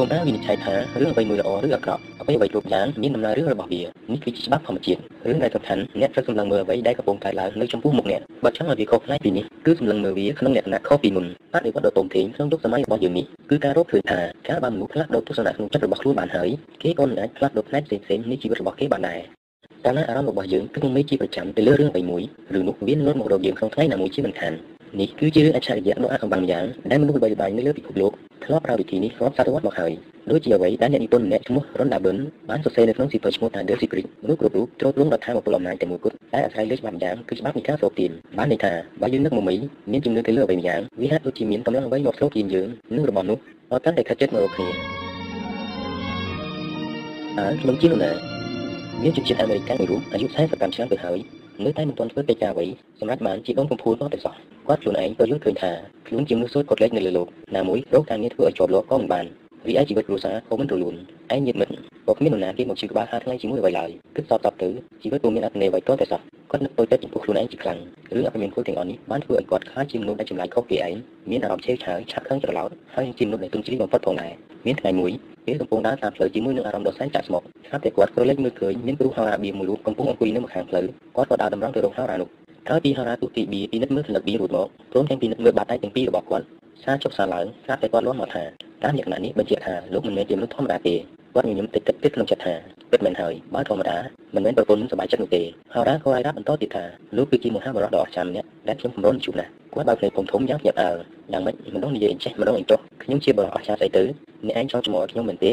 ពុំអាចវិនិច្ឆ័យថារឿងអ្វីមួយល្អឬអាក្រក់អ្វីអ្វីគ្រប់យ៉ាងមានដំណើររឿងរបស់វានេះគឺជាច្បាប់ធម្មជាតិរឿងដែលសំខាន់អ្នកត្រូវសម្លឹងមើលអ្វីដែលកំពុងកើតឡើងនៅចំពោះមុខអ្នកបើចង់ឲ្យវាខុសប្លែកពីនេះគឺសម្លឹងមើលវាក្នុងលក្ខណៈខុសពីមុនបដិវត្តន៍ដ៏ធំធេងក្នុងយុគសម័យរបស់យើងនេះគឺការរកឃើញថាការបានមនុស្សផ្លាស់ប្ដូរទស្សនៈក្នុងចិត្តរបស់ខ្លួនបានហើយគេក៏មិនអាចផ្លាស់ប្ដូរផ្នែកផ្សេងៗនៃជីវិតរបស់គេបានដែរកាលណាអារម្មណ៍របស់យើងគឺមិនជាប្រចាំទៅលើរឿងអ្វីមួយឬនោះវានឹងមករកយើងក្នុងថ្ងៃណាមួយជាមិនខាននេះគឺជារឿងអច្ឆរិយៈដ៏អាកំបាំងយ៉ាងដែលមនុស្សល្បីល្បាញនៅលើពិភពលោក ធ្លាប់ប្រើវិធីនេះរាប់សតវត្សមកហើយដូចជាអ្វីដែលអ្នកនិពន្ធម្នាក់ឈ្មោះ Ron Darwin បានសរសេរនៅក្នុងសៀវភៅឈ្មោះថា The Secret មនុស្សគ្រប់រូបទ្រទ្រង់ដល់ថាមកពលអំណាចតែមួយគត់ដែលអាស្រ័យលើច្បាប់យ៉ាងគឺច្បាប់នៃការស្រូបទានបានន័យថាបើយើងនឹកមកមីមានជំនឿទៅលើអ្វីម្យ៉ាងវាហាក់ដូចជាមានកម្លាំងអ្វីមកស្រូបទានយើងនិងរបស់នោះឲ្យកាន់តែខិតជិតមករកគ្នាអើខ្ញុំជានរណាមានជនជាតិអាមេរិកមួយរូបអាយុ45ឆ្នាំទៅហើយ នៅតែមិនទាន់ធ្វើកិច្ចការអ្វីសម្រាប់បានជាដុំកំពូលមកតែសោះគាត់ខ្លួនឯងក៏យល់ឃើញថាខ្លួនជាមនុស្សសូត្រកត់លេខនៅលើលោកណាមួយរកការងារធ្វើឲ្យជាប់លាប់ក៏មិនបានរីឯជីវិតគ្រួសារក៏មិនរលូនឯញាតិមិត្ត ក៏គ្មាននរណាគេមកជឿក្បាលហាថ្ងៃជាមួយអ្វីឡើយគិតសតតទៅជីវិតពុំមានអត្ថន័យអ្វីទាល់តែសោះគាត់នឹកទៅចិត្តចំពោះខ្លួនឯងជាខ្លាំងរឿងអពមានគួរទាំងអស់នេះបានធ្វើឲ្យគាត់ខ្លាចជាមនុស្សដែលចម្លែកខុសពីឯងមានអារម្មណ៍ឆេវឆាវឆាប់ខឹងច្រឡោតហើយជាមនុស្សដែលទុនជ្រីបំផុតផងដែរមានថ្ងៃមួយពេលកំពុងដើរតាមផ្លូវជាមួយនឹងអារម្មណ៍ដ៏សែនចាក់ស្មុគស្រាប់តែគាត់ក៏លេចមើលឃើញមានគ្រូហោរាបៀមួយរូបកំពុងអង្គុយនៅម្ខាងផ្លូវគាត់ក៏ដើរតម្រង់ទៅរកហោរានោះក្រោយពីហោរាទូទីបៀពិនិត្យមើលសន្លឹកបៀរួចមកព្រមទាំងពិនិត្យមើលបាតដៃទាំងពីររបស់គាត់ សារជប់សារឡើងស្រាប់តែគាត់លាស់មកថាតាមលក្ខណៈនេះបញ្ជាក់ថាលោកមិនមែនជាមនុស្សធម្មតាទេគាត់ញញឹមតិចតិចទៀតក្នុងចិត្តថាពិតមែនហើយបើធម្មតាមិនមែនប្រពន្ធសប្បាយចិត្តនោះទេហោរាក៏ឲ្យរាប់បន្តទៀតថាលោកគឺជាមហាបរិសុទ្ធដ៏អស្ចារ្យម្នាក់ដែលខ្ញុំគំរំជួបណាស់គាត់បើកភ្នែកធំធំយ៉ាងភ្ញាក់ផ្អើលយ៉ាងម៉េចម្ដងនិយាយអញ្ចេះម្ដងអីចុះខ្ញុំជាបរិសុទ្ធអស្ចារ្យស្អីទៅអ្នកឯងចង់ជំនួសខ្ញុំមែនទេ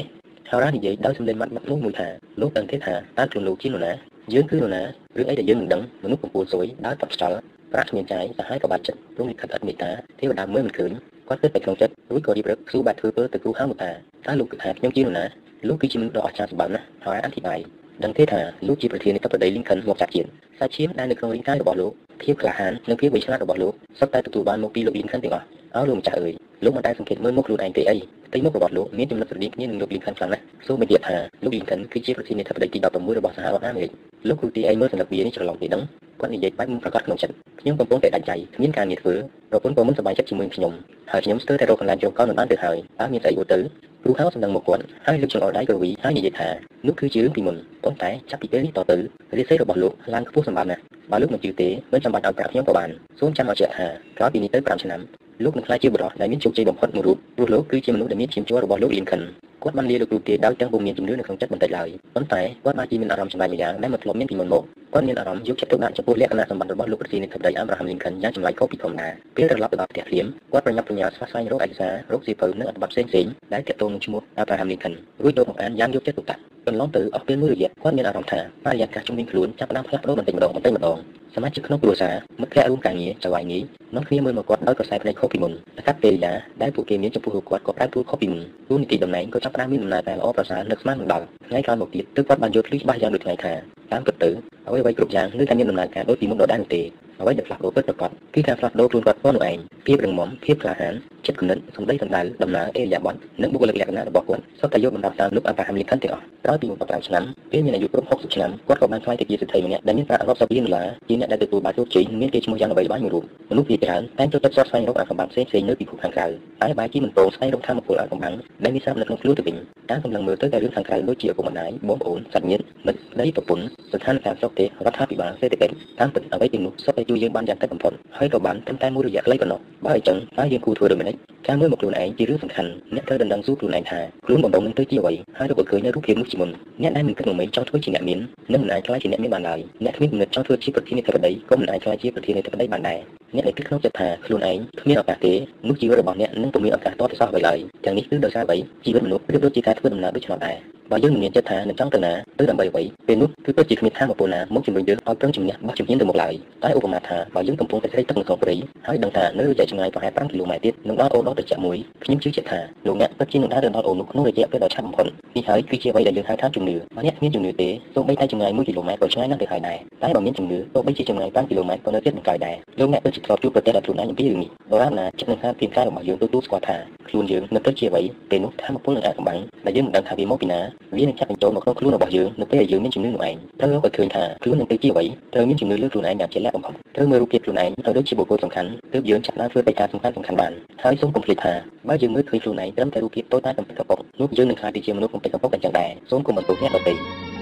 ហោរានិយាយដោយសំឡេងម៉ាត់ម៉ាត់នោះមួយថាលោកដឹងទេថាតើខ្លួនលោកជានរណាយើងគឺនរណារឿងអីដែលយើងមិនដឹងមនុស្សកំពូលសួយដើរតបស្ចល់ ប្រាក់គ្មានចាយសាហាយក៏បាត់ចិត្តព្រមលិខិតអត់មេត្តាទេវតាមើលមិនឃើញគាត់គិតតែក្នុងចិត្តរួចក៏រៀបរឹកស៊ូបាត់ធ្វើពើទៅគ្រូហៅមកថាតើលោកគិតថាខ្ញុំជានរណាលោកគឺជាមនុស្សដ៏អស្ចារ្យសម្បើមណាស់ហើយអធិប្បាយដឹងទេថាលោកជាប្រធាននៃកបដីលីងខិនមកចាក់ជាតិសាច់ឈាមដែលនៅក្នុងរាងកាយរបស់លោកភាពក្លាហាននិងភាពវិឆ្លាតរបស់លោកសុទ្ធតែទទួលបានមកពីលោកលីងខិនទាំងអស់អើលោកម្ចាស់អើយលោកមិនដែលសង្កេតមើលមុខខ្លួនឯងទេអីផ្ទៃមុខរបស់លោកមានចំណុចស្រដៀងគ្នានឹងលោកលីងខិនខ្លាំងណាស់សូមបញ្ជាក់ថាលោកលីងខិនគឺជាប្រធានាធិបតីទី16របស់សហរដ្ឋអាមេរិកលោកគ្រូទីអីមើលសន្លឹកវានេះច្រឡំទេដឹងគាត់និយាយបែបមិនប្រកាសក្នុងចិត្តខ្ញុំកំពុងតែដាច់ដៃគ្មានការងារធ្វើប្រពន្ធក៏មិនសប្បាយចិត្តជាមួយខ្ញុំហើយខ្ញុំស្ទើរតែរកកន្លែងចូលកលមិនបានទៅហើយតើមានស្អីអូទៅគ្រូហៅសម្ដងមកគាត់ហើយលើកចង្អុលដៃក្រវីហើយនិយាយថានោះគឺជារឿងពីមុនប៉ុន្តែចាប់ពីពេលនេះតទៅរាសីរបស់លោកឡើងខ្ពស់សម្បើមណាស់បើលោកមិនជឿទេមិនចាំបាច់ឲ្យប្រាប់ខ្ញុំក៏បានសូមចាំឲ្យជាក់ថាក្រោយពីនេះទៅ5ឆ្នាំលោកនឹងក្លាយជាបុរសដែលមានជោគជ័យបំផុតមួយរូបព្រោះលោកគឺជាមនុស្សដែលមានឈាមជ័ររបស់លោកលីនខិនគាត់បានលាលោកគ្រូទាដោយទាំងពុំមានជំនឿនៅក្នុងចិត្តបន្តិចឡើយប៉ុន្តែគាត់បានជាមានអារម្មណ៍ចម្លែកម្យ៉ាងដែលមិនធ្លាប់មានពីមុនមកគាត់មានអារម្មណ៍យកចិត្តទុកដាក់ចំពោះលក្ខណៈសម្បត្តិរបស់លោកប្រធានាធិបតីអាប់រ៉ាហាំលីនខិនយ៉ាងចម្លែកខុសពីធម្មតាពេលត្រឡប់ទៅដល់ផ្ទះភ្លាមគាត់ប្រញាប់ប្រញាល់ស្វះស្វែងរកឯកសាររកសៀវភៅនិងអត្ថបទផ្សេងៗដែលទាក់ទងនឹងឈ្មោះអាប់រ៉ាហាំលីនខិនរួចយកមកអានយ៉ាងយកចិត្តទុកដាក់កន្លងទៅអស់ពេលមួយរយៈគាត់មានអារម្មណ៍ថាបរិយាកាសជុំវិញខ្លួនចាប់ផ្ដើមផ្លាស់ប្ដូរបន្តិចម្ដងបន្តិចម្ដងសមាជិកក្នុងគ្រួសារមិត្តភ័ក្តិរួមការងារចៅហ្វាយញីនាំគ្នាមើលមកគាត់ដោយខ្សែភ្នែកខុសពីមុនតែកាត់ពេលយ៉ាដែលពួកគេមានចំពោះគាត់ក៏ប្រែប្រួលខុសពីមុនទូនីតិតំណែងក៏ចាប់ផ្ដើមមានដំណើរការល្អប្រសើរនៅស្មាននឹងដល់ថ្ងៃក្រោយមកទៀតទើបគាត់បានយល់ភ្លឺច្បាស់យ៉ាងដូចថ្ងៃថា តាមពិតទៅអ្វីៗគ្រប់យ៉ាងនៅតែមានដំណើរការដូចពីមុនដដែលនោះទេអ្វីដែលផ្លាស់ប្ដូរពិតប្រាកដគឺការផ្លាស់ប្ដូរខ្លួនគាត់ខ្លួនឯងភាពរឹងមាំភាពក្លាហានចិត្តគំនិតសម្ដីសម្ដៅដំណើរអេរយាប័តនិងបុគ្គលិកលក្ខណៈរបស់គាត់សុទ្ធតែយកបណ្ដាប់តាមលោកអាប់រ៉ាហាំលីនខិនទាំងអស់ក្រោយពី15ឆ្នាំពេលមានអាយុគ្រប់60ឆ្នាំគាត់ក៏បានក្លាយទៅជាសេដ្ឋីម្នាក់ដែលមានប្រាក់រាប់សិបលានដុល្លារជាអ្នកដែលទទួលបានជោគជ័យមានគេឈ្មោះយ៉ាងល្បីល្បាញមួយរូបមនុស្សជាច្រើនតែងចូលចិត្តសរស្វែងរកអាកំបាំងផ្សេងៗនៅពិភពខាងក្រៅតែបែរជាមិនព្រមស្វែងរកធម៌ពលអាកំបាំងដែលមានស្រាប់នៅក្នុងខ្លួនទៅវិញការសម្លឹងមើលទៅតែរឿងខាងក្រៅដូចជាឪពុកម្ដាយបងប្អូនសាច់ញាតិមិត្តស្ដីប្រពន្ធស្ថានភាពសុខទេរដ្ឋាភិបាលសេដ្ឋកិច្ចតាមពិតអ្វីទាំងនោះសុទ្ធតែជួយយើងបានយ៉ាងតិចបំផុតហើយក៏បានត្រឹមតែមួយរយៈខ្លីប៉ុណ្ណោះបើអញ្ចឹងតើយើងគួរធ្វើដូចម្តេចការមើលមកខ្លួនឯងជារឿងសំខាន់អ្នកត្រូវដណ្ដឹងសួរខ្លួនឯងថាខ្លួនបំណងនឹងទៅជាអ្វីហើយរកឃើញនៅរូបភាពនោះជាមុនអ្នកដែលមិនគិតមកមិនចង់ធ្វើជាអ្នកមាននឹងមិនអាចខ្លាចជាអ្នកមានបានឡើយអ្នកគ្មានគំនិតចង់ធ្វើជាប្រធានាធិបតីក៏មិនអាចខ្លាចជាប្រធានាធិបតីបានដែរអ្នកដែលគិតក្នុងចិត្តថាខ្លួនឯងគ្មានឱកាសទេនោះជីវិតរបស់អ្នកនឹងពុំមានឱកាសតទៅសោះអ្វីឡើយទាំងនេះគឺដោយសារអ្វីជីវិតមនុស្សប្រៀបដូចជាការធ្វើដំណើរដូចឆ្នោតដែរបើយើងមិនមានចិត្តថានឹងចង់ទៅណាទៅដើម្បីអ្វីពេលនោះគឺពិតជាគ្មានថាមពលណាមកជំរុញយើងឲ្យប្រឹងជំនះបោះជំហានទៅមុខឡើយតែឧបមាថាបើយើងកំពុងតែស្រែកទឹកនៅក្នុងព្រៃហើយដឹងថានៅរយៈចម្ងាយប្រហែល5គីឡូម៉ែត្រទៀតនឹងដល់អូនដល់ត្រជាក់មួយខ្ញុំជឿជាក់ថាលោកអ្នកពិតជានឹងដើរទៅដល់អូននោះក្នុងរយៈពេលដ៏ឆាប់បំផុតនេះហើយគឺជាអ្វីដែលយើងហៅថាជំនឿបើអ្នកគ្មានជំនឿទេសូម្បីតែចម្ងាយ1គីឡូម៉ែត្រក៏ឆ្ងាយណាស់ទៅហើយដែរតែបើមានជំនឿទោះបីជាចម្ងាយ5គីឡូម៉ែត្រក៏នៅទៀតនឹងកាយដែរលោកអ្នកពិតជាធ្លាប់ជួបប្រទះដល់ខ្លួនឯងអំពីរឿងនេះដរាបណាចិត្តនឹងខានពីកាយរបស់យើងទទួលស្គាល់ថាខ្លួនយើងនឹងទៅជាអ្វីពេលនោះថាមពលនឹងអាចកំបាំងដែលយើងមិនដឹងថាវាមកពីណាវានឹងចាប់បញ្ចូលមកក្នុងខ្លួនរបស់យើងនៅពេលដែលយើងមានជំនឿនោះឯងត្រូវរកឲ្យឃើញថាខ្លួននឹងទៅជាអ្វីត្រូវមានជំនឿលើខ្លួនឯងយ៉ាងជាក់លាក់បំផុតត្រូវមើលរូបភាពខ្លួនឯងឲ្យដូចជាបុគ្គលសំខាន់ទើបយើងចាប់ដើមធ្វើកិច្ចការសំខាន់សំខាន់បានហើយសូមកុំភ្លេចថាបើយើងមើលឃើញខ្លួនឯងត្រឹមតែរូបភាពតូចតាចកំពិតកំពុកនោះយើងនឹងក្លាយទៅជាមនុស្សកំពិតកំពុកអញ្ចឹងដែរសូមកុំបន្ទោសអ្នកដទៃ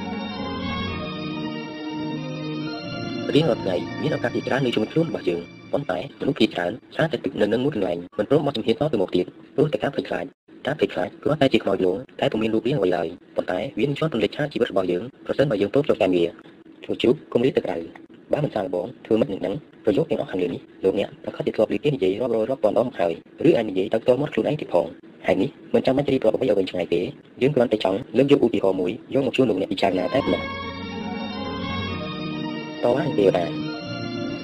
រៀងរាល់ថ្ងៃមានឱកាសជាច្រើននៅជុំវិញខ្លួនរបស់យើងប៉ុន្តែមនុស្សភាគច្រើនច្រើនតែទឹកនៅនឹងមួយកន្លែងមិនព្រមមកជំហានតទៅមុខទៀតព្រោះតែការភ័យខ្លាចការភ័យខ្លាចគ្រាន់តែជាខ្មោចលងតែពុំមានរូបរាងអ្វីឡើយប៉ុន្តែវានឹងជាប់រំលេចឆាកជីវិតរបស់យើងប្រសិនបើយើងព្រមចូលតាមវាធ្វើជុំគុំរៀបទៅក្រៅបើមិនសាកល្បងធ្វើមិននឹងដឹងប្រយោគទាំងអស់ខាងលើនេះលោកអ្នកប្រកាសជាធ្លាប់ឮគេនិយាយរាប់រយរាប់ពាន់ដងមកហើយឬអាចនិយាយទៅផ្ទាល់មាត់ខ្លួនឯងទៀតផងហើយនេះមិនចាំបាច់រៀបរាប់អ្វីឲ្យវិញឆ្ងាយទេយើងគ្រាន់តែចង់លើកយកឧទាហរណ៍មួយយកមកជួយលោកអ្នកពិចារណាតែប៉ុណ្ណោះ តើបានទេតា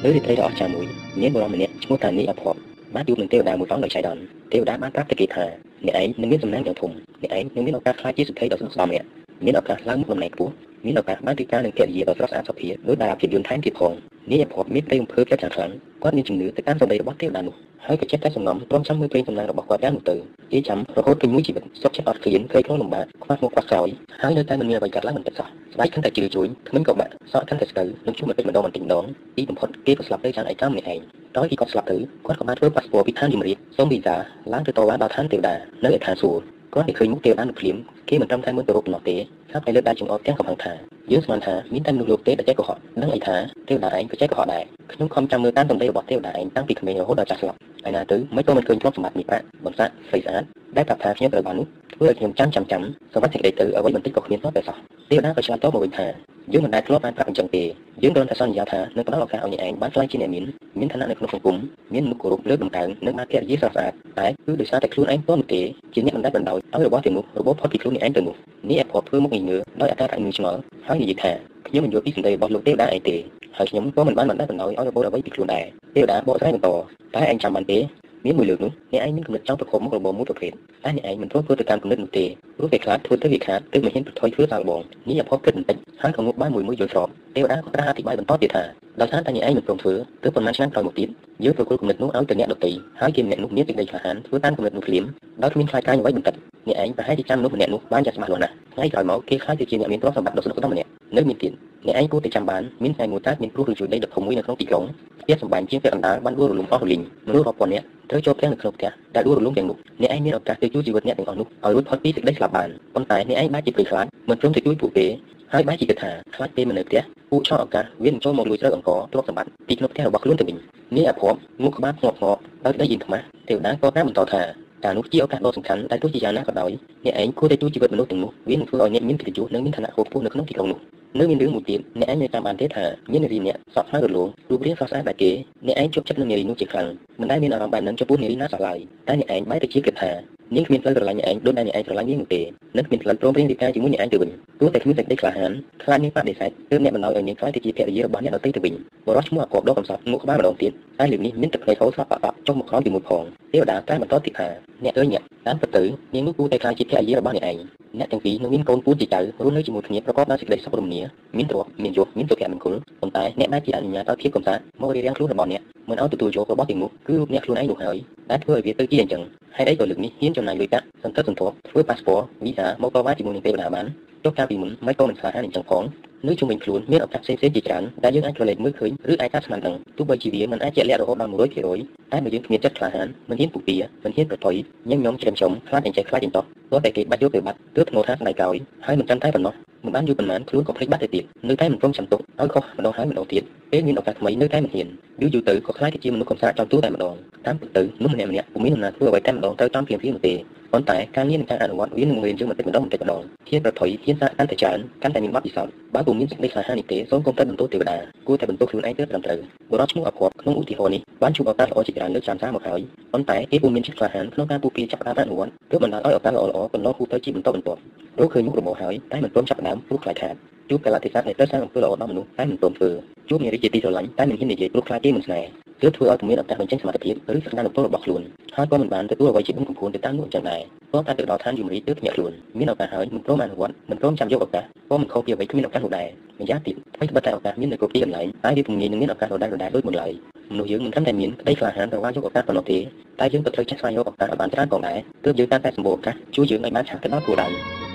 លើរាត្រីដ៏អស្ចារ្យមួយមានបុរសម្នាក់ឈ្មោះថានីអភ័ព្វបានជួបនឹងទេវតាមួយផងដោយចៃដន្យទេវតាបានប្រាប់ទៅគេថាអ្នកឯងនឹងមានសំណាងយ៉ាងធំអ្នកឯងនឹងមានឱកាសខ្លាចជាសុភ័យដ៏ស្មុគស្មាញម្នាក់មានឱកាសឡើងមុខតំណែងខ្ពស់ មានឱកាសបានទីការនឹងកិរិយាដ៏ស្រស់ស្អាតសុភាពដោយតារាភាពយន្តថែមទៀតផងនេះអភ័ព្វមានព្រៃអំពើចិត្តយ៉ាងខ្លាំងគាត់មានជំនឿទៅតាមសម្ដីរបស់ទេវតានោះហើយក៏ចិត្តតែសំងំព្រមចាំមើលព្រេងសំណាងរបស់គាត់យ៉ាងនោះទៅគេចាំរហូតពេញមួយជីវិតសុខចិត្តអត់ឃ្លានក្រីក្រលំបាកខ្វះមុខខ្វះក្រោយហើយនៅតែមិនមានអ្វីកើតឡើងមិនទឹកសោះស្បែកកាន់តែជ្រឿជួញគ្មិនក៏បាក់សក់កាន់តែស្កើនឹងជួបមិនពេចម្ដងបន្តិចម្ដងទីបំផុតគេក៏ស្លាប់ទៅយ៉ាងឯកាម្នាក់ឯងដោយគេគាត់ស្លាប់ទៅគាត់ក៏បានធ្វើប៉ាសពតពីឋានយមរាជសូមវីសាឡើងទៅតវ៉ាដល់ឋានទេវតានៅឯឋានសួគ៌ គាត់តែឃើញមុខទេវតានៅភ្លាមគេមិនត្រឹមតែមើលទៅរូបប៉ុណ្ណោះទេហើយតែលើកដៃចង្អុលទាំងកំហឹងថាយើងស្មានថាមានតែមនុស្សលោកទេដែលចេះកុហកនឹងអីថាទេវតាឯងក៏ចេះកុហកដែរខ្ញុំខំចាំមើលតាមសម្ដីរបស់ទេវតាឯងតាំងពីក្មេងរហូតដល់ចាស់ស្លាប់ហើយណាទៅមិនក៏មិនឃើញទ្រព្យសម្បត្តិមានប្រាក់បំសាក់ស្រីស្អាតដែលប្រាប់ថាខ្ញុំត្រូវបាននោះ ធ្វើឲ្យខ្ញុំចាំចាំចាំសម្បត្តិសេចក្តីទៅអ្វីបន្តិចក៏គ្មានសោះតែសោះទេវតាក៏ឆ្លើយតបមកវិញថាយើងមិនដែលធ្លាប់បានប្រាប់អញ្ចឹងទេយើងគ្រាន់តែសន្យាថានឹងផ្ដល់ឱកាសឲ្យអ្នកឯងបានខ្លាចជាអ្នកមានមានឋានៈនៅក្នុងសង្គមមានមុខគោរពលើកតម្កើងនិងបានកិរិយាស្រស់ស្អាតតែគឺដោយសារតែខ្លួនឯងផ្ទាល់នោះទេជាអ្នកមិនដែលបណ្ដោយឲ្យរបស់ទាំងនោះរបបផុតពីខ្លួនអ្នកឯងទៅនោះនេះអភ័ព្វធ្វើមុខងងើដោយអាការៈងឿឆ្ងល់ហើយនិយាយថាខ្ញុំមិនយល់ពីសម្ដីរបស់លោកទេវតាឯងទេហើយខ្ញុំក៏មិនបានបណ្ដែលបណ្ដោយឲ្យរបបអ្វីពីខ្លួនដែរទេវតាបកស្រាយបន្តតែឯងចាំបានទេ មានមួយលើកនោះអ្នកឯងមានគំនិតចង់ប្រកបមុខរបរមួយប្រភេទតែអ្នកឯងមិនព្រមធ្វើទៅតាមគំនិតនោះទេព្រោះពេលខ្លះធ្វើទៅវាខាតទើបមិនហ៊ានប្រថុយធ្វើសាកល្បងនេះអភ័ព្វគិតបន្តិចហើយក៏ងក់បាយមួយមួយយល់ស្របទេវតាក៏ត្រាស់អធិប្បាយបន្តទៀតថា ដោយសារតែអ្នកឯងមិនព្រមធ្វើទើបប៉ុន្មានឆ្នាំក្រោយមកទៀតយើងប្រគល់គំនិតនោះឲ្យទៅអ្នកដទៃហើយគេម្នាក់នោះមានសេចក្តីក្លាហានធ្វើតាមគំនិតនោះភ្លាមដោយគ្មានខ្លាចកាយអ្វីបន្តិចអ្នកឯងប្រហែលជាចាំមនុស្សម្នាក់នោះបានចាស់ច្បាស់លាស់ណាស់ថ្ងៃក្រោយមកគេខ្លាចទៅជាអ្នកមានទ្រព្យសម្បត្តិដ៏ស្នុកស្នំម្នាក់នៅមានទៀតអ្នកឯងគួរតែចាំបានមានថ្ងៃមួយកើតមានព្រោះឬជួយដីដ៏ធំមួយនៅក្នុងទីក្រុងផ្ទះសម្បែងជាងពាក់កណ្ដាលបានដួលរលំអស់រលីងមនុស្សរាប់ពាន់នាក់ត្រូវជាប់ទាំងនៅក្នុងផ្ទះដែលដួលរលំទាំងនោះអ្នកឯងមានឱកាសទៅជួយជីវិតអ្នកទាំងអស់នោះឲ្យរួចផុតពីសេចក្តីស្លាប់បានប៉ុន្តែអ្នកឯងបែរជាព្រៃខ្លាចមិនព្រមទៅជួយពួកគេ ហើយបែរជាគិតថាខ្លាចពេលមិននៅផ្ទះពួកឆោឱកាសវានឹងចូលមកលួចត្រូវអង្គទ្រព្យសម្បត្តិពីក្នុងផ្ទះរបស់ខ្លួនទៅវិញនេះអភ័ព្វមុខក្បាលងាប់ងាប់ដោយដីយិនខ្មាស់ទេវតាក៏ប្រាប់បន្តថាការនោះជាឱកាសដ៏សំខាន់ដែលទោះជាយ៉ាងណាក៏ដោយអ្នកឯងគួរតែជួយជីវិតមនុស្សទាំងនោះវានឹងធ្វើឲ្យអ្នកមានកិត្តិយសនិងមានឋានៈខ្ពស់នៅក្នុងទីក្រុងនោះនៅមានរឿងមួយទៀតអ្នកឯងនៅតាមបានទេថាមាននារីអ្នកសក់ហើយរលោងរូបរាងស្រស់ស្អាតបែបគេអ្នកឯងជួបចិត្តនឹងនារីនោះជាខ្លាំងមិនដែលមានអារម្មណ៍បែបហ្នឹងចំពោះនារីណាសោះឡើយតែអ្នកឯងបែរទៅជាគិតថា នាងគ្មានផ្លូវស្រឡាញ់អ្នកឯងដូចដែលអ្នកឯងស្រឡាញ់នាងនោះទេនិងគ្មានផ្លូវព្រមព្រៀងរៀបការជាមួយអ្នកឯងទៅវិញទោះតែគ្មានសេចក្តីក្លាហានខ្លាចនាងបដិសេធទើបអ្នកបណ្ដោយឲ្យនាងខ្លាចទៅជាភរិយារបស់អ្នកដទៃទៅវិញបរិសុទ្ធឈ្មោះអកបដកកំសត់មុខក្បាលម្ដងទៀតតែលើកនេះមានទឹកភ្នែកហូរស្លាប់បាក់បាក់ចុះមកក្រោមជាមួយផងទេវតាតែបន្តទៀតថាអ្នកអើយអ្នកតាមពិតទៅនាងនោះគួរតែខ្លាចជាភរិយារបស់អ្នកឯងអ្នកទាំងពីរនឹងមានកូនពូជជាចៅរស់នៅជាមួយគ្នាប្រកបដោយសេចក្តីសុខរមនាមានទ្រព្យមានយសមានសុភមង្គលប៉ុន្តែអ្នកដែលជាអនុញ្ញាតឲ្យភាពកំសាន្តមករៀបរៀងខ្លួនរបស់អ្នកមិនឲ្យទទួលយករបស់ទាំងនោះគឺរូបអ្នកខ្លួនឯងនោះហើយដែលធ្វើឲ្យវាទៅជាអញ្ចឹងហេតុអីក៏លើកនេះហ៊ានចំណាយលុយកាក់សន្តិសន្ធប់ធ្វើប៉ាសពតវីសាមកតវ៉ាជាមួយនឹងទេវតាបានចុះកាលពីមុនមិនក៏មិនខ្លាចអញ្ចឹងផងនៅជុំវិញខ្លួនមានឱកាសផ្សេងៗជាច្រើនដែលយើងអាចក្រឡេកមើលឃើញឬអាចតាមស្មានដឹងទោះបីជាវាមិនអាចជាក់លាក់រហូតដល់100%តែបើយើងគ្មានចិត្តក្លាហានមិនហ៊ានពុះពៀមិនហ៊ានប្រថុយញញញោមច្រឹមច្រំខ្លាចអញ្ចេះខ្លាចអញ្តោះទោះតែគេបាច់យកទៅបាត់ទើបធ្ងន់ថាស្ដាយក្រោយហើយមិនចាំតែប៉ុណ្ណោះមិនបានយូរប៉ុន្មានខ្លួនក៏ភ្លេចបាត់ទៅទៀតនៅតែមិនព្រមចាំទុកឲ្យខុសម្ដងហើយម្ដងទៀត ពេលមានឱកាសថ្មីនៅតែមិនហ៊ានយូរយូរទៅក៏ខ្លាចទៅជាមនុស្សកំសាកចំទូតែម្ដងតាមពិតទៅនោះម្នាក់ម្នាក់ពុំមានដំណើរធ្វើអ្វីតែម្ដងទៅតាមព្រៀងព្រៀងនោះទេប៉ុន្តែការងារនិងការអនុវត្តវានឹងរៀនយើងបន្តិចម្ដងបន្តិចម្ដងធានប្រថុយធានសាកកាន់តែច្រើនកាន់តែមានបទពិសោធន៍បើពុំមានសេចក្តីក្លាហាននេះទេសូមកុំតែបន្ទោសទេវតាគួរតែបន្ទោសខ្លួនឯងទៅត្រឹមត្រូវបុរសឈ្មោះអភ័ព្វក្នុងឧទាហរណ៍នេះបានជួបឱកាសល្អជាច្រើនលើកចាំសារមកហើយប៉ុន្តែគេពុំមានចិត្តក្លាហានក្នុងការពុះពៀចាប់ផ្ដើមអនុវត្តទើបបណ្ដាលឲ្យឱកាសល្អៗបណ្ដោះគូទៅជាបន្តបន្ទាប់រកឃើញមុខរបរហើយតែមិនព្រមចាប់ផ្ដើមព្រោះខ្លាចខាត ជួបកលតិស័កនៃទៅសាងអំពើល្អដល់មនុស្សតែមិនព្រមធ្វើជួបនារីជាទីស្រឡាញ់តែមិនហ៊ាននិយាយព្រោះខ្លាចគេមិនស្នេហ៍ទើបធ្វើឲ្យពុំមានឱកាសបញ្ចេញសមត្ថភាពឬសក្តានុពលរបស់ខ្លួនហើយក៏មិនបានទទួលអ្វីជាបុណ្យកំភួនទៅតាមនោះអញ្ចឹងដែរព្រមតែទៅដល់ឋានយមរាជទើបភ្ញាក់ខ្លួនមានឱកាសហើយមិនព្រមអនុវត្តមិនព្រមចាំយកឱកាសក៏មិនខុសពីអ្វីគ្មានឱកាសនោះដែរម្យ៉ាងទៀតអ្វីត្បិតតែឱកាសមាននៅគ្រប់ទីកន្លែងហើយវាពុំងាយនឹងមានឱកាសដដែលៗដូចមុនឡើយមនុស្សយើងមិនត្រឹមតែមានក្តីក្លាហានទៅវាយកឱកាសប៉ុណ្ណោះទេតែយើងក៏ត្រូវចេះស្វែងរកឱកាសឲ្យបានច្រើនផងដែរទើបយើងកាន់តែសម្បូរឱកាសជួយយើងឲ្យបានឆាប់ទៅដល់គោលដៅ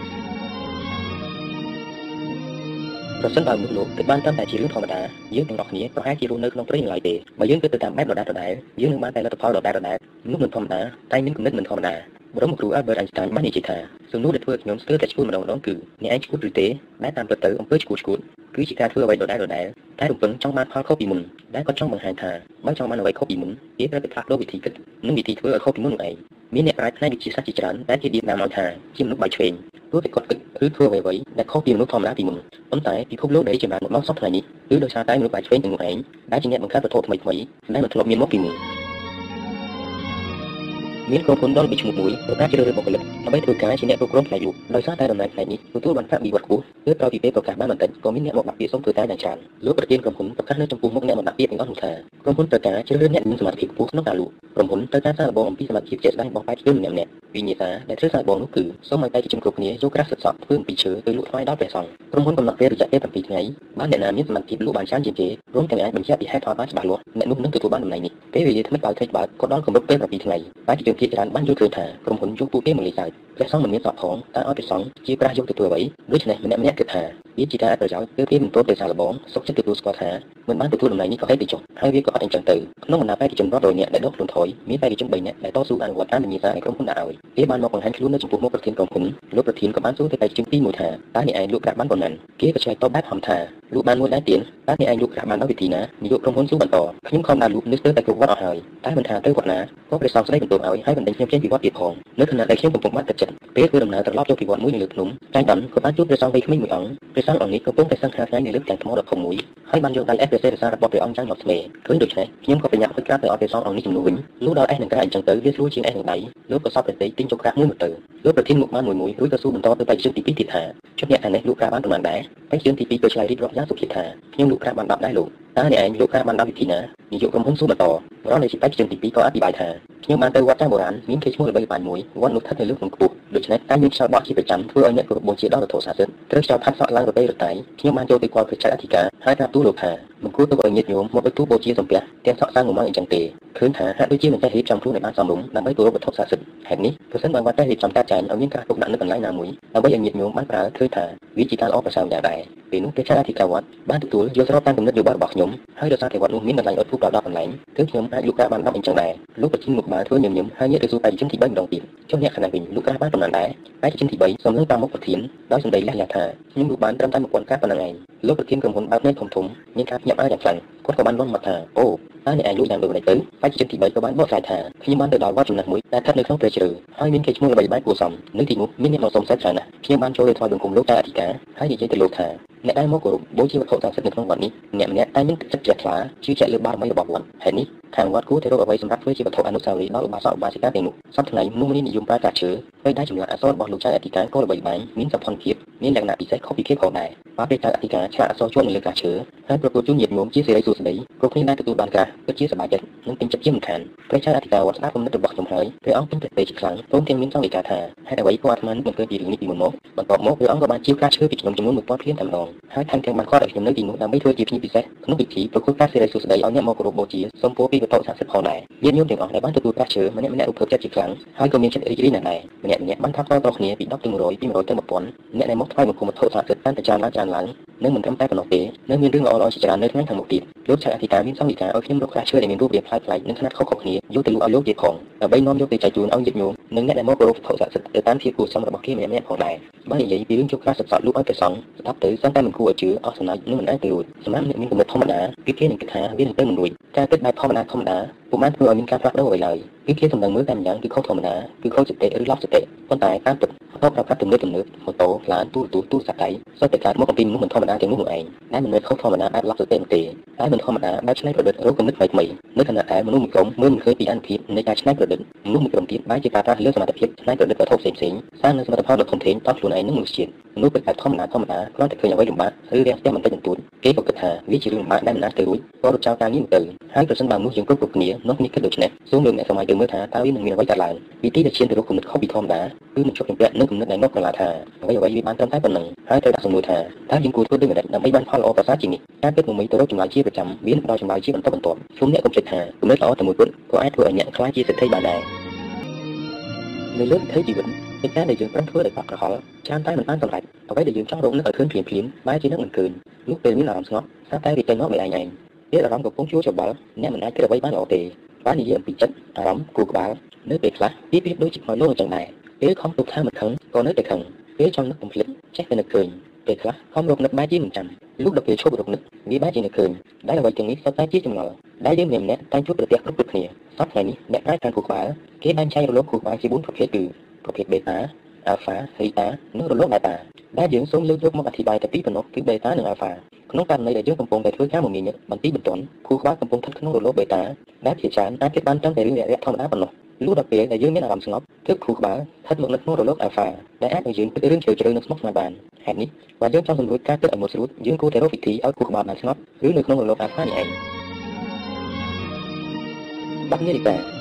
ប្រសិនបើមនុស្សលោកគិតបានត្រឹមតែជារឿងធម្មតាយើងទាំងអស់គ្នាប្រហែលជារស់នៅក្នុងព្រៃឡើយទេបើយើងគិតទៅតាមបែបដដែលៗយើងនឹងបានតែលទ្ធផលដដែលៗមនុស្សមិនធម្មតាតែមានគំនិតមិនធម្មតាបរមគ្រូ Albert Einstein បាននិយាយថាសំណួរដែលធ្វើខ្ញុំស្ទើរតែឈួតម្ដងម្ដងគឺអ្នកឯងឈួតឬទេដែលតាមពិតទៅអំពើឈួតឈួតគឺជាការធ្វើអ្វីដដែលៗតែរំពឹងចង់បានផលខុសពីមុនដែលគាត់ចង់បង្ហាញថាបើចង់បានអ្វីខុសពីមុនគេត្រូវតែផ្លាស់ប្ដូរវិធីគិតនិងវិធីធ្វើឲ្យខុសពីមុននោះឯងមានអ្នកប្រាជ្ញផ្នែកវិទ្យាសាស្ត្រជាច្រើនដែលគេនិយាយតាមឲ្យថាជាមនុស្សបាយឆ្វេងព្រោះតែគាត់គិតឬធ្វើអ្វីៗដែលខុសពីមនុស្សធម្មតាពីមុនប៉ុន្តែពិភពលោកដែលចម្រើនមកដល់សពថ្ងៃនេះគឺដោយសារតែមនុស្សបាយឆ្វេងទាំងនោះឯងដែលជាអ្នកបង្កើតវត្ថុថ្មីៗដែលមិនធ្លាប់មានមកពីមុន មានក្រុមហ៊ុនដ៏ល្បីឈ្មោះមួយប្រកាសជ្រើសរើសបុគ្គលិកដើម្បីធ្វើការជាអ្នកគ្រប់គ្រងផ្នែកលក់ដោយសារតែដំណើរផ្នែកនេះទទួលបានប្រាក់បៀវត្សខ្ពស់គឺក្រោយពីពេលប្រកាសបានបន្តិចក៏មានអ្នកមកដាក់ពាក្យសុំធ្វើការយ៉ាងច្រើនលោកប្រធានក្រុមហ៊ុនប្រកាសនៅចំពោះមុខអ្នកមកដាក់ពាក្យទាំងអស់នោះថាក្រុមហ៊ុនត្រូវការជ្រើសរើសអ្នកមានសមត្ថភាពខ្ពស់ក្នុងការលក់ក្រុមហ៊ុនត្រូវការសារបងអំពីសមត្ថភាពជាក់ស្ដែងរបស់បេក្ខជនម្នាក់ៗវិញ្ញាសាដែលធ្វើសារបងនោះគឺសូមឲ្យបេក្ខជនគ្រប់គ្នាយកក្រាស់សិទ្ធិសក់ធ្វើអំពីឈើទៅលក់ថ្វាយដល់ព្រះសង្ឃក្រុមហ៊ុនកំណត់ពេលរយៈពេល7ថ្ងៃបានអ្នកណាមានសមត្ថភាពលក់បានច្រើនជាងគេរួមទាំងអាចបញ្ជាក់ពីហេតុផលបានច្បាស់លាស់អ្នកនោះនឹងទទួលបានតំណែងនេះពេលវេលាថ្មីបើថ្មីបើក៏ដល់កម្រិតពេល7ថ្ងៃបេក្ខជនភាគច្រើនបានយល់ឃើញថាក្រុមហ៊ុនយកពួកគេមកលេខសើចព្រះសង្ឃមិនមានសក់ផងតើឲ្យព្រះសង្ឃជាប្រាស់យកទៅធ្វើអ្វីដូច្នេះម្នាក់ម្នាក់គិតថាវាជាការអត់ប្រយោជន៍គឺគេមិនទាន់ទៅសាឡបងសុខចិត្តទទួលស្គាល់ថាមិនបានទទួលតំណែងនេះក៏ហេតុទៅចុះហើយវាក៏អត់អញ្ចឹងទៅក្នុងបណ្ដាបេក្ខជនរាប់រយនាក់ដែលដកខ្លួនថយមានបេក្ខជន3នាក់ដែលតស៊ូអនុវត្តតាមវិញ្ញាសានៃក្រុមហ៊ុនដាក់ឲ្យគេបានមកបង្ហាញខ្លួននៅចំពោះមុខប្រធានក្រុមហ៊ុនលោកប្រធានក៏បានសួរទៅបេក្ខជនទី1ថាតើអ្នកឯងលក់ក្រាស់បានប៉ុណ្ណាគេក៏ឆ្លើយតបបែបហំថាលក់បានមួយដែរទៀតតើអ្នកឯងលក់ក្រាស់បានដោយវិធីណានាយកក្រុមហ៊ុនសួរបន្តខ្ញុំខំដើរលក់នៅស្ទើរតែគ្រប់វត្តអស់ហើយតែមិនថាទៅវត្តណាក៏ព្រះសង្ឃស្ដីបន្ទោសឲ្យហើយបណ្ដេញខ្ញុំចេញពីវត្តទៀតផងនៅខណៈដែលខ្ញុំកំពុងបាត់ទឹកចិត្តពេលធ្វើដំណើរត្រឡប់ចូលពីវត្តមួយនៅលើភ្នំចាញ់ដំក៏បានជួបព្រះសង្ឃវ័យក្មេងមួយអង្គព្រះសង្ឃអង្គនេះកំពុងតែសង្ឃាថ្ងៃនៅលើផ្ទាំងថ្មដ៏ធំមួយហើយបានយកដៃអេសព្រះសេរសាររបស់ព្រះអង្គចាញ់មកស្មេឃើញដូច្នេះខ្ញុំក៏ប្រញាប់ទៅក្រាបទៅអរព្រះសង្ឃអង្គនេះជំនួសវិញលុះដល់អេសនឹងក្រាបអញ្ចឹងទៅវាស្រួលជាងអេសនឹងដៃលោកក៏សពប្រទេសទិញចុកក្រាបមួយមកទៅលោកប្រធានមុខបានមួយមួយរួចក៏សួរបន្តទៅបេក្ខជនទី2ទៀតថាជប់អ្នកអានេះលោកក្រាបបានប៉ុន្មានដែរបេក្ខជនទី2ក៏ឆ្លើយរៀបរាប់យ៉ាងសុភាពថាខ្ញុំលោកក្រាបបាន10ដែរលោកតើអ្នកឯងលោកក្រាបបាន10វិធីណានាយកក្រុមហ៊ុនសួរបន្តរងនៃជាបេក្ខជនទី2ក៏អធិប្បាយថាខ្ញុំបានទៅវត្តចាស់បុរាណមានកេរ្តិ៍ឈ្មោះល្បីល្បាញមួយវត្តនោះស្ថិតនៅលើភ្នំខ្ពស់ដូច្នេះតែមានខ្យល់បក់ជាប្រចាំធ្វើឲ្យអ្នកគោរពបូជាដល់វត្ថុស័ក្តិសិទ្ធិត្រូវខ្យល់ផាត់សក់ឡើងរទេរតៃខ្ញុំបានចូលទៅគាល់ព្រះចៅអធិការហើយប្រាប់ទូលោកថាមិនគួរទៅឲ្យញាតិញោមមកទៅទូបូជាសំពះទាំងសក់សាំងមួយម៉ោងអញ្ចឹងទេឃើញថាហាក់ដូចជាមិនចេះរៀបចំខ្លួនឲ្យបានសមរម្យដើម្បីគោរពវត្ថុស័ក្តិសិទ្ធិហេតុនេះប្រសិនបើវត្តចេះរៀបចំការចាញ់ឲ្យមានការទុកដាក់នៅកន្លែងណាមួយដើម្បីឲ្យញាតិញោមបានប្រើឃើញថាវាជាការល្អប្រសើរយ៉ាងដែរពេលនោះព្រះចៅអធិការវត្តបានទទួលយកស្របតាមគំនិតយោបល់របស់ខ្ញុំហើយដោយសារតែវត្តនោះមានកន្លែងឲ្យធូបដល់10កន្លែងគឺខ្ញុំអាចលូកក្រាបបាន10អញ្ចឹងដែរលោកប្រជិញមុខបានធ្វើញឹមញឹមហើយញាតិទៅសួរបេក្ខជនទី3ម្ដងទៀតចុះអ្នកខណៈវិញលូកក្រាបបានប៉ុណ្ណាដែរបេក្ខជនទី3សំឡេងតាមមុខប្រធានដោយសម្ដីលះលះថាខ្ញុំលូកបានត្រឹមតែ1000កាប៉ុណ្ណឹងឯងលោកប្រធានក្រុមហ៊ុនបើកភ្នែកធំធំមានការភ្ញាក់ផ្អើលយ៉ាងខ្លាំង គាត់ក៏បាននាំមកថាអូតើអ្នកឯងលូកយ៉ាងដូចម្ដេចទៅបេក្ខជនទី3ក៏បានបកស្រាយថាខ្ញុំបានទៅដល់វត្តចំណុចមួយដែលស្ថិតនៅក្នុងព្រៃជ្រៅហើយមានគេឈ្មោះល្បីល្បាញគួរសមនៅទីនោះមានអ្នកមកសុំសេចច្រើនណាស់ខ្ញុំបានចូលទៅថ្វាយបង្គំលោកតាអធិការហើយនិយាយទៅលោកថាអ្នកដែលមកគោរពបូជាវត្ថុស័ក្តិសិទ្ធិនៅក្នុងវត្តនេះអ្នកម្នាក់តែមានទឹកចិត្តជ្រះថ្លាជឿជាក់លើបារមីរបស់វត្តហេតុនេះខាងវត្តគួរតែរកអ្វីសម្រាប់ធ្វើជាវត្ថុអនុស្សាវរីយ៍ដល់ឧបាសកឧបាសិកាទាំងនោះសប្តាហ៍ថ្ងៃមនុស្សម្នានិយមប្រើកាឈើហើយដែលចម្លាក់អក្សររបស់លោកចៅអធិការក៏ល្បីល្បាញមានសោភ័ណភាពមានលក្ខណៈពិសេសខុសពីគេផងដែរបាទព្រះចៅអធិការឆ្លាក់អក្សរជាប់នៅលើកាឈើហើយប្រគល់ជូនញាតិញោមជាសេរីសួស្តីគ្រប់គ្នាដែលទទួលបានការពិតជាសប្បាយចិត្តនិងពេញចិត្តជាមិនខានព្រះចៅអធិការវត្តស្ដាប់គំនិតរបស់ខ្ញុំហើយព្រះអង្គពេញព្រះពេជាខ្លាំងព្រមទាំងមានសង្ឃលេខាថាហេតុអ្វីក៏អាត្មាមិនធ្វើពីរឿងនេះពីមុនមកបន្ទាប់មកព្រះអង្គក៏បានជាវការឈើពីខ្ញុំចំនួន1000ភ្លាមតែម្ដងហើយថែមទាំងបានគាត់ឲ្យខ្ញុំនៅទីនោះដើម្បីធ្វើជាភ្ញៀវពិសេសក្នុងពិធីប្រគល់ការសេរីសួស្តីឲ្យអ្នកមកគោរពបូជាសូមពោពីវត្ថុស័ក្តិសិទ្ធិផងដែរញាតិញោមទាំងអស់ដែលបានទទួលប្រាក់ឈើម្នាក់ម្នាក់រំភើបចិត្តជាខ្លាំងហើយក៏មានចិត្តរីករាយណាស់ដែរម្នាក់ម្នាក់បានថាតតគ្នាពី10ទៅ100ពី100ទៅ1000អ្នកដែលមកថ្វាយបង្គំវត្ថុស័ក្តិសិទ្ធិបានតែច្រើនឡើងច្រើនឡើងនិងមិនត្រឹមតែប៉ុណ្ណោះទេនៅមានរឿងល្អៗជាច្រើននៅថ្ងៃខាងមុខទៀតលោកឆាអធិការមានសង្ឃិកាឲ្យខ្ញុំរកប្រាក់ឈើដែលមានរូបរាងប្លែកៗនិងຂະຫນាត់ខុសៗគ្នាយកទៅលក់ឲ្យលោកទៀតផងដើម្បីនាំយកទៅចែកជូនឲ្យញាតិញោមនិងអ្នកដែលមកគោរពវត្ថុស័ក្តិសិទ្ធិទៅតាមភាពគួរសមរបស់គេម្នាក់ម្នាក់ផងដែរបើនិយាយពីរឿងជោគការសត្វសត្វលក់ឲ្យព្រះសង្ឃស្ដាប់ទៅសឹងតែមិនគួរឲ្យជឿអស់សំណាចនឹងមិនអាចទៅរួចសម្រាប់អ្នកមានគំនិតធម្មតាគឺគេនឹងគិតថាវានឹងទៅមិនរួចការគិតបែបធម្មតាធម្មតា ពុំបានធ្វើឲ្យមានការផ្លាស់ប្ដូរអ្វីឡើយគឺគេសម្ដៅមើលតែម្យ៉ាងគឺខុសធម្មតាគឺខុសសតិឬឡប់សតិប៉ុន្តែតាមពិតបបប្រកាសទំនើបទំនើបម៉ូតូឡានទូរទស្សន៍ទូរស័ព្ទដៃសុទ្ធតែកើតមកអំពីមនុស្សមិនធម្មតាទាំងនោះនោះឯងដែលមិនមែនខុសធម្មតាបែបឡប់សតិទេតែមិនធម្មតាបែបឆ្នៃប្រឌិតរោគគំនិតថ្មីថ្មីនៅខណៈដែលមនុស្សមួយក្រុមមើលមិនឃើញពីអនុភាពនៃការឆ្នៃប្រឌិតមនុស្សមួយក្រុមទៀតបែរជាការប្រាស់លើសមត្ថភាពឆ្នៃប្រឌិតវត្ថុផ្សេងផ្សេងសាងនូវសមិទ្ធផលដ៏ធំធេងដល់ខ្លួនឯងនិងមនុស្សជាតិមនុស្សបែបធម្មតាធម្មតាគ្រាន់តែឃើញអ្វីលំបាកឬរាំងស្ទះបន្តិចបន្តួចគេក៏គិតថាវាជារឿងលំបាកដែលមិនអាចទៅរួចក៏រត់ចោលការងារទៅហើយប្រសិនបើមនុស្សយើងគ្រប់គ្រប់គ្នានោះគ្នាគិតដូច្នេះសូមលើកអ្នកសម័យទៅមើលថាតើវានឹងមានអ្វីកើតឡើងវិធីដែលឈានទៅរកគំនិតខុសពីធម្មតាគឺមិនជាប់ជំពាក់នឹងគំនិតដែលមកកន្លងថាអ្វីអ្វីវាបានត្រឹមតែប៉ុណ្ណឹងហើយត្រូវដាក់សំណួរថាតើយើងគួរធ្វើដូចម្តេចដើម្បីបានផលល្អប្រសើរជាងនេះការគិតមកមីទៅរកចម្លើយជាប្រចាំមានផ្ដល់ចម្លើយជាបន្តបន្ទាប់សូមអ្នកកុំភ្លេចថាគំនិតល្អតែមួយគត់ក៏អាចធ្វើឲ្យអ្នកខ្លាចជាសេដ្ឋីបានដែរនៅលើវិថីជីវិតកិច្ចការដែលយើងប្រឹងធ្វើដោយបាក់ក្រហល់ច្រើនតែមិនបានសម្រេចអ្វីដែលយើងចង់រកនឹកឲ្យឃើញភ្លាមភ្លាមបែរជានឹកមិនឃើញលុះពេលមានអារម្មណ៍ស្ងប់ស្រាប់តែវាចេញមកដោយឯងឯង ពេលអារម្មណ៍កំពុងជួច្របល់អ្នកមិនអាចគិតអ្វីបានល្អទេបាននិយាយអំពីចិត្តអារម្មណ៍គូក្បាលនៅពេលខ្លះវាប្រៀបដូចជាខ្មោចលោកអញ្ចឹងដែរពេលខំទុកថាមិនខឹងក៏នៅតែខឹងពេលចង់នឹកកំភ្លេចចេះតែនឹកឃើញពេលខ្លះខំរកនឹកបែរជាមិនចាំលុះដល់ពេលឈប់រកនឹកវាបែរជានឹកឃើញដែលអ្វីទាំងនេះសុទ្ធតែជាចម្ងល់ដែលយើងម្នាក់ៗតែងជួបប្រទះគ្រប់ៗគ្នាសប្តាហ៍នេះអ្នកប្រាជ្ញខាងគូក្បាលគេបែងចែករលកគូក្បាលជា4ប្រភេទគឺប្រភេទ បេតា alpha, theta និងរលក beta ដែលយើងសូមលើកយកមកអធិប្បាយតែពីរប៉ុណ្ណោះគឺ beta និង alpha ក្នុងករណីដែលយើងកំពុងតែធ្វើការមមាញឹកបន្តិចបន្តួចខួរក្បាលកំពុងស្ថិតក្នុងរលក beta ដែលជាច្រើនអាចគិតបានត្រឹមតែរឿងរយៈធម្មតាប៉ុណ្ណោះលុះដល់ពេលដែលយើងមានអារម្មណ៍ស្ងប់ទើបខួរក្បាលស្ថិតមកនៅក្នុងរលក alpha ដែលអាចឲ្យយើងគិតរឿងជ្រៅជ្រៅនិងស្មុគស្មាញបានហេតុនេះបើយើងចង់សម្រួលការគិតឲ្យមុតស្រួលយើងគួរតែរកវិធីឲ្យខួរក្បាលបានស្ងប់ឬនៅក្នុងរលក alpha នេះឯងបាត់នាឡិ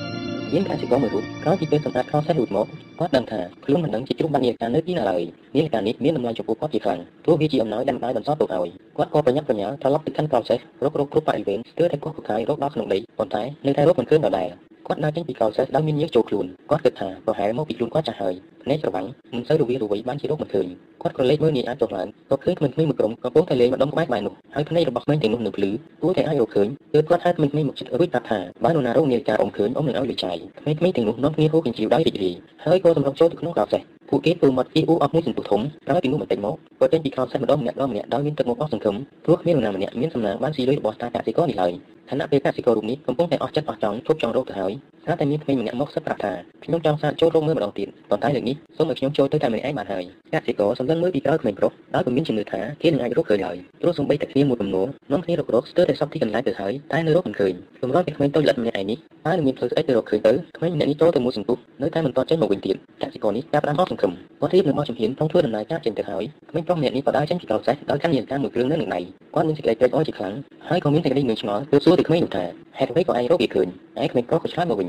កាមានកសិករមួយរូបក្រោយពីពេលសម្អាតខោសេះរួចមកគាត់ដឹងថាខ្លួនមិនដឹងជាជ្រុំបាត់នាឡិកានៅទីណាឡើយនាឡិកានេះមានតម្លៃចំពោះគាត់ជាខ្លាំងព្រោះវាជាអំណោយដែលម្ដាយបន្សល់ទុកឲ្យគាត់ក៏ប្រញាប់ប្រញាល់ត្រឡប់ទៅកាន់កោសេះរករកគ្រប់បរិវេណស្ទើរតែកោះកកាយរកដល់ក្នុងដីប៉ុន្តែនៅតែរកមិនឃើញដដែល គាត់ដើរចេញពីកោសេះដោយមានញើសចូលខ្លួនគាត់គិតថាប្រហែលមកពីខ្លួនគាត់ចាស់ហើយភ្នែកច្រវាំងមិនសូវរវារវៃបានជារកមិនឃើញគាត់ក៏លេចមើលនាយអាចចុះឡើងក៏ឃើញក្មេងៗមួយក្រុមកំពុងតែលេងម្ដុំក្បែរក្បែរនោះហើយភ្នែករបស់ក្មេងទាំងនោះនៅភ្លឺគួរតែអាចរកឃើញទើបគាត់ហៅក្មេងៗមកជិតរួចប្រាប់ថាបើនរណារកនាយិកាអ៊ំឃើញអ៊ំនឹងឲ្យលុយចាយក្មេងៗទាំងនោះនាំគ្នាហូរកញ្ចៀវដោយរីករាយហើយក៏សម្រុកចូលទៅក្នុងកោសេះ ពួកគេធ្វើមាត់ពីអ៊ូអស់មួយសន្ទុះធំក្រោយពីនោះបន្តិចមកក៏ចេញពីខោសេះម្ដងម្នាក់ដល់ម្នាក់ដោយមានទឹកមុខអស់សង្ឃឹមព្រោះគ្មាននរណាម្នាក់មានសំណាងបានស៊ីលុយរបស់តាកសិករនេះឡើយខណៈពេលកសិកររូបនេះកំពុងតែអស់ចិត្តអស់ចង់ឈប់ចង់រកទៅហើយ ស្រាប់តែមានក្មេងម្នាក់មកសឹកប្រាប់ថាខ្ញុំចង់សាកចូលរកមើលម្ដងទៀតប៉ុន្តែលើកនេះសូមឲ្យខ្ញុំចូលទៅតែម្នាក់ឯងបានហើយកសិករសម្លឹងមើលពីក្រោយក្មេងប្រុសដោយពុំមានជំនឿថាគេនឹងអាចរកឃើញឡើយព្រោះសំបីតែគ្នាមួយកំណួរនាំគ្នារករកស្ទើរតែសពទីកន្លែងទៅហើយតែនៅរកមិនឃើញគម្រោងពីក្មេងតូចលិតម្នាក់ឯងនេះហើយនឹងមានផ្លូវស្អីទៅរកឃើញទៅក្មេងម្នាក់នេះចូលទៅមួយសន្ទុះនៅតែមិនទាន់ចេញមកវិញទៀតកសិករនេះចាប់ផ្ដើមអស់សង្ឃឹមគាត់រៀបនឹងមកជំហានក្នុងធ្វើដំណើរការចេញទៅហើយក្មេងប្រុសម្នាក់នេះក៏ដើរចេញពីកោសេះដោយកាន់នាឡិកាមួយគ្រឿងនៅនឹងដៃគាត់មានសេចក្តីត្រេកអរជាខ្លាំងហើយក៏មានសេចក្តីងឿងឆ្ងល់ទើបសួរទៅក្មេងនោះថាហេតុអ្វីក៏ឯងរកវាឃើញឯក្មេងប្រុសក៏ឆ្លើយមកវិញ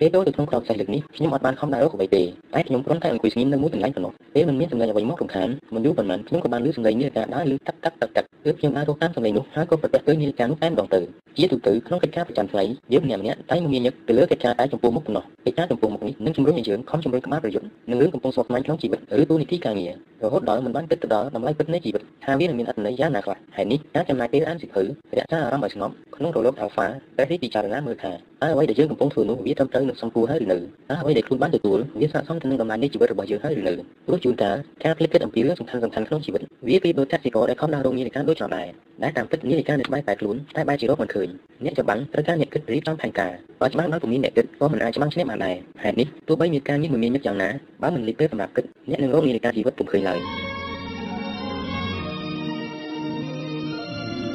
ពេលចូលទៅក្នុងក្រុមសេះលើកនេះខ្ញុំអត់បានខំដើររកអ្វីទេតែខ្ញុំគ្រាន់តែអង្គុយស្ងៀមនៅមួយកន្លែងប៉ុណ្ណោះពេលមិនមានសម្លេងអ្វីមករំខានមិនយូរប៉ុន្មានខ្ញុំក៏បានឮសម្លេងនាឡិកាដើរលឺតាក់តាក់តាក់តាក់ទើបខ្ញុំដើររកតាមសម្លេងនោះហើយក៏ប្រទះឃើញនាឡិកានោះតែម្ដងទៅជាទូទៅក្នុងកិច្ចការប្រចាំថ្ងៃយើងម្នាក់ម្នាក់តែមានញឹកទៅលើកិច្ចការតែចំពោះមុខប៉ុណ្ណោះកិច្ចការចំពោះមុខនេះនឹងជំរុញឲ្យយើងខំជំរុញក្បាលប្រយុទ្ធនឹងរឿងកំពុងស្មុគស្មាញក្នុងជីវិតឬទូនីតិការងាររហូតដល់មិនបានគិតទៅដល់តម្លៃពិតនៃជីវិតថាវានឹងមានអត្ថន័យយ៉ាងណាខ្លះហើយនេះការចំណាយពេលអានសៀវភៅរក្សាអារម្មណ៍ឲ្យស្ងប់ក្នុងរលក alpha តែនេះពិចារណាមើលថាតើអ្វីដែលយើងកំពុងធ្វើនោះវាត្រឹមត្រូវនឹងសំគួរហើយឬនៅតើអ្វីដែលខ្លួនបានទទួលវាស័ក្តិសមទៅនឹងតម្លៃនៃជីវិតរបស់យើងហើយឬនៅព្រោះជួនកាលការភ្លេចគិតអំពីរឿងសំខាន់សំខាន់ក្នុងជីវិតវាពីដូចកសិករដែលខំដើររកនាឡិកាដូចចោលដែរដែលតាមពិតនាឡិកានៅក្បែរតែខ្លួនតែបែរជារកមិនឃើញអ្នកច្បាំងត្រូវការអ្នកគិតរៀបចំផែនការបើច្បាំងដល់ពុំមានអ្នកគិតក៏មិនអាចច្បាំងឈ្នះបានដែរហេតុនេះទោះបីមានការងារមួយមានមិត្តយ៉ាងណាបើមិនលេចពេលសម្រាប់គិតអ្នកនឹងរកនាឡិកាជីវិតពុំឃើញឡើយ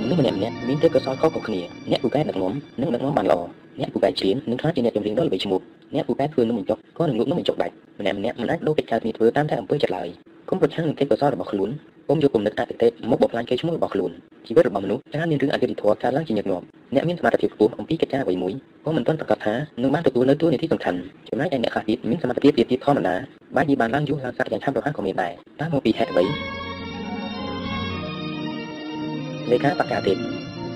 មនុស្សម្នាក់ម្នាក់មានទេពកោសល្យខុសៗគ្នាអ្នកពូកែដឹកនាំនិងដឹកនាំបានល្អអ្នកពូកែច្រៀងនឹងក្លាយជាអ្នកចម្រៀងដ៏ល្បីឈ្មោះអ្នកពូកែធ្វើនំបញ្ចុកក៏នឹងលក់នំបញ្ចុកដាច់ម្នាក់ម្នាក់មិនអាចដូរកិច្ចការគ្នាធ្វើតាមតែអំពើចិត្តឡើយគុំប្រឆាំងនឹងទេពកោសល្យរបស់ខ្លួនគុំយកគំនិតអតិថិមកបំផ្លាញកេរ្តិ៍ឈ្មោះរបស់ខ្លួនជីវិតរបស់មនុស្សច្រើនមានរឿងអយុត្តិធម៌កើតឡើងជាញឹកញាប់អ្នកមានសមត្ថភាពខ្ពស់អំពីកិច្ចការអ្វីមួយក៏មិនទាន់ប្រកាសថានឹងបានទទួលនៅតួនាទីសំខាន់ចំណែកឯអ្នកខ្លះទៀតមានសមត្ថភាពទៀតទៀតធម្មតាបែរជាបានឡើងយូរឡើងស័ក្តិយ៉ាងឆាប់រហ័សក៏មានដែរតាមមកពីហេតុអ្វី លេខាបកាទេ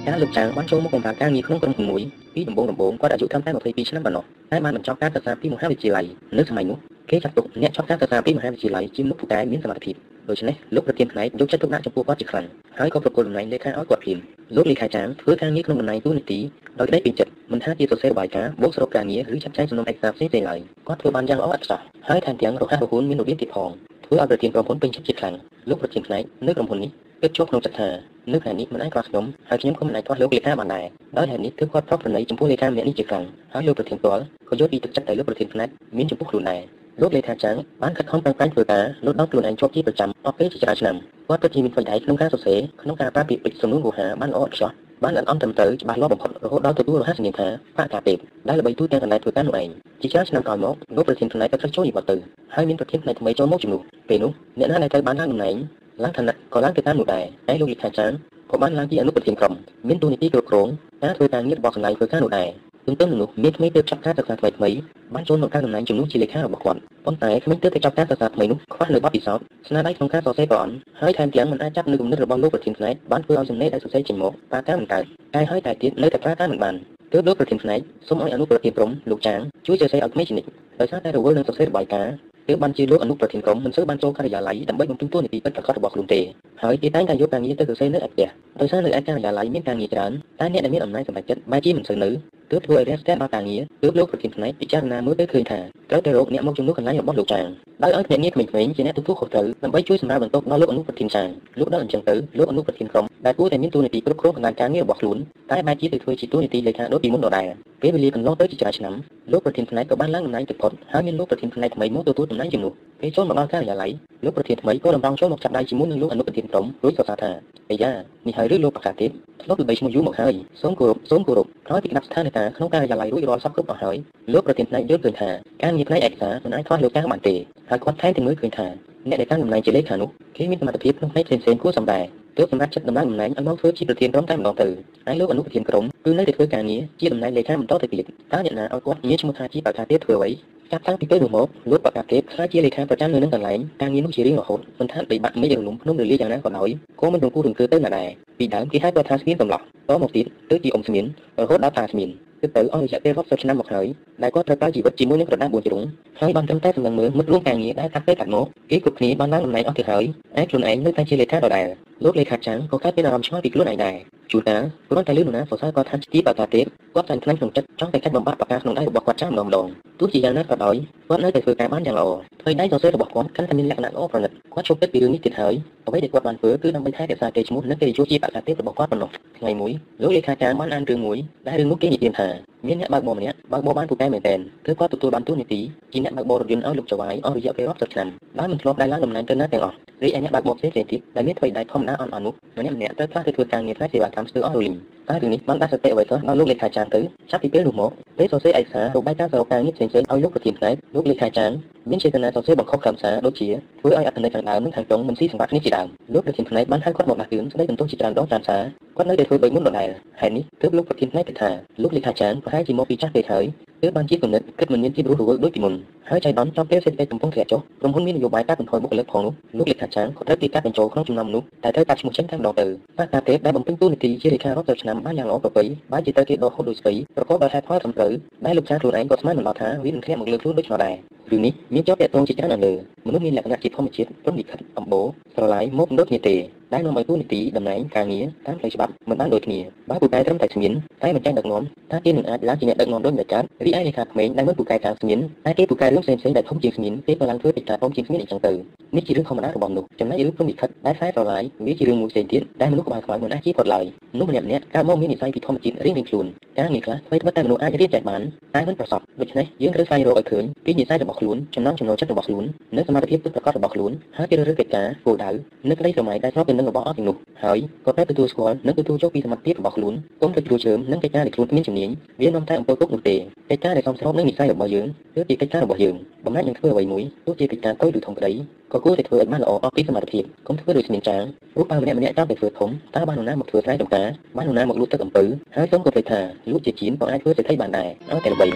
ការលោកចាងបានចូលមកបម្រើការងារក្នុងក្រុមជំនួយពីដំបូងដំបូងគាត់អាយុត្រឹមតែ22ឆ្នាំប៉ុណ្ណោះតែបានបញ្ចប់ការសិក្សាពីមហាវិទ្យាល័យនៅសម័យនោះគេចាត់ទុកអ្នកចប់ការសិក្សាពីមហាវិទ្យាល័យជាមុខពូកែមានសមត្ថភាពដូច្នេះលោកប្រធានផ្នែកយកចិត្តទុកដាក់ចំពោះគាត់ជាខ្លាំងហើយក៏ប្រគល់តំណែងលេខាឲ្យគាត់ភ្លាមលោកលេខាចាងធ្វើការងារក្នុងតំណែងទូនីតិដោយក្តីពេញចិត្តមិនថាជាសរសេររបាយការណ៍បូកសរុបការងារឬចាត់ចែងសំណុំឯកសារផ្សេងៗឡើយគាត់ធ្វើបានយ៉ាងល្អឥតខ្ចោះហើយថែមទាំងរហ័សរហួនមានរបៀបទៀតផងធ្វើឲ្យប្រធានក្រុមហ៊ុនពេញចិត្តជាខ្លាំងលោកប្រធានផ្នែកនៅក្រុមហ៊ុននេះ គិតជាប់ក្នុងចិត្តថានៅខែនេះមិនអាចខ្វះខ្ញុំហើយខ្ញុំក៏មិនអាចខ្វះលោកលេខាបានដែរដោយហេតុនេះទើបគាត់ប្រកប្រណីចំពោះលេខាម្នាក់នេះជាខ្លាំងហើយលោកប្រធានផ្ទាល់ក៏យល់ពីទឹកចិត្តដែលលោកប្រធានផ្នែកមានចំពោះខ្លួនដែរលោកលេខាចាងបានខិតខំប្រឹងប្រែងធ្វើការលុតដល់ខ្លួនឯងជាប់ជាប្រចាំអស់ពេលជាច្រើនឆ្នាំគាត់ពិតជាមានផ្ទៃដៃក្នុងការសរសេរក្នុងការប្រើពាក្យពេចន៍សំនួនវោហាបានល្អឥតខ្ចោះបានល្អិតអន់ត្រឹមត្រូវច្បាស់លាស់បំផុតរហូតដល់ទទួលរហ័សសញ្ញាថាបកកាទេពដែលល្បីទូទាំងកន្លែងធ្វើការនោះឯងជាច្រើនឆ្នាំក្រោយមកលោកប្រធានផ្នែកក៏ត្រូវចូលនិវត្តន៍ទៅហើយមានប្រធានផ្នែកថ្មីចូលមកជំនួសពេលនោះអ្នកណាដែលត្រូវបានឡើងតំណែង ឡើងឋានៈក៏ឡើងទៅតាមនោះដែរហើយលោកលេខាចាងក៏បានឡើងជាអនុប្រធានក្រុមមានតួនាទីគ្រប់គ្រងការធ្វើការងាររបស់កន្លែងធ្វើការនោះដែរទន្ទឹមនឹងនោះមានក្មេងទើបចាប់ការសិក្សាថ្មីថ្មីបានចូលមកកាន់តំណែងជំនួសជាលេខារបស់គាត់ប៉ុន្តែក្មេងទើបតែចាប់ការសិក្សាថ្មីនោះខ្វះនៅបទពិសោធន៍ស្នាដៃក្នុងការសរសេរប្រអន់ហើយថែមទាំងមិនអាចចាប់នៅគំនិតរបស់លោកប្រធានផ្នែកបានធ្វើឲ្យសំណេរដែលសរសេរចេញមកប៉ាការមិនកើតតែហើយតែទៀតនៅតែប្រើការមិនបានទើបលោកប្រធានផ្នែកសូមឲ្យអនុប្រធានក្រុមលោកចាងជួយសរសេរឲ្យក្មេងជានិច្ចដោយសារតែរវល់នឹងសរសេររបាយការណ៍ ទើបបានជាលោកអនុប្រធានក្រុមមិនសូវបានចូលការិយាល័យដើម្បីបំពេញតួនាទីពិតប្រាកដរបស់ខ្លួនទេហើយគេតែងតែយកការងារទៅសរសេរនៅឯផ្ទះដោយសារនៅឯការិយាល័យមានការងារច្រើនតែអ្នកដែលមានអំណាចសម្រេចចិត្តបែរជាមិនសូវនៅទើបធ្វើឲ្យរាំងស្ទះដល់ការងារទើបលោកប្រធានផ្នែកពិចារណាមើលទៅឃើញថាត្រូវតែរកអ្នកមកជំនួសកន្លែងរបស់លោកចាងដោយឲ្យភ្នាក់ងារក្មេងៗជាអ្នកទទួលខុសត្រូវដើម្បីជួយសម្រាលបន្ទុកដល់លោកអនុប្រធានចាងលោកដល់អញ្ចឹងទៅលោកអនុប្រធានក្រុមដែលគួរតែមានតួនាទីគ្រប់គ្រងកន្លែងការងាររបស់ខ្លួនតែបែរជាទៅធ្វើជាតួនាទីលេខាដូចពីមុនដដែលពេលវេលាកន្លងទៅជាច្រើនឆ្នាំលោកប្រធានផ្នែកក៏បានឡើងតំណែងទៅផុតហើយមានលោកប្រធានផ្នែកថ្មីមកទទួលតំណែងជំនួសពេលចូលមកដល់ការិយាល័យលោកប្រធានថ្មីក៏តម្រង់ចូលមកចាប់ដៃជាមួយនឹងលោកអនុប្រធានក្រុមរួចសរសើរថាអាយ៉ានេះហើយឬលោកប្រកាសទៀតធ្លាប់ល្បីឈ្មោះយូរមកហើយសូមគោរពសូមគោរពក្រោយពីក្តាប់ស្ថានភាពក្នុងការិយាល័យរួចរាល់សពគ្រប់អស់ហើយលោកប្រធានផ្នែកយល់ឃើញថាការងារផ្នែកឯកសារមិនអាចខ្វះលោកការបានទេហើយគាត់ថែមទាំងមើលឃើញថាអ្នកដែលកាន់តំណែងជាលេខានោះគេមានសមត្ថភាពក្នុងផ្នែកផ្សេងៗគួរសម្ដែង ទើបសម្រាប់ចិត្តតំណែងតំណែងឲ្យមកធ្វើជាប្រធានក្រុមតែម្ដងទៅហើយលោកអនុប្រធានក្រុមគឺនៅតែធ្វើការងារជាតំណែងលេខាបន្តទៅទៀតតើអ្នកណាឲ្យគាត់ងារឈ្មោះថាជាប្រកាសទៀតធ្វើអ្វីចាប់តាំងពីពេលនោះមកលោកប្រកាសទេពខ្លាចជាលេខាប្រចាំនៅនឹងកន្លែងការងារនោះជារៀងរហូតមិនថាបីបាក់មិនរលំភ្នំរលាយ៉ាងណាក៏ដោយក៏មិនរង្គូររង្គើទៅណាដែរពីដើមគេហៅគាត់ថាស្មៀនកំឡោះតមកទៀតទៅជាអ៊ំស្មៀនរហូតដល់តាស្មៀន គឺទៅអស់រយៈពេលរាប់សិបឆ្នាំមកហើយដែលគាត់ត្រូវប្រើជីវិតជាមួយនឹងក្រដាស4ជ្រុងហើយបានត្រឹមតែសម្លឹងមើលមិត្តរួមការងារដែលកាត់ទៅកាត់មកគេគ្រប់គ្នាបានឡើងតំណែងអស់ទៅហើយឯខ្លួនឯងនៅតែជាលេខាដដែលលោកលេខាចាំងក៏កើតមានអារម្មណ៍ឆ្ងល់ពីខ្លួនឯងដែរជួនកាលគ្រាន់តែលឺនរណាសរសើរគាត់ថាជាបកាទេព គាត់តែខ្លាញ់ក្នុងចិត្តចង់តែកាច់បំបត្តិបកាក្នុងដៃរបស់គាត់ចាំម្ដងម្ដងទោះជាយ៉ាងណាក៏ដោយគាត់នៅតែធ្វើការបានយ៉ាងល្អធ្វើដៃសរសេររបស់គាត់កាន់តែមានលក្ខណៈល្អប្រណិតគាត់ជោគចិត្តពីរឿងនេះទៀតហើយអ្វីដែលគាត់បានធ្វើគឺដើម្បីថែរក្សាកេរ្តិ៍ឈ្មោះនិងកិត្តិយសជាបកាទេពរបស់គាត់ប៉ុណ្ណោះថ្ងៃមួយលោកលេខាចាំងបានអានរឿងមួយដែលរឿងនោះគេនិយាយថាមានអ្នកបើកបរម្នាក់បើកបរបានពូកែមែនទែនគឺគាត់ទទួលបានទូនាទីជាអ្នកបើកបររថយន្តឲ្យលោកចៅហ្វាយអស់រយៈពេលរាប់សិបឆ្នាំដោយមិនធ្លាប់ដែលឡើងតំណែងទៅណាទាំងអស់រីឯអ្នកបើកបរផ្សេងៗទៀតដែលមានថ្មីដៃធម្មតាអន់អន់នោះម្នាក់ម្នាក់ត្រូវខ្លះទៅធ្វើការងារផ្នែកសេវាកម្មស្ទើរអស់រលីងតែរឿងនេះបានដាក់សតិអ្វីទៅដល់លោកលេខាចារទៅចាប់ពីពេលនោះមកពេលសរសេរឯកសាររបាយការណ៍សរុបការងារផ្សេងៗឲ្យលោកប្រធានផ្នែកលោកលេខាចារមានចេតនាសរសេរបង្ខំកម្មសារដូចជាធ្វើឲ្យអត្ថន័យខាងដើមនិងខាងចុងមិនស៊ីសង្វាក់គ្នាជាដើមលោកប្រធានផ្នែកបានហៅគាត់មកដាស់តឿនស្ដីបន្ទោសជាច្រើនដងតាមសារគាត់នៅតែធ្វើដូចមុនដដែលហើយនេះទើបលោកប្រធានផ្នែកគិតថាលោកលេខាចារប្រហែលជាមកពីចាស់ពេកហើយ ទើបបានជាគំនិតគិតមិនមានទីរស់រវើកដូចពីមុនហើយចៃដន្យចំពេលសេដ្ឋកិច្ចកំពុងធ្លាក់ចុះក្រុមហ៊ុនមាននយោបាយកាត់បន្ថយបុគ្គលិកផងនោះលោកលេខាចារក៏ត្រូវទីកាត់បញ្ចូលក្នុងចំណោមមនុស្សតែត្រូវកាត់ឈ្មោះចេញតែម្ដងទៅបាទការទេពដែលបំពេញតួនាទីជាលេខារដ្ឋទៅឆ្នាំបានយ៉ាងល្អប្រពៃបែរជាទៅគេដកហូតដោយស្វ័យប្រកបដោយហេតុផលត្រឹមត្រូវដែលលោកចារខ្លួនឯងក៏ស្មានមិនដល់ថាវានឹងធ្លាក់មកលើខ្លួនដូចនោះដែររឿងនេះមានជាប់តាក់ទងជាច្រើននៅលើមនុស្សមានលក្ខណៈជាធម្មជាតិព្រមលិខិតអំបូរស្រឡាយមកដូចគ្នាទេដែលនាំឲ្យទូនីតិតំណែងការងារតាមផ្លូវច្បាប់មិនបានដូចគ្នាបើពូកែត្រឹមតែស្មៀនតែមិនចាញ់ដឹកនាំថាគេនឹងអាចឡើងជាអ្នកដឹកនាំដោយម្ចាស់រីឯលេខាក្មេងដែលមិនពូកែខាងស្មៀនតែគេពូកែរឿងផ្សេងៗដែលធំជាងស្មៀនគេក៏ឡើងធ្វើពីការធំជាងស្មៀនអញ្ចឹងទៅនេះជារឿងធម្មតារបស់មនុស្សចំណែករឿងព្រមលិខិតដែលខ្សែស្រឡាយវាជារឿងមួយផ្សេងទៀតដែលមនុស្សក្បាលខ្មៅមិនអាចជៀសផុតឡើយមនុស្សម្នាក់ម្នាក់កើតមកមាននិស្ស័យពីធម្មជាតិរៀងៗខ្លួនការងារខ្លះធ្វើតែមនុស្សអាចរៀនចែកបានតែមិនប្រសពដូច្នេះយើងត្រូវស្វែងរកឲ្យឃើញពីនិស្ស័យរបស់ខ្លួនចំណងចំណូលចិត្តរបស់ខ្លួននិងសមត្ថភាពពិតប្រាកដរបស់ខ្លួនហើយជ្រើសរើសកិច្ចការគោលដៅនិងក្តីស្រមៃដែលស្របទៅនឹងរបស់អស់ទាំងនោះហើយក៏ត្រូវទទួលស្គាល់និងទទួលយកពីសមត្ថភាពរបស់ខ្លួនកុំទៅជ្រួលជ្រើមនឹងកិច្ចការដែលខ្លួនគ្មានជំនាញវានាំតែអំពើពុកនោះទេកិច្ចការដែលសមស្របនឹងនិស្ស័យរបស់យើងគឺជាកិច្ចការរបស់យើងបំណាច់នឹងធ្វើអ្វីមួយទោះជាកិច្ចការតូចឬធំក្តីក៏គួរតែធ្វើឲ្យបានល្អអស់ពីសមត្ថភាពកុំធ្វើដូចស្មានចាងព្រោះបើម្នាក់ម្នាក់តាមតែធ្វើធំតើបាននរណាមកធ្វើស្រែចម្ការបាននរណាមកលូតទឹកអំពៅហើយសូមគិតទៅថាលូតជាជៀនក៏អាចធ្វើសេដ្ឋីបានដែរឲ្យតែល្បី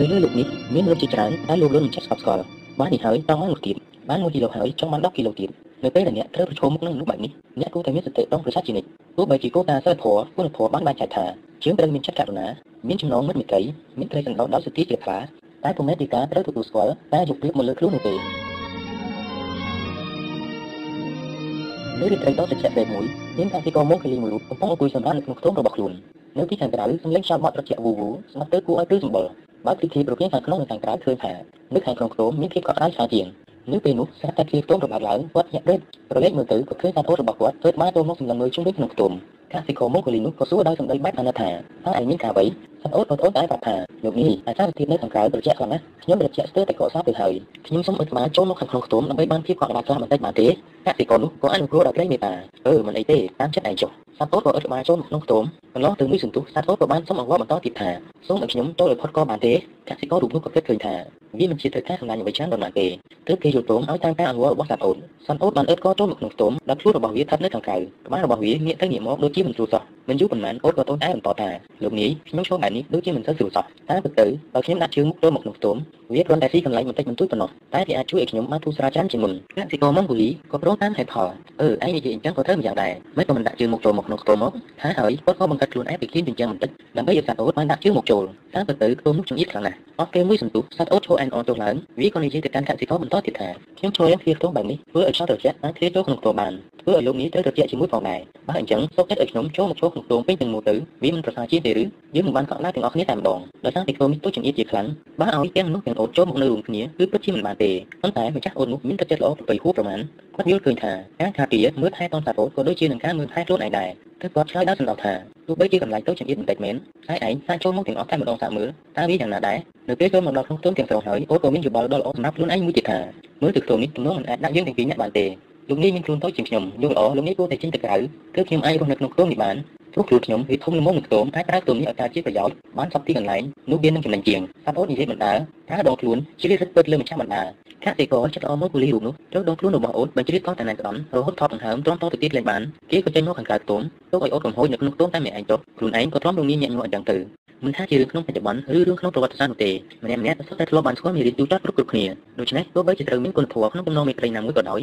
នៅលើលោកនេះមានរថជាច្រើនដែលលោកលន់មិនចេះស្កប់ស្កល់បាននេះហើយតោះមកទៀត បាន1គីឡូហើយចង់បាន10គីឡូទៀតនៅពេលដែលអ្នកត្រូវប្រឈមមុខនឹងមនុស្សបែបនេះអ្នកគួរតែមានសតិដងប្រសាជានិច្ចទោះបីជាគោលការណ៍សិលធម៌គុណធម៌បានបែងចែកថាយើងត្រូវមានចិត្តករុណាមានចំណងមិត្តមេត្រីមានក្តីសន្តោសដោយសតិជាខ្លាតែពុំមែនពីការត្រូវទទួលស្គាល់តែយកពីមកលើខ្លួននោះទេនៅរាត្រីដ៏ត្រជាក់ពេលមួយមានកសិករមកកលីមួយរូបកំពុងអង្គុយសម្រាកនៅក្នុងខ្ទមរបស់ខ្លួននៅទីខាងក្រៅសំឡេងខ្យល់បក់ត្រជាក់វូវូស្មាត់ទៅគួរឲ្យព្រឺសម្បុរបើពិធីប្រពៃខាងក្នុងនិងខាងក្រៅឃើញថានៅខាងក្នុងខ្ទមមានភាពកក់ក្ដៅច្រើនជាង នៅពេលនោះស្រាប់តែគ្រាខ្ទមរបាត់ឡើងគាត់ញាក់រេតប្រឡេកមើលទៅក៏ឃើញថាអូនរបស់គាត់ធ្វើបានចូលមកសម្លឹងមើលជុំវិញក្នុងខ្ទមកសិករមកកលីនោះក៏សួរដោយសម្ដីបែបអាណិតថាតើឯងមានការអ្វីសិនអូនបងប្អូនតែប្រាប់ថាលោកនេះអាចារ្យវិទ្យានៅខាងក្រៅត្រជាក់ខ្លាំងណាស់ខ្ញុំត្រជាក់ស្ទើរតែកកសាទៅហើយខ្ញុំសូមអុជក្បាលចូលមកខាងក្នុងខ្ទមដើម្បីបានភាពកក់ក្ដៅខ្លះបន្តិចបានទេកសិករនោះក៏អនុគ្រោះដល់ក្រីមេតាអឺមិនអីទេតាមចិត្តឯងចុះសាត់អូនក៏អុជក្បាលចូលមកក្នុងខ្ទមកន្លងទៅមួយសន្ទុះសាត់អូនក៏បានសុំអង្វរបន្តទៀតថាសូមឲ្យខ្ញុំចូលឲ្យផុតក៏បានទេកសិកររូបនោះក៏គិតឃើញថា វាមិនជាត្រូវការសំឡាញ់អ្វីច្រើនដល់ណាទេទើបគេយល់ព្រមឲ្យតាមការអនុវត្តរបស់សាត់អូនសាត់អូនបានអើតក៏ចូលមកក្នុងខ្ទមដល់ខ្លួនរបស់វាស្ថិតនៅខាងក្រៅក្បាលរបស់វាងាកទៅងាកមកដូចជាមិនស្រួលសោះ មិនយូរប៉ុន្មានអូនក៏តូនឯងបន្តថាលោកនាយខ្ញុំឈរបែបនេះដូចជាមិនសូវស្រួលសោះតែពិតទៅបើខ្ញុំដាក់ជើងមុខចូលមកក្នុងខ្ទមវាគ្រាន់តែស៊ីកន្លែងបន្តិចបន្តួចប៉ុណ្ណោះតែវាអាចជួយឲ្យខ្ញុំបានធូរស្រាលច្រើនជាងមុនកសិករម៉ុងហ្គូលីក៏ប្រងតាមហេតុផលអឺឯងនិយាយអញ្ចឹងក៏ត្រូវម្យ៉ាងដែរមិនក៏មិនដាក់ជើងមុខចូលមកក្នុងខ្ទមមកថាហើយគាត់ក៏បង្កើតខ្លួនឯងពីគ្លៀនជាងបន្តិចដើម្បីឲ្យសត្វអូតបានដាក់ជើងមុខចូលតែពិតទៅខ្ទមនោះចង្អៀតខ្លាំងណាស់អស់គេមួយសន្ទុះសត្វអូតឈរអែនអនចុះឡើងវាក៏និយាយទៅកាន់កសិករបន្តទៀតថាខ្ញុំឈរយ៉ាងគ្រាខ្ទមបែបនេះធ្វើឲ្យខ្យល់ត្រជាក់អាចគ្រាចូលក្នុងខ្ទមបានធ្វើឲ្យលោកនេះត្រូវត្រជាក់ជាមួយផងដែរបើអញ្ចឹងសូមចិត្តឲ្យខ្ញុំចូលមកចូលក្នុងខ្ទមពេញទាំងមូលទៅវាមិនប្រសើរជាងទេឬយើងមិនបានកក់ឡើងទាំងអស់គ្នាតែម្ដងដោយសារតែខ្ទមនេះទូចង្អៀតជាខ្លាំងបើឲ្យទាំងមនុស្សទាំងអូតចូលមកនៅរួមគ្នាគឺពិតជាមិនបានទេប៉ុន្តែម្ចាស់អូននោះមានទឹកចិត្តល្អប្រពៃហួសប្រមាណគាត់យល់ឃើញថាការការពារមើលថែតនសាអូតក៏ដូចជានឹងការមើលថែខ្លួនឯងដែរទើបគាត់ឆ្លើយដល់សំណុំថាទោះបីជាកម្លាំងទៅចង្អៀតបន្តិចមែនហើយឯងសាកចូលមកទាំងអស់តែម្ដងសាកមើលតើវាយ៉ាងណាដែរនៅពេលចូលមកដល់ក្នុងខ្ទមទាំងស្រុងហើយអូនក៏មានយោបល់ដ៏ល្អសម្រាប់ខ្លួនឯងមួយទៀតថាមើលទៅខ្ទមនេះទំនងមិនអាចដាក់យើងទាំងពីរនាក់បានទេលោកនាយមានខ្លួនតូចជាងខ្ញុំយល់ល្អលោកនាយគួរតែចេញទៅក្រៅគឺខ្ញុំអាចរស់នៅក្នុងខ្ទមនេះបាន ព្រោះខ្លួនខ្ញុំវាធំល្មមនឹងខ្ទមអាចប្រើខ្ទមនេះឲ្យការជាប្រយោជន៍បានសពទីកន្លែងនោះវានឹងចំណេញជាងសត្វអូននិយាយបណ្ដាប្រើដងខ្លួនជារិទ្ធពិតលើម្ចាស់បណ្ដាកសិករចិត្តល្អមកពូលីរូបនោះចូលដងខ្លួនរបស់អូនបញ្ជ្រាបកោតតែណែនក្តំរហូតថប់ដង្ហើមទ្រាំតទៅទៀតលេងបានគេក៏ចេញមកខាងក្រៅខ្ទមទុកឲ្យអូនកំហួយនៅក្នុងខ្ទមតែម្នាក់ឯងចុះខ្លួនឯងក៏ទ្រាំរងងាយញាក់ញ័រអញ្ចឹងទៅមិនថាជារឿងក្នុងបច្ចុប្បន្នឬរឿងក្នុងប្រវត្តិសាស្ត្រនោះទេម្នាក់ម្នាក់សុទ្ធតែធ្លាប់បានស្គាល់មេរៀនទូចគ្រប់គ្រប់គ្នាដូច្នេះទោះបីជាត្រូវមានគុណធម៌ក្នុងបំណងមេត្រីណាមួយក៏ដោយ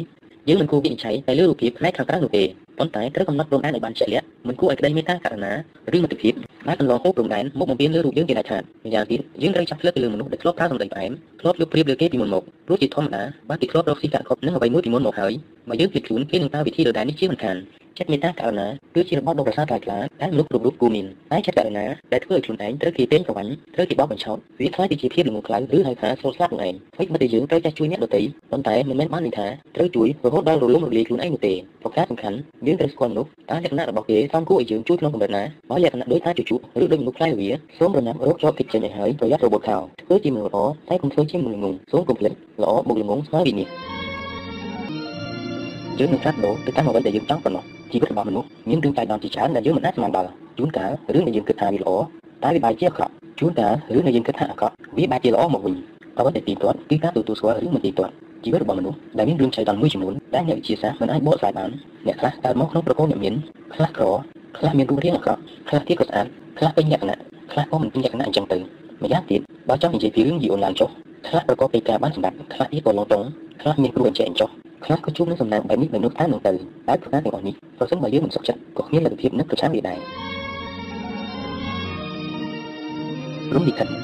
យើងមិនគួរវិនិច្ឆ័យតែលើរូបភាពផ្នែកខាងក្រៅនោះទេប៉ុន្តែត្រូវកំណត់ព្រំដែនឲ្យបានជាក់លាក់មិនគួរឲ្យក្តីមេត្តាករុណាឬមិត្តភាពដែលកន្លងហូរព្រំដែនមកបំពេញលើរូបយើងជាដាច់ខាតម្យ៉ាងទៀតយើងត្រូវចាប់ផ្លើទៅលើមនុស្សដែលធ្លាប់ប្រើសម្ដីផ្អែមធ្លាប់យកប្រៀបលើគេពីមុនមកព្រោះជាធម្មតាបើគេធ្លាប់រកស៊ីកាក់កប់នឹងអ្វីមួយពីមុនមកហើយបើយើងភ្លេចខ្លួនគេនឹងប្រើវិធីដដែលនេះជាមិនខាន ចិត្តមេត្តាករុណាគឺជារបស់ដ៏ប្រសើរថ្លៃថ្លាដែលមនុស្សគ្រប់រូបគួរមានតែចិត្តករុណាដែលធ្វើឲ្យខ្លួនឯងត្រូវគេពេញប្រវ័ញ្ចត្រូវគេបោកបញ្ឆោតវាខ្លាយទៅជាភាពល្ងងខ្លៅឬហៅថាសូលស្លាប់ខ្លួនឯងហើយមិនតែយើងត្រូវចេះជួយអ្នកដទៃប៉ុន្តែមិនមែនបានន័យថាត្រូវជួយរហូតដល់រលំរលាយខ្លួនឯងនោះទេប្រការសំខាន់យើងត្រូវស្គាល់មនុស្សតើលក្ខណៈរបស់គេសមគួរឲ្យយើងជួយក្នុងកម្រិតណាបើលក្ខណៈដូចអាចជជុះឬដូចមនុស្សខ្លាយវាសូមរងាប់រោគជាប់តិចចេញឲ្យហើយប្រយ័ត្នរបូតខោធ្វើជាមនុស្សល្អតែកុំធ្វើជាមនុស្សល្ងងសូមកុំភ្លេចល្អបុកល្ងងស្មើវិនិច្ឆ័យ យើងនឹងផ្លាស់ប្ដូរទៅតាមអ្វីដែលយើងចង់ប៉ុណ្ណោះជីវិតរបស់មនុស្សមានរឿងចៃដន្យជាច្រើនដែលយើងមិនអាចស្មានដល់ជួនកាលរឿងដែលយើងគិតថាវាល្អតែវាបែរជាអាក្រក់ជួនកាលរឿងដែលយើងគិតថាអាក្រក់វាបែរជាល្អមកវិញអ្វីដែលទីទាត់គឺការទទួលស្គាល់រឿងមិនទីទាត់ជីវិតរបស់មនុស្សដែលមានរឿងចៃដន្យមួយចំនួនដែលអ្នកវិទ្យាសាស្ត្រមិនអាចបកស្រាយបានអ្នកខ្លះកើតមកក្នុងប្រកូលអ្នកមានខ្លះក្រខ្លះមានរូបរាងអាក្រក់ខ្លះទៀតក៏ស្អាតខ្លះពេញលក្ខណៈខ្លះក៏មិនពេញលក្ខណៈអញ្ចឹងទៅម្យ៉ាងទៀតបើចង់និយាយពីរឿងយីអូនឡានចុះខ្លះប្រកបដោយការបានសម្បត្តិខ្លះទៀតក៏លងតងខ្លះមានគ្រូអញ្ចឹងចុះ ខ្លះក៏ជួបនឹងសំណាងបែបនេះបែបនោះតាមនោះទៅតែប្រការទាំងអស់នេះប្រសិនបើយើងមិនសុខចិត្តក៏គ្មានលទ្ធភាពនឹងប្រឆាំងវាដែររំលឹកថា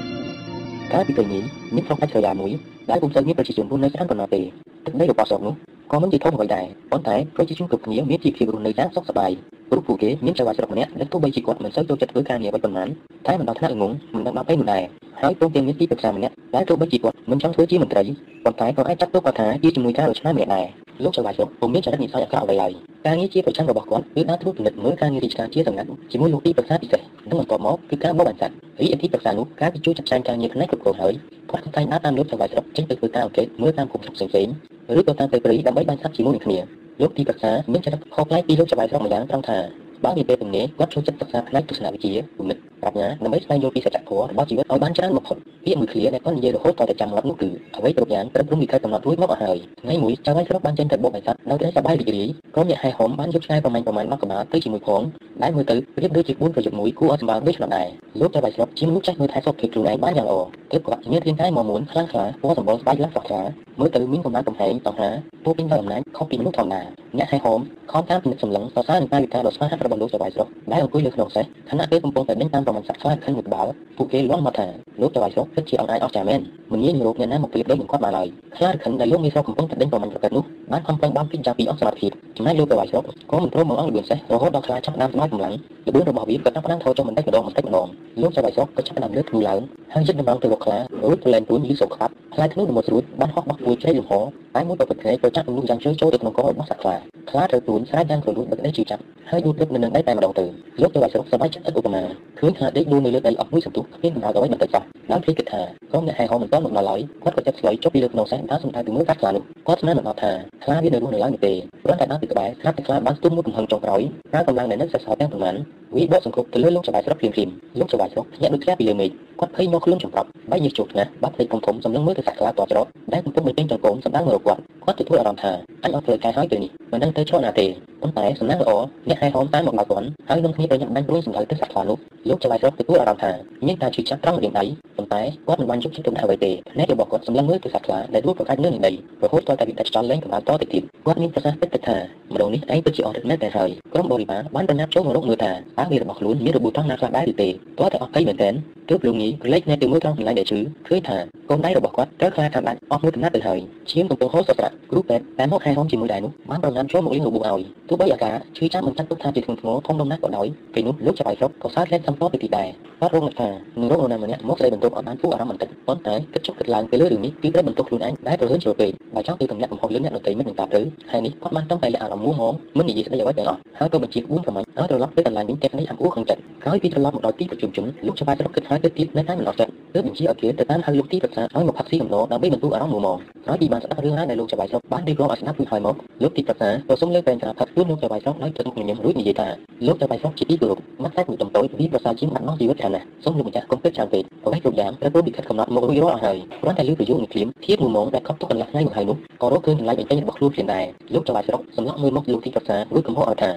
កាលពីពេលនេះមានស្រុកអាចស្រយាមួយដែលពុំសូវមានប្រជាជនរស់នៅច្រើនប៉ុណ្ណោះទេទឹកដីរបស់ស្រុកនោះក៏មិនជាធំអ្វីដែរប៉ុន្តែប្រជាជនគ្រប់គ្នាមានជីវភាពរស់នៅយ៉ាងសុខសប្បាយព្រោះពួកគេមានចៅហ្វាយស្រុកម្នាក់ដែលទោះបីជាគាត់មិនសូវចូលចិត្តធ្វើការងារអ្វីប៉ុន្មានតែមិនដល់ថ្នាក់ងងមិនដឹងដល់ពេលនោះដែរហើយព្រមទាំងមានទីប្រឹក្សាម្នាក់ដែលទោះបីជាគាត់មិនចង់ធ្វើជាមន្ត្រីប៉ុន្តែក៏អាចចាត់ទុកគាត់ថាជាជំនួយការដ៏ឆ្នើមម្នាក់ដែរ លោកចៅហ្វាយស្រុកពុំមានចរិតនិស័យអាក្រក់អ្វីឡើយការងារជាប្រចាំរបស់គាត់គឺដើរត្រួតពិនិត្យមើលការងាររាជការជាសម្ងាត់ជាមួយលោកទីប្រឹក្សាពិសេសនិងបន្ទាប់មកគឺការបបបញ្ឆាត់រីឯទីប្រឹក្សានោះការជួយចាត់ចែងការងារផ្នែកគ្រប់គ្រងហើយគាត់តែងដើរតាមលោកចៅហ្វាយស្រុកចេញទៅធ្វើការអង្កេតមើលតាមគុំស្រុកផ្សេងៗឬក៏តាមទៅព្រៃដើម្បីបាញ់សត្វជាមួយនឹងគ្នាលោកទីប្រឹក្សាមានចរិតខុសប្លែកពីលោកចៅហ្វាយស្រុកម្យ៉ាងត្រង់ថា បើនាពេលទំនេរគាត់ចូលចិត្តសិក្សាផ្នែកទស្សនវិជ្ជាគំនិតប្រាជ្ញាដើម្បីស្វែងយល់ពីសច្ចធម៌របស់ជីវិតឲ្យបានច្រើនបំផុតពាក្យមួយឃ្លាដែលគាត់និយាយរហូតតតែចាំមាត់នោះគឺអ្វីគ្រប់យ៉ាងត្រូវព្រមវិខិតកំណត់រួចមកអស់ហើយថ្ងៃមួយចៅហ្វាយស្រុកបានចេញទៅបុកបិសាទនៅតែសប្បាយរីករាយក្រុមអ្នកហែហមបានយកឆ្ងាយប្រមាណប្រមាណមកកម្មាទៅជាមួយផងដែលមើលទៅប្រៀបដូចជា4ប្រយុទ្ធមួយគួរឲ្យសម្បើមដូចនោះដែរលោកចៅហ្វាយស្រុកជាមនុស្សចេះមើលថែសុខភាពខ្លួនឯងបានយ៉ាងល្អទើបគាត់មានរាងកាយមាំមួនខ្លាំងក្លាពណ៌សម្បុរស្បែកឡើងស្រស់ថ្លាមើលទៅមានកម្លាំងកំហែងតោះហាពួកពេញដោយអំណាចខុសពីមនុស្សធម្មតាអ្នកហែហមខំតាមពិនិត្យសម្លឹងសរសើរនឹងកាយវិការដ៏ស្វាហាប់របស់លោកចៅហ្វាយស្រុកដែលអង្គុយលើក្នុងសេះខណៈពេលកំពុងតែដេញតាមប្រមាណសក្តានុពលមួយក្បាលពួកគេលាន់មកថាលោកចៅហ្វាយស្រុកពិតជាអង្អាចអស្ចារ្យមែនមិនងាយនឹងរកអ្នកណាមកប្រៀបដូចនឹងគាត់បានឡើយខ្លាចខិនដែលលោកមានស្រុកកំពុងតែដេញប្រមាណប្រកិតនោះបានខំប្រឹងបំពេញចាពីអស់សមត្ថភាពចំណែកលោកចៅហ្វាយស្រុកក៏មិនព្រមមកអង្គលឿនសេះរហូតដល់ខ្លាចចាប់ដើមស្មារកម្លាំងល្បឿនរបស់វាក៏ចាប់ផ្ដើមថយចុះបន្តិចម្ដងបន្តិចម្ដងលោកចៅហ្វាយស្រុកក៏ចាប់ផ្ដើមលើកធ្នូឡើងហើយចិត្តដំណងទៅរកខ្លារួចប្រឡែងទួនយឺសោកខ្វាត់ខ្លាធ្នូដំណត់ស្រួតបានហោះបោះពួយជ្រៃលំហតែមួយប្រពន្ធភ្នែកក៏ចាប់ទម្លុះយ៉ាងជ្រៅចូលទៅក្នុងករបស់សត្វខ្លាខ្លាត្រូវទួនស្រែកយ៉ាងគ្រលួចដឹកដីជឿចាប់ហើយដួលទឹកនៅនឹងដីតែម្ដងទៅលោកចៅហ្វាយស្រុកសប្បាយចិត្តឥតឧបមាឃើញថាដេកដួលនៅលើដីអស់មួយសន្ទុះគ្មានដំណើរអ្វីបន្តិចសោះដល់ពេលគិតថាក្រុមអ្នកហែហោមិនទាន់មកដល់ឡើយគាត់ក៏ចាប់ស្លុយចុះពីលើក្នុងសេះដើរសំដៅទៅមើលកាត់ខ្លានោះគាត់ស្មានមិនដល់ថាខ្លាវានៅរស់នៅឡើយនោះទេព្រោះតែដើរពីក្បែរស្រាប់តែខ្លាបានស្ទុំមួយកំហឹងចុងក្រោយប្រើកម្លាំងដែលនៅសេសសល់ទាំងប៉ុន្មាន វិបកសង្គ្រោះទៅលើលោកចៅស្រុកភ្លាមៗលោកចៅស្រុកញាក់ដូចធ្លាក់ពីលើមេឃគាត់ភ័យមកខ្លួនចម្រាប់បែកញើសជោគណាស់បាត់ភ្លេចធំធំសម្លឹងមើលទៅសាក់ខ្លាតតច្រត់ដែលកំពុងមិនពេញចង្កូមសម្ដៅមករកគាត់គាត់ទទួលអារម្មណ៍ថាអញអត់ធ្វើការហើយទៅនេះមិនដឹងទៅឆ្លងណាទេប៉ុន្តែសំណាងល្អអ្នកហែហោមតាមមកដល់គាត់ហើយនឹងគ្នាប្រញាប់បាញ់ព្រួយសម្ដៅទៅសាក់ខ្លានោះលោកចៅស្រុកទទួលអារម្មណ៍ថាមានការឈឺចាប់ត្រង់រាងដៃប៉ុន្តែគាត់មិនបានយកចិត្តទុកដាក់អ្វីទេភ្នែករបស់គាត់សម្លឹងមើលទៅសាក់ខ្លាដែលដួលប្រកាច់លើនឹងដីរហូតទាល់តែវិតចលលែងកម្ដៅតទៅទៀតគាត់មានប្រសាសន៍ពិតថាម្ដងនេះឯងពិតជាអត់មែនតែហើយក្រុមបរិវារបានប្រញាប់ចូលមករកមើលថាតើវារបស់ខ្លួនមានរបួសត្រង់ណាខ្លះដែរឬទេទាល់តែអស់ភ័យមែនទែនទើបលោកញីក្រឡេកភ្នែកទៅមើលត្រង់កន្លែងដែលឈឺឃើញថាកូនដៃរបស់គាត់ត្រូវខ្លាចខាងដាច់អស់មួយកំណាត់ទៅហើយឈាមកំពុងហូរសស្រាក់គ្រូពេទ្យតែមកហែហោមជាមួយដៃនោះបានប្រញាប់ចូលមកលេងរបួសឲ្យទោះបីអាការឈឺចាំមិនចាត់ទុកថាជាធ្ងន់ធ្ងរធំដុំណាស់ក៏ដោយពេលនោះលោកចាប់ឲ្យស្រុកក៏សើចលែងសំពទៅទីដែរគាត់រងថានឹងរកនរណាម្នាក់មកស្ដីបន្ទោសឲ្យបានគួរអារម្មណ៍បន្តិចប៉ុន្តែគិតជប់គិតឡើងទៅលើរឿងនេះគឺត្រូវបន្ទោសខ្លួនឯងដែលប្រហែលជ្រុលពេកបើចង់ទៅទម្លាក់កំហុសលើអ្នកដទៃមិននឹងតាទៅហើយនេះគាត់បានតឹងតែលះអារម្មណ៍មួងមិននិយាយស្ដីអ្វីទាំងអស់ហើយក៏បញ្ជាក្បួនប្រមាញ់ឲ្យត្រឡប់ទៅកន្លែងវិញទាំងនេះអាប់អួរក្នុងចិត្តក្រោយពីត្រឡប់មកដល់ទីប្រជុំជនលោកច្បាស់ស្រុកគិតហើយទៅទៀតនៅតែមិនអស់ចិត្តទើបបញ្ជាឲ្យគេទៅតាមហៅលោកទីប្រឹក្សាឲ្យមកផឹកស៊ីកំណោដើម្បីបន្ទូអារម្មណ៍មួងក្រោយពីបានស្ដាប់រឿងរ៉ាវដែលលោកច្បាស់ស្រុកបានរៀបរាប់ឲ្យស្ដាប់ពីហើយមកលោកទីប្រឹក្សាក៏សូមលើកបែងការផឹកខ្លួនលោកច្បាស់ស្រុកដោយទឹកញញឹមរួចនិយាយថាលោកច្បាស់ស្រុកជាទីគោរពមកតែមួយតំតូចវាប្រសើរជាងបាត់បង់ជីវិតខាងណាសូមលោកម្ចាស់កុំគិតច្រើនពេកអ្វីគ្រប់យ៉ាងត្រូវព្រមពីខិតកំណត់មករួចរាល់អស់ហើយគ្រាន់តែលើប្រយោគនឹងភ្លាមធៀបមួយម៉ោងដែលកប់ទុកកន្លះថ្ងៃមកហើយនោះក៏រកឃើញចម្លែកបញ្ចេញរបស់ខ្លួនភ្លាមដែរលោកច្បាស់ស្រុកសម្លក់មើលមកលោកទីប្រឹក្សារួចកំហុសឲ្យថា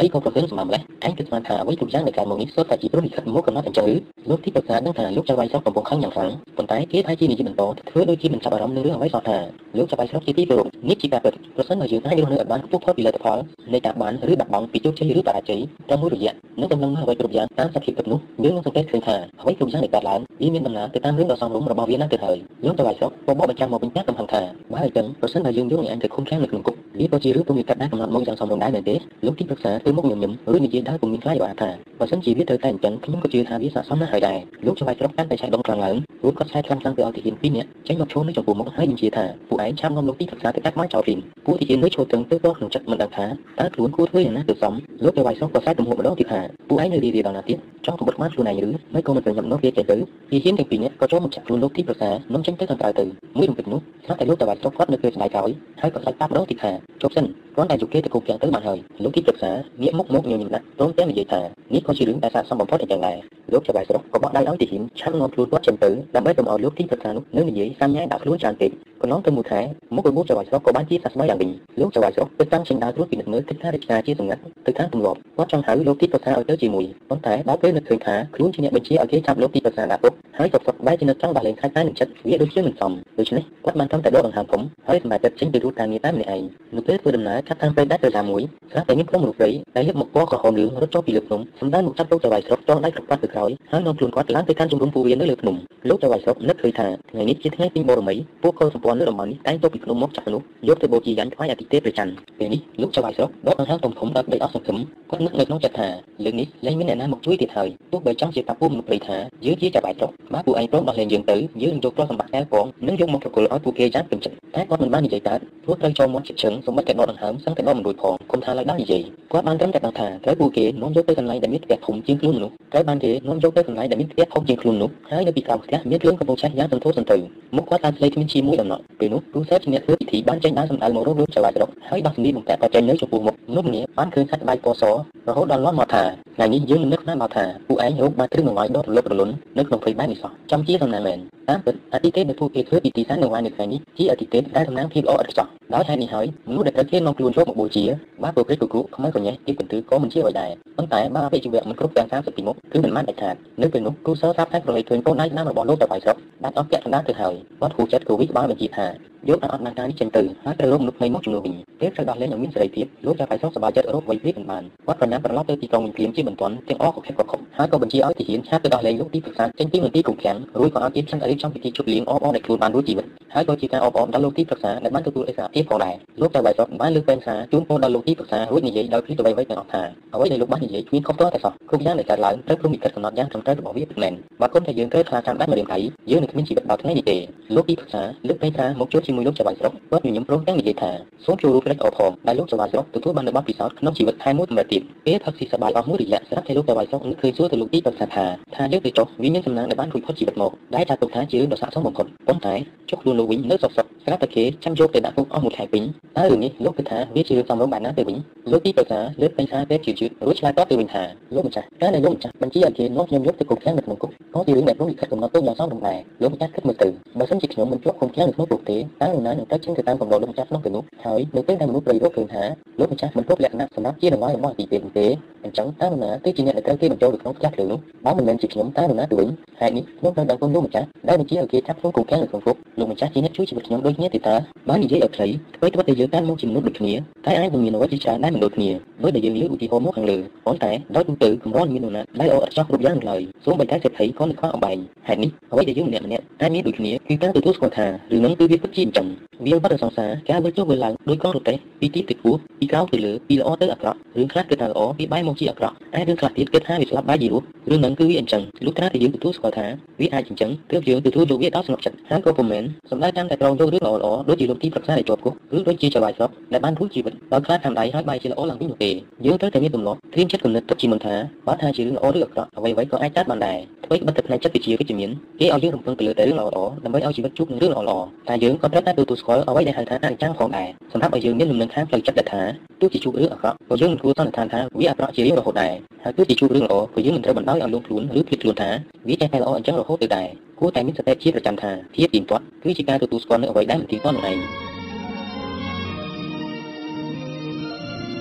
អីក៏ប្រគិនសម្បំម្លេះឯងគិតស្មានថាអ្វីគ្រប់យ៉ាងដែលកើតមកនេះសុទ្ធតែជាព្រមពីខិតមកកំណត់អញ្ចឹងឬលោកទីប្រឹក្សាដឹងថាលោកច្បាស់ស្រុកកំពុងខឹងយ៉ាងខ្លាំងប៉ុន្តែគេថាជានិយាយបន្តធ្វើដូចជាមិនចាប់អារម្មណ៍នឹងរឿងអ្វីសោះថាលោកច្បាស់ស្រុកជាទីគោរពនេះជាការពិតប្រសិនបើយើងអាចរស់នៅឲ្យបានខ្ពស់ផុតពីលទ្ធផលនៃការបានឬបាត់បង់ពីជោគជ័យឬបរាជ័យតែមួយរយៈនឹងដំណឹងអ្វីគ្រប់យ៉ាងតាមសភាពពិតនោះយើងនឹងសង្កេតឃើញថាអ្វីគ្រប់យ៉ាងដែលកើតឡើងវាមានដំណើរទៅតាមរឿងដ៏សមរម្យរបស់វាណាស់ទៅហើយលោកច្បាស់ស្រុកក៏បកបញ្ចាំងមកបញ្ជាក់កំហឹងថាបើអញ្ចឹងប្រសិនបើយើងយកអ្នកឯងទៅឃុំឃាំងនៅក្នុងគុកវាក៏ជារឿងពុំមានកាត់ដែរកំណត់មកយ៉ាងសមរម្យដែរមែនទេលោកទីប្រឹក្សាធ្វើមុខញញឹមឬនិយាយដោយពុំមានខ្លាចអ្វីថាបើសិនជាវាត្រូវតែអញ្ចឹងខ្ញុំក៏ជឿថាវាស័ក្តិសមណាស់ហើយដែរលោកច្បាស់ស្រុកកាន់តែឆែកដងខ្លាំងឡើងរួចគាត់ឆែកខ្លាំងខ្លាំងទៅឲ្យទីហ៊ានពីរនាក់ចេញមកឈរនៅចំពោះមុខហើយបញ្ជាថាពួកឯងឆាប់នាំលោកទីប្រឹក្សាទៅកាត់មកចោលវិញពួកទីហ៊ាននៅឈរត្រឹងទៅក៏ក្នុងចិត្តមិនដឹងថាតើខ្លួនគួរធ្វើយ៉ាងណាទៅសមលោកច្បាស់ស្រុកក៏សែកទំហំម្ដងទៀតថាពួកឯងនៅរីរាដល់ណាទៀតចង់ក្បត់ខ្មាស់ខ្លួនឯងឬមិនក៏មិនប្រញាប់នោះវាចេញទៅទីហ៊ានទាំងពីរនាក់ក៏ចូលមកចាក់ខ្លួនលោកទីប្រឹក្សានាំចេញទៅខាងក្រៅទៅមួយរំពេចនោះស្រាប់តែលោកច្បាស់ស្រុកគាត់នៅពេលស្ដាយក្រោយហើយក៏ស្ដាច់ប៉ាប់ម្ដងទៀតថាជប់សិនគ្រាន់តែយកគេទៅគូផ្ទាំងទៅបានហើយលោកទីប្រឹក្សាងាកមុខមកញញឹមណាស់ព្រមទាំងនិយាយថានេះក៏ជារឿងដែលស័ក្តិសមបំផុតអញ្ចឹងដែរលោកច្បាស់ស្រុកក៏បកដៃឲ្យទីហ៊ានឆាំនាំខ្លួនគាត់ចេញទៅដើម្បីកុំឲ្យលោកទីប្រឹក្សានោះនៅនិយាយសាំញ៉ែដាក់ខ្លួនច្រើនពេក កន្លងទៅមួយខែមុខរបួសច្បាស់ស្រុកក៏បានជាសះស្បើយ៉ាងវិញលោកច្បាស់ស្រុកទៅតាំងចេញដើរត្រួតពិនិត្យមើលកិច្ចការរាជការជាសម្ងាត់ទៅខាងទម្លាប់គាត់ចង់ហៅលោកទីប្រឹក្សាឲ្យទៅជាមួយប៉ុន្តែដល់ពេលនឹកឃើញថាខ្លួនជាអ្នកបញ្ជាឲ្យគេចាប់លោកទីប្រឹក្សាដាក់គុកហើយក៏សុខបែរជានឹកចង់បាលែងខាច់តែនឹងចិត្តវាដូចជាមិនសមដូច្នេះគាត់បានត្រឹមតែដកដង្ហើមធំហើយសម្រេចចិត្តចេញទៅរួចការងារតែម្នាក់ឯងនៅពេលធ្វើដំណើរកាត់តាមព្រៃដាច់ទៅតាមមួយស្រាប់តែមានក្រុមមនុស្សព្រៃដែលយកមកពណ៌ក្រហមលឿងរត់ចូលពីលើភ្នំសម្ដៅមកចាប់លោកចៅវាយស្រុកចងដៃគ្រប់គាត់ទៅក្រោយហើយនាំខ្លួនគាត់ឡើងទៅកាន់ជំរំពូវានៅលើភ្នំលោកចៅវាយស្រុកនឹកឃើញថាថ្ងៃនេះជាថ្ងៃទីបរមីពួកកុលសម្ព័ន្ធនៅតំបន់នេះតែងទៅពីភ្នំមកចាប់មនុស្សយកទៅបូជាយញ្ញថ្វាយអាទិទេពព្រះច័ន្ទពេលនេះលោកចៅវាយស្រុកដកដង្ហើមធំធំដល់បីអស់សង្ឃឹមគាត់នឹកនៅក្នុងចិត្តថាលើកនេះលែងមានអ្នកណាមកជួយទៀតហើយទោះបីចង់ជាតាពូមនុស្សព្រៃថាយើងជាចៅវាយស្រុកបើពួកឯងព្រមដោះលែងយើងទៅយើងយកទ្រព្យសម្បត្តិកែលពងនិងយកមកប្រគល់ឲ្យពួកគេយ៉ាងពេញចិត្តតែគាត់មិនបាននិយាយកើតព្រោះត្រូវចូលមាត់ជិតជើងសម្បត្តិតែដកដង្ហើមសឹងតែដកមិនរួចផងគុំថាឡើយដល់និយាយគាត់បានត្រឹមតែដឹងថាត្រូវពួកគេនាំយកទៅកន្លែងដែលមានផ្ទះធំជាងខ្លួនមនុស្សត្រូវបានគេនាំយកទៅកន្លែងដែលមានផ្ទះធំជាងខ្លួនមនុស្សហើយនៅពីក្រោមផ្ទះមានរឿងកំពុងឆេះយ៉ាងសន្ធោសន្ទៅមុខគាត់តាមស្លេកគ្មានជាមួយដំណក់ពេលនោះគ្រូសេតជាអ្នកធ្វើពិធីបានចេញដើរសម្ដៅមករកលោកចៅស្រុកហើយដោះសម្លៀកបំពាក់ក៏ចេញនៅចំពោះមុខមនុស្សម្នាក់បានឃើញសាច់ស្បែកពណ៌សរហូតដល់លន់មកថាថ្ងៃនេះយើងនឹងនឹកណាស់មកថាពួកឯងរកបានគ្រឹះមួយដករលប់រលន់នៅក្នុងព្រៃបែបនេះសោះចំជាសំណាងមែនតាមពិតអតិទេពដែលពួកគេធ្វើពិធីសែននៅថ្ងៃនេះជាអតិទេពដែលតំណាងភាពល្អឥតខ្ចោះដោយហេតុនេះហើយមនុស្សដែលត្រូវគេនាំខ្លួនយកមកបូជាបើពួកគេគូគូខ្មៅកញ្ញេទីកន្ទឺក៏មិនជាអ្វីដែរប៉ុន្តែបើអភិជីវៈមិនគ្រប់ទាំង30ពីមុខគឺមិនបានដាច់ខាតនៅពេលនោះគ្រូសើស្រាប់តែប្រឡេកឃើញកូនដៃណារបស់លោកទៅបាយស្រុកដាច់អស់ពាក់កណ្ដាលទៅហើយគាត់គូចិត្តគូវិបានបញ្ជាថា យកអត់ណាការនេះចេញទៅហើយត្រូវរកមនុស្សថ្មីមកជំនួសវិញពេលត្រូវដោះលែងយ៉ាងមានសេរីភាពលោកចាប់បាយស្រុកសប្បាយចិត្តរកវ័យព្រាបមិនបានគាត់ប្រញាប់ត្រឡប់ទៅទីក្រុងវិញភ្លាមជាបន្ទាន់ទាំងអស់ក៏ខិតក៏ខំហើយក៏បញ្ជាឲ្យទាហានឆាប់ទៅដោះលែងលោកទីប្រឹក្សាចេញពីមន្ទីរគុំឃាំងរួចក៏ឲ្យទីផ្សាររៀបចំពិធីជប់លៀងអបអរដែលខ្លួនបានរួចជីវិតហើយក៏ជាការអបអរដល់លោកទីប្រឹក្សាដែលបានទទួលឯកសារភាពផងដែរលោកចាប់បាយស្រុកបានលើកពេនសារជូនពរដល់លោកទីប្រឹក្សារួចនិយាយដោយភ្លេចអ្វីៗទាំងអស់ថាអ្វីដែលលោកបាននិយាយគ្មានខុសទាល់តែសោះគ្រប់យ៉ាងដែលកើតឡើងត្រូវព្រមវិកិត្តកំណត់យ៉ាងត្រឹមត្រូវរបស់វាពិតមែនបើគុំថាយើងត្រូវខ្លាចចាំដាច់ម្រាមដៃយើងនឹងគ្មានជីវិតដល់ថ្ងៃនេះទេលោកទីប្រឹក្សាលើកពេនសារមកជួបជាមួយលោកចាប់បាយស្រុកគាត់ញញឹមព្រមទាំងនិយាយថាសូមចូលរួមផ្លេចអផងដែលលោកចៅវាយស្រុកទទួលបាននូវបទពិសោធន៍ក្នុងជីវិតថែមមួយកម្រិតទៀតពេលផឹកស៊ីសប្បាយអស់មួយរយៈស្រាប់តែលោកចៅវាយស្រុកនឹកឃើញសួរទៅលោកទីប្រឹក្សាថាថាលើកទៅចុះវាមានសំណាងដែលបានរួចផុតជីវិតមកដែលចាត់ទុកថាជារឿងដ៏ស័ក្តិសមបំផុតប៉ុន្តែចុះខ្លួនលោកលោកវិញនៅសុកសុកស្រាប់តែគេចាំយកទៅដាក់គុកអស់មួយខែវិញតើរឿងនេះលោកគិតថាវាជារឿងសំរុំបានណាទៅវិញលោកទីប្រឹក្សាលើកពេញថាពេលជឿជឿរួចឆ្លើយតបទៅវិញថាលោកម្ចាស់ការដែលលោកម្ចាស់បញ្ជាឲ្យគេនាំខ្ញុំយកទៅគុកឃាំងនៅក្នុងគុកក៏ជារឿងដែលព្រមលិខិតកំណត់ទុកយ៉ាងសមរម្យដែរលោកម្ចាស់គិតមើលទៅបើសិនជាខ្ញុំមិនជាប់ឃុំឃាំងនៅក្នុងគុកទេតើនរណានឹងទៅចេញទៅតាមកំណត់លោកម្ចាស់ក្នុងពេលនោះហើយនៅពេលដែលមនុស្សប្រយោគឃើញថាលោកម្ចាស់មិនគ្រប់លក្ខណៈសម្រាប់ជាតម្លៃរបស់ទីពេលទេអញ្ចឹងតើនរណាគឺជាអ្នកដែលត្រូវគេបញ្ចូលទៅក្នុងផ្ទះភ្លើងនោះបើមិនមែនជាខ្ញុំតើនរណាទៅវិញហេតុនេះខ្ញុំត្រូវដឹងគុំលោកម្ចាស់ដែលបញ្ជាឲ្យគេចាប់ខ្លួនគុកឃាំងនៅក្នុងគុកលោកម្ចាស់ជាអ្នកជួយជីវិតខ្ញុំដូចគ្នាទេតើបើនិយាយឲ្យខ្លីអ្វីត្បិតតែយើងតាមមកជាមនុស្សដូចគ្នាតែអាចនឹងមានអ្វីជាច្រើនដែលមិនដូចគ្នាដោយដែលយើងលើកឧទាហរណ៍មកខាងលើប៉ុន្តែដោយទូទៅកម្រមាននរណាដែលល្អឥតខ្ចោះគ្រប់យ៉ាងឡើយសូម្បីតែសេដ្ឋីក៏នឹងខ្វះអំបែងហេតុនេះអ្វីដែលយើងម្នាក់ម្នាក់អាចមានដូចគ្នាគឺការទទួលស្គាល់ថារឿងនឹងគឺវាពិតជាអញ្ចឹងវាបាត់សង្សារការវិលចុះវិលឡើងដោយកងរទេះពីទីទៅខ្ពស់ពីក្រោមទៅលើពីល្អទៅអាក្រក់រឿងខ្លះគឺថាល្អពីបែរមកជាអាក្រក់ហើយរឿងខ្លះទៀតគឺថាវាស្លាប់បែរជារស់រឿងនឹងគឺវាអញ្ចឹងលុះត្រាតែយើងទទួលស្គាល់ថាវាអាចអញ្ចឹងទើបយើងទទួលយកវាដល់ស្ងប់ចិត្តហើយក៏ពុំមែនសម្ដៅតាមតែត្រង់យករឿងល្អល្អដូចជាលោកទីប្រឹក្សាដែលជាប់គុកឬដូចជាចៅបាយស្រុកដែលបានរួចជីវិតដោយខ្លាចតាមដៃហើយបែរជាល្អឡើងវិញនោះទេយើងត្រូវតែមានទម្លាប់ត្រៀមចិត្តគំនិតទុកជាមុនថាបើថាជារឿងល្អឬអាក្រក់អ្វីៗក៏អាចកើតបានដែរអ្វីបិទទៅផ្នែកចិត្តវិជ្ជាវិជ្ជមានគេឲ្យយើងរំពឹងទៅលើតែរឿងល្អៗដើម្បីឲ្យជីវិតជួបនឹងរឿងល្អៗតែយើងក៏ត្រូវតែទទួលស្គាល់អ្វីដែលហៅថាអនិច្ចំផងដែរសម្រាប់ឲ្យយើងមានលំនឹងខាងផ្លូវចិត្តដែលថាទោះជាជួបរឿងអាក្រក់ក៏យើងមិនគួរសន្និដ្ឋានថាវាអាក្រក់ជារៀងរហូតដែរហើយទោះជាជួបរឿងល្អក៏យើងមិនត្រូវបណ្ដោយឲ្យលងខ្លួនឬភ្លេចខ្លួនថាវាចេះតែល្អអញ្ចឹងរហូតទៅដែរគួរតែមានសតិជាប្រចាំថាភាពទៀងទាត់គឺជាការទទួលស្គាល់នូវអ្វីដែលមិនទៀងទាត់នោះឯង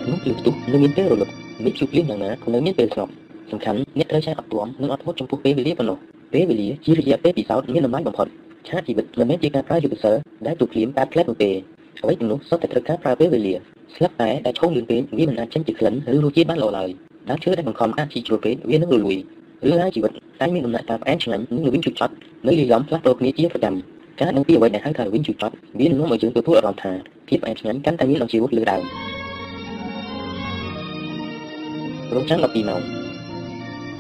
ក្នុងភ្លឺផ្ទុះនៅមានពេលរលត់មេឃជូរភ្លៀងយ៉ាងណាក៏នៅមានពេលស្ងប់សំខាន់អ្នកត្រូវឆែកអត់ទាំនិងអត់ធ្មត់ចំពោះពេលវេលាប៉ុណ្ណោះពេលវេលាជារយៈពេលពិសោធន៍មានតម្លៃបំផុត ឆាកជីវិតមិនមែនជាការប្រើយុទ្ធសាស្ត្រដែលទូភ្លាមតែផ្លែតនោះទេអ្វីទាំងនោះសុទ្ធតែត្រូវការប្រើពេលវេលាស្លាប់តែដែលឈោងលឿនពេកវាមិនអាចចេញជាក្លិនឬរសជាតិបានល្អឡើយដើមឈើដែលបង្ខំអាចជីជ្រុលពេកវានឹងរលួយរឿងរ៉ាវជីវិតតែមានដំណាក់កាលផ្អែមឆ្ងាញ់និងល្វីងជូរចត់នៅលីឡំផ្លាស់ប្ដូរគ្នាជាប្រចាំការដឹងពីអ្វីដែលហៅថាល្វីងជូរចត់វានឹងនាំឲ្យយើងទទួលអារម្មណ៍ថាភាពផ្អែមឆ្ងាញ់កាន់តែមានដល់ជីវិតលើដើមរងចាំ12ម៉ោង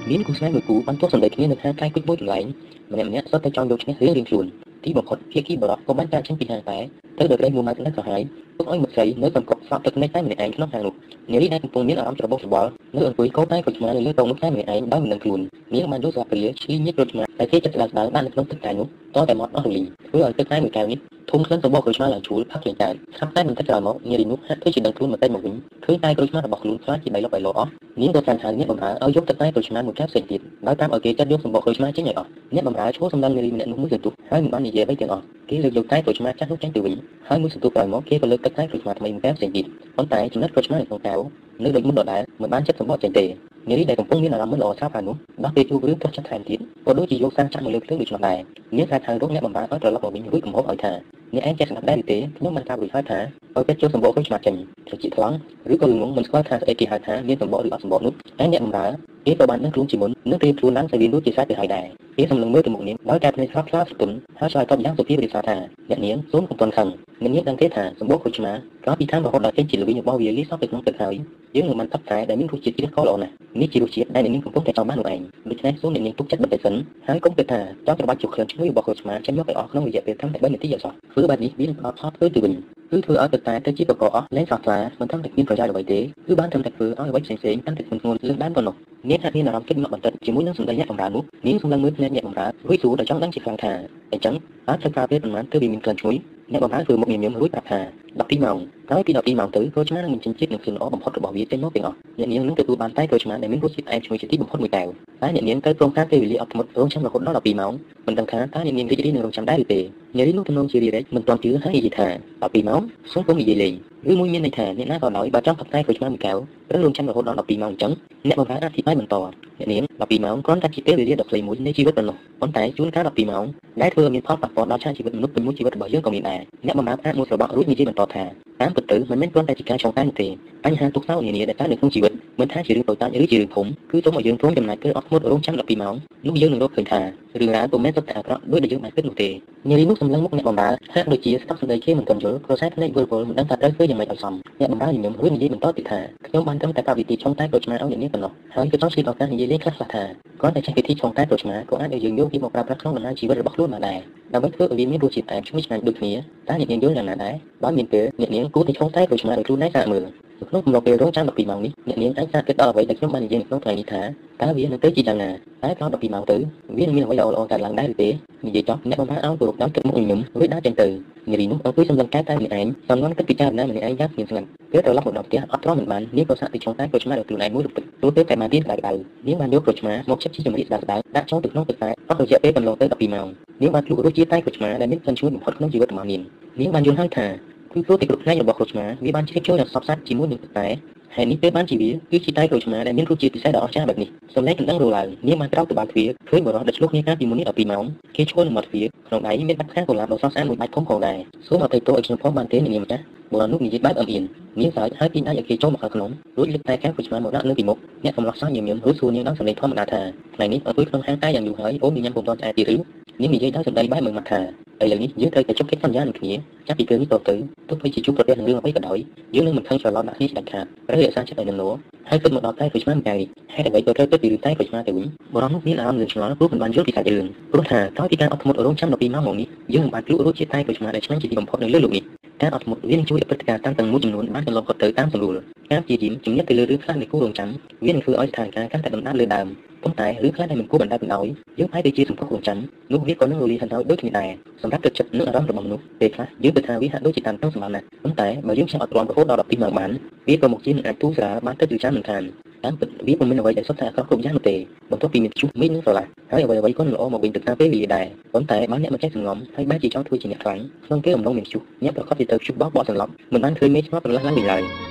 មានគូស្នេហ៍មួយគូបានទោះសម្ដីគ្នានៅខាងកាយគុជមួយកន្លែងម្នាក់ម្នាក់សុទ្ធតែចង់យកឈ្នះរៀងរៀងខ្លួនទីបំផុតភាគីបរោះក៏បានចាក់ចេញពីហាងតែទៅដល់ក្តីមួយម៉ាត់នៅក្រហាយ ទុកឲ្យមកស្រីនៅសង្កត់សក់ទឹកនៃតែម្នាក់ឯងក្នុងហាងនោះនារីដែលកំពុងមានអារម្មណ៍ច្របូកច្របល់នៅអង្គុយកោតតែគុជមានៅលើតុនោះតែម្នាក់ឯងដោយមិនដឹងខ្លួននាងបានយកស្លាបព្រាឈ្លីញៀតរត់ឆ្មាតែគេចិត្តស្ដាស្ដាបាននៅក្នុងទឹកតែនោះតតែមកអស់រលីធ្វើឲ្យទឹកតែមួយកែវនេះធំក្លិនរបស់ក្រូចឆ្មាឡើងជួលផាក់លេងកើតស្រាប់តែមិនទឹកក្រោយមកនារីនោះហាក់ធ្វើជាដឹងខ្លួនមកតែមកវិញឃើញតែក្រូចឆ្មារបស់ខ្លួនខ្លាចជាបីលបៃលោអស់នាងក៏កាន់ហៅអ្នកបម្រើឲ្យយកទឹកតែក្រូចឆ្មាមួយកែវផ្សេងទៀតដោយតាមឲ្យគេចាត់យកសម្បកក្រូចឆ្មាចេញឲ្យអស់អ្នកបម្រើឈ្មោះសម្ដៅនារីម្នាក់នោះមួយទៅទុកហើយមិនបាននិយាយអ្វីទាំងអស់គេលើកយកតែក្រូចឆ្មាចាស់នោះចេញទៅវិញហើយមួយសន្ទុះក្រោយមកគេក៏លើកទឹកតែក្រូចឆ្មាថ្មីមួយកែវផ្សេងទៀតប៉ុន្តែចំណិតក្រូចឆ្មានៅក្នុងកែវ នៅដូចមុនដដែលមិនបានចិត្តសម្បកចេញទេនារីដែលកំពុងមានអារម្មណ៍មិនល្អស្រាប់ហើយនោះដោះពេលជួបរឿងទោះចិត្តថែមទៀតក៏ដូចជាយកសាំងចាក់មកលើភ្លើងដូចនោះដែរនាងថាថារកអ្នកបំរើឲ្យត្រឡប់មកវិញរួចកំហុសឲ្យថាអ្នកឯងចេះស្ដាប់ដែរឬទេខ្ញុំបានតាមរួចហើយថាឲ្យគេចូលសម្បកខ្លួនឆ្មាចេញត្រជាថ្លង់ឬក៏ងងមិនស្គាល់ថាស្អីគេហៅថាមានសម្បកឬអត់សម្បកនោះហើយអ្នកបំរើគេក៏បាននឹងខ្លួនជាមុននឹងត្រៀមខ្លួនឡើងទៅរៀនរួចជាសាច់ទៅហើយដែរគេសម្លឹងមើលទៅមុខនាងដោយការភ្នែកស្លាប់ស្លាប់ស្ទន់ហើយឆ្លើយតបយ៉ាងសុភាពរាបសារថាអ្នកនាងសូមកុំទាន់ខឹងអ្នកនាងដឹងទេថាសម្បកខ្លួនឆ្មាកាលពីតាមរហូតដល់ចេញជាល្វីងរបស់វាលីសោះទៅក្នុងទឹកហើយយើងនឹងបានតាប់តែដែលមានរសជាតិជាតិក៏ល្អណាស់នេះជារសជាតិដែលអ្នកនាងកំពុងតែចង់បាននោះឯងដូច្នេះសូមអ្នកនាងទុកចិត្តបន្តិចសិនហើយកុំគិតថាចង់ច្របាច់ជោគក្លិនឈ្ងុយរបស់ខ្លួនឆ្មាចេញមកឲ្យអស់ក្នុងរយៈពេលត្រឹមតែ3នាទីអត់សោះធ្វើបែបនេះវានឹងផ្ដល់ផលធ្វើទៅវិញគឺធ្វើឲ្យទឹកតែទៅជាបកកអស់លែងស្រស់ថ្លាមិនត្រឹមតែមានប្រយោជន៍អ្វីទេគឺបានត្រឹមតែធ្វើឲ្យអ្វីផ្សេងៗកាន់តែធ្ងន់ធ្ងរលើដើមប៉ុណ្ណោះនាងហាក់មានអារម្មណ៍គិតមកបន្តិចជាមួយនឹងសម្ដីអ្នកបម្រើនោះនាងសម្លឹងមើលភ្នែកអ្នកបម្រើរួចសួរដោយចង់ដឹងជាខ្លាំងថាអញ្ចឹងតើត្រូវប្រើពេលប៉ុន្មានទើបវាមានក្លិនឈ្ងុយអ្នកបម្រើធ្វើមុខញញឹមរួចប្រាប់ថា12ម៉ោងក្រោយពី12ម៉ោងទៅក្រូចឆ្មានឹងបញ្ចេញជាតិនិងក្លិនល្អបំផុតរបស់វាចេញមកទាំងអស់អ្នកនាងនឹងទទួលបានតែក្រូចឆ្មាដែលមានរសជាតិផ្អែមឈ្ងុយជាទីបំផុតមួយកែវតែអ្នកនាងត្រូវព្រមការពេលវេលាអត់ធ្មត់រងចាំរហូតដល់12ម៉ោងមិនដឹងថាតើអ្នកនាងរីករាយនឹងរងចាំដែរឬទេនារីនោះទំនងជារីរែកមិនទាន់ជឿហើយនិយាយថា12ម៉ោងសូមកុំនិយាយលេងឬមួយមានន័យថាអ្នកណាក៏ដោយបើចង់ផឹកតែក្រូចឆ្មាមួយកែវត្រូវរងចាំរហូតដល់12ម៉ោងអញ្ចឹងអ្នកបម្រើអធិប្បាយបន្តអ្នកនាង12ម៉ោងគ្រាន់តែជាពេលវេលាដ៏ខ្លីមួយនៃជីវិតប៉ុណ្ណោះប៉ុន្តែជួនកាល12ម៉ោងដែលធ្វើឲ្យមានផលប៉ះពាល់ដល់ឆាកជីវិតមនុស្សពេញមួយជីវិតរបស់យើងក៏មានដែរអ្នកបម្រើអាចមួយរបស់រួចនិយាយបន្តថាតាមពិតទៅមិនមែនគ្រាន់តែជាការចងតែនោះទេបញ្ហាទុកសោនានាដែលកើតនៅក្នុងជីវិតមិនថាជារឿងតូចតាចឬជារឿងធំគឺសូមឲ្យយើងព្រមចំណាយពេលអត់ធ្មត់រងចាំ12ម៉ោងនោះយើងនឹងរកឃើញថារឿងរ៉ាវពុំមែនសុទ្ធតែអាក្រក់ដូចដែលយើងបានគិតនោះទេនារីនោះសម្លឹងមុខអ្នកបម្រើហាក់ដូចជាស្ដាប់សម្ដីគេមិនទាន់យល់ក៏ខ្សែភ្នែកវិលវល់មិនដឹងថាត្រូវធ្វើយ៉ាងម៉េចឲ្យសមអ្នកបម្រើញញឹមរួចនិយាយបន្តទៀតថាខ្ញុំបានត្រឹមតែប្រាប់វិធីឆុងតែក្រូចឆ្មាឲ្យអ្នកនាងប៉ុណ្ណោះហើយក៏ចង់ឆ្លៀតឱកាសនិយាយលេងខ្លះៗថាគ្រាន់តែចេះវិធីឆុងតែក្រូចឆ្មាក៏អាចឲ្យយើងយកវាមកប្រើប្រាស់ក្នុងដំណើរជីវិតរបស់ខ្លួនបានដែរ ដើម្បីធ្វើឲ្យវាមានរសជាតិផ្អែមឈ្ងុយឆ្ងាញ់ដូចគ្នាតើអ្នកនាងយល់យ៉ាងណាដែរបើមានពេលអ្នកនាងគួរតែឆុងតែក្រូចឆ្មាដោយខ្លួនឯងសាកមើល ក្នុងកំឡុងពេលរងចាំ12ម៉ោងនេះអ្នកនាងអាចសាកគិតដល់អ្វីដែលខ្ញុំបាននិយាយនៅក្នុងថ្ងៃនេះថាតើវានឹងទៅជាយ៉ាងណាតែក្រោយ12ម៉ោងទៅវានឹងមានអ្វីល្អៗកើតឡើងដែរឬទេនិយាយចុះអ្នកបំផាឲ្យគោរពតាមទឹកមុខញញឹមរួចដើរចេញទៅនារីនោះអង្គុយសម្លឹងកែតែម្នាក់ឯងសំឡងគិតពិចារណាម្នាក់ឯងយ៉ាងស្ងៀមស្ងាត់ពេលត្រឡប់មកដល់ផ្ទះអត់ទ្រាំមិនបាននាងក៏សាកទីឆ្លងតែក្រូចឆ្មារដល់ខ្លួនឯងមួយរំពេចទោះពេលតែមកទៀតក្តៅក្តៅនាងបានយកក្រូចឆ្មារមកចិតជាចម្រៀកស្ដាប់ស្ដាប់ដាក់ចូលទៅក្នុងទឹកតែអស់រយៈពេលកន្លងទៅ12ម៉ោងនាងបានភ្លក់រសជាតិតែក្រូចឆ្មារដែលមានក្លិនឈ្ងុយបំផុតក្នុងជីវិតរបស់នាងនាងបានយល់ហើយថា គឺព្រោះតែគ្រប់ផ្នែករបស់ក្រូចឆ្មារវាបានជ្រាបចូលយ៉ាងសពសាច់ជាមួយនឹងទឹកតែហើយនេះពេលបានជាវាគឺជាតែក្រូចឆ្មាដែលមានរសជាតិពិសេសដ៏អស្ចារ្យបែបនេះសម្លេងកណ្ដឹងរឡើងនាងបានក្រោកទៅបាល់ទ្វារឃើញបរិសុទ្ធដែលឆ្លុះគ្នាកាលពីមុននេះ12ម៉ោងគេឈរនៅមាត់ទ្វារក្នុងដៃមានបាត់ខាងកុលាបដ៏ស្រស់ស្អាតមួយបាច់ធំផងដែរសូមអភ័យទោសឲ្យខ្ញុំផងបានទេនាងម្ចាស់បុរសនោះនិយាយបែបអឹមអៀននាងសើចហើយពីដៃឲ្យគេចូលមកខាងក្នុងរួចលើកតែកាក្រូចឆ្មាមកដាក់នៅពីមុខអ្នកកំឡោះសោះញញឹមរួចសួរនាងដល់សម្លេងធម្មតាថាថ្ងៃនេះអង្គុយក្នុងហាងតែយ៉ាងយូរហើយអូនញញឹមពុំទាន់ឆ្អែតទៀតឬ នាងនិយាយដោយសម្ដីបែបមើលមកថាឥឡូវនេះយើងត្រូវតែជប់កិច្ចសន្យានឹងគ្នាចាប់ពីពេលនេះតទៅទោះបីជាជួបប្រទះនឹងរឿងអ្វីក៏ដោយយើងនឹងមិនខឹងច្រឡំដាក់គ្នាជាដាច់ខាតត្រូវរក្សាចិត្តឲ្យនឹងនោះហើយគិតមកដល់តែក្រូចឆ្មាម្កាយនេះហេតុអ្វីក៏ត្រូវគិតពីរឿងតែក្រូចឆ្មាទៅវិញបរិសុទ្ធនោះមានអារម្មណ៍លឿនឆ្ងល់ព្រោះមិនបានយល់ពីសាច់រឿងព្រោះថាក្រោយពីការអត់ធ្មត់រងចាំ12ម៉ោងមកនេះយើងមិនបានភ្លក់រសជាតិតែក្រូចឆ្មាដែលឆ្ងាញ់ជាទីបំផុតនៅលើលោកនេះការអត់ធ្មត់វានឹងជួយឲ្យព្រឹត្តិការណ៍តាំងទាំងមួយចំនួនបានកន្លងផុតទៅតាមសម្រួលការព្យាយាមជំនះទៅលើរឿងខ្លះនៃគូរងចាំវានឹងធ្វើឲ្យស្ថានភាពកាន់តែដណ្ដើមលើដើម ប៉ុន្តែរឿងខ្លះដែលមិនគួរបណ្ដាលបណ្ដោយយើងអាចទៅជាសម្ភាររងចាំនោះវាក៏នឹងរលាយហិនហើយដូចគ្នាដែរសម្រាប់ទឹកចិត្តនិងអារម្មណ៍របស់មនុស្សពេលខ្លះយើងគិតថាវាហាក់ដូចជាតាមតឹងសម្រាប់ណាស់ប៉ុន្តែបើយើងឆាប់អត់ទ្រាំរហូតដល់12ម៉ោងបានវាក៏មកជានឹងអាចទូស្រាលបានទៅជាចាំមិនខានតាមពិតវាពុំមានអ្វីដែលសុទ្ធតែអាក្រក់គ្រប់យ៉ាងនោះទេបន្ទាប់ពីមានជួសមីនិងស្រឡះហើយអ្វីអ្វីក៏នឹងល្អមកវិញទៅតាមពេលវេលាដែរប៉ុន្តែបើអ្នកមិនចេះសង្ងំហើយបែរជាចង់ធ្វើជាអ្នកខ្លាំងក្នុងពេលអំឡុងមានជួសអ្នកប្រកបជាទៅជួសបោកបោកសន្លប់មិនបានឃើញមេឆ្មាប្រឡាស់ឡើងវិញឡើយ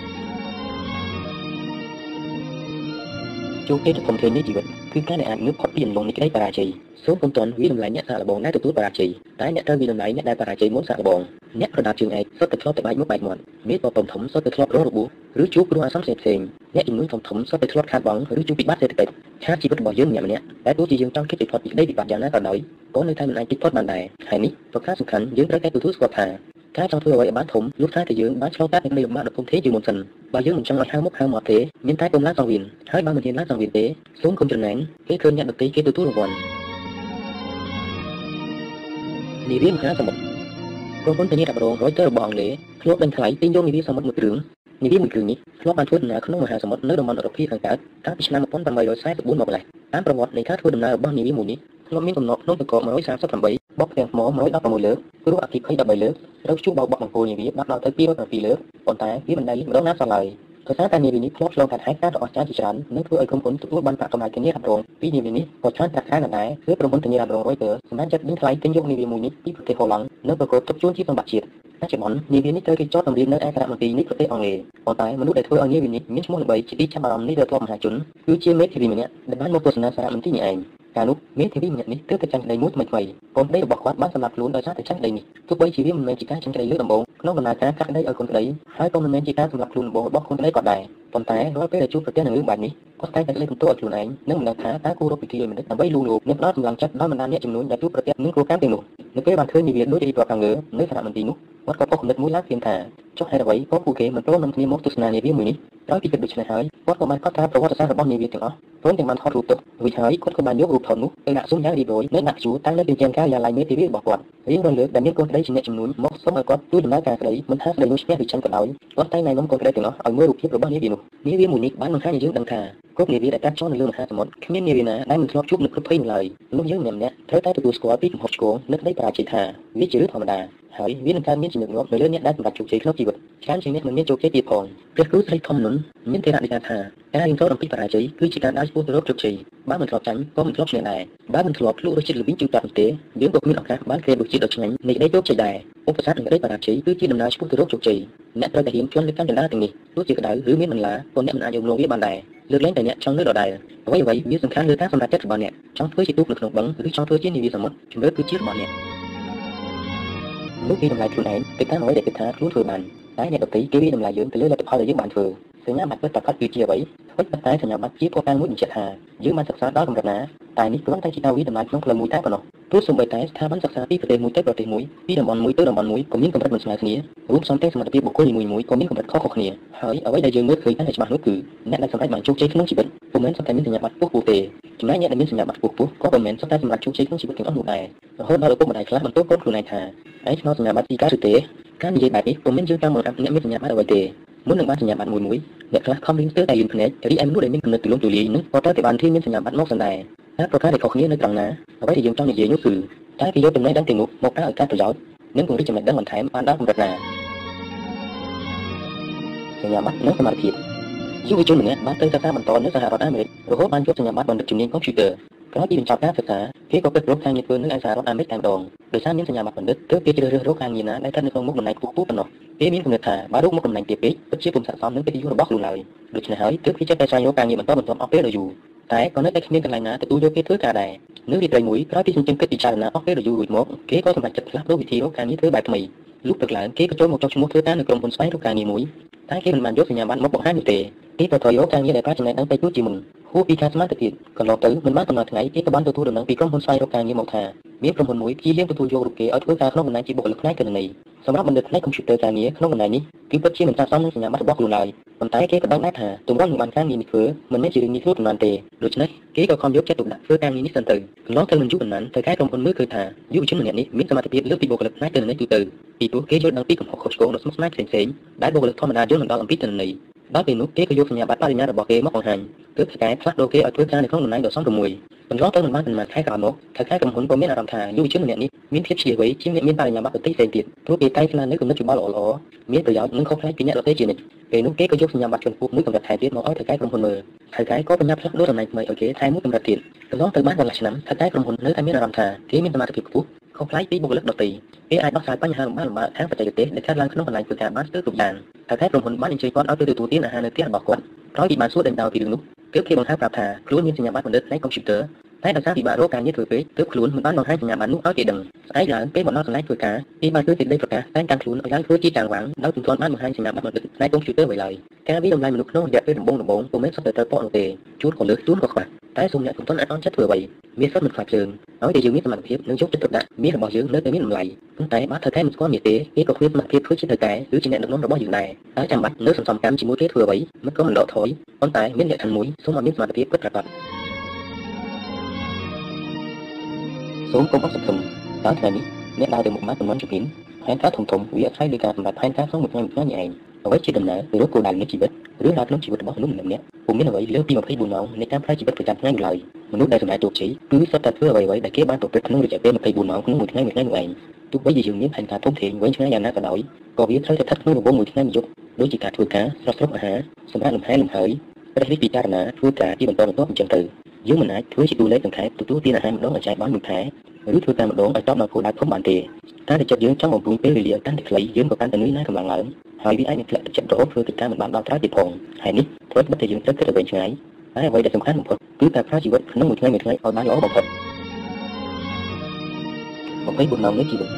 ចូលពេលធំធេងនៃជីវិតគឺការដែលអាចងើបផុតពីអំឡុងនៃក្តីបរាជ័យសូមពុំទាន់វាតម្លៃអ្នកសាកល្បងដែលទទួលបរាជ័យតែអ្នកត្រូវវាតម្លៃអ្នកដែលបរាជ័យមុនសាកល្បងអ្នកប្រដាប់ជើងឯកសុទ្ធតែធ្លាប់តែបែកមុខបែកមាត់មេបបធំសុទ្ធតែធ្លាប់រងរបួសឬជួបគ្រោះអាសន្នផ្សេងៗអ្នកជំនួញធំធំសុទ្ធតែធ្លាប់ខាតបង់ឬជួបពិបាកសេដ្ឋកិច្ចខាតជីវិតរបស់យើងម្នាក់ម្នាក់តែទោះជាយើងចង់គេចពីផុតពីក្តីវិបត្តិយ៉ាងណាក៏ដោយក៏នៅតែមិនអាចគេចផុតបានដែរហើយនេះប្រការសំខាន់យើងត្រូវតែទទួលស្គាល់ថា ការចង់ធ្វើអ្វីឲ្យបានធំលុះថាតែយើងបានឆ្លងកាត់នឹងលំបាកដ៏ធំធេងជាងមុនសិនបើយើងមិនចង់ឲ្យហៅមុខហៅមាត់ទេមានតែពុំឡើងសង្វៀនហើយបើមិនហ៊ានឡើងសង្វៀនទេសូមកុំច្រណែនគេឃើញអ្នកដទៃគេទទួលរង្វាន់នាវាមហាសមុទ្រក្រុមហ៊ុនធានារ៉ាប់រងរយទៅរបស់អង់គ្លេសធ្លាប់ដេញថ្លៃទិញយកនាវាសមុទ្រមួយគ្រឿង នាវាមួយគ្រឿងនេះធ្លាប់បានធ្វើដំណើរក្នុងមហាសមុទ្រនៅតំបន់អឺរ៉ុបខាងកើតតាំងពីឆ្នាំ1844មកម្ល៉េះតាមប្រវត្តិនៃការធ្វើដំណើររបស់នាវាមួយនេះធ្លាប់មានកំណត់ក្នុងតក138បោកផ្ទាំងថ្ម116លើកគ្រោះអគ្គិភ័យ13លើកត្រូវជួបបោកបក់បង្គោលនាវាបាត់ដល់ទៅ207លើកប៉ុន្តែវាមិនដែលលេចម្ដងណាសោះឡើយដោយសារតែនាវានេះធ្លាប់ឆ្លងកាត់ហេតុការណ៍ដ៏អស្ចារ្យជាច្រើននិងធ្វើឲ្យក្រុមហ៊ុនទទួលបានប្រាក់កម្រៃធានារ៉ាប់រងពីនាវានេះក៏ច្រើនប្រាក់ខែណាស់ដែរគឺក្រុមហ៊ុនធានារ៉ាប់រង Reuters សម្រាប់ចាត់ដេញថ្លៃទិញយកនាវាមួយនេះពីប្រទេសហូឡង់នៅប្រកបទុកជួនជាសម្បត្តិជាតិ បច្ចុប្បន្ននាវានេះត្រូវគេចតតម្រៀងនៅឯសារមន្ទីរនៃប្រទេសអង់គ្លេសប៉ុន្តែមនុស្សដែលធ្វើឲ្យនាវានេះមានឈ្មោះល្បីជាទីចាប់អារម្មណ៍នៃរដ្ឋមហាជនគឺជាមេធាវីម្នាក់ដែលបានមកទស្សនាសារមន្ទីរនេះឯង កាលនោះមេធាវីម្នាក់នេះទើបតែចាញ់ក្តីមួយថ្មីថ្មីកូនក្តីរបស់គាត់បានសម្លាប់ខ្លួនដោយសារតែចាញ់ក្តីនេះទោះបីជាវាមិនមែនជាការចាញ់ក្តីលើកដំបូងក្នុងដំណើរការកាត់ក្តីឲ្យកូនក្តីហើយក៏មិនមែនជាការសម្លាប់ខ្លួនដំបូងរបស់កូនក្តីក៏ដែរប៉ុន្តែរាល់ពេលដែលជួបប្រទះនឹងរឿងបែបនេះគាត់តែងតែលើកបន្ទោសឲ្យខ្លួនឯងនិងមិនដឹងថាតើគួររកវិធីឲ្យមនុស្សដើម្បីលួងលោមអ្នកផ្ដោតកម្លាំងចិត្តដោយបណ្ដាអ្នកចំនួនដែលជួបប្រទះនឹងគ្រោះកាមទាំងនោះនៅពេលបានឃើញនាវាដូចរៀបរាប់ខាងលើនៅសារមន្ទីរនោះគាត់ក៏ប៉ុខគំនិតមួយឡើងភ្លាមថា ចុះហេតុអ្វីក៏ពួកគេមិនព្រមនាំគ្នាមកទស្សនានាវាមួយនេះក្រោយពីគិតដូច្នេះហើយគាត់ក៏បានកត់ត្រាប្រវត្តិសាស្ត្ររបស់នាវាទាំងអស់ព្រមទាំងបានថតរូបទុករួចហើយគាត់ក៏បានយករូបថតនោះទៅដាក់ស៊ុំយ៉ាងរៀបរយនៅដាក់ជួរតាំងនៅទីជាការិយាល័យមេធាវីរបស់គាត់រៀងរាល់លើកដែលមានកូនក្តីជាអ្នកចំនួនមកសុំឲ្យគាត់ជួយដំណើរការក្តីមិនថាក្តីនោះឈ្នះឬចាញ់ក៏ដោយគាត់តែងណែនាំកូនក្តីទាំងអស់ឲ្យមើលរូបភាពរបស់នាវានោះនាវាមួយនេះបានបង្ហាញឲ្យយើងដឹងថាគ្រប់នាវាដែលកាត់ចោលនៅលើមហាសមុទ្រគ្មាននាវាណាដែលមិនធ្លាប់ជួបនឹងគ្រប់ភ័យនោះឡើយនោះយើងម្នាក់ៗត្រូវតែទទួលស្គាល់ពីកំហុសឆ្គងនិងក្តីបរាជ័យថាវាជារឿងធម្មតា ហើយវានឹងកើតមានជំនឿងាប់នៅលើអ្នកដែលសម្រេចជោគជ័យក្នុងជីវិតច្រើនជាងអ្នកមិនមានជោគជ័យទៀតផងព្រះគ្រូស្រីធម្មនុនមានទេរៈនិយាយថាការរៀនសូត្រអំពីបរាជ័យគឺជាការដើរឆ្ពោះទៅរកជោគជ័យបើមិនធ្លាប់ចាញ់ក៏មិនធ្លាប់ឈ្នះដែរបើមិនធ្លាប់ភ្លក់រសជាតិល្វីងជូរតាប់ទេយើងក៏គ្មានឱកាសបានក្រេបរសជាតិដ៏ឆ្ងាញ់នៃក្តីជោគជ័យដែរឧបសគ្គនៃក្តីបរាជ័យគឺជាដំណើរឆ្ពោះទៅរកជោគជ័យអ្នកត្រូវតែរៀនជន់លើកម្មចន្ទាទាំងនេះទោះជាក្តៅឬមានបន្លាក៏អ្នកមិនអាចយំលងវាបានដែរលើកលែងតែអ្នកចង់នៅដដែលអ្វីអ្វីវាសំខាន់លើការសម្រេចចិត្តរបស់អ្នកចង់ធ្វើជាទូកនៅក្នុងបឹងឬចង់ធ្វើជានាវាសមុទ្រជំរឿនគឺជារបស់អ្នក នោះពីតម្លៃខ្លួនឯងទៅតាមអ្វីដែលគិតថាខ្លួនធ្វើបានតែអ្នកដទៃគេវាតម្លៃយើងទៅលើលទ្ធផលដែលយើងបានធ្វើ សញ្ញាបត្រពិតប្រាកដគឺជាអ្វីធ្វើតែសញ្ញាបត្រជាភស្តុតាងមួយបញ្ជាក់ថាយើងបានសិក្សាដល់កម្រិតណាតែនេះគ្រាន់តែជាការវិតម្លៃក្នុងផ្លូវមួយតែប៉ុណ្ណោះទោះសូម្បីតែស្ថាប័នសិក្សាពីប្រទេសមួយទៅប្រទេសមួយពីតំបន់មួយទៅតំបន់មួយក៏មានកម្រិតមិនស្មើគ្នារួមផ្សំទាំងសមត្ថភាពបុគ្គលនីមួយៗក៏មានកម្រិតខុសៗគ្នាហើយអ្វីដែលយើងមើលឃើញតែច្បាស់នោះគឺអ្នកដែលសម្រេចបានជោគជ័យក្នុងជីវិតពុំមែនសុទ្ធតែមានសញ្ញាបត្រពុះពុះទេចំណែកអ្នកដែលមានសញ្ញាបត្រពុះពុះក៏មិនមែនសុទ្ធតែសម្រាប់ជោគជ័យក្នុងជីវិតទាំងអស់នោះដែររហូតដល់ឪពុកម្ដាយខ្លះបន្ទោសកូនខ្លួនឯងថាឯងឆ្លងសញ្ញាបត្រពីការឬទេការនិយាយបែបនេះពុំមែនយើងតាមមកអ្នកមានសញ្ញាបត្រអ្វីទេ មុននឹងបានសញ្ញាបត្រមួយមួយអ្នកខ្លះខំរៀនស្ទើរតែរៀនភ្នែករីឯមនុស្សដែលមានគំនិតទូលំទូលាយនឹងក៏ត្រូវតែបានធានាមានសញ្ញាបត្រមកសន្តែហើយប្រការដែលខុសគ្នានៅត្រង់ណាអ្វីដែលយើងចង់និយាយនោះគឺតែគេយកចំណេះដឹងទាំងនោះមកប្រើឲ្យការប្រយោជន៍និងពង្រីកចំណេះដឹងបន្ថែមបានដល់កម្រិតណាសញ្ញាបត្រនិងសមត្ថភាពយុវជនម្នាក់បានទៅសិក្សាបន្តនៅសហរដ្ឋអាមេរិករហូតបានយកសញ្ញាបត្របណ្ឌិតជំនាញកុំព្យូទ័រ ក្រោយពីបញ្ចប់ការសិក្សាគេក៏ពិតរកការងារធ្វើនៅឯសហរដ្ឋអាមេរិកតែម្ដងដោយសារមានសញ្ញាបត្របណ្ឌិតទើបគេជ្រើសរើសរកការងារណាដែលស្ថិតនៅក្នុងមុខតំណែងខ្ពស់ៗប៉ុណ្ណោះគេមានគំនិតថាបើរកមុខតំណែងទាបពេកពិតជាពុំស័ក្តិសមនឹងកិត្តិយសរបស់ខ្លួនឡើយដូច្នេះហើយទើបគេចេះតែស្វែងរកការងារបន្តបន្ទាប់អស់ពេលដ៏យូរតែក៏នៅតែគ្មានកន្លែងណាទទួលយកគេធ្វើការដែរនៅរាត្រីមួយក្រោយពីចិញ្ចឹមគិតពិចារណាអស់ពេលដ៏យូររួចមកគេក៏សម្រេចចិត្តផ្លាស់ប្ដូរវិធីរកការងារធ្វើបែបថ្មីលុះព្រឹកឡើងគេក៏ចូលមកចុះឈ្មោះធ្វើការនៅក្រុមហ៊ុនស្វែងរកការងារមួយតែគេមិនបានយកសញ្ញាបត្រមកបង្ហាញនោះទេគេក៏ត្រូវយកការងារដែលប្រាចំណេះដឹងទៅជួយជាមុន ហួសពីការស្មានទៅទៀតកន្លងទៅមិនបានកំណត់ថ្ងៃគេក៏បានទទួលដំណឹងពីក្រុមហ៊ុនស្វែងរកការងារមកថាមានក្រុមហ៊ុនមួយព្យាយាមទទួលយករូបគេឲ្យធ្វើការក្នុងតំណែងជាបុគ្គលិកផ្នែកគណនេយ្យសម្រាប់បណ្ឌិតផ្នែកកុំព្យូទ័រការងារក្នុងតំណែងនេះគឺពិតជាមិនស័ក្តិសមនឹងសញ្ញាបត្ររបស់ខ្លួនឡើយប៉ុន្តែគេក៏ដឹងដែរថាទម្រាំនឹងបានការងារនេះធ្វើមិនមែនជារឿងងាយស្រួលប៉ុន្មានទេដូច្នេះគេក៏ខំយកចិត្តទុកដាក់ធ្វើការងារនេះសិនទៅកន្លងទៅមិនយូរប៉ុន្មានទៅកែក្រុមហ៊ុនមើលឃើញថាយុវជនម្នាក់នេះមានសមត្ថភាពលើសពីបុគ្គលិកផ្នែកគណនេយ្យទូទៅពីព្រោះគេយល់ដឹងពីកំហុសខុសឆ្គងដ៏ស្មុគស្មាញផ្សេងៗដែលបុគ្គលិកធម្មតាយល់មិនដល់អំពីគណនេយ្យ ដល់ពេលនោះគេក៏យកសញ្ញាបត្របរិញ្ញារបស់គេមកបង្ហាញទើបស្កែផ្លាស់ប្ដូរគេឲ្យធ្វើការនៅក្នុងតំណែងដ៏សមរម្យកន្លងទៅមិនបានប៉ុន្មានខែក្រោយមកថៅខែក្រុមហ៊ុនក៏មានអារម្មណ៍ថាយុវជនម្នាក់នេះមានភាពឆ្លៀសវៃជាងអ្នកមានបរិញ្ញាបត្រដទៃផ្សេងទៀតព្រោះគេតែងស្លានៅគំនិតយោបល់ល្អៗមានប្រយោជន៍និងខុសប្លែកពីអ្នកដទៃជានិច្ចពេលនោះគេក៏យកសញ្ញាបត្រជាន់ខ្ពស់មួយកម្រិតថែទៀតមកឲ្យថៅខែក្រុមហ៊ុនមើលថៅខែក៏បញ្ញាផ្លាស់ប្ដូរតំណែងថ្មីឲ្យគេថែមួយកម្រិតទៀតកន្លងទៅបានកន្លះឆ្នាំថៅខែក្រុមហ៊ុននៅតែមានអារម្មណ៍ថាគេមានសមត្ថភាពខ្ពស់ ខុសប្លែកពីបុគ្គលិកដទៃគេអាចដោះស្រាយបញ្ហាលំបាកលំបាកខាងបច្ចេកទេសដែលកើតឡើងក្នុងកន្លែងធ្វើការបានស្ទើរគ្រប់យ៉ាងតែតែក្រុមហ៊ុនបានអញ្ជើញគាត់ឲ្យទៅទទួលទានអាហារនៅផ្ទះរបស់គាត់ក្រោយពីបានសួរដេញដោលពីរឿងនោះទើបគេបង្ហាញប្រាប់ថាខ្លួនមានសញ្ញាបត្របណ្ឌិតផ្នែកកុំព្យូទ័រ តែដោយសារពិបាករកការងារធ្វើពេកទើបខ្លួនមិនបានបង្ហាញសញ្ញាបត្រនោះឲ្យគេដឹងស្អែកឡើងពេលមកដល់កន្លែងធ្វើការគេបានធ្វើសេចក្តីប្រកាសតែងតាំងខ្លួនឲ្យឡើងធ្វើជាចាងវាំងដោយពុំទាន់បានបង្ហាញសញ្ញាបត្របណ្ឌិតផ្នែកកុំព្យូទ័រអ្វីឡើយការវិតម្លៃមនុស្សក្នុងរយៈពេលដំបូងដំបូងពុំមែនសុទ្ធតែត្រូវពកនោះទេជួនក៏លើសជួនក៏ខ្វះតែសូមអ្នកកុំទាន់អត់អន់ចិត្តធ្វើអ្វីមានសិទ្ធិមិនខ្វះភ្លើងឲ្យតែយើងមានសមត្ថភាពនិងយកចិត្តទុកដាក់មានរបស់យើងនៅតែមានតម្លៃប៉ុន្តែបើធ្វើតែមិនស្គាល់មាសទេគេក៏គ្មានសមត្ថភាពធ្វើជាធ្វើតែឬជាអ្នកដឹកនាំរបស់យើងដែរហើយចាំបាច់នៅសន្សំកម្មជាមួយគេធ្វើអ្វីមិនក៏មិនដកថយប៉ុន្តែមានលក្ខខណ្ឌមួយសូមឲ្យមានសមត្ថភាពពិតប្រាកដ សូមកុំអត់សង្ឃឹមតើថ្ងៃនេះអ្នកដើរទៅមុខម៉ាកប៉ុន្មានជំនាញផែនការធំធំវាអាស្រ័យលើការសម្រេចផែនការក្នុងមួយថ្ងៃមួយថ្ងៃនេះឯងអ្វីជាដំណើរទៅរកគោលដៅនៃជីវិតឬដើរក្នុងជីវិតរបស់មនុស្សម្នាក់ៗពុំមានអ្វីលើពី24ម៉ោងនៃការប្រើជីវិតប្រចាំថ្ងៃនោះឡើយមនុស្សដែលសម្រេចជោគជ័យគឺសុទ្ធតែធ្វើអ្វីៗដែលគេបានប្រព្រឹត្តក្នុងរយៈពេល24ម៉ោងក្នុងមួយថ្ងៃមួយថ្ងៃនោះឯងទោះបីជាយើងមានផែនការធំធេងវែងឆ្ងាយយ៉ាងណាក៏ដោយក៏វាត្រូវតែស្ថិតក្នុងរង្វង់មួយថ្ងៃមួយយប់ដូចជាការធ្វើការស្រស់ស្រុកអាហារសម្រាប់លំហែលំហើយព្រះនេះពិចារណាធ្វើការជាបន្តបន្ទាប់អញ្ចឹងទៅ យើងមិនអាចធ្វើជាតួលេខសង្ខេបទទួលទានអាហារម្ដងឲ្យចែកបានមួយខែឬធ្វើតែម្ដងឲ្យតបដល់គោលដៅធំបានទេតែតែចិត្តយើងចង់បំពេញពេលវេលាកាន់តែខ្លីយើងក៏កាន់តែនឿយណាយកម្លាំងឡើងហើយវាអាចនឹងធ្លាក់ទឹកចិត្តរហូតធ្វើកិច្ចការមិនបានដល់ត្រើយទៀតផងហើយនេះធ្វើឲ្យតែយើងត្រូវគិតទៅវិញឆ្ងាយហើយអ្វីដែលសំខាន់បំផុតគឺការប្រើជីវិតក្នុងមួយថ្ងៃមួយថ្ងៃឲ្យបានល្អបំផុត24ម៉ោងនៃជីវិត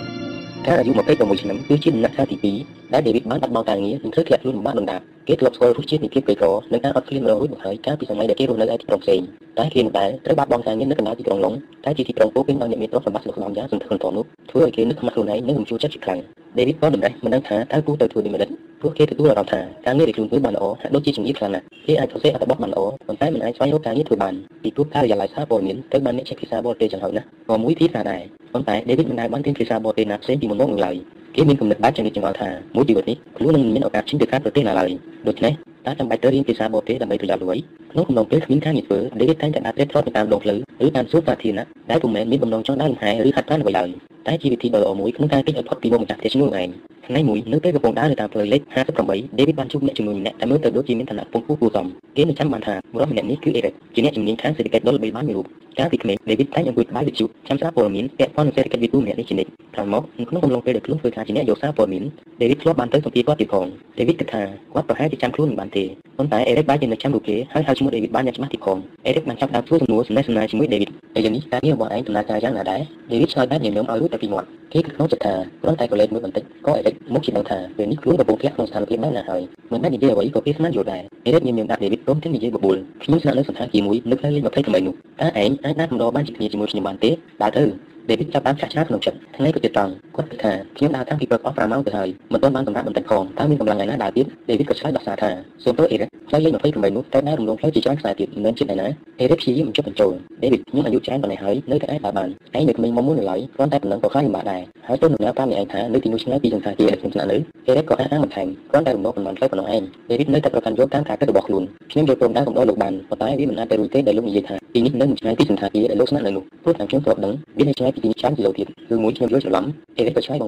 ការអាយុ26ឆ្នាំគឺជាដំណាក់កាលទី2ដែល David បានបាត់បង់ការងារនិងធ្វើធ្លាក់ខ្លួនលំបាកដណ្ដាប គេធ្លាប់ស្គាល់រសជាតិនៃភាពក្រីក្រនិងការអត់ឃ្លានម្ដងរួចមកហើយកាលពីសម័យដែលគេរស់នៅឯទីក្រុងផ្សេងតែគេមិនដែលត្រូវបាត់បង់ការងារនៅកណ្ដាលទីក្រុងឡុងតែជាទីក្រុងពោពេញដោយអ្នកមានទ្រព្យសម្បត្តិស្លុកស្នំយ៉ាងសន្ធឹកសន្ធាប់នោះធ្វើឲ្យគេនឹកខ្មាស់ខ្លួនឯងនិងរំជួលចិត្តជាខ្លាំង David ក៏ដំណេះមិនដឹងថាតើគួរទៅធ្វើដូចម្ដេចព្រោះគេទទួលអារម្មណ៍ថាការងារដែលខ្លួនធ្វើបានល្អហាក់ដូចជាជំនាញខ្លាំងណាស់គេអាចសរសេរអត្ថបទបានល្អប៉ុន្តែមិនអាចស្វែងរកការងារធ្វើបានពីព្រោះការិយាល័យសារព័ត៌មានត្រូវបានអ្នកចេះភាសាបរទេសចឹងហើយណាក៏មួយទៀតថាដែរប៉ុន្តែ David មិនដែលបានរៀនភាសាបរទេសណាផ្សេងពីមុនមកនោះឡើយគេមានគំនិតបែបចង្រិតចង្អល់ថាមួយជីវិតនេះខ្លួននឹងមានឱកាសជិះទៅកាន់ប្រទេសណាឡើយដូច្នេះតើចាំបាច់ត្រូវរៀនភាសាបរទេសដើម្បីប្រយោជន៍អ្វីក្នុងកំឡុងពេលគ្មានការងារធ្វើ David តែងតែដើរត្រេកត្រទៅតាមដងផ្លូវឬតាមសួនសាធារណៈដែលពុំមែនមានបំណងចង់ដើរលំហែឬហាត់ប្រាណអ្វីឡើយតែជាវិធីដ៏ល្អមួយក្នុងការគេចឲ្យផុតពីមុខម្ចាស់ផ្ទះឈ្នួលឯង ថ្ងៃមួយនៅពេលកំពុងដើរនៅតាមផ្លូវលេខ58 David បានជួបអ្នកជំនួយម្នាក់ដែលមើលទៅដូចជាមានឋានៈពងពោះគួរសមគេនឹងចាំបានថាបុរសម្នាក់នេះគឺ Eric ជាអ្នកជំនាញខាងសេដ្ឋកិច្ចដ៏ល្បីល្បាញមួយរូបកាលពីក្មេង David តែងអង្គុយក្បែរវិទ្យុចាំសារព័ត៌មានពាក់ព័ន្ធនឹងសេដ្ឋកិច្ចវិទូម្នាក់នេះជានិច្ចក្រោយមកក្នុងកំឡុងពេលដែលខ្លួនធ្វើការជាអ្នកយកសារព័ត៌មាន David ធ្លាប់បានទៅសម្ភាសគាត់ទៀតផង David គិតថាគាត់ប្រហែលជាចាំខ្លួនមិនបានទេប៉ុន្តែ Eric បានជានៅចាំរូបគេហើយហៅឈ្មោះ David បានយ៉ាងច្បាស់ទៀតផង Eric បានចាប់ដើមធ្វើសំណួរសំណេះសំណាលជាមួយ David ហើយយ៉ាងនេះការងាររបស់ឯងដំណើរការយ៉ាងណាដែរ David ឆ្លើយបែបញញឹមឲ្យរួចតែពីមាត់គេគិតក្នុងចិត្តថាគ្រាន់តែកលេចមួយបន្តិចក៏ Eric មកជាដឹងថាពេលនេះខ្លួនកំពុងធ្លាក់ក្នុងស្ថានភាពបែបណាហើយមិនបាននិយាយអ្វីក៏គេស្មានយល់ដែរ Eric ញញឹមដាក់ David ព្រមទាំងនិយាយបបួលខ្ញុំស្នាក់នៅសន្តាគារមួយនៅផ្លូវលេខ28នោះតើឯងអាចដើរកំដរបានជាគ្នាជាមួយខ្ញុំបានទេដើរទៅ ដេវីតចាប់បានចាក់ឆ្លាតក្នុងចិត្តថ្ងៃក៏ទៀតត្រង់គាត់គិតថាខ្ញុំដើរតាំងពីព្រឹកអស់5ម៉ោងទៅហើយមិនទាន់បានសម្រាប់បន្តិចផងតើមានកម្លាំងថ្ងៃណាដើរទៀតដេវីតក៏ឆ្លើយដោះសារថាសូមទោសអេរិកផ្លូវលេខ28នោះតែដើររំលងផ្លូវជាច្រើនខ្សែទៀតមិនមែនចិត្តឯណាអេរិកព្យាយាមបញ្ចុះបញ្ចូលដេវីតខ្ញុំអាយុច្រើនប៉ុណ្ណេះហើយនៅតែអាចដើរបានឯងនៅក្មេងមកមុននៅឡើយគ្រាន់តែប៉ុណ្ណឹងក៏ខ្លាចលំបាកដែរហើយទៅនឹងប្រាប់អ្នកឯងថានៅទីនោះឆ្ងាយពីសង្ខាគាដែលខ្ញុំស្នាក់នៅអេរិកក៏អះអាងបន្ថែមគ្រាន់តែរំលងប៉ុន្មានផ្លូវប៉ុណ្ណោះឯងដេវីតនៅតែប្រកាន់យកតាមការគិតរបស់ខ្លួនខ្ញុំយល់ព្រមដែរកំដរលោកបានប៉ុន្តែវាមិនអាចទៅរួចទេដែលលោកនិយាយថាទីនេះនៅមិនឆ្ងាយពីសង្ខាគាដែលលោកស្នាក់នៅនោះព្រោះតាមខ្ញុំធ្លាប់ដឹងវានៅឆ្ងាយពីទីនេះច្រើនគីឡូទៀតគឺមួយខ្ញុំយល់ច្រឡំអេរិកក៏ឆ្លើយ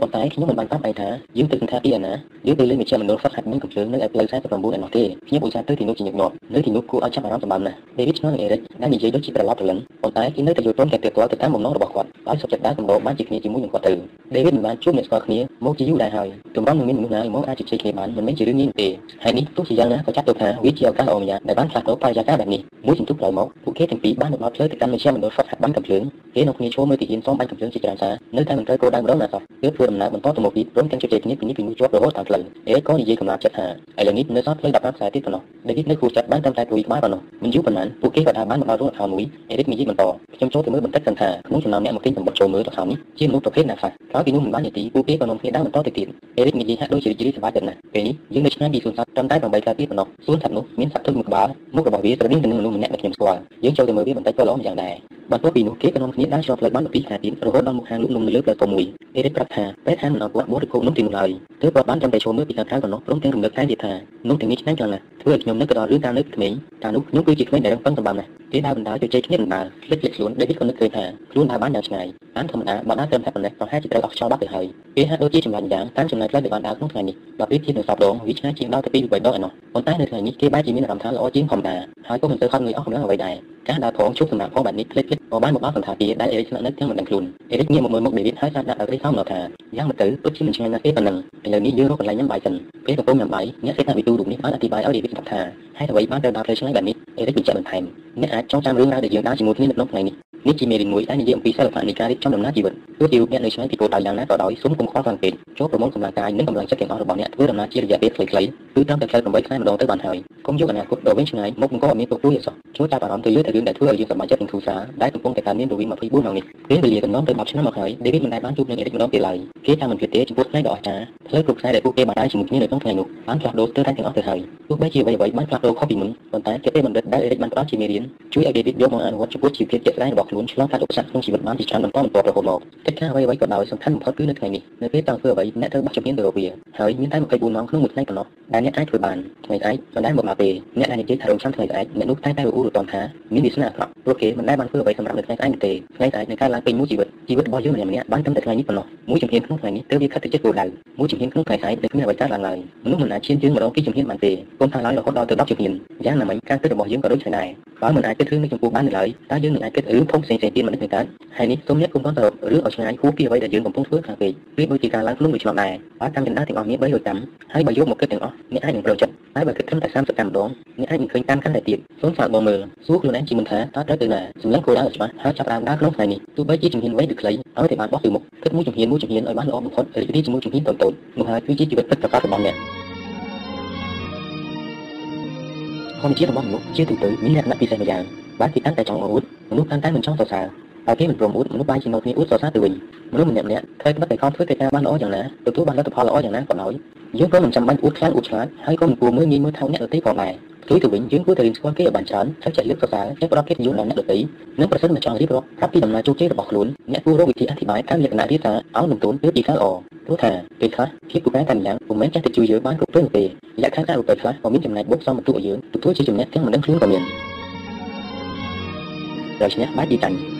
បងដែរសំណួរដល់ហើយឯងមិនយល់ច្រឡំទេប៉ុន្តែខ្ញុំមិនបានប្រាប់ឯងថាយើងទៅសន្តាគារណាយើងទៅលេងមជ្ឈមណ្ឌលហ្វឹកហាត់ប៊ីកំភ្លើងនៅឯផ្លូវ49ឯណោះទេខ្ញុំឧស្សាហ៍ទៅទីនោះជាញឹកញាប់នៅទីនោះគួរឲ្យចាប់អារម្មណ៍សម្បំណាស់ដេវីតឆ្ងល់នឹងអេរិកដែលនិយាយដូចជាប្រឡប់ប្រលឹងប៉ុន្តែគេនៅតែយល់ព្រមតែគាត់ទៅតាមបំណងរបស់គាត់ហើយសុខចិត្តដើរកំដរបានជាគ្នាជាមួយនឹងគាត់ទៅដេវីតមិនបានជួបអ្នកស្គាល់គ្នាមកជាយូរដែរហើយទម្រាំនឹងមានមនុស្សណាមកអាចជជែកគ្នាបានមិនមែនជារឿងងាយទេហើយនេះទោះជាយ៉ាងណាក៏ចាត់ទុកថាវាជាឱកាសល្អម្យ៉ាងដែលបានផ្លាស់ប្ដូរបរិយាកាសបែបនេះមួយជំទប់ក្រោយមកពួកគេទាំងពីរបានទៅដល់ផ្លូវទៅកាន់មជ្ឈមណ្ឌលហ្វឹកហាត់បានកំភ្លើងគេនៅគ្នាឈរមើលទីហ៊ានសមបាញ់កំភ្លើងជាច្រើនសារនៅតែមិនត្រូវគោលដៅម្ដងណាសោះគឺធ្វើដំណើរបន្តទៅមកពីព្រមទាំងជជែកគ្នាពីនេះពីនោះជាប់រហូតតាមផ្លូវអេក៏និយាយកំឡាប់ចិត្តថាឥឡូវនេះនៅសល់ផ្លូវ15ខ្សែទៀតប៉ុណ្ណោះដេវីតនៅគូចិត្តបានត្រឹមតែព្រួយក្បាលប៉ុណ្ណោះមិនយូរប៉ុន្មានពួកគេក៏ដើរបានមកដល់រោងអធិមួយអេរិកនិយាយបន្តខ្ញុំចូលទៅមើលបន្តិចសិនថាក្នុងចំណោមអ្នកមកទិញសម្បត្តិចូលមើលទៅខាងនេះជាមនុស្សប្រភេទណាខ្លះក្រោយពីនោះមិនបាននាទីពួកគេក៏នាំគ្នាដើរបន្តទៅទៀតអេរិកនិយាយហាក់ដូចជារីករាយសប្បាយចិត្តណាស់ពេលនេះយើងនៅឆ្ងាយពីសួនសត្វត្រឹមតែ8ផ្លែទៀតប៉ុណ្ណោះសួនសត្វនោះមានសត្វទុយមួយក្បាលមុខរបស់វាស្រដៀងទៅនឹងមនុស្សម្នាក់ដែលខ្ញុំស្គាល់យើងចូលទៅមើលវាបន្តិចក៏ល្អម្យ៉ាងដែរបន្ទាប់ពីនោះគេក៏នាំគ្នាដើរឆ្លងផ្លូវបាន12ខែទៀតរហូតដល់មុខហាងលក់នំនៅលើផ្លូវកមួយអេរិកប្រាប់ថាពេលហាងមិនអត់គាត់បរិភោគនំទីនោះឡើយទើបគាត់បានត្រឹមតែចូលមើលពីខាងក្រៅប៉ុណ្ណោះព្រមទាំងរំលឹកថែមទៀតថានំទាំងនេះឆ្ងាញ់ខ្លាំងណាស់ធ្វើឲ្យខ្ញុំនឹកទៅដល់រឿងតានៅក្មេងតានោះខ្ញុំគឺជាក្មេងដែលរឹងប៉ឹងសម្បំណាស់គេដើរបណ្ដាលជជែកគ្នាបណ្ដាលភ្លេចភ្លេចខ្លួនដេវីតក៏នឹកឃើញថាខ្លួនដើរបានយ៉ាងឆ្ងាយតាមធម្មតាបើដើរត្រឹមតែប៉ុណ្ណេះប្រហែលជាត្រូវអស់ខ្យល់បាត់ទៅហើយគេហាក់ដូចជាចម្លាញ់យ៉ាងតាមចំណុចផ្លូវដែលបានដើរក្នុងថ្ងៃនេះបើប្រៀបធៀបនឹងសពដងវាឆ្ងាយជាងដល់ទៅពី3ដងឯណោះប៉ុន្តែនៅថ្ងៃនេះគេបែរជាមានអារម្មណ៍ថាល្អជាងធម្មតាហើយក៏មិនទៅខំងើយអស់កម្លាំងអ្វីដែរការដើរផងជួបសម្រាប់ផងបែបនេះភ្លេចភ្លេចក៏បានមកដល់សន្តាគារដែលអេរិកស្នាក់នៅទាំងមិនដឹងខ្លួនអេរិកងាកមកមើលមុខដេវីតហើយស្ដាប់ដាក់ឲ្យខំមកថាយ៉ាងមកទៅពិតជាមិនឆ្ងាយណាស់ទេប៉ុណ្ណឹងឥឡូវនេះយើងរកកន្លែងញ៉ាំបាយសិនពេលកំពុងញ៉ាំបាយអ្នកសេដ្ឋវិទូរូបនេះបានអធិប្បាយឲ្យដេវីតថាហេតុអ្វីបានទៅដើរផ្លូវឆ្ងាយបែបនេះអេរិកបញ្ជាក់បន្ថែមអ្នកអាចចងចាំរឿងរ៉ាវដែលយើងដើរជាមួយគ្នានៅក្នុងថ្ងៃនេះ នេះជាមេរៀនមួយដែលនិយាយអំពីសិល្បៈនៃការរៀបចំដំណើរជីវិតទោះជារូបអ្នកនៅឆ្ងាយពីគោលដៅយ៉ាងណាក៏ដោយសូមកុំខ្វល់ខាងពេកចូលប្រមូលកម្លាំងកាយនិងកម្លាំងចិត្តទាំងអស់របស់អ្នកធ្វើដំណើរជារយៈពេលខ្លីៗគឺត្រឹមតែផ្លូវ8ខែម្ដងទៅបានហើយកុំយកអនាគតដ៏វែងឆ្ងាយមកបង្កឲ្យមានទុក្ខព្រួយអសោះចូលចាប់អារម្មណ៍ទៅលើតែរឿងដែលធ្វើឲ្យយើងសប្បាយចិត្តនិងធូរស្រាលដែលកំពុងតែកើតមានរវាង24ម៉ោងនេះពេលវេលាកន្លងទៅ10ឆ្នាំមកហើយដេវីតមិនដែលបានជួបនឹងអេរិកម្ដងទៀតឡើយគេចាំមិនគិតទេចំពោះថ្ងៃដ៏អស្ចារ្យផ្លូវគ្រប់ខ្សែដែលពួកគេបានដើរជាមួយគ្នានៅក្នុងថ្ងៃនោះបានផ្លាស់ប្ដូរស្ទើរតែទាំងអស់ទៅហើយទោះបីជាអ្វីៗបានផ្លាស់ប្ដូរខុសពីមុនប៉ុន្តែគេពេលបណ្ឌិតដែលអេរិកបានផ្ដល់ជាមេរៀនជួយឲ្យដេវីតយកមកអនុវត្តចំពោះជីវភាពជាក់ស្ដែងរបស់ខ្លួនឆ្លងកាត់ឧបសគ្គក្នុងជីវិតបានជាច្រើនបន្តបន្ទាប់រហូតមកកិច្ចការអ្វីៗក៏ដោយសំខាន់បំផុតគឺនៅថ្ងៃនេះនៅពេលតើធ្វើអ្វីអ្នកត្រូវបោះជំហានទៅរកវាហើយមានតែ24ម៉ោងក្នុងមួយថ្ងៃប៉ុណ្ណោះដែលអ្នកអាចធ្វើបានថ្ងៃស្អែកមិនដែលមកដល់ទេអ្នកដែលនិយាយថារងចាំថ្ងៃស្អែកអ្នកនោះតែតែរអ៊ូរទាំថាមានវាសនាអាក្រក់ព្រោះគេមិនដែលបានធ្វើអ្វីសម្រាប់នៅថ្ងៃស្អែកទេថ្ងៃស្អែកនឹងកើតឡើងពេញមួយជីវិតជីវិតរបស់យើងម្នាក់ម្នាក់បានត្រឹមតែថ្ងៃនេះប៉ុណ្ណោះមួយជំហានក្នុងថ្ងៃនេះទើបវាខិតទៅជិតគោលដៅមួយជំហានក្នុងថ្ងៃស្អែកដែលគ្មានអ្វីកើតឡើងឡើយមនុស្សមិនអាចឈានជើងម្ដងពីជំហានបានទេគុំថាឡើយរហូតដល់ទៅ10ជំហានយ៉ាងណាមិញការគិតរបស់យើងក៏ដូចគ្នាដែរបើមិនអាចគិតរឿងនេះចំពោះបានឡើយតើយើងនឹងអាចគិតរឿងធំផ្សេងៗទៀតមិននឹងកើតហើយនេះសូមអ្នកគុំតន់ទៅរឿងឲ្យឆ្ងាយហួសពីអ្វីដែលយើងកំពុងធ្វើខាងពេកវាដូចជាការឡើងខ្លួនមួយឆ្នាំដែរបើកម្មចន្ទទាំងអស់មាន300កម្មហើយបើយកមកគិតទាំងអស់អ្នកអាចនឹងប្រចិត្តហើយបើគិតត្រឹមតែ30កម្មម្ដងអ្នកអាចនឹងឃើញតាមកាន់តែទៀតសូមសាកបងមើលសួរខ្លួនឯងជាមុនថាតើត្រូវទៅណាសម្លឹងគោលដៅច្បាស់ហើយចាប់ដើមដើរក្នុងថ្ងៃនេះទោះបីជាជំហានវែងឬខ្លីឲ្យតែបានបោះទៅមុខគិតមួយជំហានមួយជំហានឲ្យបានល្អបំផុតរីករាយជាមួយជំហានតូចៗនោះហើយគឺជាជីវិតពិតប្រាកដរបស់អ្នក ធម្មជាតិរបស់មនុស្សជាទូទៅមានលក្ខណៈពិសេសម្យ៉ាងបើគេតាំងតែចង់អួតមនុស្សកាន់តែមិនចង់សរសើរហើយគេមិនព្រមអួតមនុស្សបែរជាមកគ្នាអួតសរសើរទៅវិញមនុស្សម្នាក់ម្នាក់ធ្វើតែខំធ្វើកិច្ចការបានល្អយ៉ាងណាទទួលបានលទ្ធផលល្អយ៉ាងណាក៏ដោយយើងក៏មិនចាំបាច់អួតខ្លាំងអួតឆ្លាតហើយក៏មិនគួរមើលងាយមើលថោកអ្នកដទៃផងដែរ ផ្ទុយទៅវិញយើងគួរតែរៀនស្គាល់គេឲ្យបានច្រើនហើយចេះលើកសរសើរចេះផ្ដល់កិត្តិយសដល់អ្នកដទៃនិងប្រសិនបើចង់រៀបរាប់ប្រាប់ពីដំណើរជោគជ័យរបស់ខ្លួនអ្នកគួររកវិធីអធិប្បាយតាមលក្ខណៈរៀបសារឲ្យនឹងទូនពីពីខ្លះល្អព្រោះថាពេលខ្លះភាពពូកែតែម្យ៉ាងពុំមែនចេះតែជួយយើងបានគ្រប់ពេលទេលក្ខខណ្ឌការរូបពេលខ្លះក៏មានចំណែកបូកសំបន្ទុកឲ្យយើងទទួលជាចំណេះទាំងមិនដឹងខ្លួនក៏មានដូច្នេះបែបទីតាំង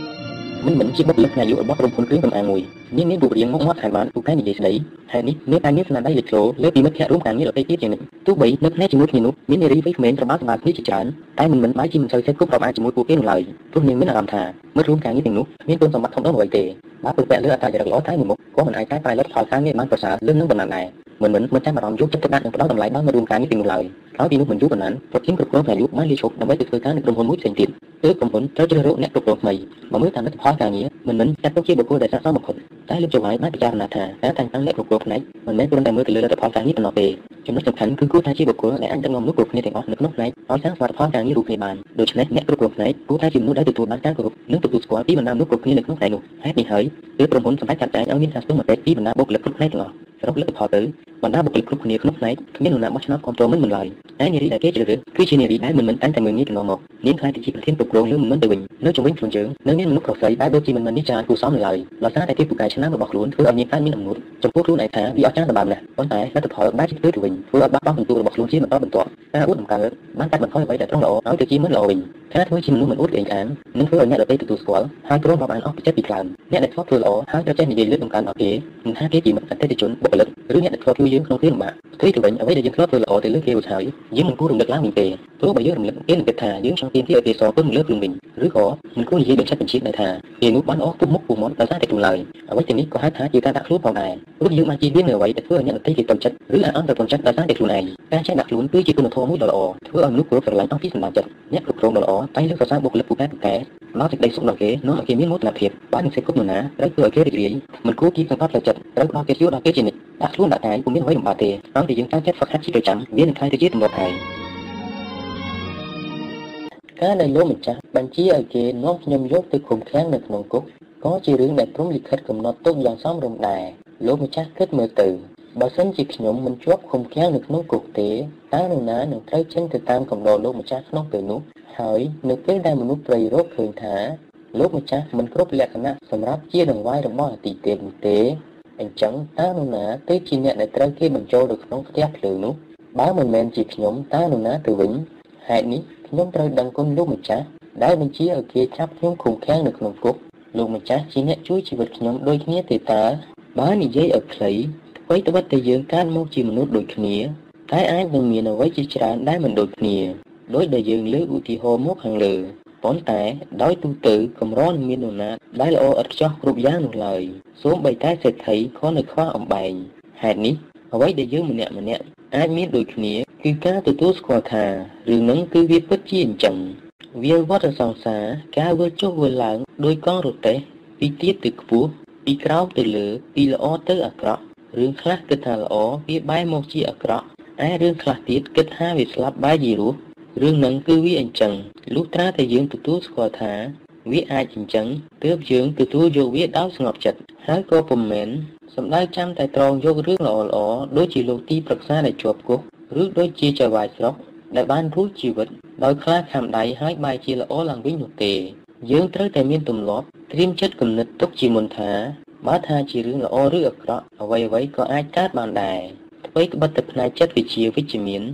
មិនមិនជាបុគ្គលិកអាយុរបស់ក្រុមហ៊ុនគ្រឿងសម្អាងមួយមានមានរូបរាងមុខមាត់ខែបានពូកែនិយាយស្ដីហើយនេះមានការងារស្នាដៃលេចធ្លោលើពីមិត្តភ័ក្តិរួមការងារដទៃទៀតជានិច្ចទោះបីនៅគ្នាជាមួយគ្នានោះមាននារីវ័យក្មេងប្រមាថសម្រាប់គ្នាជាច្រើនតែមិនមិនបែរជាមិនសូវចេះគ្រប់គ្រប់អាជាមួយពួកគេនោះឡើយព្រោះនាងមានអារម្មណ៍ថាមិត្តរួមការងារទាំងនោះមានគុណសម្បត្តិធំដុំអ្វីទេបើពឹកពាក់លើអត្តចរិតល្អតែមួយមុខក៏មិនអាចតែប្រែលទ្ធផលការងារបានប្រសើរលឿននឹងប៉ុណ្ណាដែរ មិនមិនមិនចាំអារម្មណ៍យកចិត្តទុកដាក់និងផ្ដោតតម្លៃដល់មិត្តរួមការងារទាំងនោះឡើយក្រោយពីនោះមិនយូរប៉ុន្មានប្រធានគ្រប់គ្រងផ្នែកយុបានលាឈប់ដើម្បីទៅធ្វើការនៅក្រុមហ៊ុនមួយផ្សេងទៀតទើបក្រុមហ៊ុនត្រូវជ្រើសរើសអ្នកគ្រប់គ្រងថ្មីមកមើលតាមលទ្ធផលការងារមិនមិនចាត់ទុកជាបុគ្គលដែលស័ក្តិសមបំផុតតែលោកចៅហ្វាយបានពិចារណាថាការតែងតាំងអ្នកគ្រប់គ្រងផ្នែកមិនមែនគ្រាន់តែមើលទៅលើលទ្ធផលការងារប៉ុណ្ណោះទេចំណុចសំខាន់គឺគួរថាជាបុគ្គលដែលអាចដឹកនាំមនុស្សគ្រប់គ្នាទាំងអស់នៅក្នុងផ្នែកឲ្យសាងសវត្ថផលការងាររួមគ្នាបានដូច្នេះអ្នកគ្រប់គ្រងផ្នែកគួរថាជាមនុស្សដែលទទួលបានការគោរពនិងទទួលស្គាល់ពីបណ្ដាមនុស្សគ្រប់គ្នានៅក្នុងផ្នែកនោះហេតុនេះហើយទើបក្រុមហ៊ុនសម្រេចចាត់ចែងឲ្យមានការស្ទង់មតិពីបណ្ដាបុគ្គលិកគ្រប់ផ្នែកទាំងអស់សរុបលទ្ធផលទៅ បណ្ដាបុគ្គលិកគ្រប់គ្នាក្នុងផ្នែកគ្មាននរណាបោះឆ្នោតគ្រប់គ្រងមិនមិនឡើយឯនារីដែលគេជ្រើសរើសគឺជានារីដែលមិនមិនតែតែមើលងាយកន្លងមកនាងខ្លាចទៅជាប្រធានគ្រប់គ្រងលើមិនមិនទៅវិញនៅជំវិញខ្លួនយើងនៅមានមនុស្សប្រុសស្រីដែលដូចជាមិនមិននេះច្រើនគួរសមនៅឡើយដោយសារតែទីពូកែឆ្នាំរបស់ខ្លួនធ្វើឲ្យនាងខ្លាចមានអំណួតចំពោះខ្លួនឯងថាវាអស្ចារ្យសម្បើមណាស់ប៉ុន្តែលទ្ធផលបែរជាធ្វើទៅវិញធ្វើឲ្យបាត់បង់ពិន្ទុរបស់ខ្លួនជាបន្តបន្ទាប់ការអួតបង្កើតបានកាត់បន្ថយអ្វីដែលត្រង់ល្អឲ្យទៅជាមិនល្អវិញការធ្វើជាមនុស្សមិនអួតក្អេងក្អាងនឹងធ្វើឲ្យអ្នកដទៃទទួលស្គាល់ហើយព្រមរាប់អានអស់ពីចិត្តពីក្រោមអ្នកដែលធ្លាប់ធ្វើល្អហើយត្រូវចេះនិយាយលើកតម្កើងដល់គេមិនថាគេជាមិត្តអតិថិជនបុគ្គលិកឬអ្នកដែលធ្លាប់ជួយយើងក្នុងគ្រាលំបាកផ្ទុយទៅវិញអ្វីដែលយើងធ្លាប់ធ្វើល្អទៅលើគេរួចហើយយើងមិនគួររំលឹកឡើងវិញទេព្រោះបើយើងរំលឹកគេនឹងគិតថាយើងចង់ទាមទារឲ្យគេសងគុណលើខ្លួនវិញឬក៏មិនគួរនិយាយបញ្ឆិតបញ្ជៀនដែរថាគេនោះបានអស់ពុកមុខពុកមាត់ដោយសារតែខ្លួនឡើយអ្វីទាំងនេះក៏ហៅថាជាការដាក់ខ្លួនផងដែរព្រោះយើងបានជៀសវាងនៅអ្វីដែលធ្វើឲ្យអ្នកដទៃគេតន់ចិត្តឬអាអន់ទៅតន់ចិត្តដោយសារតែខ្លួនឯងការចេះដាក់ខ្លួនគឺជាគុណធម៌មួយដ៏ល្អធ្វើឲ្យមនុស្សគោរពស្រឡាញ់អស់ពីសម្ដៅចិត្តអ្នកគ្រប់គ្រងដ៏ល្អតែលើកសរសើរបុគ្គលិកពូកែពូកែដល់សេចក្តីសុខដល់គេនាំឲ្យគេមានមោទនភាពបាននឹងសេចក្តីគុណនរណាត្រូវធ្វើឲ្យគេរីករាយមិនគួរគៀបសង្កត់ផ្លូវចិត្តត្រូវផ្ដល់កិត្តិយសដល់គេជានិច្ច ដាក់ខ្លួនដាក់កាយពុំមានអ្វីលំបាកទេហើយតែយើងតាំងចិត្តហ្វឹកហាត់ជាប្រចាំវានឹងក្លាយទៅជាទម្លាប់ហើយការដែលលោកម្ចាស់បញ្ជាឲ្យគេនាំខ្ញុំយកទៅឃុំឃាំងនៅក្នុងគុកក៏ជារឿងដែលព្រមលិខិតកំណត់ទុកយ៉ាងសមរម្យដែរលោកម្ចាស់គិតមើលទៅបើសិនជាខ្ញុំមិនជាប់ឃុំឃាំងនៅក្នុងគុកទេតើនរណានឹងត្រូវចេញទៅតាមកំណត់លោកម្ចាស់ក្នុងពេលនោះហើយនៅពេលដែលមនុស្សព្រៃរកឃើញថាលោកម្ចាស់មិនគ្រប់លក្ខណៈសម្រាប់ជាដង្វាយរបស់អតិទេពនោះទេ អញ្ចឹងតើនរណាទៅជាអ្នកដែលត្រូវគេបញ្ចូលទៅក្នុងផ្ទះភ្លើងនោះបើមិនមែនជាខ្ញុំតើនរណាទៅវិញហេតុនេះខ្ញុំត្រូវដឹងគុណលោកម្ចាស់ដែលបញ្ជាឲ្យគេចាប់ខ្ញុំឃុំឃាំងនៅក្នុងគុកលោកម្ចាស់ជាអ្នកជួយជីវិតខ្ញុំដូចគ្នាទេតើបើនិយាយឲ្យខ្លីអ្វីត្បិតតែយើងកើតមកជាមនុស្សដូចគ្នាតែអាចនឹងមានអ្វីជាច្រើនដែលមិនដូចគ្នាដោយដែលយើងលើកឧទាហរណ៍មកខាងលើ ប៉ុន្តែដោយទូទៅកម្រនឹងមាននរណាដែលល្អឥតខ្ចោះគ្រប់យ៉ាងនោះឡើយសូម្បីតែសេដ្ឋីក៏នៅខ្វះអំបែងហេតុនេះអ្វីដែលយើងម្នាក់ម្នាក់អាចមានដូចគ្នាគឺការទទួលស្គាល់ថារឿងនឹងគឺវាពិតជាអញ្ចឹងវាវត្តសង្សារការវិលចុះវិលឡើងដោយកង់រទេះពីទាបទៅខ្ពស់ពីក្រោមទៅលើពីល្អទៅអាក្រក់រឿងខ្លះគិតថាល្អវាបែរមកជាអាក្រក់ឯរឿងខ្លះទៀតគិតថាវាស្លាប់បែរជារស់ រឿងហ្នឹងគឺវាអញ្ចឹងលុះត្រាតែយើងទទួលស្គាល់ថា វាអាចអញ្ចឹងទើបយើងទទួលយកវាដោយស្ងប់ចិត្តហើយក៏ពុំមែនសំដៅចាំតែត្រង់យករឿងល្អល្អដូចជាលោកទីប្រឹក្សាដែលជាប់គុកឬដូចជាចៅវាយស្រុកដែលបានរួចជីវិតដោយខ្លាចខាំដៃហើយបែរជាល្អឡើងវិញនោះទេ យើងត្រូវតែមានទម្លាប់ត្រៀមចិត្តគំនិតទុកជាមុនថាបើថាជារឿងល្អឬអាក្រក់អ្វីអ្វីក៏អាចកើតបានដែរអ្វីក្បិតតែផ្នែកចិត្តវិជ្ជាវិជ្ជមាន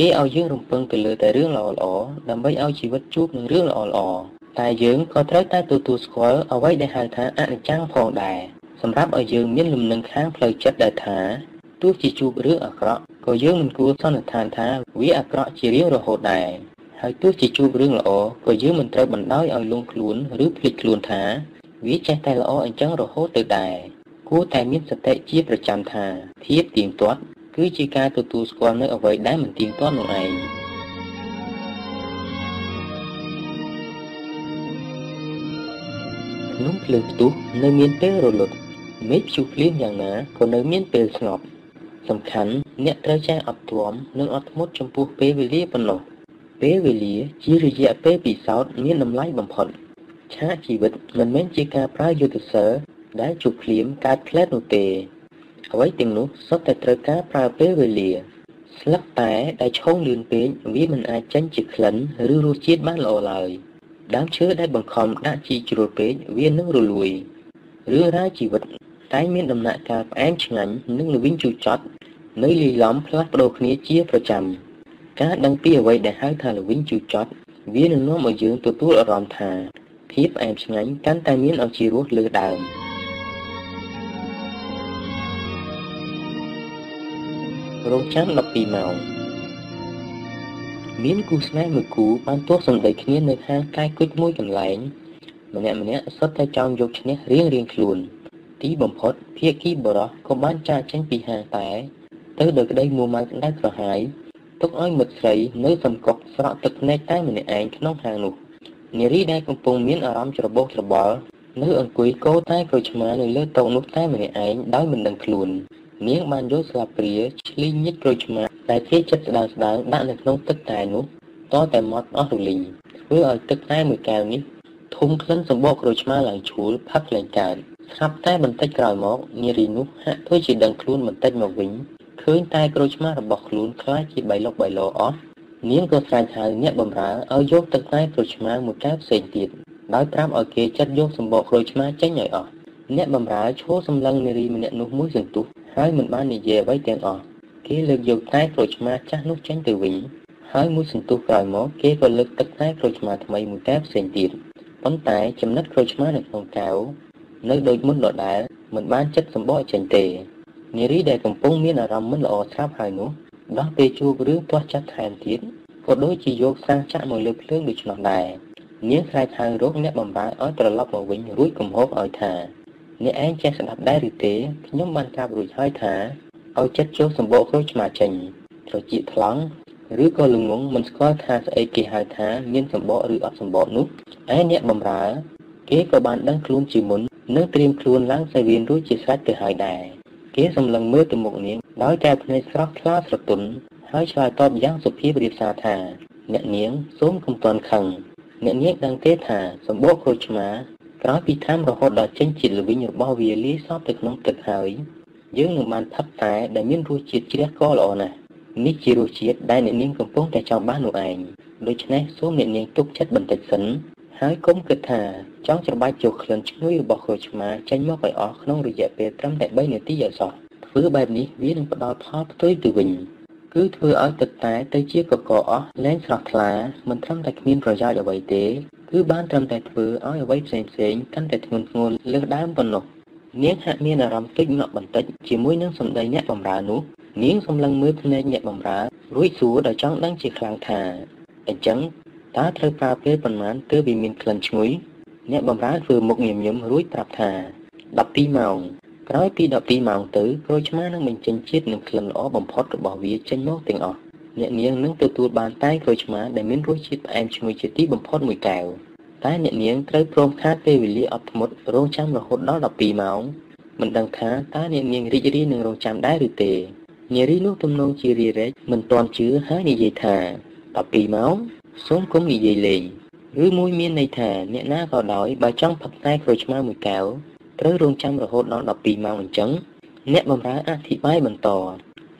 គេឲ្យយើងរំពឹងទៅលើតែរឿងល្អល្អដើម្បីឲ្យជីវិតជួបនឹងរឿងល្អល្អតែយើងក៏ត្រូវតែទទួលស្គាល់អ្វីដែលហៅថាអនិច្ចំផងដែរសម្រាប់ឲ្យយើងមានលំនឹងខាងផ្លូវចិត្តដែលថាទោះជាជួបរឿងអាក្រក់ក៏យើងមិនគួរសន្និដ្ឋានថាវាអាក្រក់ជារៀងរហូតដែរហើយទោះជាជួបរឿងល្អក៏យើងមិនត្រូវបណ្ដោយឲ្យលងខ្លួនឬភ្លេចខ្លួនថា វាចេះតែល្អអញ្ចឹងរហូតទៅដែរគួរតែមានសតិជាប្រចាំថាភាពទៀងទាត់ គឺជាការទទួលស្គាល់នៅអ្វីដែលមិនទៀងទាត់នោះឯងក្នុងភ្លើងផ្ទុះនៅមានពេលរលត់មេឃព្យុះភ្លៀងយ៉ាងណាក៏នៅមានពេលស្ងប់សំខាន់អ្នកត្រូវចេះអត់ទ្រាំនិងអត់ធ្មត់ចំពោះពេលវេលាប៉ុណ្ណោះពេលវេលាជារយៈពេលពិសោធន៍មានតម្លៃបំផុតឆាកជីវិតមិនមែនជាការប្រើយុទ្ធសាស្ត្រដែលជួបភ្លាមកើតផ្លែតនោះទេ អ្វីទាំងនោះសុទ្ធតែត្រូវការប្រើពេលវេលា ស្លឹកតែដែលឆុងលឿនពេកវាមិនអាចចេញជាក្លិនឬរសជាតិបានល្អឡើយដើមឈើដែលបង្ខំដាក់ជីជ្រុលពេកវានឹងរលួយរឿងរ៉ាវជីវិតតែមានដំណាក់កាលផ្អែមឆ្ងាញ់និងល្វីងជូរចត់នៅលីឡំផ្លាស់ប្ដូរគ្នាជាប្រចាំការដឹងពីអ្វីដែលហៅថាល្វីងជូរចត់វានឹងនាំឲ្យយើងទទួលអារម្មណ៍ថាភាពផ្អែមឆ្ងាញ់កាន់តែមានអជារសលើដើម រងចាំ12ម៉ោងមានគូស្នេហ៍មួយគូបានទោះសម្ដីគ្នានៅហាងកាយគុជមួយកន្លែង ម្នាក់ម្នាក់សុទ្ធតែចង់យកឈ្នះរៀងរៀងខ្លួន ទីបំផុតភាគីបរោះក៏បានចាកចេញពីហាងតែ ទៅដោយក្តីមួម៉ៅក្តៅក្រហាយទុកឲ្យមិត្តស្រីនៅសំកុកស្រក់ទឹកភ្នែកតែម្នាក់ឯងក្នុងហាងនោះនារីដែលកំពុងមានអារម្មណ៍ច្របូកច្របល់នៅអង្គុយកោតែក្រូចឆ្មានៅលើតុនោះតែម្នាក់ឯងដោយមិនដឹងខ្លួន នាងបានយកស្លាបព្រាឆ្លីញិចក្រូចឆ្មាដែលគេចិត្តស្ដើងស្ដើងដាក់នៅក្នុងទឹកតែនោះតតែមាត់អស់រលីងធ្វើឲ្យទឹកតែមួយកែវនេះធំក្លិនសម្បកក្រូចឆ្មាឡើងឈួលផឹកលែងកើតស្រាប់តែបន្តិចក្រោយមកនារីនោះហាក់ធ្វើជាដឹងខ្លួនបន្តិចមកវិញឃើញតែក្រូចឆ្មារបស់ខ្លួនខ្លាចជាបៃលុកបៃលោអស់នាងក៏ស្រែកហៅអ្នកបម្រើឲ្យយកទឹកតែក្រូចឆ្មាមួយកែវផ្សេងទៀតដោយប្រាប់ឲ្យគេចាត់យកសម្បកក្រូចឆ្មាចេញឲ្យអស់អ្នកបម្រើឈរសម្លឹងនារីម្នាក់នោះមួយសន្ទុះ ហើយមិនបាននិយាយអ្វីទាំងអស់គេលើកយកតែក្រូចឆ្មាចាស់នោះចេញទៅវិញហើយមួយសន្ទុះក្រោយមកគេក៏លើកទឹកតែក្រូចឆ្មាថ្មីមួយកែវផ្សេងទៀតប៉ុន្តែចំណិតក្រូចឆ្មានៅក្នុងកែវនៅដូចមុនដដែលមិនបានចិត្តសម្បកចេញទេនារីដែលកំពុងមានអារម្មណ៍មិនល្អស្រាប់ហើយនោះដោះពេលជួបរឿងទាស់ចាត់ថែមទៀតក៏ដូចជាយកសាំងចាក់មកលើភ្លើងដូច្នោះដែរនាងស្រែកហៅរកអ្នកបំរើឲ្យត្រឡប់មកវិញរួចកំហុសឲ្យថា អ្នកឯងចេះស្ដាប់ដែរឬទេខ្ញុំបានប្រាប់រួចហើយថាឲ្យចិត្តចូលសម្បកក្រូចឆ្មាចេញត្រចៀកថ្លង់ឬក៏ល្ងងមិនស្គាល់ថាស្អីគេហៅថាមានសម្បកឬអត់សម្បកនោះឯអ្នកបំរើ គេក៏បានដឹងខ្លួនជាមុននិងត្រៀមខ្លួនឡើងសាវៀនរួចជាស្រេចទៅហើយដែរគេសម្លឹងមើលទៅមុខនាងដោយកែភ្នែកស្រស់ថ្លាស្រទន់ហើយឆ្លើយតបយ៉ាងសុភាពរៀបសារថាអ្នកនាងសូមកុំតន់ខឹងអ្នកនាងដឹងទេថាសម្បកក្រូចឆ្មា ក្រោយពីថាមរហូតដល់ចេញជាតិល្វីងរបស់វាលាយសពទៅក្នុងទឹកហើយយើងនឹងបានផឹកតែដែលមានរសជាតិជ្រះក៏ល្អណាស់នេះជារសជាតិដែលអ្នកនាងកំពុងតែចង់បាននោះឯងដូច្នេះសូមអ្នកនាងទុកចិត្តបន្តិចសិនហើយកុំគិតថាចង់ច្របាច់ចូលក្លិនឈ្ងុយរបស់ក្រូចឆ្មាចេញមកឲ្យអស់ក្នុងរយៈពេលត្រឹមតែ3នាទីឲ្យសោះធ្វើបែបនេះវានឹងផ្ដល់ផលផ្ទុយទៅវិញគឺធ្វើឲ្យទឹកតែទៅជាកកអស់លែងស្រស់ថ្លាមិនត្រឹមតែគ្មានប្រយោជន៍អ្វីទេ គឺបានត្រឹមតែធ្វើឲ្យអ្វីផ្សេងផ្សេងកាន់តែធ្ងន់ធ្ងរលើសដើមប៉ុណ្ណោះនាងហាក់មានអារម្មណ៍តិចងក់បន្តិចជាមួយនឹងសម្ដីអ្នកបម្រើនោះនាងសម្លឹងមើលភ្នែកអ្នកបម្រើរួចសួរដោយចង់ដឹងជាខ្លាំងថាអញ្ចឹងតើត្រូវប្រើពេលប៉ុន្មានទើបវាមានក្លិនឈ្ងុយអ្នកបម្រើធ្វើមុខញញឹមរួចប្រាប់ថា12ម៉ោងក្រោយពី12ម៉ោងទៅក្រូចឆ្មានឹងបញ្ចេញជាតិនិងក្លិនល្អបំផុតរបស់វាចេញមកទាំងអស់ អ្នកនាងនឹងទទួលបានតែក្រូចឆ្មាដែលមានរសជាតិផ្អែមឈ្ងុយជាទីបំផុតមួយកែវតែអ្នកនាងត្រូវព្រមខាតពេលវេលាអត់ធ្មត់រងចាំរហូតដល់12ម៉ោងមិនដឹងថាតើអ្នកនាងរីករាយនឹងរងចាំដែរឬទេនារីនោះទំនងជារីរែកមិនទាន់ជឿហើយនិយាយថា12ម៉ោងសូមកុំនិយាយលេងឬមួយមានន័យថាអ្នកណាក៏ដោយបើចង់ផឹកតែក្រូចឆ្មាមួយកែវត្រូវរងចាំរហូតដល់12ម៉ោងអញ្ចឹងអ្នកបម្រើអធិប្បាយបន្ត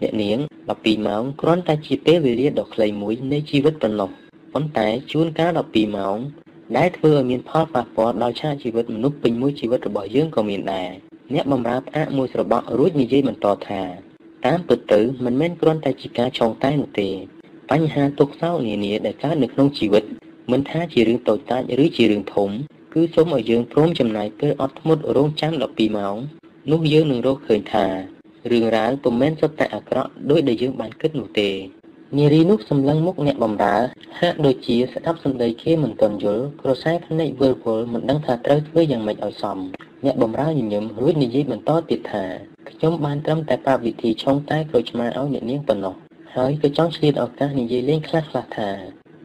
អ្នកនាង12ម៉ោងគ្រាន់តែជាពេលវេលាដ៏ខ្លីមួយនៃជីវិតប៉ុណ្ណោះប៉ុន្តែជួនកាល12ម៉ោងដែលធ្វើឲ្យមានផលប៉ះពាល់ដល់ឆាកជីវិតមនុស្សពេញមួយជីវិតរបស់យើងក៏មានដែរអ្នកបម្រើផ្អាកមួយស្របក់រួចនិយាយបន្តថាតាមពិតទៅមិនមែនគ្រាន់តែជាការឆោងតែនោះទេ បញ្ហាទុក្ខសោកនានាដែលកើតនៅក្នុងជីវិតមិនថាជារឿងតូចតាចឬជារឿងធំ គឺសូមឲ្យយើងព្រមចំណាយពេលអត់ធ្មត់រងចាំ12ម៉ោងនោះយើងនឹងរកឃើញថា រឿងរ៉ាវពុំមែនសុទ្ធតែអាក្រក់ដោយដែលយើងបានគិតនោះទេនារីនោះសម្លឹងមុខអ្នកបំរើហាក់ដូចជាស្ដាប់សម្ដីគេមិនទាន់យល់ក្រសែភ្នែកវិលវល់មិនដឹងថាត្រូវធ្វើយ៉ាងម៉េចឲ្យសមអ្នកបំរើញញឹមរួចនិយាយបន្តទៀតថាខ្ញុំបានត្រឹមតែប្រាប់វិធីឆុងតែក្រូចឆ្មាឲ្យអ្នកនាងប៉ុណ្ណោះហើយក៏ចង់ឆ្លៀតឱកាសនិយាយលេងខ្លះៗថា